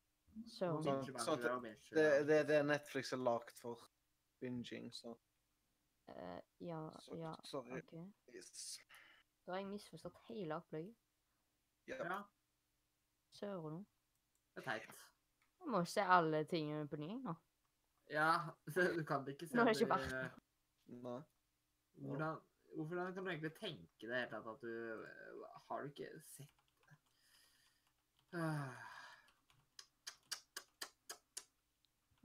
Så. Sånn- sånn. Det det er det Netflix er lagd for. Binging, så uh, ja, Så- ja, sorry. OK. yes. Da har jeg misforstått hele opplegget. Ja. Ja, Søren òg. det er teit. Jeg må se alle tingene på ny nå. Ja, du kan ikke se Nå har jeg det- ikke vært Nei. Hvordan, hvordan kan du egentlig tenke det hele tatt at du eh, Har du ikke sett det?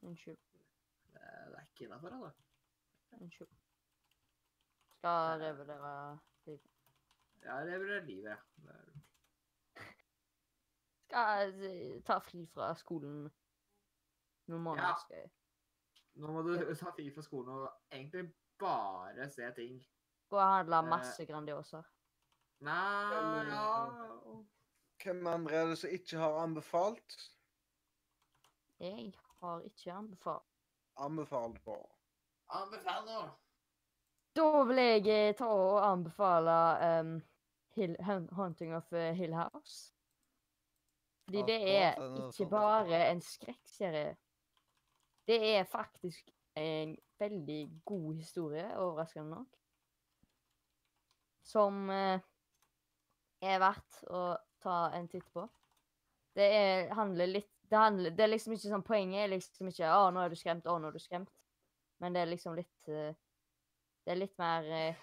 Unnskyld. Det det er ikke innafor, altså. Unnskyld. Skal revurdere livet. Ja, revurdere livet, ja. Skal jeg ta fri fra skolen noen måneder. Ja. Nå må du ta fri fra skolen og egentlig bare se ting. gå og handle Eh. masse Grandiosa. Nei ja. Hvem andre er det som ikke har anbefalt? Jeg har ikke anbefalt. Anbefalt på. Anbefal nå! Da vil jeg eh, ta og anbefale um, Hill, Haunting of eh, Hill House. Fordi det er ikke bare en skrekkserie. Det er faktisk en veldig god historie, overraskende nok. Som eh, er verdt å ta en titt på. Det er, handler litt det, handler, det er liksom ikke sånn Poenget er liksom ikke 'Å, nå er du skremt. Å, nå er du skremt'. Men det er liksom litt eh, Det er litt mer eh,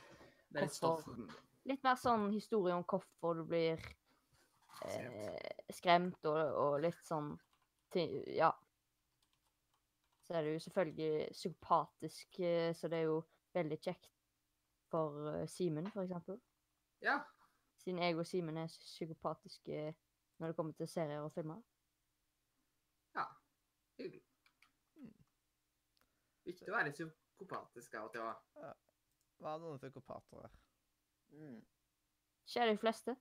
Det er litt stoff. Litt mer sånn historie om hvorfor du blir eh, skremt, og, og litt sånn Ja. Så er det jo selvfølgelig psykopatisk, eh, så det er jo veldig kjekt for eh, Simen, for eksempel. Ja. Siden jeg og Simen er psykopatiske når det kommer til serier og filmer. ja. Hyggelig. Viktig å være psykopatisk av og til òg. Hva er noen psykopater her? Mm. Skjer de fleste?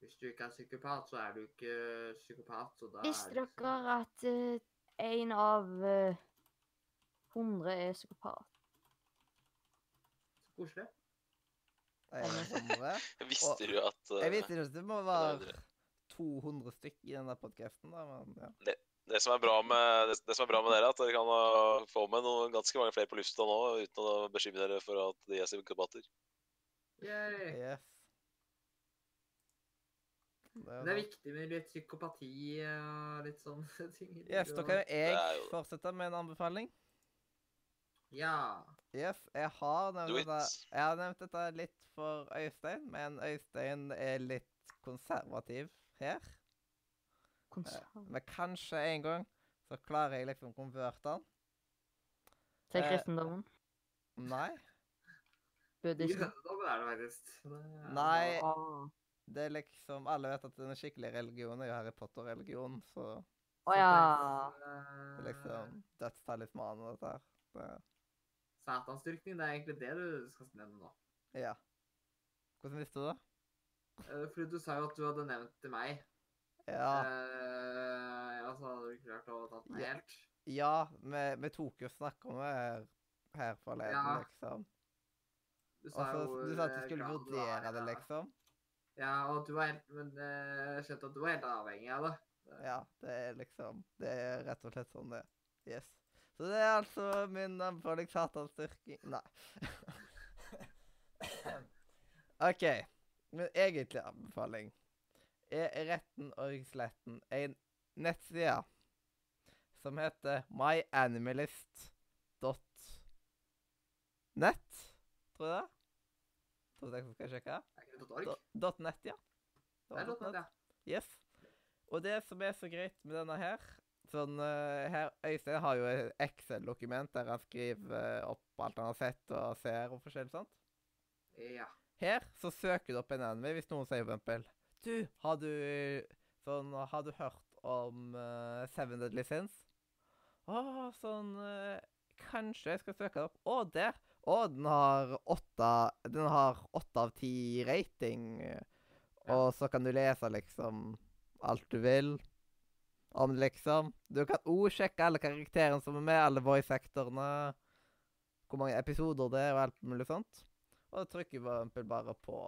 Hvis du ikke er psykopat, så er du ikke psykopat. Så da Visste er dere at eh, en av eh, hundre er psykopat? Så koselig. Det noen? Visste du at uh, Jeg visste ikke at det må være 200 stykk i den der podkasten, ja. det, som er bra med, det, det som er bra med dere, er at dere kan uh, få med noen, ganske mange flere på lufta nå uten å bekymre dere for at de er psykopater. Yay. Yes. Det er Det er viktig med litt psykopati og litt sånne ting. Yes, da kan jo jeg fortsette med en anbefaling. Ja. Yes, jeg har nevnt Do it. dette Jeg har nevnt dette litt for Øystein, men Øystein er litt konservativ her. Konservativ? Men kanskje en gang så klarer jeg liksom å konverte han. Til Eh, kristendommen? Nei. I Buddhisme? jødedom er det faktisk. Nei. Det er liksom Alle vet at den skikkelige religionen er jo Harry Potter-religion, så Å ja. det er liksom dødstalismanen og dette her. Det, Satansdyrkning, det er egentlig det du skal nevne nå. ja. Hvordan visste du det? Eh, Fordi du sa jo at du hadde nevnt til meg. Ja. Eh, ja, så hadde du klart å ta meg helt. Ja, vi, vi tok jo snakk om det her, her forleden, Ja. liksom. Du sa Også, jo du sa at du eh, skulle vurdere det, ja. liksom. Ja, og du var helt Men eh, jeg skjønte at du var helt avhengig av det. Ja, det er liksom Det er rett og slett sånn det er. Yes. Så det er altså min anbefaling satanstyrking Nei. OK. Min egentlige anbefaling er Retten og sletten en nettside som heter myanimalist.net, tror jeg det? Tror du det skal jeg sjekke? .org? .net, ja. Det var .net. Yes. Og det som er så greit med denne her sånn, eh, her, Øystein har jo et Excel-dokument der han skriver eh, opp alt han har sett og ser og forskjellig sånt. Ja. Her så søker du opp en anime hvis noen sier for eksempel Du, har du sånn Har du hørt om uh, Seven Deadly Sins? Å, sånn uh, Kanskje jeg skal søke det opp. Å, der! Å, den har åtte Den har åtte av ti rating. Og så kan du lese liksom alt du vil om det, liksom. Du kan òg sjekke alle karakterene som er med, alle voice actorene, hvor mange episoder det er, og alt mulig sånt. Og da trykker eksempel bare på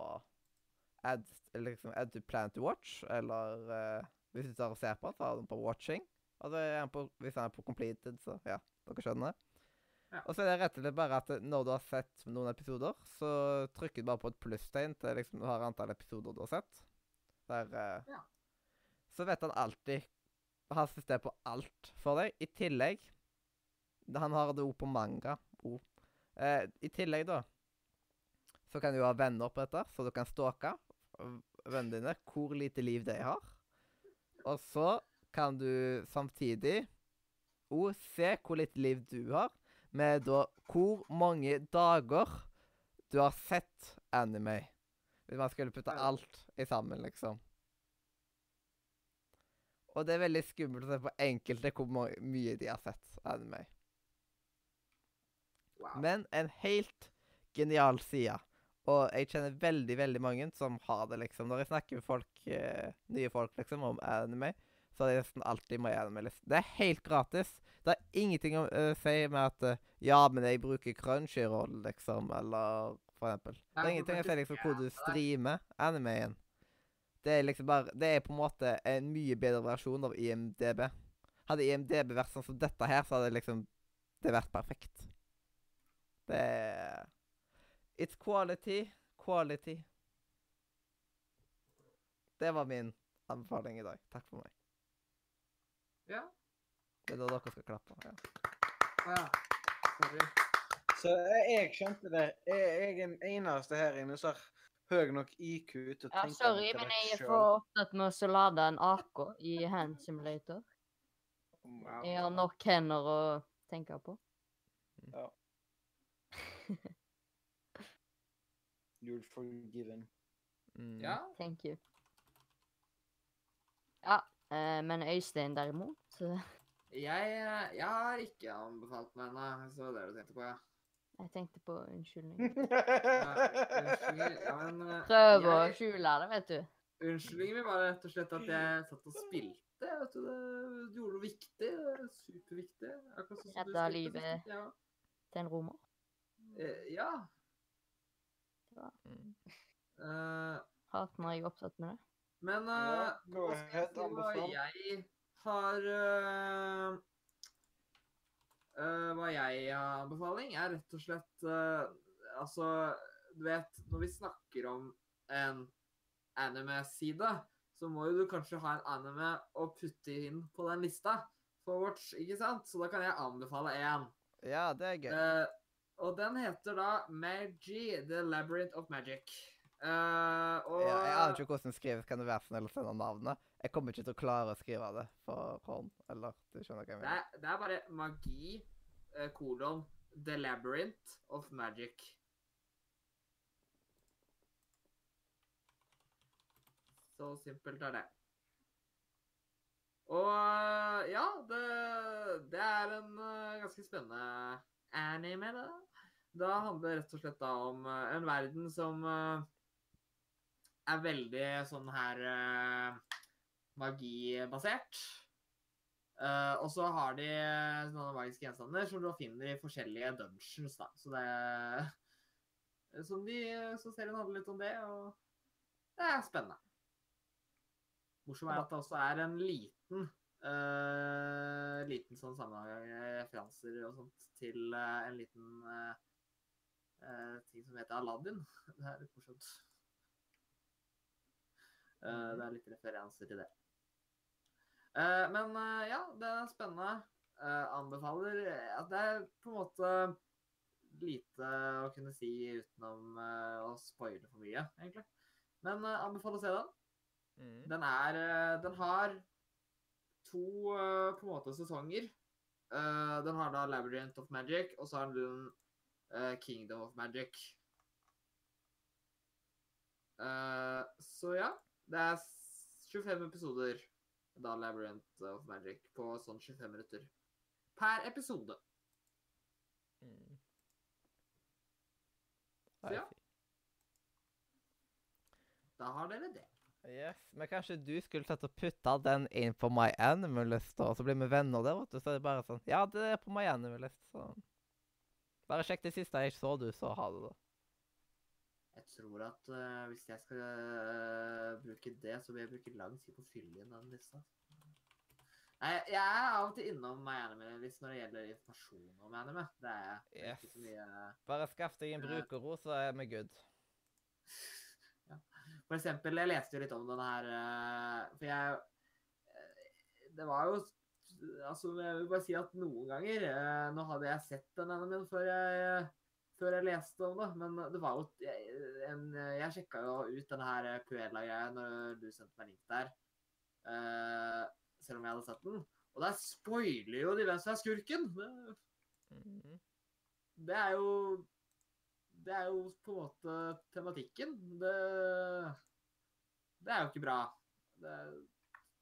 add, liksom, add to plan to watch, eller uh, hvis du tar og ser på så har du den på watching. Og så er den på, hvis den er på completed, så ja, dere skjønner. Ja. Og så er det rett og slett bare at når du har sett noen episoder, så trykker du bare på et plusstegn til liksom du har antall episoder du har sett. Der eh, Ja. Så vet han alltid Han systemer på alt for deg. I tillegg Han har det òg på manga. O. Eh, I tillegg, da, så kan du ha venner på dette, så du kan stalke vennene dine, hvor lite liv de har. Og så kan du samtidig òg se hvor lite liv du har, med da hvor mange dager du har sett anime. Hvis man skulle putte alt i sammen, liksom. Og det er veldig skummelt å se på enkelte hvor mye de har sett anime. Wow. Men en helt genial side. Og jeg kjenner veldig, veldig mange som har det, liksom. Når jeg snakker med folk, eh, nye folk liksom, om anime, så er det nesten alltid My Anime List. Det er helt gratis. Det er ingenting å uh, si med at uh, Ja, men jeg bruker Crunchyroll, liksom, eller for eksempel. Det er ingenting å si liksom hvor du er streamer animeen. Det er liksom bare Det er på en måte en mye bedre versjon av IMDb. Hadde IMDb vært sånn som dette her, så hadde det liksom det vært perfekt. Det er It's quality, quality. Det var min anbefaling i dag. Takk for meg. Ja. Det er da dere skal klappe. Ja. Ja. Sorry. Så jeg skjønte det. Jeg, jeg er den eneste her inne som har høy nok IQ til å Ja, tenke sorry, men jeg er for opptatt med å lade en AK i Hand Simulator. Wow. Jeg har nok hender å tenke på. Ja. You're forgiven. Mm. Ja. Thank you. Ja, men Øystein derimot eh, Jeg, eh, jeg har ikke anbefalt meg ennå, så det var det du tenkte på, ja. Jeg tenkte på unnskyldning. Ja, Unnskyld, ja, men eh, Prøv å skjule det, vet du. Unnskyldningen min var rett og slett at jeg satt og spilte. Vet du, det gjorde noe viktig. er Superviktig. Sånn Redda livet. spilte jeg. Til en romer. Eh, Ja. Mm. Uh, Hater når jeg er opptatt med det. Men Ja, eh, hva skal jeg si hva jeg har uh, uh, Hva jeg har anbefaling, er rett og slett eh, Altså, du vet, når vi snakker om en anime-side, så må jo du kanskje ha en anime å putte inn på den lista for Watch, ikke sant? Så da kan jeg anbefale én. ja, det er gøy. Eh, og den heter da Magi, The Labyrinth of Magic. Eh, og Ja, jeg aner ikke hvordan det skrives. Kan du være snill å sende navnet? Jeg kommer ikke til å klare å skrive det for hånd. Eller du skjønner hva jeg det, mener. er, det er bare magi, eh, kolon, The Labyrinth of Magic. Så simpelt er det. Og øh, ja, det, det er en ganske spennende anime, det. Da handler det rett og slett da om en verden som er veldig sånn her uh, magibasert. Uh, og så har de sånne magiske gjenstander som du finner i forskjellige dungeons, da. Så det Som de Så serien handler litt om det, og det er spennende. Morsomt er at det også er en liten uh, liten sånn sammenheng, referanser og sånt til uh, en liten uh, ting som heter Aladdin. Det er litt morsomt. Eh, det er litt referanser til det. Uh, men uh, ja, det er spennende. Anbefaler at det er på en måte lite å kunne si utenom å spoile for mye, egentlig. Men anbefaler å se den. Mm. Den er Den har to på en måte sesonger. Den har da Labyrinth of Magic, og så har den Kingdom of Magic. Så ja. Det er 25 episoder da Labyrinth of Magic på sånn 25 minutter per episode. Mm. Så ja. Da har dere det. Yes, Men kanskje du skulle tatt og putta den inn på My Animalist, og så blir vi venner der, vet du. Så er det bare sånn Ja, det er på My Animalist, så Bare sjekk det siste jeg så du, så ha det, da. Jeg tror at uh, hvis jeg skal uh, bruke det, så vil jeg bruke lang tid på å fylle inn den lista. Nei, jeg er av og til innom Anime hvis når det gjelder informasjon om anime. Det er er ikke så Yes. uh, Bare skaff deg en Eh. brukerro, så er vi good. For eksempel, jeg leste jo litt om denne her eh, For jeg eh, Det var jo Altså, jeg vil bare si at noen ganger eh, Nå hadde jeg sett den animen før jeg før jeg leste om det, men det var jo jeg, en, jeg sjekka jo ut denne her Puella-greia når du sendte meg link der. Uh, selv om jeg hadde sett den. Og der spoiler jo de hvem som er skurken! Det, Mhm. det er jo Det er jo på en måte tematikken. Det Det er jo ikke bra. Det,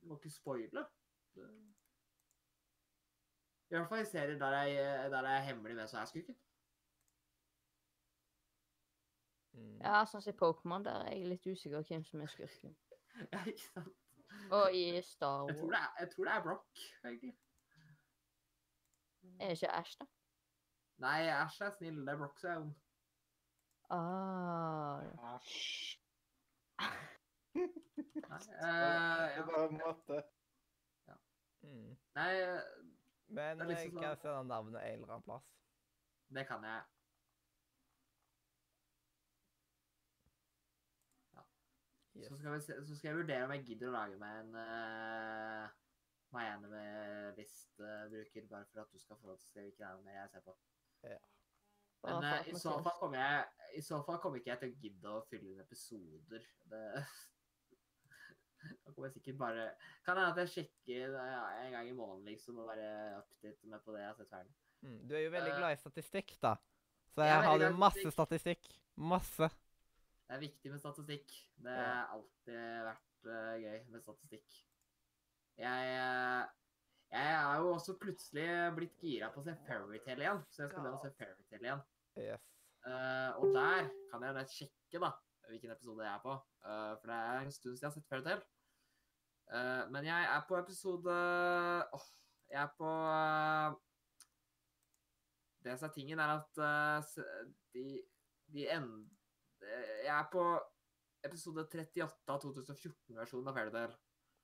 du må ikke spoile. I hvert fall i serier der jeg, der jeg er hemmelig hvem som er skurken. Mm. Ja, sånn som i Pokémon, der er jeg litt usikker hvem som er skurken. Ja, ikke sant? Og i Star Jeg tror Wars det er, jeg tror det er Brock, egentlig. er det ikke Ash, da? Nei, Ash er snill. Det er Brock som er ond. Ah, ja. Æsj. Nei, Det eh, ja. var en måte. Mm. Nei, Men Det er liksom jeg kan sånn- sende navnet en eller annen plass. det kan jeg. Yes. Så, skal vi se, så skal jeg vurdere om jeg gidder å lage meg en uh, MyAnime-listebruker, bare for at du skal få lov til å se hvilken anime jeg ser på. Ja. Men eh, i, så fall kommer jeg, i så fall kommer ikke jeg til å gidde å fylle inn episoder. Det Da kommer jeg sikkert bare Kan hende at jeg sjekker ja, en gang i måneden, liksom, og bare update med på det jeg har sett ferdig. Mm. Du er jo veldig Eh, glad i statistikk, da. Så jeg jeg har jo masse statistikk. Masse. Det er viktig med statistikk. Det Ja. har alltid vært uh, gøy med statistikk. Jeg, eh, jeg er jo også plutselig blitt gira på å se Fairytale igjen, så jeg skal begynne å se Fairytale igjen. Yes. Uh, og der kan jeg nett sjekke da, hvilken episode jeg er på, uh, for det er en stund siden jeg har sett Fairytale. Uh, men jeg er på episode oh, jeg er på Det som er tingen, er at de, de end... eh, Jeg er på episode 38 av 2014-versjonen av Fairytale.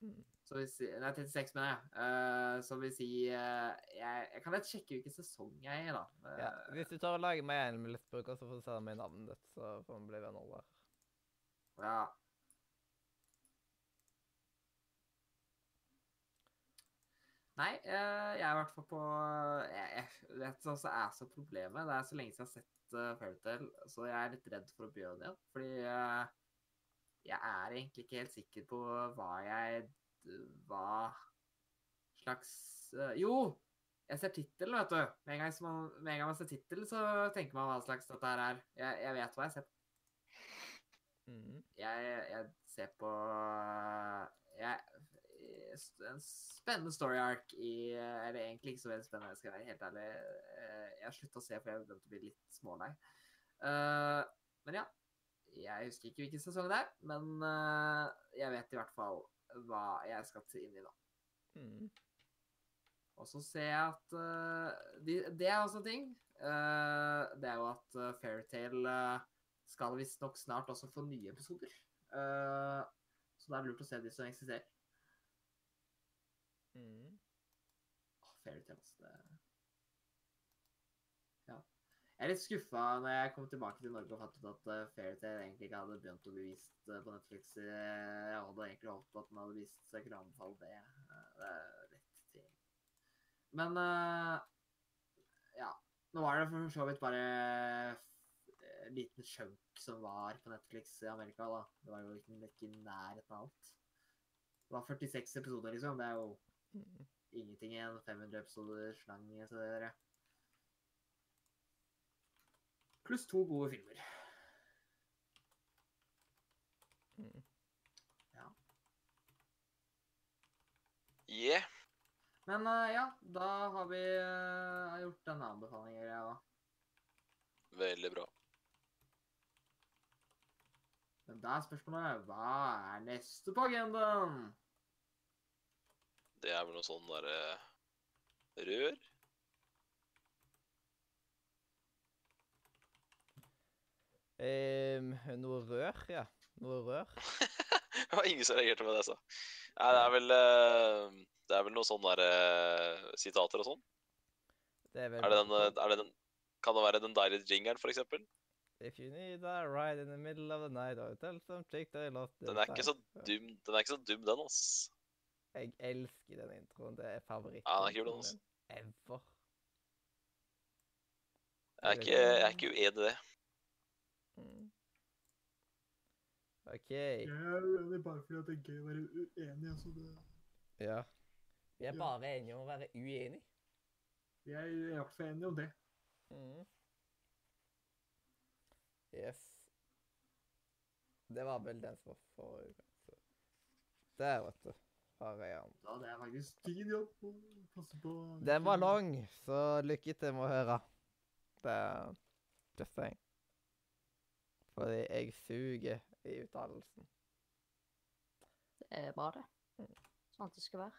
Mm. Så vil nei, 36, mener jeg. Uh, som vil si uh, jeg, jeg kan lett sjekke hvilken sesong jeg er i, da. Ja. Eh, Hvis du tar og lager meg en listbruker, så får du se meg navnet ditt, så får vi bli venner der. Ja. Nei, jeg er i hvert fall på Jeg, jeg vet hva som er så problemet. Det er så lenge siden jeg har sett uh, Fairytale, så jeg er litt redd for å begynne igjen. Fordi uh, jeg er egentlig ikke helt sikker på hva jeg Hva slags uh, Jo! Jeg ser tittelen, vet du. Med en gang, som man, med en gang man ser tittelen, så tenker man hva slags dette her er. Jeg, jeg vet hva jeg ser på. Mm. jeg, jeg ser på jeg, En spennende story arc i Eller egentlig ikke så veldig spennende, skal jeg være helt ærlig. Eh, Jeg har slutta å se, for jeg begynte å bli litt smålei. Uh, Men ja. Jeg husker ikke hvilken sesong det er, men uh, jeg vet i hvert fall hva jeg skal til inn i, da. Mm. Og så ser jeg at uh, de, Det er også en ting. Eh, det er jo at Fairytale skal visstnok snart også få nye episoder. Eh, så det er lurt å se de som eksisterer. Mm. Åh, Fairytale, altså. Det... Ja. Jeg er litt skuffa når jeg kom tilbake til Norge og fant ut at uh, Fairytale egentlig ikke hadde begynt å bli vist eh, på Netflix. Eh, Jeg hadde egentlig håpet at den hadde vist seg kunne anbefale det. Eh, det er litt ting. Men eh, ja. Nå var det for så vidt bare en liten chunk som var på Netflix i Amerika, da. Det var jo ikke, ikke i nærheten av alt. Det var 46 episoder, liksom. Det er jo. Ingenting igjen. 500 episoder til dere. Pluss to gode filmer. Mm. Yeah. Men uh, ja, da har vi uh, gjort denne anbefalingen. Ja. Veldig bra. Men da er spørsmålet hva er neste på agendaen? Det er vel noe sånn derre rør? Ehm, noe rør, ja. Noe rør. det var ingen som reagerte på det jeg sa. Nei, det er vel eh, Det er vel noe sånn derre sitater og sånn. Det er vel Er det den, eh, er det den Kan det være den deilige jingeren, for eksempel? If you need a ride in the middle of the night, I'll tell some chick they their Den er ikke så dum, den er ikke så dum, den, ass. Jeg elsker den introen. Det er favoritten. Ja, den er kul, den. Ever. Jeg er ikke, jeg er ikke uenig i det. Mm. OK. er uenig bare fordi det er gøy å være uenig. Altså det... Ja. Vi er Ja. bare enige om å være uenig. Jeg er i hvert fall enig om det. Mm. Yes. Det var vel den som var forrige gang. Der, vet du. Har jeg den. Da hadde jeg faktisk tid jobb å passe på. Den var lang, så lykke til med å høre. Det er just saying. Fordi jeg suger i uttalelsen. Det er bra, det. Sånn at det skal være.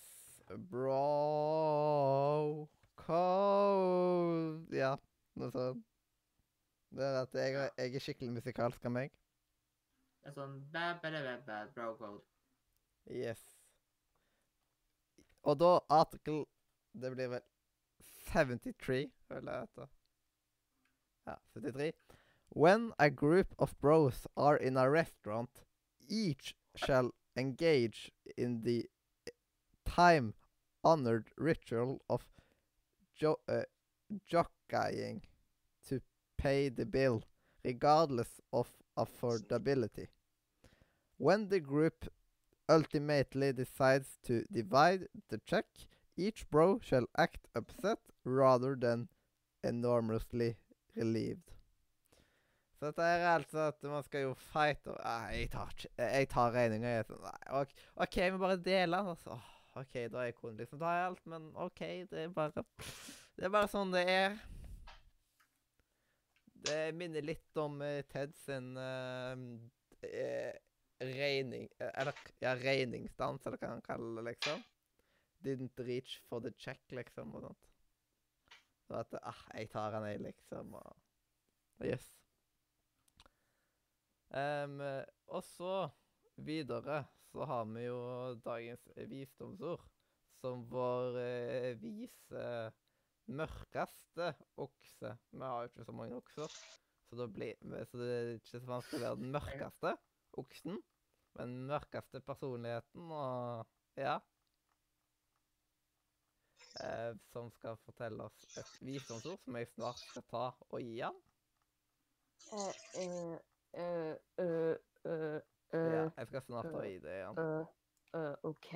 bro code Ja, noe sånt. Det er at jeg, jeg er skikkelig musikalsk av meg. Det er sånn bad, bad, bad, bad, bro code. Yes. Og da article Det blir vel 73, føler jeg etter. Ja, 73. When a group of bros are in a restaurant, each shall engage in the time-honored ritual of jo uh, jockeying to pay the bill, regardless of affordability. When the group ultimately decides to divide the check, each bro shall act upset rather than enormously relieved. Så dette er altså at man skal jo fight og Nei, jeg tar, jeg tar regninga. Sånn OK, vi bare deler den. Altså. OK, da er jeg koden. Liksom tar jeg alt, men OK, det er bare Det er bare sånn det er. Det minner litt om uh, Ted sin eh, uh, regning eh, Eller ja, regningsdans, eller hva han kaller det, liksom. Didn't reach for the check, liksom, og sånt. Så at ah, jeg tar han, jeg, liksom, og Yes. Um, eh, og så videre så har vi jo dagens visdomsord, som vår eh, vise mørkeste okse. Vi har jo ikke så mange okser, så, da blir, så det er ikke så vanskelig å være den mørkeste oksen. Men den mørkeste personligheten og Ja. Eh, som skal fortelle oss et visdomsord som jeg snart skal ta og gi han. Eh, eh, eh, Ja, eh, jeg skal snart ta ID gi det igjen. eh, OK.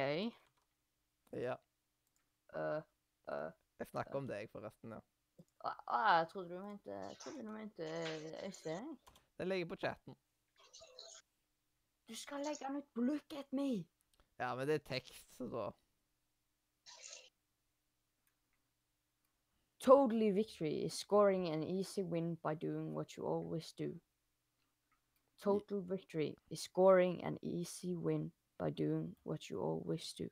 Ja. Jeg snakker om deg, forresten. ja. jeg trodde du mente trodde du mente Øystein. Det ligger på chatten. Du skal legge den ut på Look at me! Ja, men det er tekst, så da Totally victory is scoring an easy win by doing what you always do. Total victory is scoring an easy win by doing what you always do.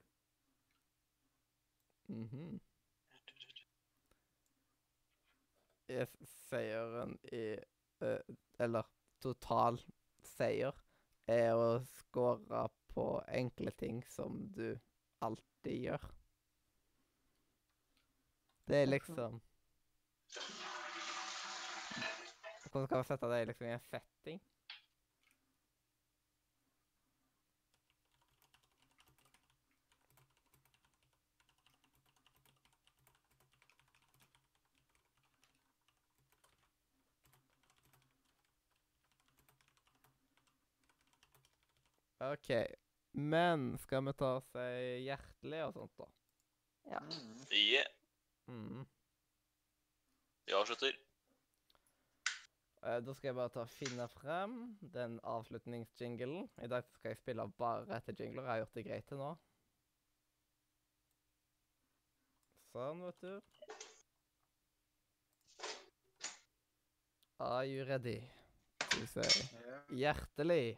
Mhm. Er seieren i uh, Eller total seier er å score på enkle ting som du alltid gjør. Det er liksom Hvordan skal vi sette det liksom i en setting? OK. Men skal vi ta og si hjertelig og sånt, da? Ja. Yeah. Mm. Vi avslutter. Eh, Da skal jeg bare ta og finne frem den avslutningsjinglen. I dag skal jeg spille bare etter jingler. Jeg har gjort det greit til nå. Sånn, vet du. Are you ready? Skal vi se. Hjertelig.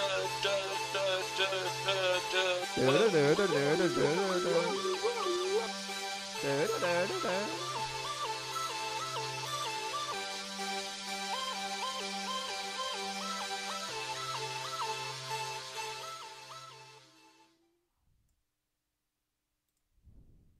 Media! Media. Du-du-du-du-du-du-du. Du-du-du-du-du.